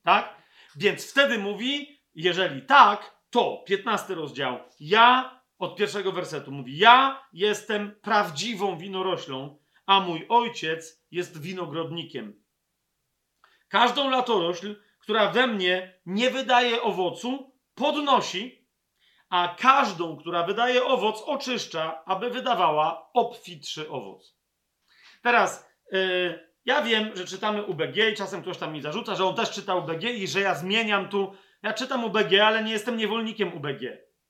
Tak? Więc wtedy mówi, jeżeli tak, to 15 rozdział. Ja od pierwszego wersetu mówi: Ja jestem prawdziwą winoroślą, a mój ojciec jest winogrodnikiem. Każdą latorośl, która we mnie nie wydaje owocu, podnosi, a każdą, która wydaje owoc, oczyszcza, aby wydawała obfitszy owoc. Teraz yy, ja wiem, że czytamy UBG i czasem ktoś tam mi zarzuca, że on też czyta UBG i że ja zmieniam tu. Ja czytam UBG, ale nie jestem niewolnikiem UBG.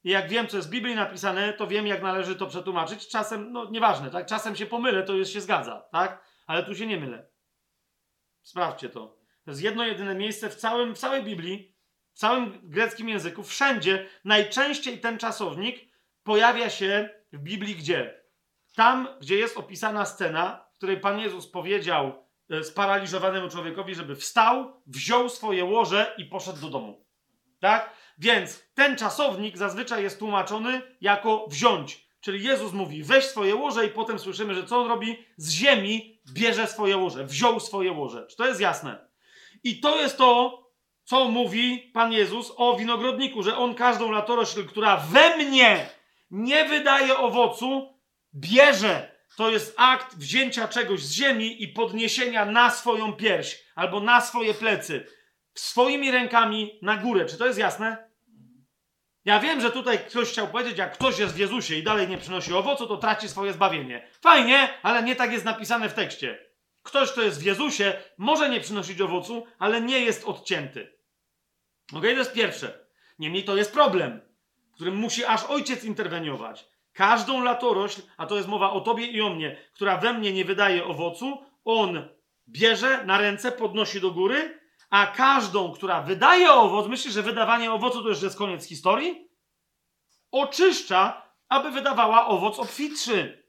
I jak wiem, co jest w Biblii napisane, to wiem, jak należy to przetłumaczyć. Czasem, no nieważne, tak? Czasem się pomylę, to już się zgadza, tak? Ale tu się nie mylę. Sprawdźcie to. To jest jedno, jedyne miejsce w, całym, w całej Biblii, w całym greckim języku, wszędzie, najczęściej ten czasownik pojawia się w Biblii gdzie? Tam, gdzie jest opisana scena, w której Pan Jezus powiedział e, sparaliżowanemu człowiekowi, żeby wstał, wziął swoje łoże i poszedł do domu. Tak? Więc ten czasownik zazwyczaj jest tłumaczony jako wziąć. Czyli Jezus mówi, weź swoje łoże i potem słyszymy, że co on robi? Z ziemi bierze swoje łoże, wziął swoje łoże. Czy to jest jasne? I to jest to, co mówi Pan Jezus o winogrodniku, że on każdą latorośl, która we mnie nie wydaje owocu, bierze to jest akt wzięcia czegoś z ziemi i podniesienia na swoją pierś albo na swoje plecy, swoimi rękami na górę. Czy to jest jasne? Ja wiem, że tutaj ktoś chciał powiedzieć, jak ktoś jest w Jezusie i dalej nie przynosi owocu, to traci swoje zbawienie. Fajnie, ale nie tak jest napisane w tekście. Ktoś, kto jest w Jezusie, może nie przynosić owocu, ale nie jest odcięty. Ok, to jest pierwsze. Niemniej to jest problem, w którym musi aż ojciec interweniować. Każdą latorośl, a to jest mowa o tobie i o mnie, która we mnie nie wydaje owocu, on bierze na ręce, podnosi do góry, a każdą, która wydaje owoc, myślisz, że wydawanie owocu to już jest koniec historii? Oczyszcza, aby wydawała owoc obfitszy.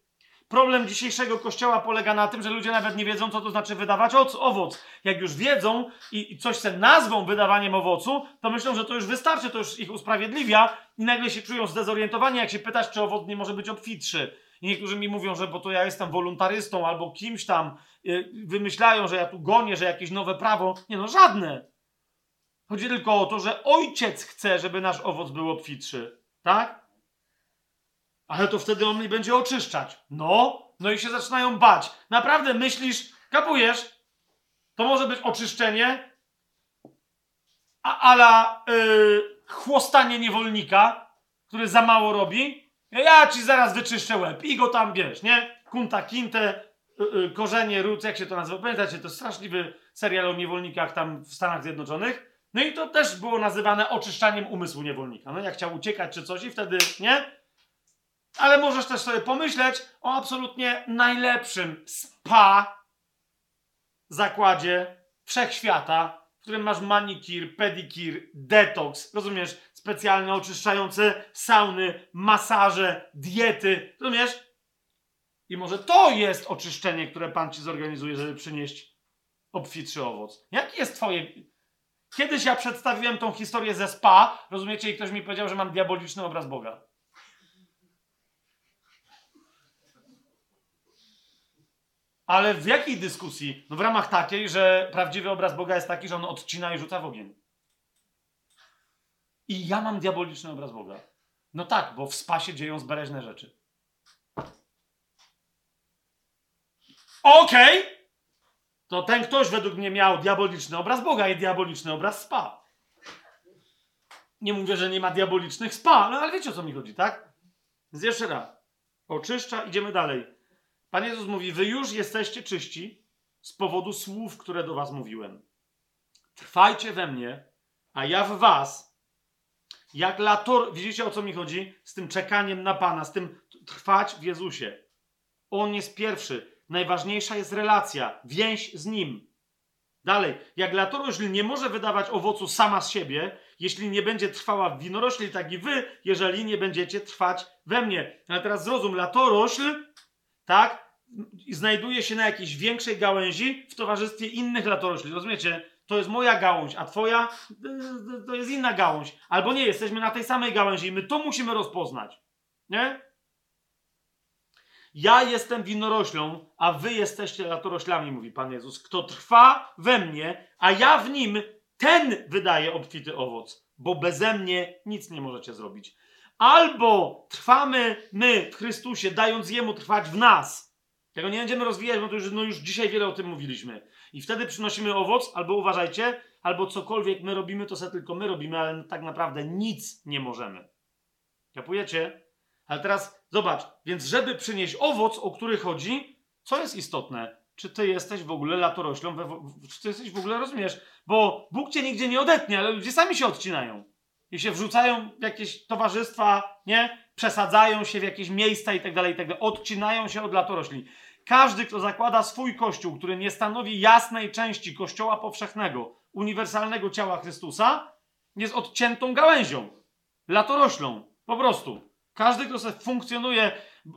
Problem dzisiejszego kościoła polega na tym, że ludzie nawet nie wiedzą, co to znaczy wydawać owoc. Jak już wiedzą i coś se nazwą wydawaniem owocu, to myślą, że to już wystarczy, to już ich usprawiedliwia i nagle się czują zdezorientowani, jak się pytasz, czy owoc nie może być obfitszy. I niektórzy mi mówią, że bo to ja jestem wolontarystą albo kimś tam, yy, wymyślają, że ja tu gonię, że jakieś nowe prawo. Nie no, żadne. Chodzi tylko o to, że ojciec chce, żeby nasz owoc był obfitszy. Tak? Ale to wtedy on mnie będzie oczyszczać. No, no i się zaczynają bać. Naprawdę myślisz, kapujesz, to może być oczyszczenie, a ala yy, chłostanie niewolnika, który za mało robi. Ja ci zaraz wyczyszczę łeb i go tam bierz, nie? Kunta kinte, y, y, korzenie, ród, jak się to nazywa? Pamiętacie, to straszliwy serial o niewolnikach tam w Stanach Zjednoczonych. No i to też było nazywane oczyszczaniem umysłu niewolnika. No jak chciał uciekać czy coś i wtedy, nie? Ale możesz też sobie pomyśleć o absolutnie najlepszym spa zakładzie wszechświata, w którym masz manikir, pedikir, detoks, rozumiesz? Specjalne oczyszczające sauny, masaże, diety, rozumiesz? I może to jest oczyszczenie, które Pan ci zorganizuje, żeby przynieść obfitszy owoc. Jaki jest twoje... Kiedyś ja przedstawiłem tą historię ze spa, rozumiecie, i ktoś mi powiedział, że mam diaboliczny obraz Boga. Ale w jakiej dyskusji? No w ramach takiej, że prawdziwy obraz Boga jest taki, że on odcina i rzuca w ogień. I ja mam diaboliczny obraz Boga. No tak, bo w spasie dzieją zbereźne rzeczy. Okej! Okay. To ten ktoś według mnie miał diaboliczny obraz Boga i diaboliczny obraz spa. Nie mówię, że nie ma diabolicznych spa, no ale wiecie o co mi chodzi, tak? Więc jeszcze raz. Oczyszcza, idziemy dalej. Pan Jezus mówi: Wy już jesteście czyści z powodu słów, które do Was mówiłem. Trwajcie we mnie, a ja w Was. Jak lator. Widzicie o co mi chodzi? Z tym czekaniem na Pana, z tym trwać w Jezusie. On jest pierwszy. Najważniejsza jest relacja, więź z Nim. Dalej, jak latorośl nie może wydawać owocu sama z siebie, jeśli nie będzie trwała w winorośli, tak i wy, jeżeli nie będziecie trwać we mnie. Ale teraz zrozum, latorośl, tak, znajduje się na jakiejś większej gałęzi w towarzystwie innych latorośli. Rozumiecie? To jest moja gałąź, a twoja to jest inna gałąź. Albo nie, jesteśmy na tej samej gałęzi i my to musimy rozpoznać. Nie? Ja jestem winoroślą, a wy jesteście latoroślami, mówi Pan Jezus. Kto trwa we mnie, a ja w nim, ten wydaje obfity owoc, bo beze mnie nic nie możecie zrobić. Albo trwamy my w Chrystusie, dając Jemu trwać w nas. Tego nie będziemy rozwijać, bo to już, no już dzisiaj wiele o tym mówiliśmy. I wtedy przynosimy owoc, albo uważajcie, albo cokolwiek my robimy, to sobie tylko my robimy, ale tak naprawdę nic nie możemy. Kapujecie? Ale teraz zobacz, więc żeby przynieść owoc, o który chodzi, co jest istotne? Czy ty jesteś w ogóle latoroślą? Czy ty jesteś w ogóle, rozumiesz? Bo Bóg cię nigdzie nie odetnie, ale ludzie sami się odcinają. I się wrzucają w jakieś towarzystwa, nie? Przesadzają się w jakieś miejsca i tak dalej, i tak dalej. Odcinają się od latorośli. Każdy, kto zakłada swój kościół, który nie stanowi jasnej części kościoła powszechnego, uniwersalnego ciała Chrystusa, jest odciętą gałęzią, latoroślą. Po prostu. Każdy, kto sobie funkcjonuje.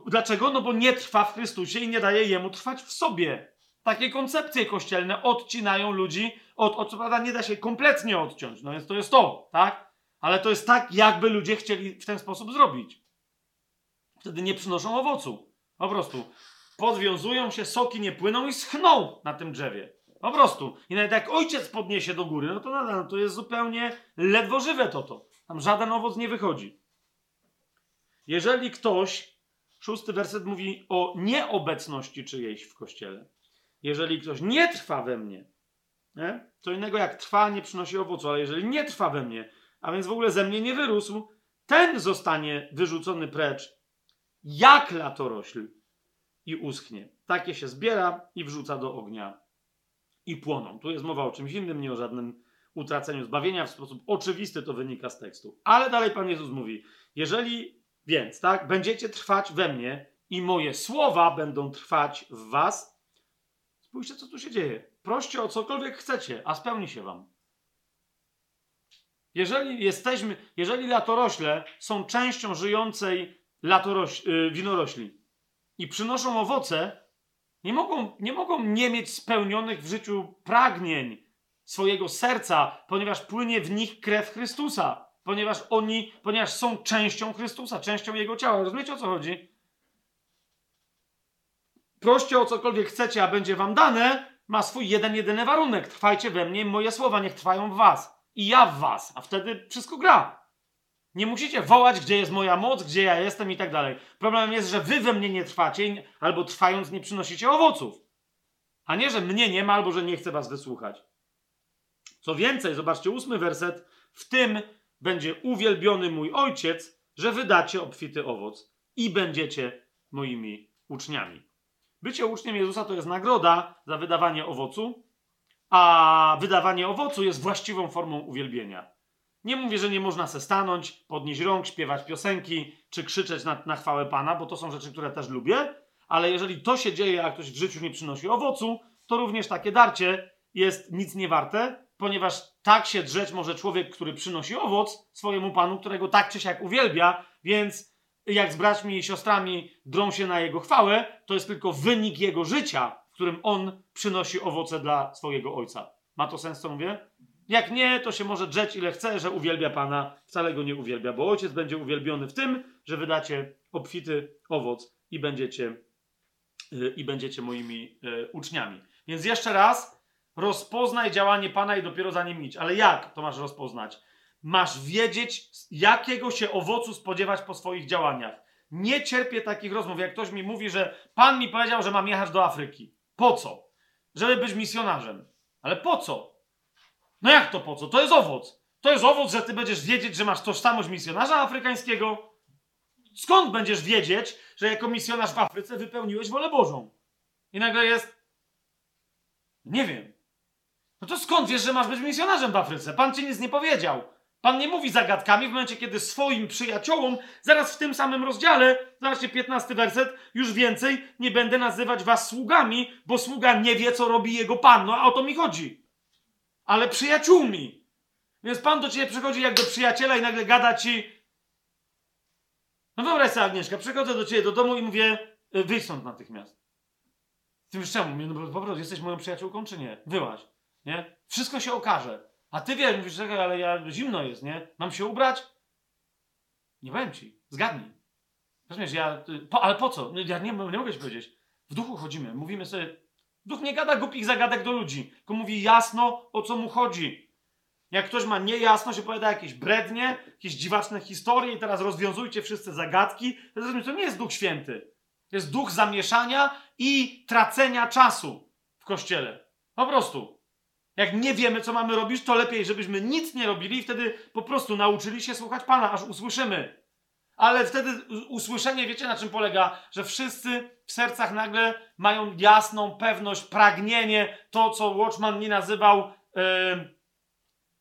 Dlaczego? No bo nie trwa w Chrystusie i nie daje jemu trwać w sobie. Takie koncepcje kościelne odcinają ludzi od, od co prawda nie da się kompletnie odciąć, no więc to jest to, tak? Ale to jest tak, jakby ludzie chcieli w ten sposób zrobić. Wtedy nie przynoszą owocu. Po prostu podwiązują się, soki nie płyną i schną na tym drzewie. Po prostu. I nawet jak ojciec podniesie do góry, no to nadal no to jest zupełnie ledwo żywe to to. Tam żaden owoc nie wychodzi. Jeżeli ktoś, szósty werset mówi o nieobecności czyjejś w kościele. Jeżeli ktoś nie trwa we mnie, nie? co innego jak trwa, nie przynosi owocu, ale jeżeli nie trwa we mnie, a więc w ogóle ze mnie nie wyrósł, ten zostanie wyrzucony precz jak latorośl i uschnie. Takie się zbiera i wrzuca do ognia i płoną. Tu jest mowa o czymś innym, nie o żadnym utraceniu zbawienia. W sposób oczywisty to wynika z tekstu. Ale dalej Pan Jezus mówi: Jeżeli więc, tak, będziecie trwać we mnie i moje słowa będą trwać w was, spójrzcie, co tu się dzieje. Proście o cokolwiek chcecie, a spełni się wam. Jeżeli jesteśmy, jeżeli latorośle są częścią żyjącej latoroś, yy, winorośli i przynoszą owoce, nie mogą, nie mogą nie mieć spełnionych w życiu pragnień swojego serca, ponieważ płynie w nich krew Chrystusa ponieważ oni, ponieważ są częścią Chrystusa, częścią Jego ciała. Rozumiecie o co chodzi? Proście o cokolwiek chcecie, a będzie wam dane, ma swój jeden, jedyny warunek. Trwajcie we mnie, moje słowa niech trwają w was. I ja w was, a wtedy wszystko gra. Nie musicie wołać, gdzie jest moja moc, gdzie ja jestem i tak dalej. Problemem jest, że wy we mnie nie trwacie, albo trwając nie przynosicie owoców. A nie, że mnie nie ma, albo że nie chcę was wysłuchać. Co więcej, zobaczcie ósmy werset. W tym będzie uwielbiony mój ojciec, że wydacie obfity owoc i będziecie moimi uczniami. Bycie uczniem Jezusa to jest nagroda za wydawanie owocu, a wydawanie owocu jest właściwą formą uwielbienia. Nie mówię, że nie można se stanąć, podnieść rąk, śpiewać piosenki, czy krzyczeć na, na chwałę Pana, bo to są rzeczy, które też lubię, ale jeżeli to się dzieje, a ktoś w życiu nie przynosi owocu, to również takie darcie jest nic nie warte, ponieważ tak się drzeć może człowiek, który przynosi owoc swojemu Panu, którego tak czy siak uwielbia, więc jak z braćmi i siostrami drą się na jego chwałę, to jest tylko wynik jego życia, którym on przynosi owoce dla swojego ojca. Ma to sens, co mówię? Jak nie, to się może drzeć ile chce, że uwielbia Pana, wcale go nie uwielbia, bo ojciec będzie uwielbiony w tym, że wydacie obfity owoc i będziecie, yy, i będziecie moimi yy, uczniami. Więc jeszcze raz, rozpoznaj działanie Pana i dopiero za nim idź. Ale jak to masz rozpoznać? Masz wiedzieć, jakiego się owocu spodziewać po swoich działaniach. Nie cierpię takich rozmów, jak ktoś mi mówi, że Pan mi powiedział, że mam jechać do Afryki. Po co? Żeby być misjonarzem. Ale po co? No jak to po co? To jest owoc. To jest owoc, że ty będziesz wiedzieć, że masz tożsamość misjonarza afrykańskiego. Skąd będziesz wiedzieć, że jako misjonarz w Afryce wypełniłeś wolę Bożą? I nagle jest. Nie wiem. No to skąd wiesz, że masz być misjonarzem w Afryce? Pan ci nic nie powiedział. Pan nie mówi zagadkami w momencie, kiedy swoim przyjaciołom, zaraz w tym samym rozdziale, zobaczcie, 15 werset, już więcej nie będę nazywać was sługami, bo sługa nie wie, co robi jego pan. No a o to mi chodzi. Ale przyjaciółmi. Więc pan do ciebie przychodzi jak do przyjaciela i nagle gada ci. No wyobraź sobie, Agnieszka, przychodzę do ciebie do domu i mówię, y, wyjdź stąd natychmiast. Ty wiesz czemu? No po prostu jesteś moją przyjaciółką, czy nie? Wyłaź. Nie? Wszystko się okaże. A ty wiesz, mówisz, czekaj, ale ja zimno jest, nie? Mam się ubrać? Nie powiem ci. Zgadnij. Rozumiesz, ja... Po, ale po co? No, ja nie, nie mogę ci powiedzieć. W duchu chodzimy, mówimy sobie... Duch nie gada głupich zagadek do ludzi, tylko mówi jasno, o co mu chodzi. Jak ktoś ma niejasność, opowiada jakieś brednie, jakieś dziwaczne historie i teraz rozwiązujcie wszyscy zagadki, to nie jest Duch Święty. To jest duch zamieszania i tracenia czasu w kościele. Po prostu. Jak nie wiemy, co mamy robić, to lepiej, żebyśmy nic nie robili i wtedy po prostu nauczyli się słuchać Pana, aż usłyszymy. Ale wtedy usłyszenie, wiecie na czym polega? Że wszyscy w sercach nagle mają jasną pewność, pragnienie, to co Watchman nie nazywał, yy,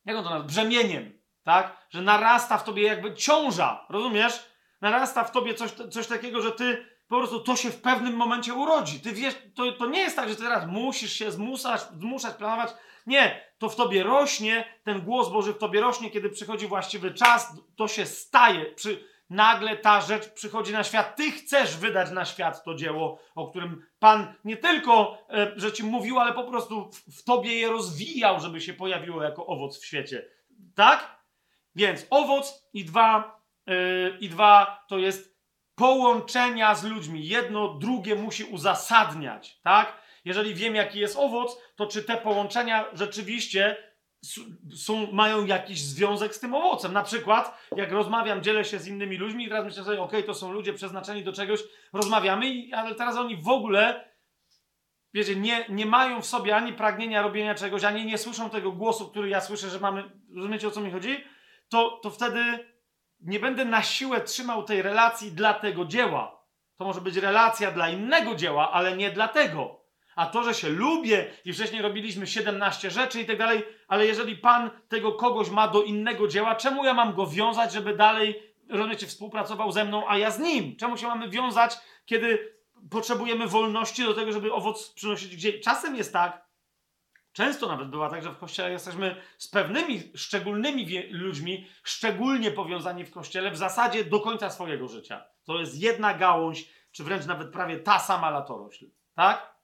jak on to nazywa? Brzemieniem, tak? Że narasta w tobie jakby ciąża, rozumiesz? Narasta w tobie coś, coś takiego, że ty po prostu to się w pewnym momencie urodzi. Ty wiesz, to, to nie jest tak, że ty teraz musisz się zmuszać, zmuszać, planować. Nie, to w tobie rośnie, ten głos Boży w tobie rośnie, kiedy przychodzi właściwy czas, to się staje. Przy, nagle ta rzecz przychodzi na świat. Ty chcesz wydać na świat to dzieło, o którym Pan nie tylko, e, że ci mówił, ale po prostu w, w tobie je rozwijał, żeby się pojawiło jako owoc w świecie. Tak? Więc owoc i dwa, yy, i dwa to jest połączenia z ludźmi. Jedno drugie musi uzasadniać, tak? Jeżeli wiem, jaki jest owoc, to czy te połączenia rzeczywiście są, mają jakiś związek z tym owocem. Na przykład, jak rozmawiam, dzielę się z innymi ludźmi i teraz myślę sobie, okej, okay, to są ludzie przeznaczeni do czegoś, rozmawiamy, ale teraz oni w ogóle, wiecie, nie, nie mają w sobie ani pragnienia robienia czegoś, ani nie słyszą tego głosu, który ja słyszę, że mamy, rozumiecie o co mi chodzi? To, to wtedy nie będę na siłę trzymał tej relacji dla tego dzieła. To może być relacja dla innego dzieła, ale nie dla tego. A to, że się lubię i wcześniej robiliśmy 17 rzeczy i tak dalej, ale jeżeli Pan tego kogoś ma do innego dzieła, czemu ja mam go wiązać, żeby dalej, rozumiecie, współpracował ze mną, a ja z nim? Czemu się mamy wiązać, kiedy potrzebujemy wolności do tego, żeby owoc przynosić gdzie? Czasem jest tak, Często nawet bywa tak, że w kościele jesteśmy z pewnymi szczególnymi ludźmi, szczególnie powiązani w kościele, w zasadzie do końca swojego życia. To jest jedna gałąź, czy wręcz nawet prawie ta sama latorośl. Tak?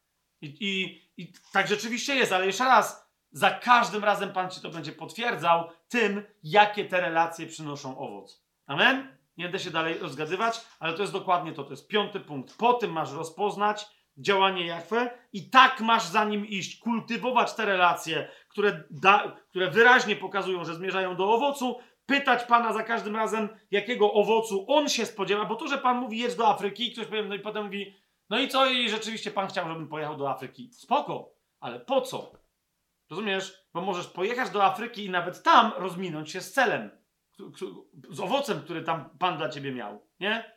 I, i, I tak rzeczywiście jest, ale jeszcze raz, za każdym razem Pan Ci to będzie potwierdzał tym, jakie te relacje przynoszą owoc. Amen? Nie będę się dalej rozgadywać, ale to jest dokładnie to. To jest piąty punkt. Po tym masz rozpoznać działanie Jachwę i tak masz za nim iść, kultywować te relacje, które, da, które wyraźnie pokazują, że zmierzają do owocu, pytać Pana za każdym razem, jakiego owocu On się spodziewa, bo to, że Pan mówi jedź do Afryki ktoś powie, no i potem mówi, no i co, i rzeczywiście Pan chciał, żebym pojechał do Afryki. Spoko, ale po co? Rozumiesz? Bo możesz pojechać do Afryki i nawet tam rozminąć się z celem, z owocem, który tam Pan dla ciebie miał, nie?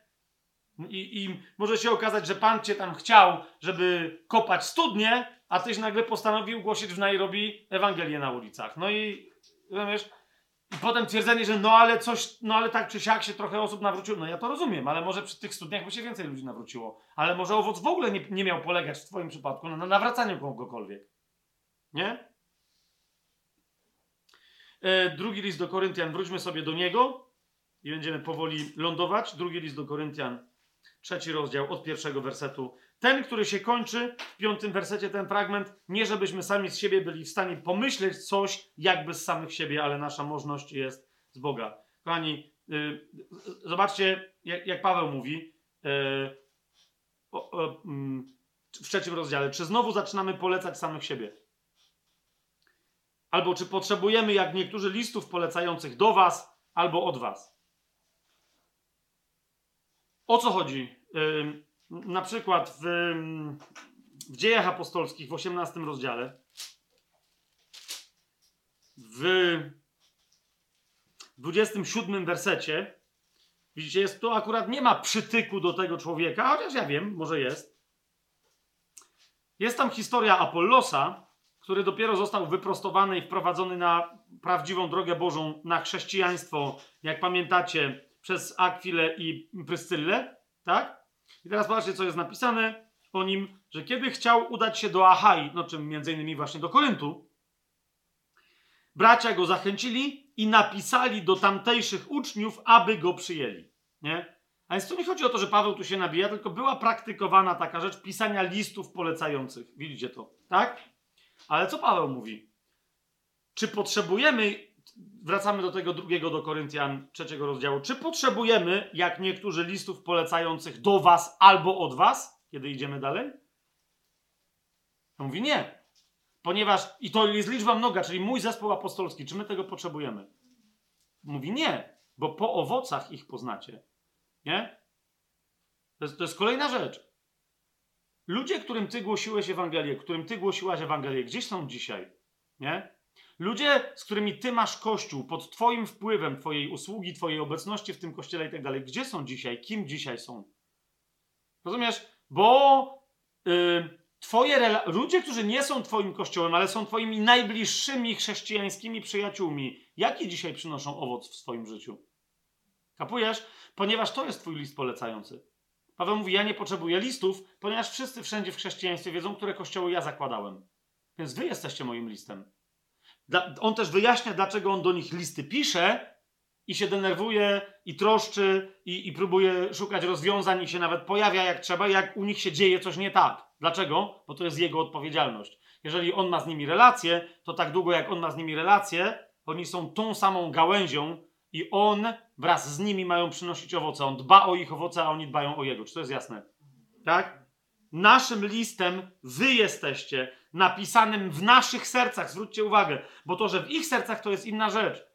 I, I może się okazać, że Pan cię tam chciał, żeby kopać studnie, a tyś nagle postanowił głosić w Nairobi Ewangelię na ulicach. No i rozumiesz? I potem twierdzenie, że no ale coś, no ale tak czy siak się trochę osób nawróciło. No ja to rozumiem, ale może przy tych studniach by się więcej ludzi nawróciło. Ale może owoc w ogóle nie, nie miał polegać w twoim przypadku na nawracaniu kogokolwiek. Nie? E, drugi list do Koryntian, wróćmy sobie do niego i będziemy powoli lądować. Drugi list do Koryntian, trzeci rozdział od pierwszego wersetu. Ten, który się kończy w piątym wersecie, ten fragment, nie żebyśmy sami z siebie byli w stanie pomyśleć coś jakby z samych siebie, ale nasza możność jest z Boga. Kochani, yy, zobaczcie, jak, jak, Paweł mówi yy, o, o, yy, w trzecim rozdziale. Czy znowu zaczynamy polecać samych siebie? Albo czy potrzebujemy, jak niektórzy listów polecających do Was albo od Was? O co chodzi? Na przykład w, w Dziejach Apostolskich w 18 rozdziale, w 27 wersecie, widzicie, jest to akurat nie ma przytyku do tego człowieka, chociaż ja wiem, może jest. Jest tam historia Apollosa, który dopiero został wyprostowany i wprowadzony na prawdziwą drogę Bożą, na chrześcijaństwo, jak pamiętacie, przez Akwilę i Pryscyllę, tak? I teraz patrzcie, co jest napisane o nim, że kiedy chciał udać się do Achai, no czym między innymi właśnie do Koryntu, bracia go zachęcili i napisali do tamtejszych uczniów, aby go przyjęli, nie? A więc tu nie chodzi o to, że Paweł tu się nabija, tylko była praktykowana taka rzecz pisania listów polecających. Widzicie to, tak? Ale co Paweł mówi? Czy potrzebujemy, wracamy do tego drugiego do Koryntian trzeciego rozdziału, czy potrzebujemy, jak niektórzy listów polecających do was albo od was, kiedy idziemy dalej? On mówi nie. Ponieważ, i to jest liczba mnoga, czyli mój zespół apostolski, czy my tego potrzebujemy? Mówi nie, bo po owocach ich poznacie. Nie? To jest, to jest kolejna rzecz. Ludzie, którym ty głosiłeś Ewangelię, którym ty głosiłaś Ewangelię, gdzieś są dzisiaj? Nie? Ludzie, z którymi ty masz kościół, pod twoim wpływem, twojej usługi, twojej obecności w tym kościele i tak dalej, gdzie są dzisiaj? Kim dzisiaj są? Rozumiesz? Bo yy, twoje ludzie, którzy nie są twoim kościołem, ale są twoimi najbliższymi chrześcijańskimi przyjaciółmi, jaki dzisiaj przynoszą owoc w swoim życiu? Kapujesz? Ponieważ to jest twój list polecający. Paweł mówi: Ja nie potrzebuję listów, ponieważ wszyscy wszędzie w chrześcijaństwie wiedzą, które kościoły ja zakładałem. Więc wy jesteście moim listem. Dla, on też wyjaśnia, dlaczego on do nich listy pisze i się denerwuje, i troszczy, i, i próbuje szukać rozwiązań, i się nawet pojawia jak trzeba, jak u nich się dzieje coś nie tak. Dlaczego? Bo to jest jego odpowiedzialność. Jeżeli on ma z nimi relacje, to tak długo jak on ma z nimi relacje, oni są tą samą gałęzią, i on wraz z nimi mają przynosić owoce. On dba o ich owoce, a oni dbają o jego. Czy to jest jasne? Tak? Naszym listem wy jesteście, napisanym w naszych sercach. Zwróćcie uwagę, bo to, że w ich sercach to jest inna rzecz.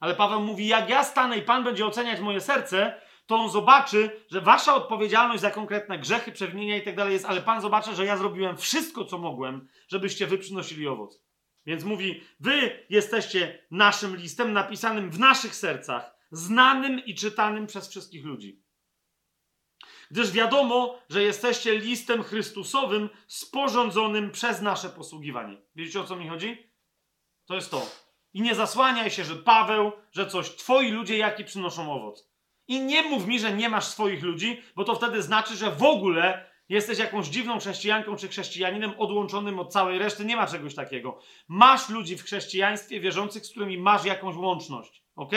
Ale Paweł mówi: Jak ja stanę i Pan będzie oceniać moje serce, to on zobaczy, że wasza odpowiedzialność za konkretne grzechy, przewinienia i tak dalej jest, ale Pan zobaczy, że ja zrobiłem wszystko, co mogłem, żebyście wy przynosili owoc. Więc mówi: Wy jesteście naszym listem napisanym w naszych sercach, znanym i czytanym przez wszystkich ludzi. Gdyż wiadomo, że jesteście listem Chrystusowym sporządzonym przez nasze posługiwanie. Wiecie o co mi chodzi? To jest to. I nie zasłaniaj się, że Paweł, że coś, twoi ludzie jaki przynoszą owoc. I nie mów mi, że nie masz swoich ludzi, bo to wtedy znaczy, że w ogóle jesteś jakąś dziwną chrześcijanką czy chrześcijaninem odłączonym od całej reszty. Nie ma czegoś takiego. Masz ludzi w chrześcijaństwie wierzących, z którymi masz jakąś łączność. Ok?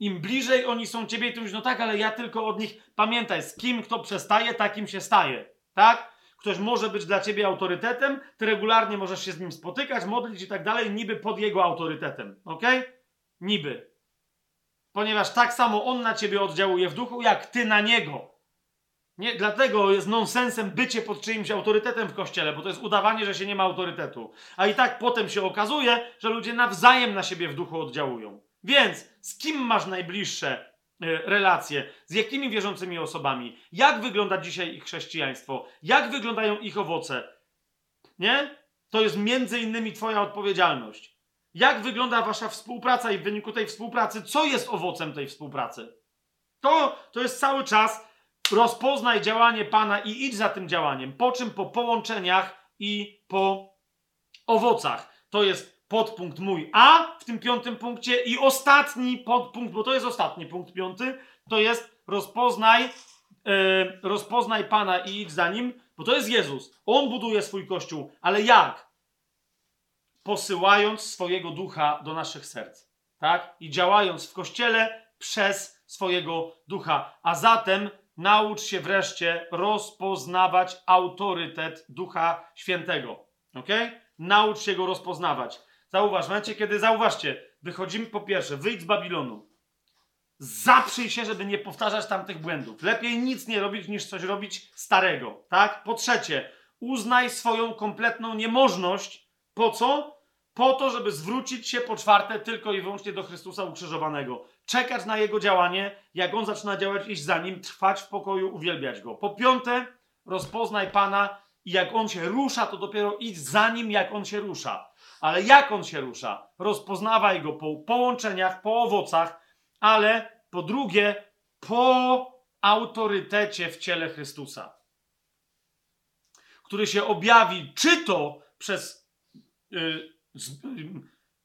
Im bliżej oni są ciebie, tym mówisz, no tak, ale ja tylko od nich pamiętaj, z kim kto przestaje, takim się staje. Tak? Ktoś może być dla ciebie autorytetem, ty regularnie możesz się z nim spotykać, modlić i tak dalej, niby pod jego autorytetem. Ok? Niby. Ponieważ tak samo on na ciebie oddziałuje w duchu, jak ty na niego. Nie, dlatego jest nonsensem bycie pod czyimś autorytetem w kościele, bo to jest udawanie, że się nie ma autorytetu. A i tak potem się okazuje, że ludzie nawzajem na siebie w duchu oddziałują. Więc z kim masz najbliższe y, relacje? Z jakimi wierzącymi osobami? Jak wygląda dzisiaj ich chrześcijaństwo? Jak wyglądają ich owoce? Nie? To jest między innymi Twoja odpowiedzialność. jak wygląda wasza współpraca i w wyniku tej współpracy, co jest owocem tej współpracy. To, to jest cały czas rozpoznaj działanie Pana i idź za tym działaniem, po czym po połączeniach i po owocach. To jest podpunkt mój A w tym piątym punkcie i ostatni podpunkt, bo to jest ostatni punkt piąty, to jest rozpoznaj, yy, rozpoznaj Pana i idź za Nim, bo to jest Jezus. On buduje swój Kościół, ale jak? Posyłając swojego ducha do naszych serc, tak? I działając w Kościele przez swojego ducha. A zatem naucz się wreszcie rozpoznawać autorytet Ducha Świętego. Ok? Naucz się go rozpoznawać. Zauważ, w momencie, kiedy zauważcie, wychodzimy po pierwsze, wyjdź z Babilonu. Zaprzyj się, żeby nie powtarzać tamtych błędów. Lepiej nic nie robić, niż coś robić starego. Tak? Po trzecie, uznaj swoją kompletną niemożność. Po co? Po to, żeby zwrócić się po czwarte tylko i wyłącznie do Chrystusa ukrzyżowanego. Czekać na Jego działanie, jak On zaczyna działać, iść za Nim, trwać w pokoju, uwielbiać Go. Po piąte, rozpoznaj Pana i jak On się rusza, to dopiero idź za Nim, jak On się rusza. Ale jak On się rusza? Rozpoznawaj Go po połączeniach, po owocach, ale po drugie, po autorytecie w ciele Chrystusa, który się objawi czy to przez y, y,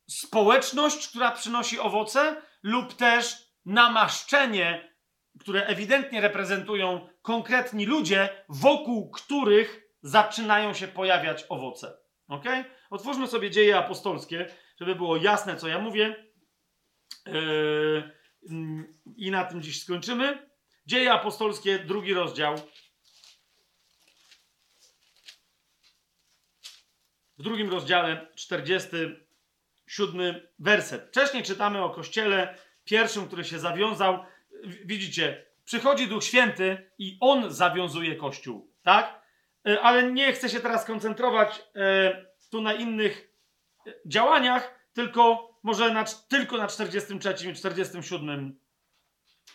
społeczność, która przynosi owoce, lub też namaszczenie, które ewidentnie reprezentują konkretni ludzie, wokół których zaczynają się pojawiać owoce. Ok? Otwórzmy sobie dzieje apostolskie, żeby było jasne, co ja mówię. Yy i na tym dziś skończymy. Dzieje apostolskie, drugi rozdział. W drugim rozdziale, 47 werset. Wcześniej czytamy o kościele pierwszym, który się zawiązał. Widzicie, przychodzi Duch Święty i on zawiązuje kościół, tak? E, ale nie chcę się teraz koncentrować e, tu na innych e, działaniach, tylko może na, tylko na 43 i 47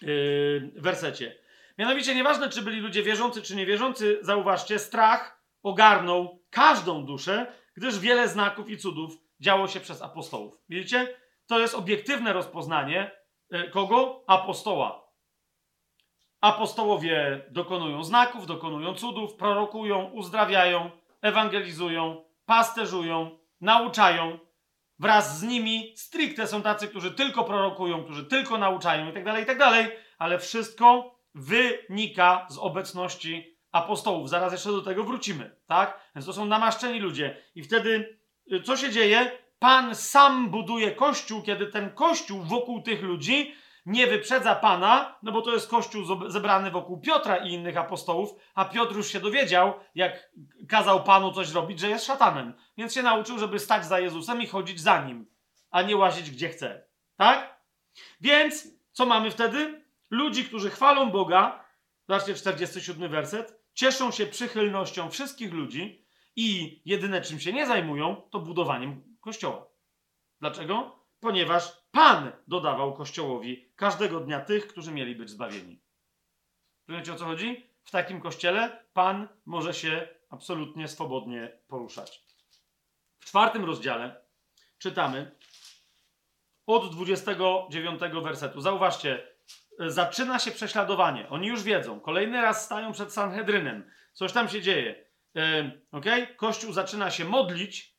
yy, wersecie. Mianowicie nieważne, czy byli ludzie wierzący, czy niewierzący, zauważcie, strach ogarnął każdą duszę, gdyż wiele znaków i cudów działo się przez apostołów. Widzicie? To jest obiektywne rozpoznanie yy, kogo? Apostoła. Apostołowie dokonują znaków, dokonują cudów, prorokują, uzdrawiają, ewangelizują, pasterzują, nauczają, Wraz z nimi stricte są tacy, którzy tylko prorokują, którzy tylko nauczają itd., tak itd., tak ale wszystko wynika z obecności apostołów. Zaraz jeszcze do tego wrócimy, tak? Więc to są namaszczeni ludzie. I wtedy y, co się dzieje? Pan sam buduje kościół, kiedy ten kościół wokół tych ludzi nie wyprzedza Pana, no bo to jest kościół zebrany wokół Piotra i innych apostołów, a Piotr już się dowiedział, jak kazał Panu coś robić, że jest szatanem. Więc się nauczył, żeby stać za Jezusem i chodzić za Nim, a nie łazić gdzie chce. Tak? Więc co mamy wtedy? Ludzi, którzy chwalą Boga, zobaczcie 47 werset, cieszą się przychylnością wszystkich ludzi i jedyne czym się nie zajmują, to budowaniem kościoła. Dlaczego? Ponieważ Pan dodawał Kościołowi każdego dnia tych, którzy mieli być zbawieni. Rozumiecie o co chodzi? W takim kościele Pan może się absolutnie swobodnie poruszać. W czwartym rozdziale czytamy od 29 wersetu. Zauważcie, zaczyna się prześladowanie. Oni już wiedzą. Kolejny raz stają przed Sanhedrynem. Coś tam się dzieje. Yy, ok? Kościół zaczyna się modlić.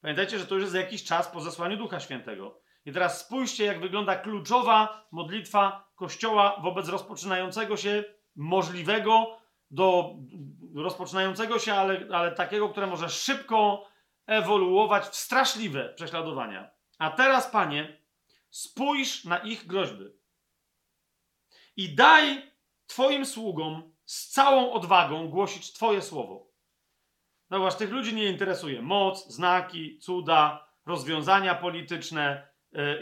Pamiętajcie, że to już jest jakiś czas po zesłaniu Ducha Świętego. I teraz spójrzcie, jak wygląda kluczowa modlitwa Kościoła wobec rozpoczynającego się, możliwego do rozpoczynającego się, ale, ale takiego, które może szybko ewoluować w straszliwe prześladowania. A teraz, panie, spójrz na ich groźby i daj Twoim sługom z całą odwagą głosić Twoje słowo. Zauważ, tych ludzi nie interesuje moc, znaki, cuda, rozwiązania polityczne,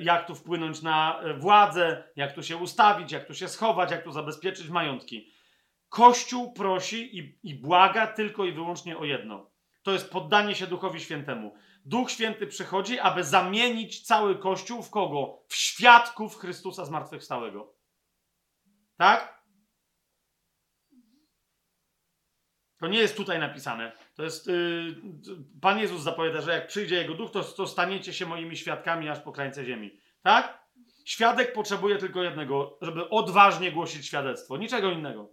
jak tu wpłynąć na e, władzę, jak tu się ustawić, jak tu się schować, jak tu zabezpieczyć majątki. Kościół prosi i, i błaga tylko i wyłącznie o jedno. To jest poddanie się Duchowi Świętemu. Duch Święty przychodzi, aby zamienić cały Kościół w kogo? W świadków Chrystusa zmartwychwstałego. Tak? To nie jest tutaj napisane. To jest. Yy, Pan Jezus zapowiada, że jak przyjdzie Jego duch, to, to staniecie się moimi świadkami aż po krańce ziemi. Tak? Świadek potrzebuje tylko jednego, żeby odważnie głosić świadectwo. Niczego innego.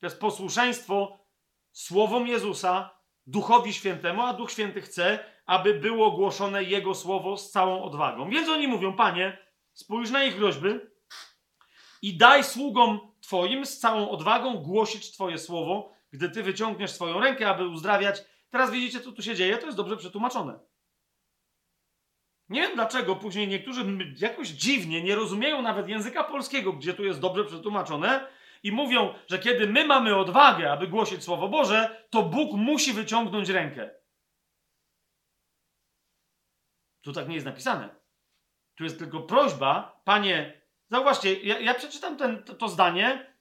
To jest posłuszeństwo słowom Jezusa, Duchowi Świętemu, a Duch Święty chce, aby było głoszone Jego słowo z całą odwagą. Więc oni mówią, Panie, spójrz na ich groźby i daj sługom Twoim z całą odwagą głosić Twoje słowo, gdy Ty wyciągniesz swoją rękę, aby uzdrawiać. Teraz widzicie, co tu się dzieje? To jest dobrze przetłumaczone. Nie wiem dlaczego później niektórzy jakoś dziwnie nie rozumieją nawet języka polskiego, gdzie tu jest dobrze przetłumaczone, i mówią, że kiedy my mamy odwagę, aby głosić Słowo Boże, to Bóg musi wyciągnąć rękę. Tu tak nie jest napisane. Tu jest tylko prośba, panie, zauważcie, ja, ja przeczytam ten, to, to zdanie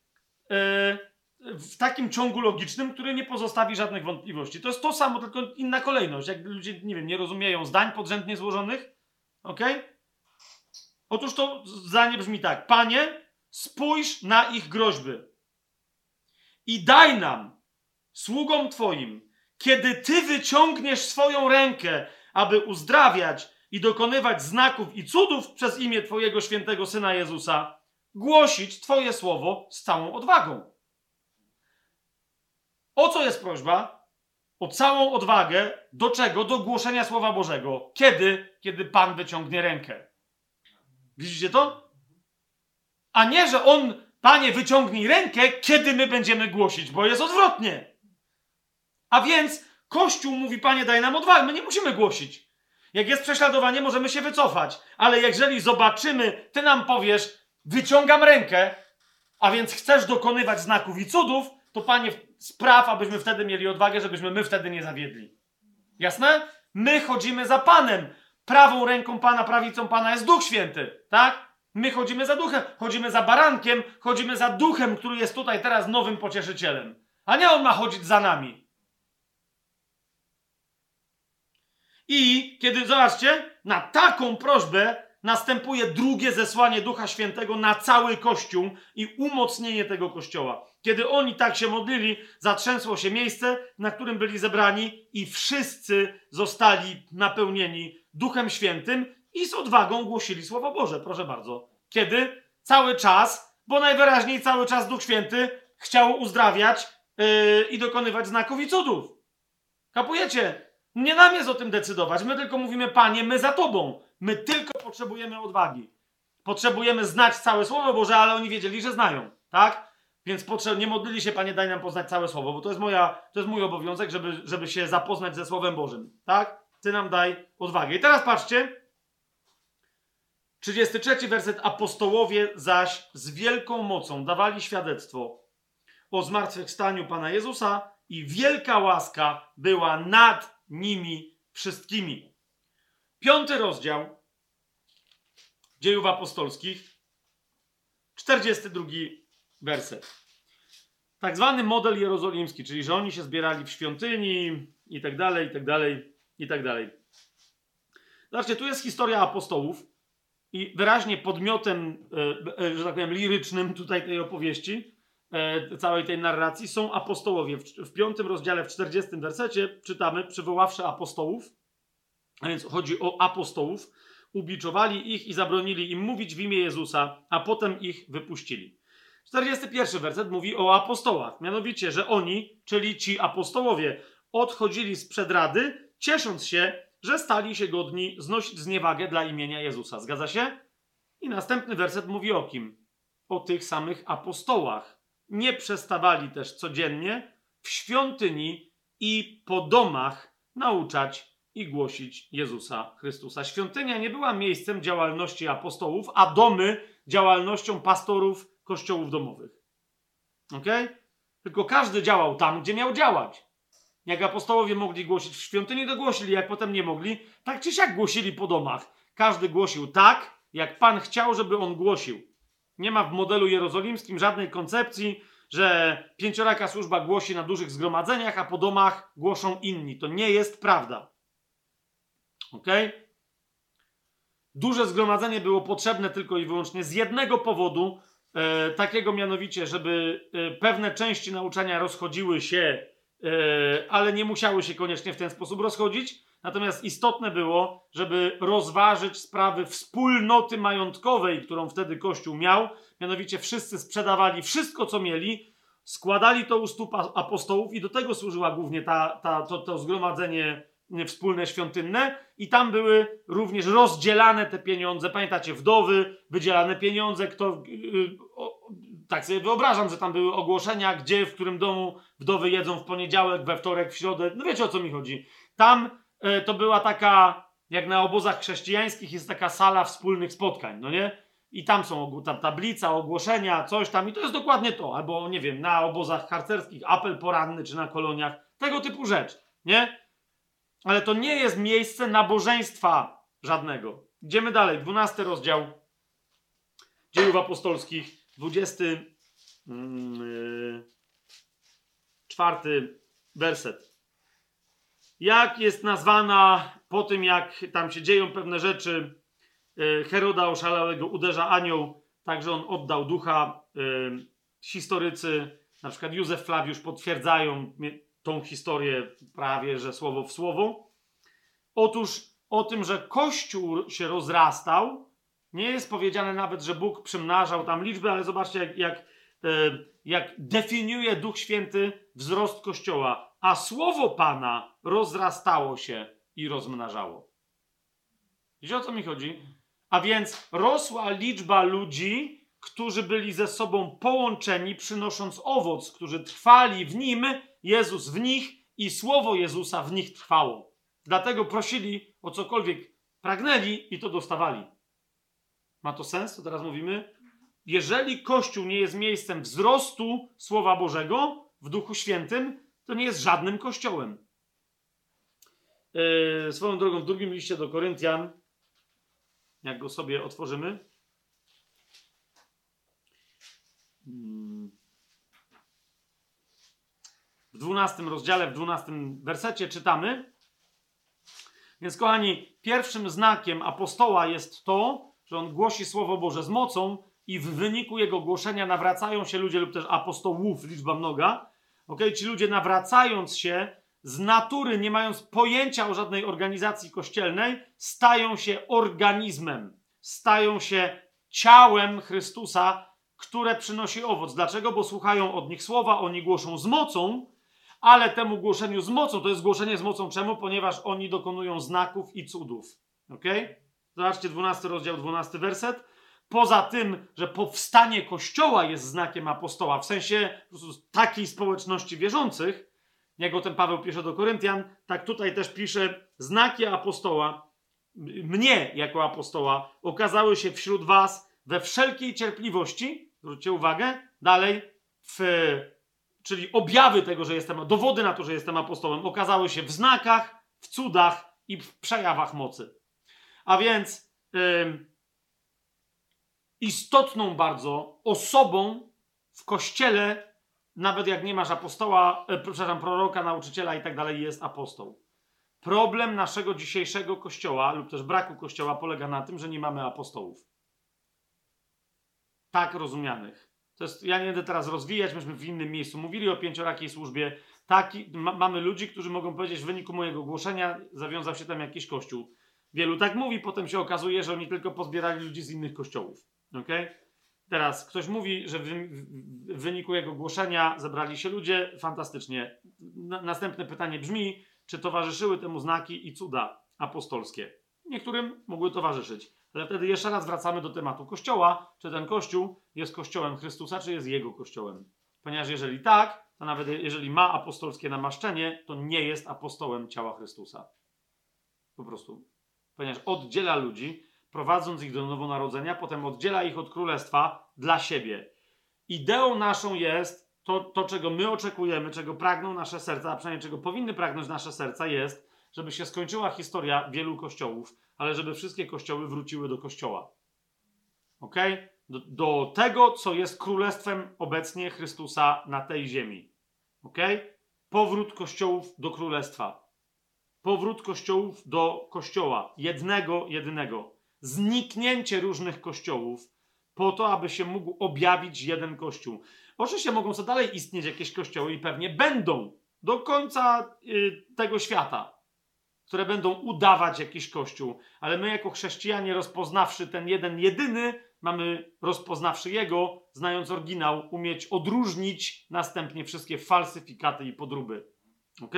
yy, w takim ciągu logicznym, który nie pozostawi żadnych wątpliwości. To jest to samo, tylko inna kolejność. Jak ludzie, nie wiem, nie rozumieją zdań podrzędnie złożonych, ok? Otóż to zdanie brzmi tak. Panie, spójrz na ich groźby i daj nam, sługom Twoim, kiedy Ty wyciągniesz swoją rękę, aby uzdrawiać i dokonywać znaków i cudów przez imię Twojego świętego Syna Jezusa, głosić Twoje słowo z całą odwagą. O co jest prośba? O całą odwagę. Do czego? Do głoszenia Słowa Bożego. Kiedy? Kiedy Pan wyciągnie rękę. Widzicie to? A nie, że On, Panie, wyciągnij rękę, kiedy my będziemy głosić, bo jest odwrotnie. A więc Kościół mówi, Panie, daj nam odwagę. My nie musimy głosić. Jak jest prześladowanie, możemy się wycofać. Ale jeżeli zobaczymy, ty nam powiesz, wyciągam rękę, a więc chcesz dokonywać znaków i cudów, to panie, spraw, abyśmy wtedy mieli odwagę, żebyśmy my wtedy nie zawiedli. Jasne? My chodzimy za Panem. Prawą ręką Pana, prawicą Pana jest Duch Święty, tak? My chodzimy za duchem, chodzimy za barankiem, chodzimy za duchem, który jest tutaj teraz nowym pocieszycielem. A nie on ma chodzić za nami. I kiedy, zobaczcie, na taką prośbę następuje drugie zesłanie Ducha Świętego na cały Kościół i umocnienie tego Kościoła. Kiedy oni tak się modlili, zatrzęsło się miejsce, na którym byli zebrani i wszyscy zostali napełnieni Duchem Świętym i z odwagą głosili Słowo Boże. Proszę bardzo. Kiedy? Cały czas, bo najwyraźniej cały czas Duch Święty chciał uzdrawiać yy, i dokonywać znaków i cudów. Kapujecie? Nie nam jest o tym decydować. My tylko mówimy, Panie, my za Tobą. My tylko potrzebujemy odwagi. Potrzebujemy znać całe Słowo Boże, ale oni wiedzieli, że znają. Tak? Więc potrzeb... nie modlili się, Panie, daj nam poznać całe Słowo, bo to jest, moja, to jest mój obowiązek, żeby, żeby się zapoznać ze Słowem Bożym. Tak? Ty nam daj odwagę. I teraz patrzcie. 33 werset. Apostołowie zaś z wielką mocą dawali świadectwo o zmartwychwstaniu Pana Jezusa i wielka łaska była nad nimi wszystkimi. Piąty rozdział dziejów apostolskich, 42 werset. Tak zwany model jerozolimski, czyli że oni się zbierali w świątyni i tak dalej, i tak dalej, i tak dalej. Zobaczcie, tu jest historia apostołów i wyraźnie podmiotem, e, e, że tak powiem, lirycznym tutaj tej opowieści e, całej tej narracji są apostołowie. W, piątym rozdziale, w czterdziestym wersecie czytamy, przywoławszy apostołów, a więc chodzi o apostołów, ubiczowali ich i zabronili im mówić w imię Jezusa, a potem ich wypuścili. 41 werset mówi o apostołach, mianowicie, że oni, czyli ci apostołowie, odchodzili z przedrady, ciesząc się, że stali się godni znosić zniewagę dla imienia Jezusa. Zgadza się? I następny werset mówi o kim? O tych samych apostołach nie przestawali też codziennie w świątyni i po domach nauczać i głosić Jezusa Chrystusa. Świątynia nie była miejscem działalności apostołów, a domy działalnością pastorów kościołów domowych. Ok? Tylko każdy działał tam, gdzie miał działać. Jak apostołowie mogli głosić w świątyni, to głosili, jak potem nie mogli, tak czy siak głosili po domach. Każdy głosił tak, jak Pan chciał, żeby on głosił. Nie ma w modelu jerozolimskim żadnej koncepcji, że pięcioraka służba głosi na dużych zgromadzeniach, a po domach głoszą inni. To nie jest prawda. Ok? Duże zgromadzenie było potrzebne tylko i wyłącznie z jednego powodu, takiego mianowicie, żeby e, pewne części nauczania rozchodziły się ale nie musiały się koniecznie w ten sposób rozchodzić. Natomiast istotne było, żeby rozważyć sprawy wspólnoty majątkowej, którą wtedy Kościół miał. Mianowicie wszyscy sprzedawali wszystko, co mieli, składali to u stóp apostołów i do tego służyła głównie ta, ta, to, to zgromadzenie wspólne świątynne i tam były również rozdzielane te pieniądze. Pamiętacie, wdowy, wydzielane pieniądze, kto, yy, o, tak sobie wyobrażam, że tam były ogłoszenia, gdzie, w którym domu wdowy jedzą w poniedziałek, we wtorek, w środę. No wiecie o co mi chodzi. Tam to była taka, jak na obozach chrześcijańskich jest taka sala wspólnych spotkań, no nie? I tam są tam tablica, ogłoszenia, coś tam i to jest dokładnie to. Albo, nie wiem, na obozach harcerskich apel poranny, czy na koloniach. Tego typu rzecz, nie? Ale to nie jest miejsce nabożeństwa żadnego. Idziemy dalej. 12 rozdział Dziejów Apostolskich, 24 yy, werset. Jak jest nazwana po tym, jak tam się dzieją pewne rzeczy, yy, Heroda oszalałego uderza anioł, także on oddał ducha. Yy, historycy, na przykład Józef Flawiusz, potwierdzają tą historię prawie, że słowo w słowo. Otóż o tym, że Kościół się rozrastał, nie jest powiedziane nawet, że Bóg przymnażał tam liczby, ale zobaczcie, jak, jak, e, jak definiuje Duch Święty wzrost Kościoła. A słowo Pana rozrastało się i rozmnażało. Wiecie o co mi chodzi? A więc rosła liczba ludzi, którzy byli ze sobą połączeni, przynosząc owoc, którzy trwali w nim Jezus w nich i słowo Jezusa w nich trwało. Dlatego prosili o cokolwiek pragnęli i to dostawali. Ma to sens, co teraz mówimy? Jeżeli Kościół nie jest miejscem wzrostu Słowa Bożego w Duchu Świętym, to nie jest żadnym Kościołem. Yy, swoją drogą, w drugim liście do Koryntian, jak go sobie otworzymy, hmm w 12 rozdziale, w 12 wersecie czytamy. Więc, kochani, pierwszym znakiem apostoła jest to, że on głosi Słowo Boże z mocą i w wyniku jego głoszenia nawracają się ludzie, lub też apostołów, liczba mnoga. Ok, ci ludzie nawracając się z natury, nie mając pojęcia o żadnej organizacji kościelnej, stają się organizmem, stają się ciałem Chrystusa, które przynosi owoc. Dlaczego? Bo słuchają od nich słowa, oni głoszą z mocą, ale temu głoszeniu z mocą, to jest głoszenie z mocą czemu? Ponieważ oni dokonują znaków i cudów. Ok? Zobaczcie 12 rozdział, 12 werset. Poza tym, że powstanie Kościoła jest znakiem apostoła, w sensie takiej społeczności wierzących, jak o tym Paweł pisze do Koryntian, tak tutaj też pisze, znaki apostoła, mnie jako apostoła, okazały się wśród was we wszelkiej cierpliwości, zwróćcie uwagę, dalej, w czyli objawy tego, że jestem, dowody na to, że jestem apostołem, okazały się w znakach, w cudach i w przejawach mocy. A więc yy, istotną bardzo osobą w kościele, nawet jak nie masz apostoła, yy, przepraszam, proroka, nauczyciela i tak dalej, jest apostoł. Problem naszego dzisiejszego kościoła, lub też braku kościoła, polega na tym, że nie mamy apostołów. Tak rozumianych. To jest, ja nie będę teraz rozwijać, myśmy w innym miejscu mówili o pięciorakiej służbie. Taki, ma, mamy ludzi, którzy mogą powiedzieć, w wyniku mojego głoszenia zawiązał się tam jakiś kościół. Wielu tak mówi, potem się okazuje, że oni tylko pozbierali ludzi z innych kościołów. Okay? Teraz ktoś mówi, że w, w, wyniku jego głoszenia zebrali się ludzie. Fantastycznie. następne pytanie brzmi, czy towarzyszyły temu znaki i cuda apostolskie? Niektórym mogły towarzyszyć. Ale wtedy jeszcze raz wracamy do tematu Kościoła. Czy ten Kościół jest Kościołem Chrystusa, czy jest Jego Kościołem? Ponieważ jeżeli tak, to nawet jeżeli ma apostolskie namaszczenie, to nie jest apostołem ciała Chrystusa. Po prostu. Ponieważ oddziela ludzi, prowadząc ich do nowonarodzenia, potem oddziela ich od królestwa dla siebie. Ideą naszą jest to, to, czego my oczekujemy, czego pragną nasze serca, a przynajmniej czego powinny pragnąć nasze serca, jest, żeby się skończyła historia wielu kościołów, ale żeby wszystkie kościoły wróciły do kościoła. Ok? Do, do tego, co jest królestwem obecnie Chrystusa na tej ziemi. Ok? Powrót kościołów do królestwa. Powrót kościołów do kościoła. Jednego, jedynego. Zniknięcie różnych kościołów po to, aby się mógł objawić jeden kościół. Oczywiście mogą co dalej istnieć jakieś kościoły i pewnie będą. do końca y, tego świata, które będą udawać jakiś kościół, ale my jako chrześcijanie rozpoznawszy ten jeden jedyny, mamy rozpoznawszy jego, znając oryginał, umieć odróżnić następnie wszystkie falsyfikaty i podróby. Ok?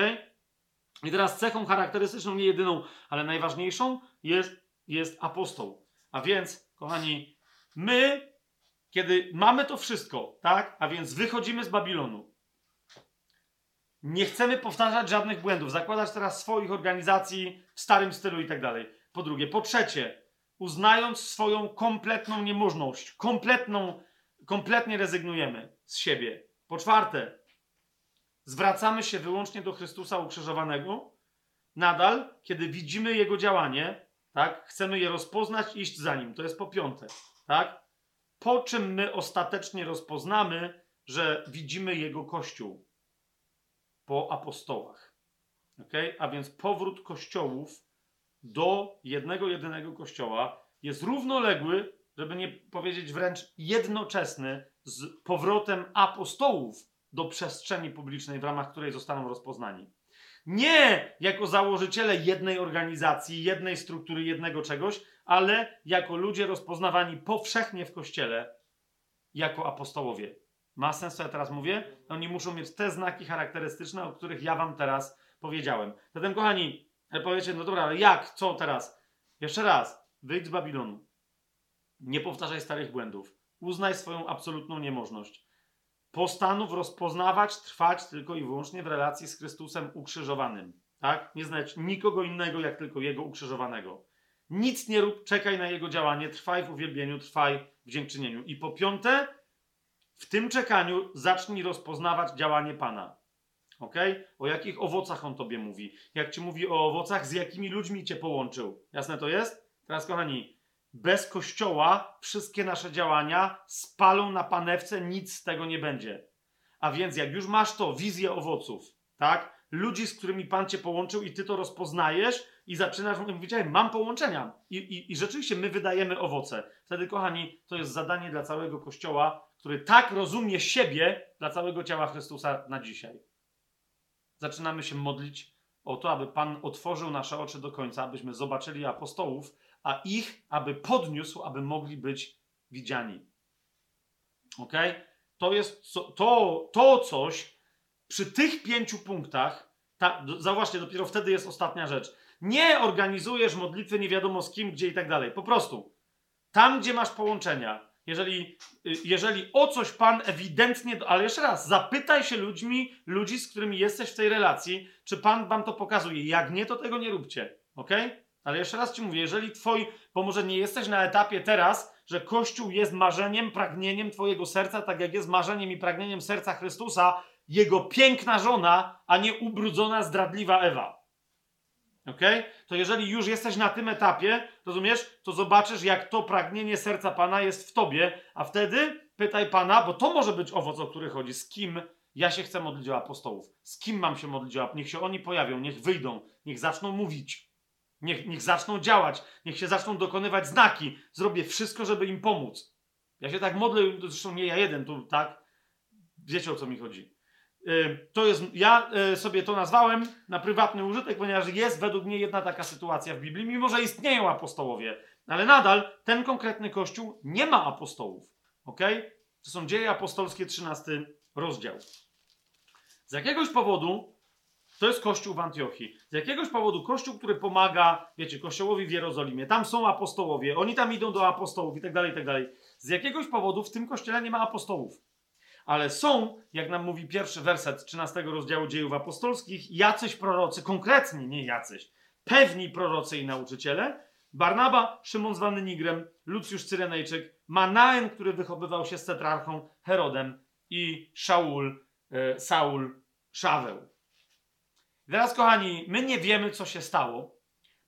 I teraz cechą charakterystyczną, nie jedyną, ale najważniejszą jest, jest apostoł. A więc, kochani, my, kiedy mamy to wszystko, tak? A więc wychodzimy z Babilonu. Nie chcemy powtarzać żadnych błędów, zakładać teraz swoich organizacji w starym stylu i tak dalej. Po drugie, po trzecie, uznając swoją kompletną niemożność, kompletną, kompletnie rezygnujemy z siebie. Po czwarte, zwracamy się wyłącznie do Chrystusa ukrzyżowanego, nadal, kiedy widzimy Jego działanie, tak, chcemy je rozpoznać, iść za Nim. To jest po piąte, tak? Po czym my ostatecznie rozpoznamy, że widzimy Jego Kościół? Po apostołach. Okay? A więc powrót kościołów do jednego, jedynego kościoła jest równoległy, żeby nie powiedzieć wręcz jednoczesny z powrotem apostołów do przestrzeni publicznej, w ramach której zostaną rozpoznani. Nie jako założyciele jednej organizacji, jednej struktury, jednego czegoś, ale jako ludzie rozpoznawani powszechnie w kościele jako apostołowie. Ma sens, co ja teraz mówię? Oni muszą mieć te znaki charakterystyczne, o których ja wam teraz powiedziałem. Zatem, kochani, powiecie, no dobra, ale jak? Co teraz? Jeszcze raz, wyjdź z Babilonu. Nie powtarzaj starych błędów. Uznaj swoją absolutną niemożność. Postanów rozpoznawać, trwać tylko i wyłącznie w relacji z Chrystusem ukrzyżowanym. Tak? Nie znać nikogo innego, jak tylko Jego ukrzyżowanego. Nic nie rób, czekaj na Jego działanie, trwaj w uwielbieniu, trwaj w dziękczynieniu. I po piąte, w tym czekaniu zacznij rozpoznawać działanie Pana. Ok? O jakich owocach on tobie mówi? Jak ci mówi o owocach, z jakimi ludźmi cię połączył? Jasne to jest? Teraz, kochani, bez kościoła wszystkie nasze działania spalą na panewce, nic z tego nie będzie. A więc, jak już masz to, wizję owoców, tak? Ludzi, z którymi Pan cię połączył, i ty to rozpoznajesz, i zaczynasz mówić, mam połączenia. I, i, I rzeczywiście my wydajemy owoce. Wtedy, kochani, to jest zadanie dla całego kościoła, który tak rozumie siebie dla całego ciała Chrystusa na dzisiaj zaczynamy się modlić o to, aby Pan otworzył nasze oczy do końca, abyśmy zobaczyli apostołów, a ich, aby podniósł, aby mogli być widziani. Ok? To jest to, to coś przy tych pięciu punktach. Ta, zauważcie, dopiero wtedy jest ostatnia rzecz. Nie organizujesz modlitwy nie wiadomo z kim, gdzie i tak dalej. Po prostu tam, gdzie masz połączenia, jeżeli, y, jeżeli o coś Pan ewidentnie, ale jeszcze raz, zapytaj się ludźmi, ludzi, z którymi jesteś w tej relacji, czy Pan Wam to pokazuje. Jak nie, to tego nie róbcie. Ok? Ale jeszcze raz Ci mówię, jeżeli Twoi, bo może nie jesteś na etapie teraz, że Kościół jest marzeniem, pragnieniem Twojego serca, tak jak jest marzeniem i pragnieniem serca Chrystusa, Jego piękna żona, a nie ubrudzona, zdradliwa Ewa. Ok? To jeżeli już jesteś na tym etapie, rozumiesz, to zobaczysz, jak to pragnienie serca Pana jest w tobie, a wtedy pytaj Pana, bo to może być owoc, o który chodzi. Z kim ja się chcę modlić o apostołów? Z kim mam się modlić o Niech się oni pojawią, niech wyjdą, niech zaczną mówić, niech, niech zaczną działać, niech się zaczną dokonywać znaki. Zrobię wszystko, żeby im pomóc. Ja się tak modlę, zresztą nie ja jeden tu, tak? Wiecie o co mi chodzi. Y, to jest, ja y, sobie to nazwałem na prywatny użytek, ponieważ jest według mnie jedna taka sytuacja w Biblii, mimo że istnieją apostołowie, ale nadal ten konkretny kościół nie ma apostołów. Ok? To są dzieje apostolskie, 13 rozdział. Z jakiegoś powodu, to jest kościół w Antiochii, z jakiegoś powodu kościół, który pomaga, wiecie, kościołowi w Jerozolimie, tam są apostołowie, oni tam idą do apostołów i tak dalej, i tak dalej. Z jakiegoś powodu w tym kościele nie ma apostołów ale są, jak nam mówi pierwszy werset 13 rozdziału dziejów apostolskich, jacyś prorocy, konkretni, nie jacyś, pewni prorocy i nauczyciele. Barnaba, Szymon zwany Nigrem, Lucjusz Cyrenejczyk, Manaen, który wychowywał się z tetrarchą Herodem i Szaul, e, Saul, Szaweł. Teraz, kochani, my nie wiemy, co się stało,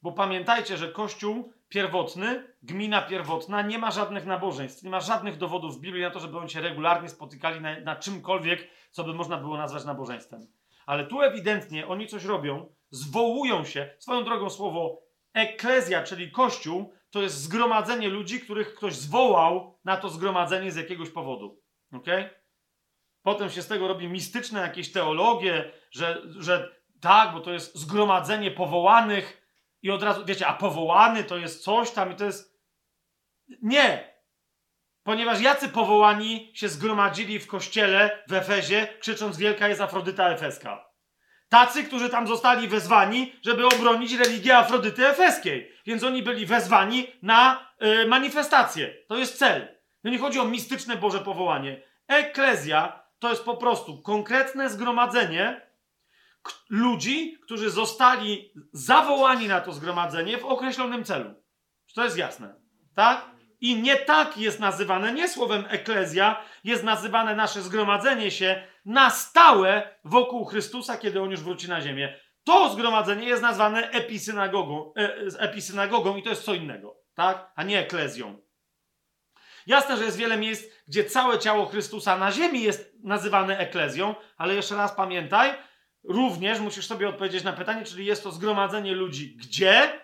bo pamiętajcie, że Kościół pierwotny, gmina pierwotna nie ma żadnych nabożeństw, nie ma żadnych dowodów w Biblii na to, żeby oni się regularnie spotykali na, na czymkolwiek, co by można było nazwać nabożeństwem. Ale tu ewidentnie oni coś robią, zwołują się, swoją drogą słowo eklezja, czyli kościół, to jest zgromadzenie ludzi, których ktoś zwołał na to zgromadzenie z jakiegoś powodu. ok? Potem się z tego robi mistyczne jakieś teologie, że, że tak, bo to jest zgromadzenie powołanych i od razu, wiecie, a powołany to jest coś tam i to jest... Nie! Ponieważ jacy powołani się zgromadzili w kościele w Efezie, krzycząc wielka jest Afrodyta Efeska. Tacy, którzy tam zostali wezwani, żeby obronić religię Afrodyty Efeskiej. Więc oni byli wezwani na y, manifestację. To jest cel. No nie chodzi o mistyczne Boże powołanie. Eklezja to jest po prostu konkretne zgromadzenie ludzi, którzy zostali zawołani na to zgromadzenie w określonym celu. Czy to jest jasne? Tak? I nie tak jest nazywane, nie słowem eklezja, jest nazywane nasze zgromadzenie się na stałe wokół Chrystusa, kiedy on już wróci na ziemię. To zgromadzenie jest nazwane episynagogą, e, episynagogą i to jest co innego, tak? A nie eklezją. Jasne, że jest wiele miejsc, gdzie całe ciało Chrystusa na ziemi jest nazywane eklezją, ale jeszcze raz pamiętaj, również musisz sobie odpowiedzieć na pytanie, czyli jest to zgromadzenie ludzi gdzie?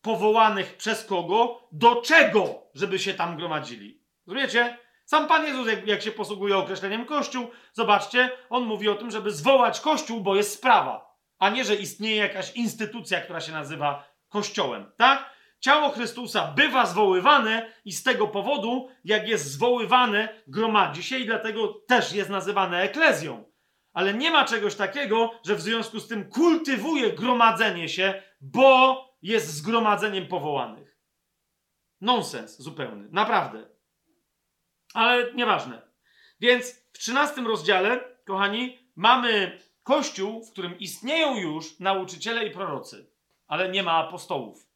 Powołanych przez kogo? Do czego? Żeby się tam gromadzili. Rozumiecie? Sam Pan Jezus, jak, jak się posługuje określeniem Kościół, zobaczcie, on mówi o tym, żeby zwołać Kościół, bo jest sprawa, a nie, że istnieje jakaś instytucja, która się nazywa Kościołem, tak? Ciało Chrystusa bywa zwoływane i z tego powodu, jak jest zwoływane, gromadzi się i dlatego też jest nazywane eklezją. Ale nie ma czegoś takiego, że w związku z tym kultywuje gromadzenie się, bo jest zgromadzeniem powołanych. Nonsens zupełny, naprawdę. Ale nieważne. Więc w 13 rozdziale, kochani, mamy kościół, w którym istnieją już nauczyciele i prorocy, ale nie ma apostołów.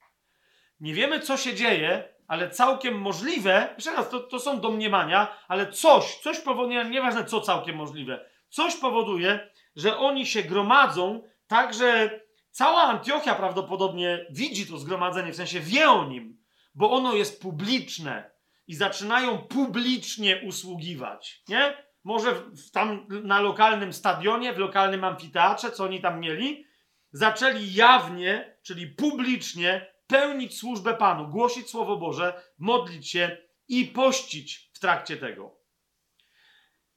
Nie wiemy, co się dzieje, ale całkiem możliwe, jeszcze raz, to, to są domniemania, ale coś, coś powoduje, nieważne co całkiem możliwe, coś powoduje, że oni się gromadzą tak, że cała Antiochia prawdopodobnie widzi to zgromadzenie, w sensie wie o nim, bo ono jest publiczne i zaczynają publicznie usługiwać, nie? Może w, tam na lokalnym stadionie, w lokalnym amfiteatrze, co oni tam mieli, zaczęli jawnie, czyli publicznie pełnić służbę Panu, głosić Słowo Boże, modlić się i pościć w trakcie tego.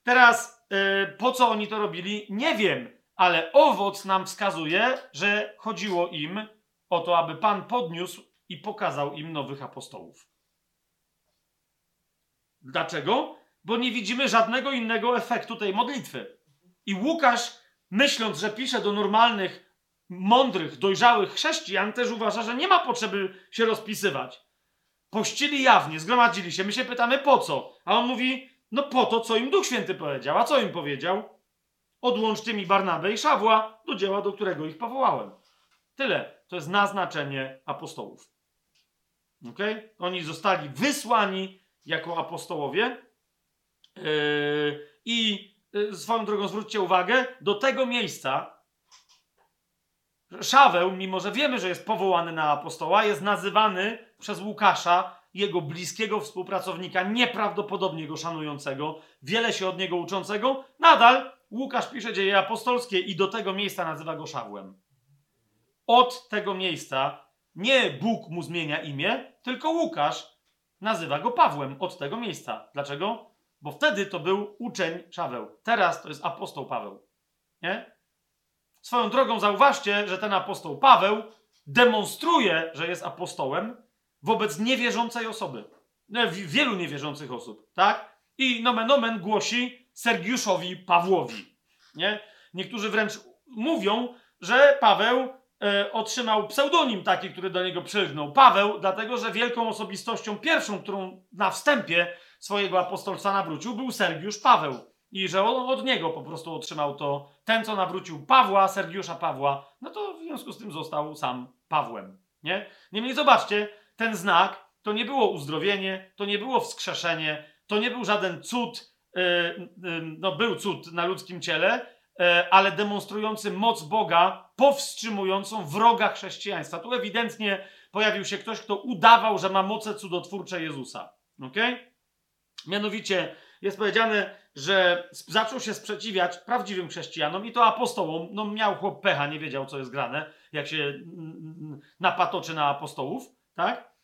Teraz, po co oni to robili? Nie wiem, ale owoc nam wskazuje, że chodziło im o to, aby Pan podniósł i pokazał im nowych apostołów. Dlaczego? Bo nie widzimy żadnego innego efektu tej modlitwy. I Łukasz, myśląc, że pisze do normalnych mądrych, dojrzałych chrześcijan też uważa, że nie ma potrzeby się rozpisywać. Pościli jawnie, zgromadzili się. My się pytamy po co? A on mówi, no po to, co im Duch Święty powiedział. A co im powiedział? Odłączcie mi Barnabę i Szawła do dzieła, do którego ich powołałem. Tyle. To jest naznaczenie apostołów. Ok? Oni zostali wysłani jako apostołowie. Yy, I yy, swoją drogą zwróćcie uwagę, do tego miejsca, Szaweł, mimo że wiemy, że jest powołany na apostoła, jest nazywany przez Łukasza, jego bliskiego współpracownika, nieprawdopodobnie go szanującego, wiele się od niego uczącego. Nadal Łukasz pisze dzieje apostolskie i do tego miejsca nazywa go Szawłem. Od tego miejsca nie Bóg mu zmienia imię, tylko Łukasz nazywa go Pawłem od tego miejsca. Dlaczego? Bo wtedy to był uczeń Szaweł. Teraz to jest apostoł Paweł. Nie? Swoją drogą zauważcie, że ten apostoł Paweł demonstruje, że jest apostołem wobec niewierzącej osoby. Wielu niewierzących osób, tak? I nomen omen głosi Sergiuszowi Pawłowi. Nie? Niektórzy wręcz mówią, że Paweł e, otrzymał pseudonim taki, który do niego przylgnął. Paweł, dlatego że wielką osobistością pierwszą, którą na wstępie swojego apostolstwa nawrócił, był Sergiusz Paweł i że on od niego po prostu otrzymał to, ten co nawrócił Pawła, Sergiusza Pawła, no to w związku z tym został sam Pawłem, nie? Niemniej zobaczcie, ten znak to nie było uzdrowienie, to nie było wskrzeszenie, to nie był żaden cud, yy, yy, no był cud na ludzkim ciele, yy, ale demonstrujący moc Boga, powstrzymującą wroga chrześcijaństwa. Tu ewidentnie pojawił się ktoś, kto udawał, że ma moce cudotwórcze Jezusa. Okay? Mianowicie jest powiedziane, że zaczął się sprzeciwiać prawdziwym chrześcijanom i to apostołom. No miał chłop pecha, nie wiedział, co jest grane, jak się napatoczy na apostołów, tak?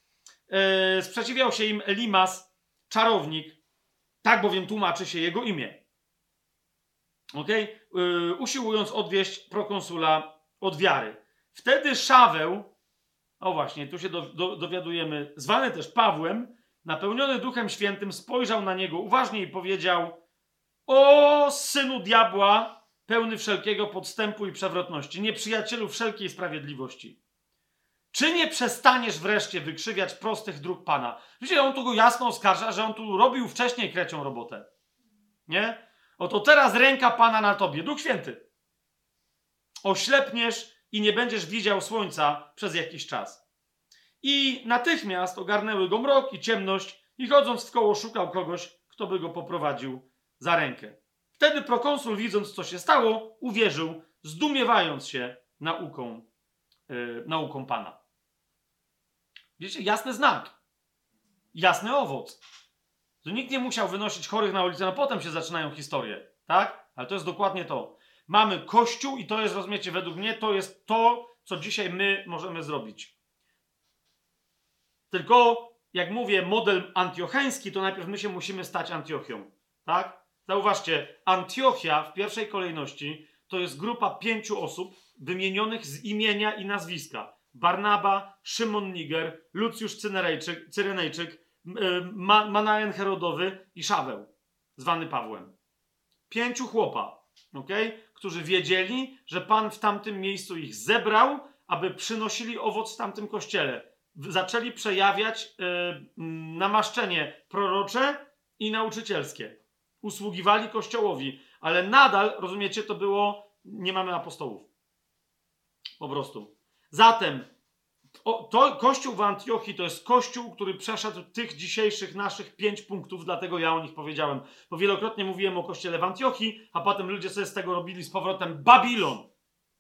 Yy, sprzeciwiał się im Elimas, czarownik, tak bowiem tłumaczy się jego imię. ok? Yy, usiłując odwieść prokonsula od wiary. Wtedy Szaweł, o właśnie, tu się do, do, dowiadujemy, zwany też Pawłem, napełniony Duchem Świętym, spojrzał na niego uważnie i powiedział: O synu diabła, pełny wszelkiego podstępu i przewrotności, nieprzyjacielu wszelkiej sprawiedliwości. Czy nie przestaniesz wreszcie wykrzywiać prostych dróg Pana? Widzicie, on tu go jasno oskarża, że on tu robił wcześniej krecią robotę. Nie? Oto teraz ręka Pana na tobie, Duch Święty. Oślepniesz i nie będziesz widział słońca przez jakiś czas. I natychmiast ogarnęły go mrok i ciemność i chodząc w koło szukał kogoś, kto by go poprowadził za rękę. Wtedy prokonsul, widząc co się stało, uwierzył, zdumiewając się nauką, yy, nauką Pana. Wiecie, jasny znak. Jasny owoc. To nikt nie musiał wynosić chorych na ulicę, no potem się zaczynają historie, tak? Ale to jest dokładnie to. Mamy Kościół i to jest, rozumiecie, według mnie to jest to, co dzisiaj my możemy zrobić. Tylko, jak mówię, model antiocheński, to najpierw my się musimy stać Antiochią, tak? Zauważcie, Antiochia w pierwszej kolejności to jest grupa pięciu osób wymienionych z imienia i nazwiska. Barnaba, Szymon Niger, Lucjusz Cyrenejczyk, Cyrenejczyk Manaen Herodowy i Szaweł, zwany Pawłem. Pięciu chłopa, okay? którzy wiedzieli, że Pan w tamtym miejscu ich zebrał, aby przynosili owoc w tamtym kościele. Zaczęli przejawiać yy, namaszczenie prorocze i nauczycielskie. Usługiwali kościołowi, ale nadal, rozumiecie, to było, nie mamy apostołów. Po prostu. Zatem o, to, kościół w Antiochii to jest kościół, który przeszedł tych dzisiejszych naszych pięć punktów, dlatego ja o nich powiedziałem. Bo wielokrotnie mówiłem o kościele w Antiochii, a potem ludzie sobie z tego robili z powrotem Babilon.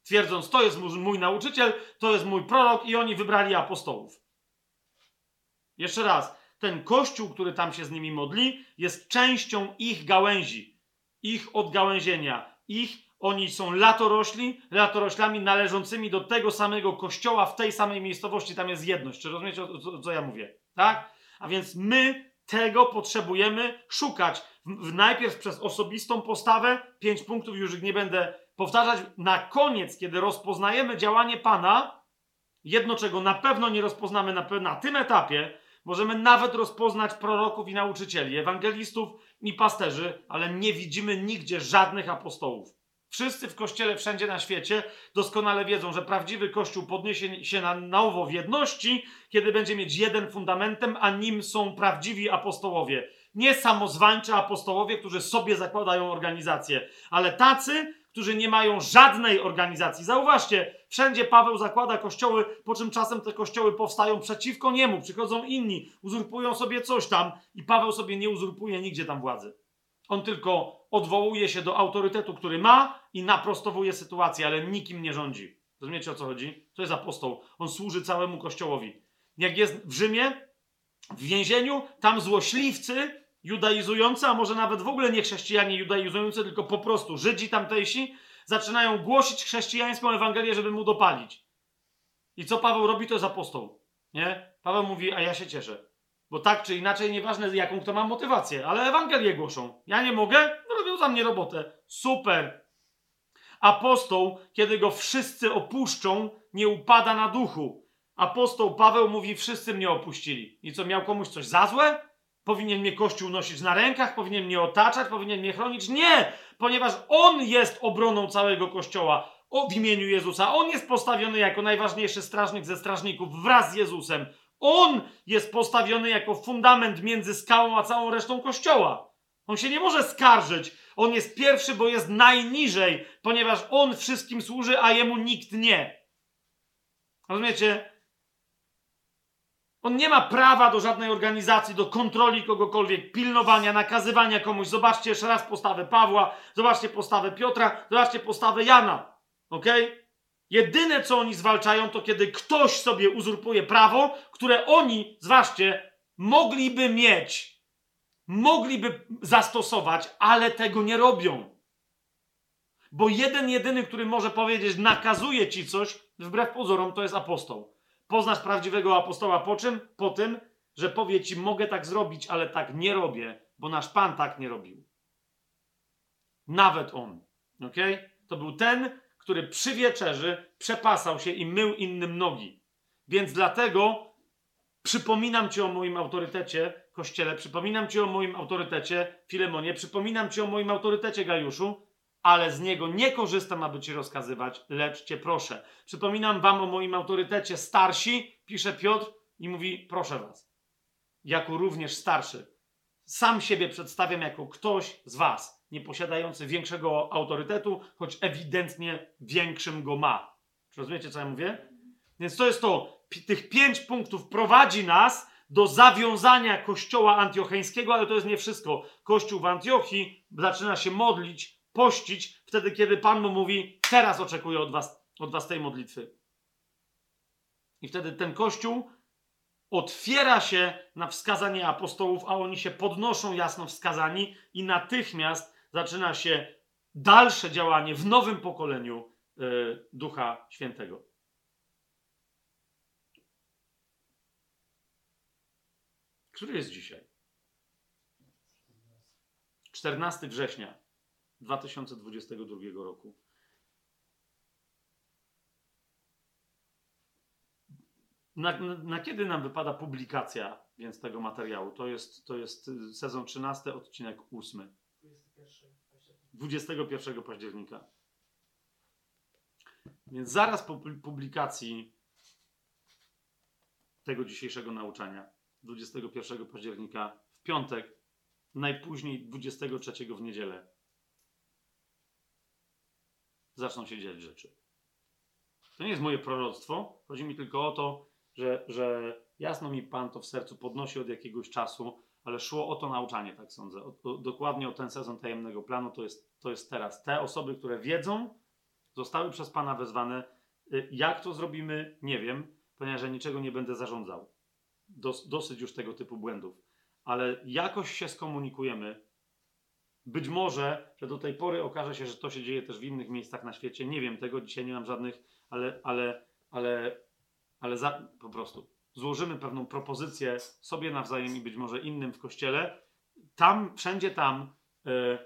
Twierdząc, to jest mój, nauczyciel, to jest mój prorok i oni wybrali apostołów. Jeszcze raz, ten kościół, który tam się z nimi modli, jest częścią ich gałęzi, ich odgałęzienia, ich oni są latorośli, latoroślami należącymi do tego samego kościoła w tej samej miejscowości. Tam jest jedność. Czy rozumiecie, co, ja mówię? Tak? A więc my tego potrzebujemy szukać. Najpierw przez osobistą postawę, pięć punktów, już ich nie będę powtarzać. Na koniec, kiedy rozpoznajemy działanie Pana, jedno czego na pewno nie rozpoznamy na, na tym etapie, możemy nawet rozpoznać proroków i nauczycieli, ewangelistów i pasterzy, ale nie widzimy nigdzie żadnych apostołów. Wszyscy w kościele wszędzie na świecie doskonale wiedzą, że prawdziwy kościół podniesie się na nowo w jedności, kiedy będzie mieć jeden fundamentem, a nim są prawdziwi apostołowie. Nie samozwańczy apostołowie, którzy sobie zakładają organizację, ale tacy, którzy nie mają żadnej organizacji. Zauważcie, wszędzie Paweł zakłada kościoły, po czym czasem te kościoły powstają przeciwko niemu, przychodzą inni, uzurpują sobie coś tam i Paweł sobie nie uzurpuje nigdzie tam władzy. On tylko odwołuje się do autorytetu, który ma i naprostowuje sytuację, ale nikim nie rządzi. Rozumiecie o co chodzi? To jest apostoł. On służy całemu kościołowi. Jak jest w Rzymie, w więzieniu, tam złośliwcy, judaizujący, a może nawet w ogóle nie chrześcijanie judaizujący, tylko po prostu Żydzi tamtejsi, zaczynają głosić chrześcijańską Ewangelię, żeby mu dopalić. I co Paweł robi, to jest apostoł. Nie? Paweł mówi, a ja się cieszę. Bo tak czy inaczej, nieważne jaką kto ma motywację, ale Ewangelię głoszą. Ja nie mogę, robią za mnie robotę. Super. Apostoł, kiedy go wszyscy opuszczą, nie upada na duchu. Apostoł Paweł mówi, wszyscy mnie opuścili. I co, miał komuś coś za złe? Powinien mnie Kościół nosić na rękach, powinien mnie otaczać, powinien mnie chronić? Nie! Ponieważ On jest obroną całego Kościoła w imieniu Jezusa. On jest postawiony jako najważniejszy strażnik ze strażników wraz z Jezusem. On jest postawiony jako fundament między skałą a całą resztą kościoła. On się nie może skarżyć. On jest pierwszy, bo jest najniżej, ponieważ on wszystkim służy, a jemu nikt nie. Rozumiecie? On nie ma prawa do żadnej organizacji, do kontroli kogokolwiek, pilnowania, nakazywania komuś. Zobaczcie jeszcze raz postawę Pawła, zobaczcie postawę Piotra, zobaczcie postawę Jana. Ok? Jedyne, co oni zwalczają, to kiedy ktoś sobie uzurpuje prawo, które oni, zważcie, mogliby mieć, mogliby zastosować, ale tego nie robią. Bo jeden, jedyny, który może powiedzieć, nakazuje ci coś, wbrew pozorom, to jest apostoł. Poznasz prawdziwego apostoła po czym? Po tym, że powie ci, mogę tak zrobić, ale tak nie robię, bo nasz Pan tak nie robił. Nawet on. Ok? To był ten, który przy wieczerzy przepasał się i mył innym nogi. Więc dlatego przypominam ci o moim autorytecie, Kościele, przypominam ci o moim autorytecie, Filemonie, przypominam ci o moim autorytecie, Gajuszu, ale z niego nie korzystam, aby ci rozkazywać, lecz cię proszę. Przypominam wam o moim autorytecie starsi, pisze Piotr i mówi, proszę was, jako również starszy. Sam siebie przedstawiam jako ktoś z was, nie posiadający większego autorytetu, choć ewidentnie większym go ma. Czy rozumiecie, co ja mówię? Więc to jest to, tych pięć punktów prowadzi nas do zawiązania kościoła antiocheńskiego, ale to jest nie wszystko. Kościół w Antiochii zaczyna się modlić, pościć, wtedy kiedy Pan mu mówi, teraz oczekuję od was, od was tej modlitwy. I wtedy ten kościół otwiera się na wskazanie apostołów, a oni się podnoszą jasno wskazani i natychmiast zaczyna się dalsze działanie w nowym pokoleniu y, Ducha Świętego. Który jest dzisiaj? 14 września 2022 roku. Na, na, na, kiedy nam wypada publikacja więc tego materiału? To jest, to jest sezon 13, odcinek 8. 21 października. Więc zaraz po publikacji tego dzisiejszego nauczania, 21 października, w piątek, najpóźniej 23 w niedzielę, zaczną się dziać rzeczy. To nie jest moje proroctwo. Chodzi mi tylko o to, że, że jasno mi Pan to w sercu podnosi od jakiegoś czasu, ale szło o to nauczanie, tak sądzę. O, o, dokładnie o ten sezon tajemnego planu to jest, to jest teraz. Te osoby, które wiedzą, zostały przez Pana wezwane. Y, jak to zrobimy, nie wiem, ponieważ ja niczego nie będę zarządzał. Dos, dosyć już tego typu błędów. Ale jakoś się skomunikujemy. Być może, że do tej pory okaże się, że to się dzieje też w innych miejscach na świecie. Nie wiem tego, dzisiaj nie mam żadnych, ale, ale, ale ale za, po prostu złożymy pewną propozycję sobie nawzajem i być może innym w kościele, tam, wszędzie tam, y,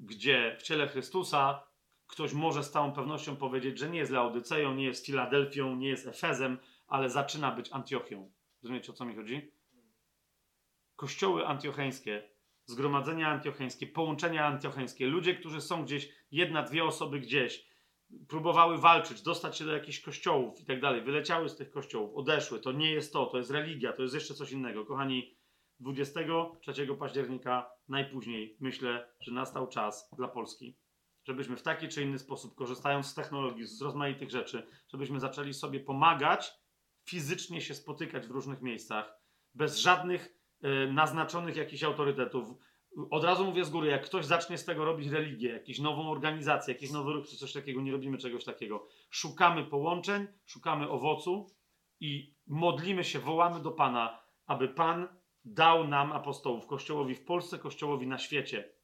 gdzie w ciele Chrystusa ktoś może z całą pewnością powiedzieć, że nie jest Laodyceją, nie jest Filadelfią, nie jest Efezem, ale zaczyna być Antiochią. Rozumiecie, o co mi chodzi? Kościoły antiocheńskie, zgromadzenia antiocheńskie, połączenia antiocheńskie, ludzie, którzy są gdzieś, jedna, dwie osoby gdzieś, próbowały walczyć, dostać się do jakichś kościołów i tak dalej, wyleciały z tych kościołów, odeszły. To nie jest to, to jest religia, to jest jeszcze coś innego. Kochani, 23 października najpóźniej myślę, że nastał czas dla Polski, żebyśmy w taki czy inny sposób, korzystając z technologii, z rozmaitych rzeczy, żebyśmy zaczęli sobie pomagać, fizycznie się spotykać w różnych miejscach, bez żadnych y, naznaczonych jakichś autorytetów od razu mówię z góry, jak ktoś zacznie z tego robić religię, jakąś nową organizację, jakiś nowy ruch czy coś takiego, nie robimy czegoś takiego. Szukamy połączeń, szukamy owocu i modlimy się, wołamy do Pana, aby Pan dał nam apostołów, Kościołowi w Polsce, Kościołowi na świecie.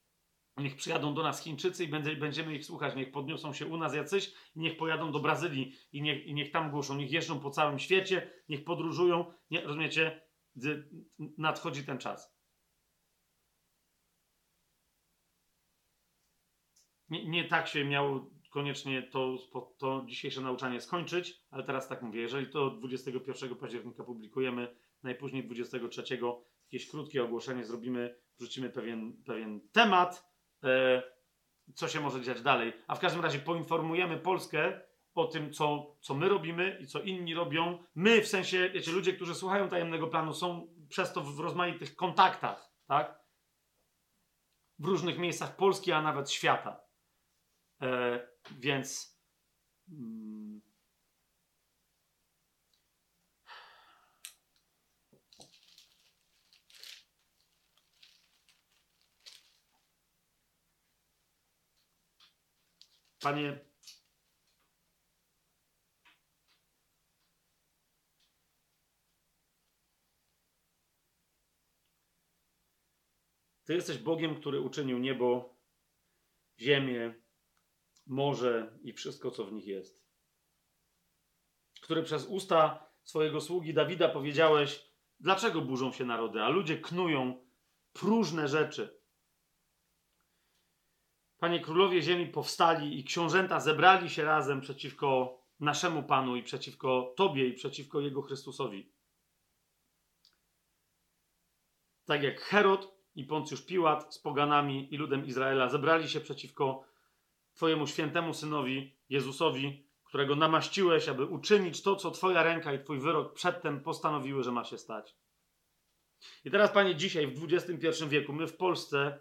Niech przyjadą do nas Chińczycy i będziemy ich słuchać. Niech podniosą się u nas jacyś i niech pojadą do Brazylii i niech, i niech tam głoszą. Niech jeżdżą po całym świecie, niech podróżują. Nie, rozumiecie? Nadchodzi ten czas. Nie, nie tak się miało koniecznie to, to dzisiejsze nauczanie skończyć, ale teraz tak mówię, jeżeli to 21 października publikujemy, najpóźniej 23 jakieś krótkie ogłoszenie zrobimy, wrzucimy pewien, pewien temat, e, co się może dziać dalej. A w każdym razie poinformujemy Polskę o tym, co, co my robimy i co inni robią. My, w sensie, wiecie, ludzie, którzy słuchają tajemnego planu, są przez to w rozmaitych kontaktach, tak? W różnych miejscach Polski, a nawet świata. E, więc. Mm, Panie, Ty jesteś Bogiem, który uczynił niebo, ziemię, morze i wszystko, co w nich jest. Który przez usta swojego sługi Dawida powiedziałeś, dlaczego burzą się narody, a ludzie knują próżne rzeczy. Panie królowie ziemi powstali i książęta zebrali się razem przeciwko naszemu Panu i przeciwko Tobie i przeciwko Jego Chrystusowi. Tak jak Herod i Poncjusz Piłat z poganami i ludem Izraela zebrali się przeciwko Twojemu świętemu synowi Jezusowi, którego namaściłeś, aby uczynić to, co Twoja ręka i Twój wyrok przedtem postanowiły, że ma się stać. I teraz, Panie, dzisiaj w XXI wieku, my w Polsce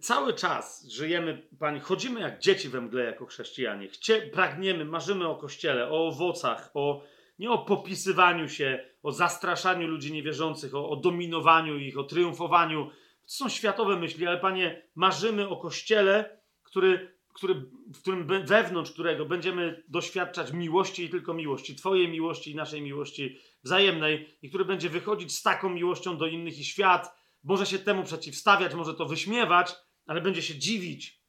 cały czas żyjemy, Panie, chodzimy jak dzieci we mgle jako chrześcijanie. Chcie, pragniemy, marzymy o Kościele, o owocach, o, nie o popisywaniu się, o zastraszaniu ludzi niewierzących, o, o dominowaniu ich, o triumfowaniu. To są światowe myśli, ale Panie, marzymy o Kościele, który, który, w którym wewnątrz którego będziemy doświadczać miłości i tylko miłości, Twojej miłości i naszej miłości wzajemnej, i który będzie wychodzić z taką miłością do innych i świat może się temu przeciwstawiać, może to wyśmiewać, ale będzie się dziwić.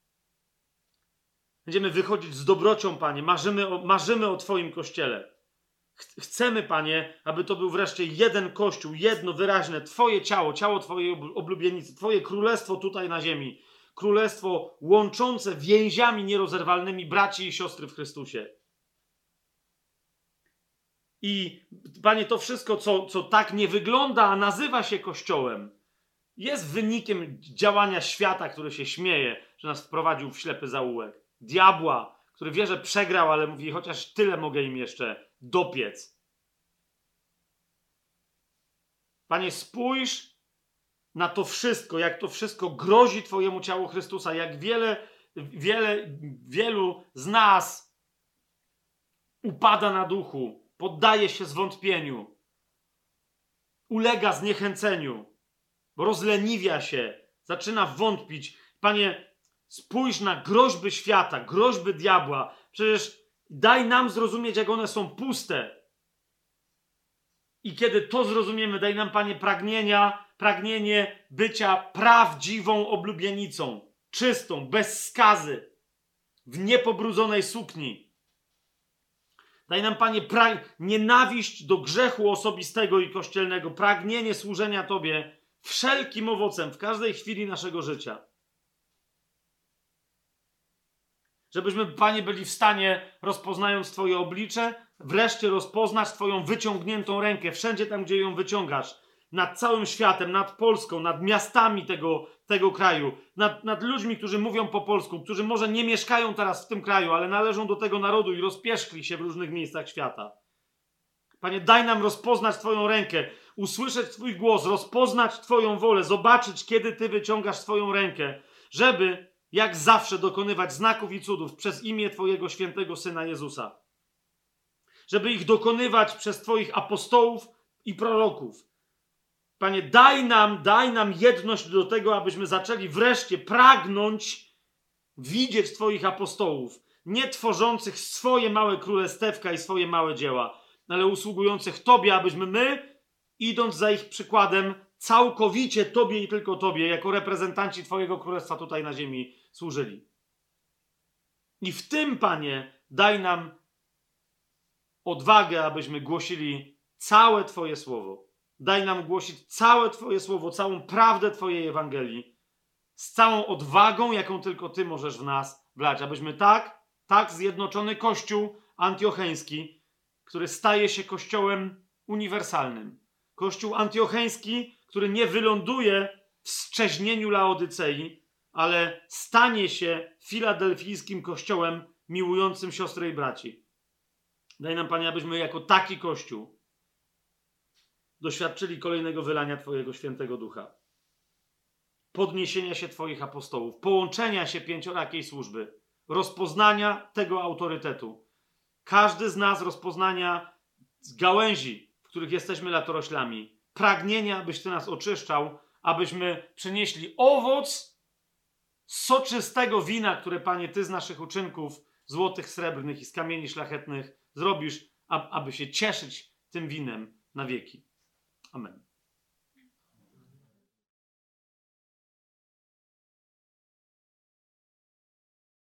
Będziemy wychodzić z dobrocią, Panie. Marzymy o, marzymy o Twoim kościele. Chcemy, Panie, aby to był wreszcie jeden kościół, jedno wyraźne, Twoje ciało, ciało Twojej oblubienicy, Twoje królestwo tutaj na ziemi. Królestwo łączące więziami nierozerwalnymi braci i siostry w Chrystusie. I Panie, to wszystko, co, co tak nie wygląda, a nazywa się Kościołem, jest wynikiem działania świata, który się śmieje, że nas wprowadził w ślepy zaułek. Diabła, który wie, że przegrał, ale mówi, chociaż tyle mogę im jeszcze dopiec. Panie, spójrz na to wszystko, jak to wszystko grozi Twojemu ciału Chrystusa, jak wiele, wiele, wielu z nas upada na duchu, poddaje się zwątpieniu, ulega zniechęceniu rozleniwia się, zaczyna wątpić. Panie, spójrz na groźby świata, groźby diabła. Przecież daj nam zrozumieć, jak one są puste. I kiedy to zrozumiemy, daj nam, Panie, pragnienia, pragnienie bycia prawdziwą oblubienicą, czystą, bez skazy, w niepobrudzonej sukni. Daj nam, Panie, pra- nienawiść do grzechu osobistego i kościelnego, pragnienie służenia Tobie wszelkim owocem w każdej chwili naszego życia. Żebyśmy, Panie, byli w stanie, rozpoznając Twoje oblicze, wreszcie rozpoznać Twoją wyciągniętą rękę wszędzie tam, gdzie ją wyciągasz. Nad całym światem, nad Polską, nad miastami tego, tego kraju, nad, nad ludźmi, którzy mówią po polsku, którzy może nie mieszkają teraz w tym kraju, ale należą do tego narodu i rozpieszkli się w różnych miejscach świata. Panie, daj nam rozpoznać Twoją rękę, usłyszeć Twój głos, rozpoznać Twoją wolę, zobaczyć, kiedy Ty wyciągasz swoją rękę, żeby jak zawsze dokonywać znaków i cudów przez imię Twojego świętego Syna Jezusa. Żeby ich dokonywać przez Twoich apostołów i proroków. Panie, daj nam, daj nam jedność do tego, abyśmy zaczęli wreszcie pragnąć widzieć Twoich apostołów, nie tworzących swoje małe królestewka i swoje małe dzieła, ale usługujących Tobie, abyśmy my, idąc za ich przykładem, całkowicie Tobie i tylko Tobie, jako reprezentanci Twojego Królestwa tutaj na ziemi, służyli. I w tym, Panie, daj nam odwagę, abyśmy głosili całe Twoje słowo. Daj nam głosić całe Twoje słowo, całą prawdę Twojej Ewangelii, z całą odwagą, jaką tylko Ty możesz w nas wlać, abyśmy tak, tak zjednoczony Kościół antiocheński który staje się kościołem uniwersalnym. Kościół antiocheński, który nie wyląduje w szczeźnieniu Laodycei, ale stanie się filadelfijskim kościołem miłującym siostry i braci. Daj nam, Panie, abyśmy jako taki kościół doświadczyli kolejnego wylania Twojego świętego ducha. Podniesienia się Twoich apostołów, połączenia się pięciorakiej służby, rozpoznania tego autorytetu każdy z nas rozpoznania z gałęzi, w których jesteśmy latoroślami, pragnienia, abyś Ty nas oczyszczał, abyśmy przynieśli owoc soczystego wina, które, Panie, Ty z naszych uczynków złotych, srebrnych i z kamieni szlachetnych zrobisz, aby się cieszyć tym winem na wieki. Amen.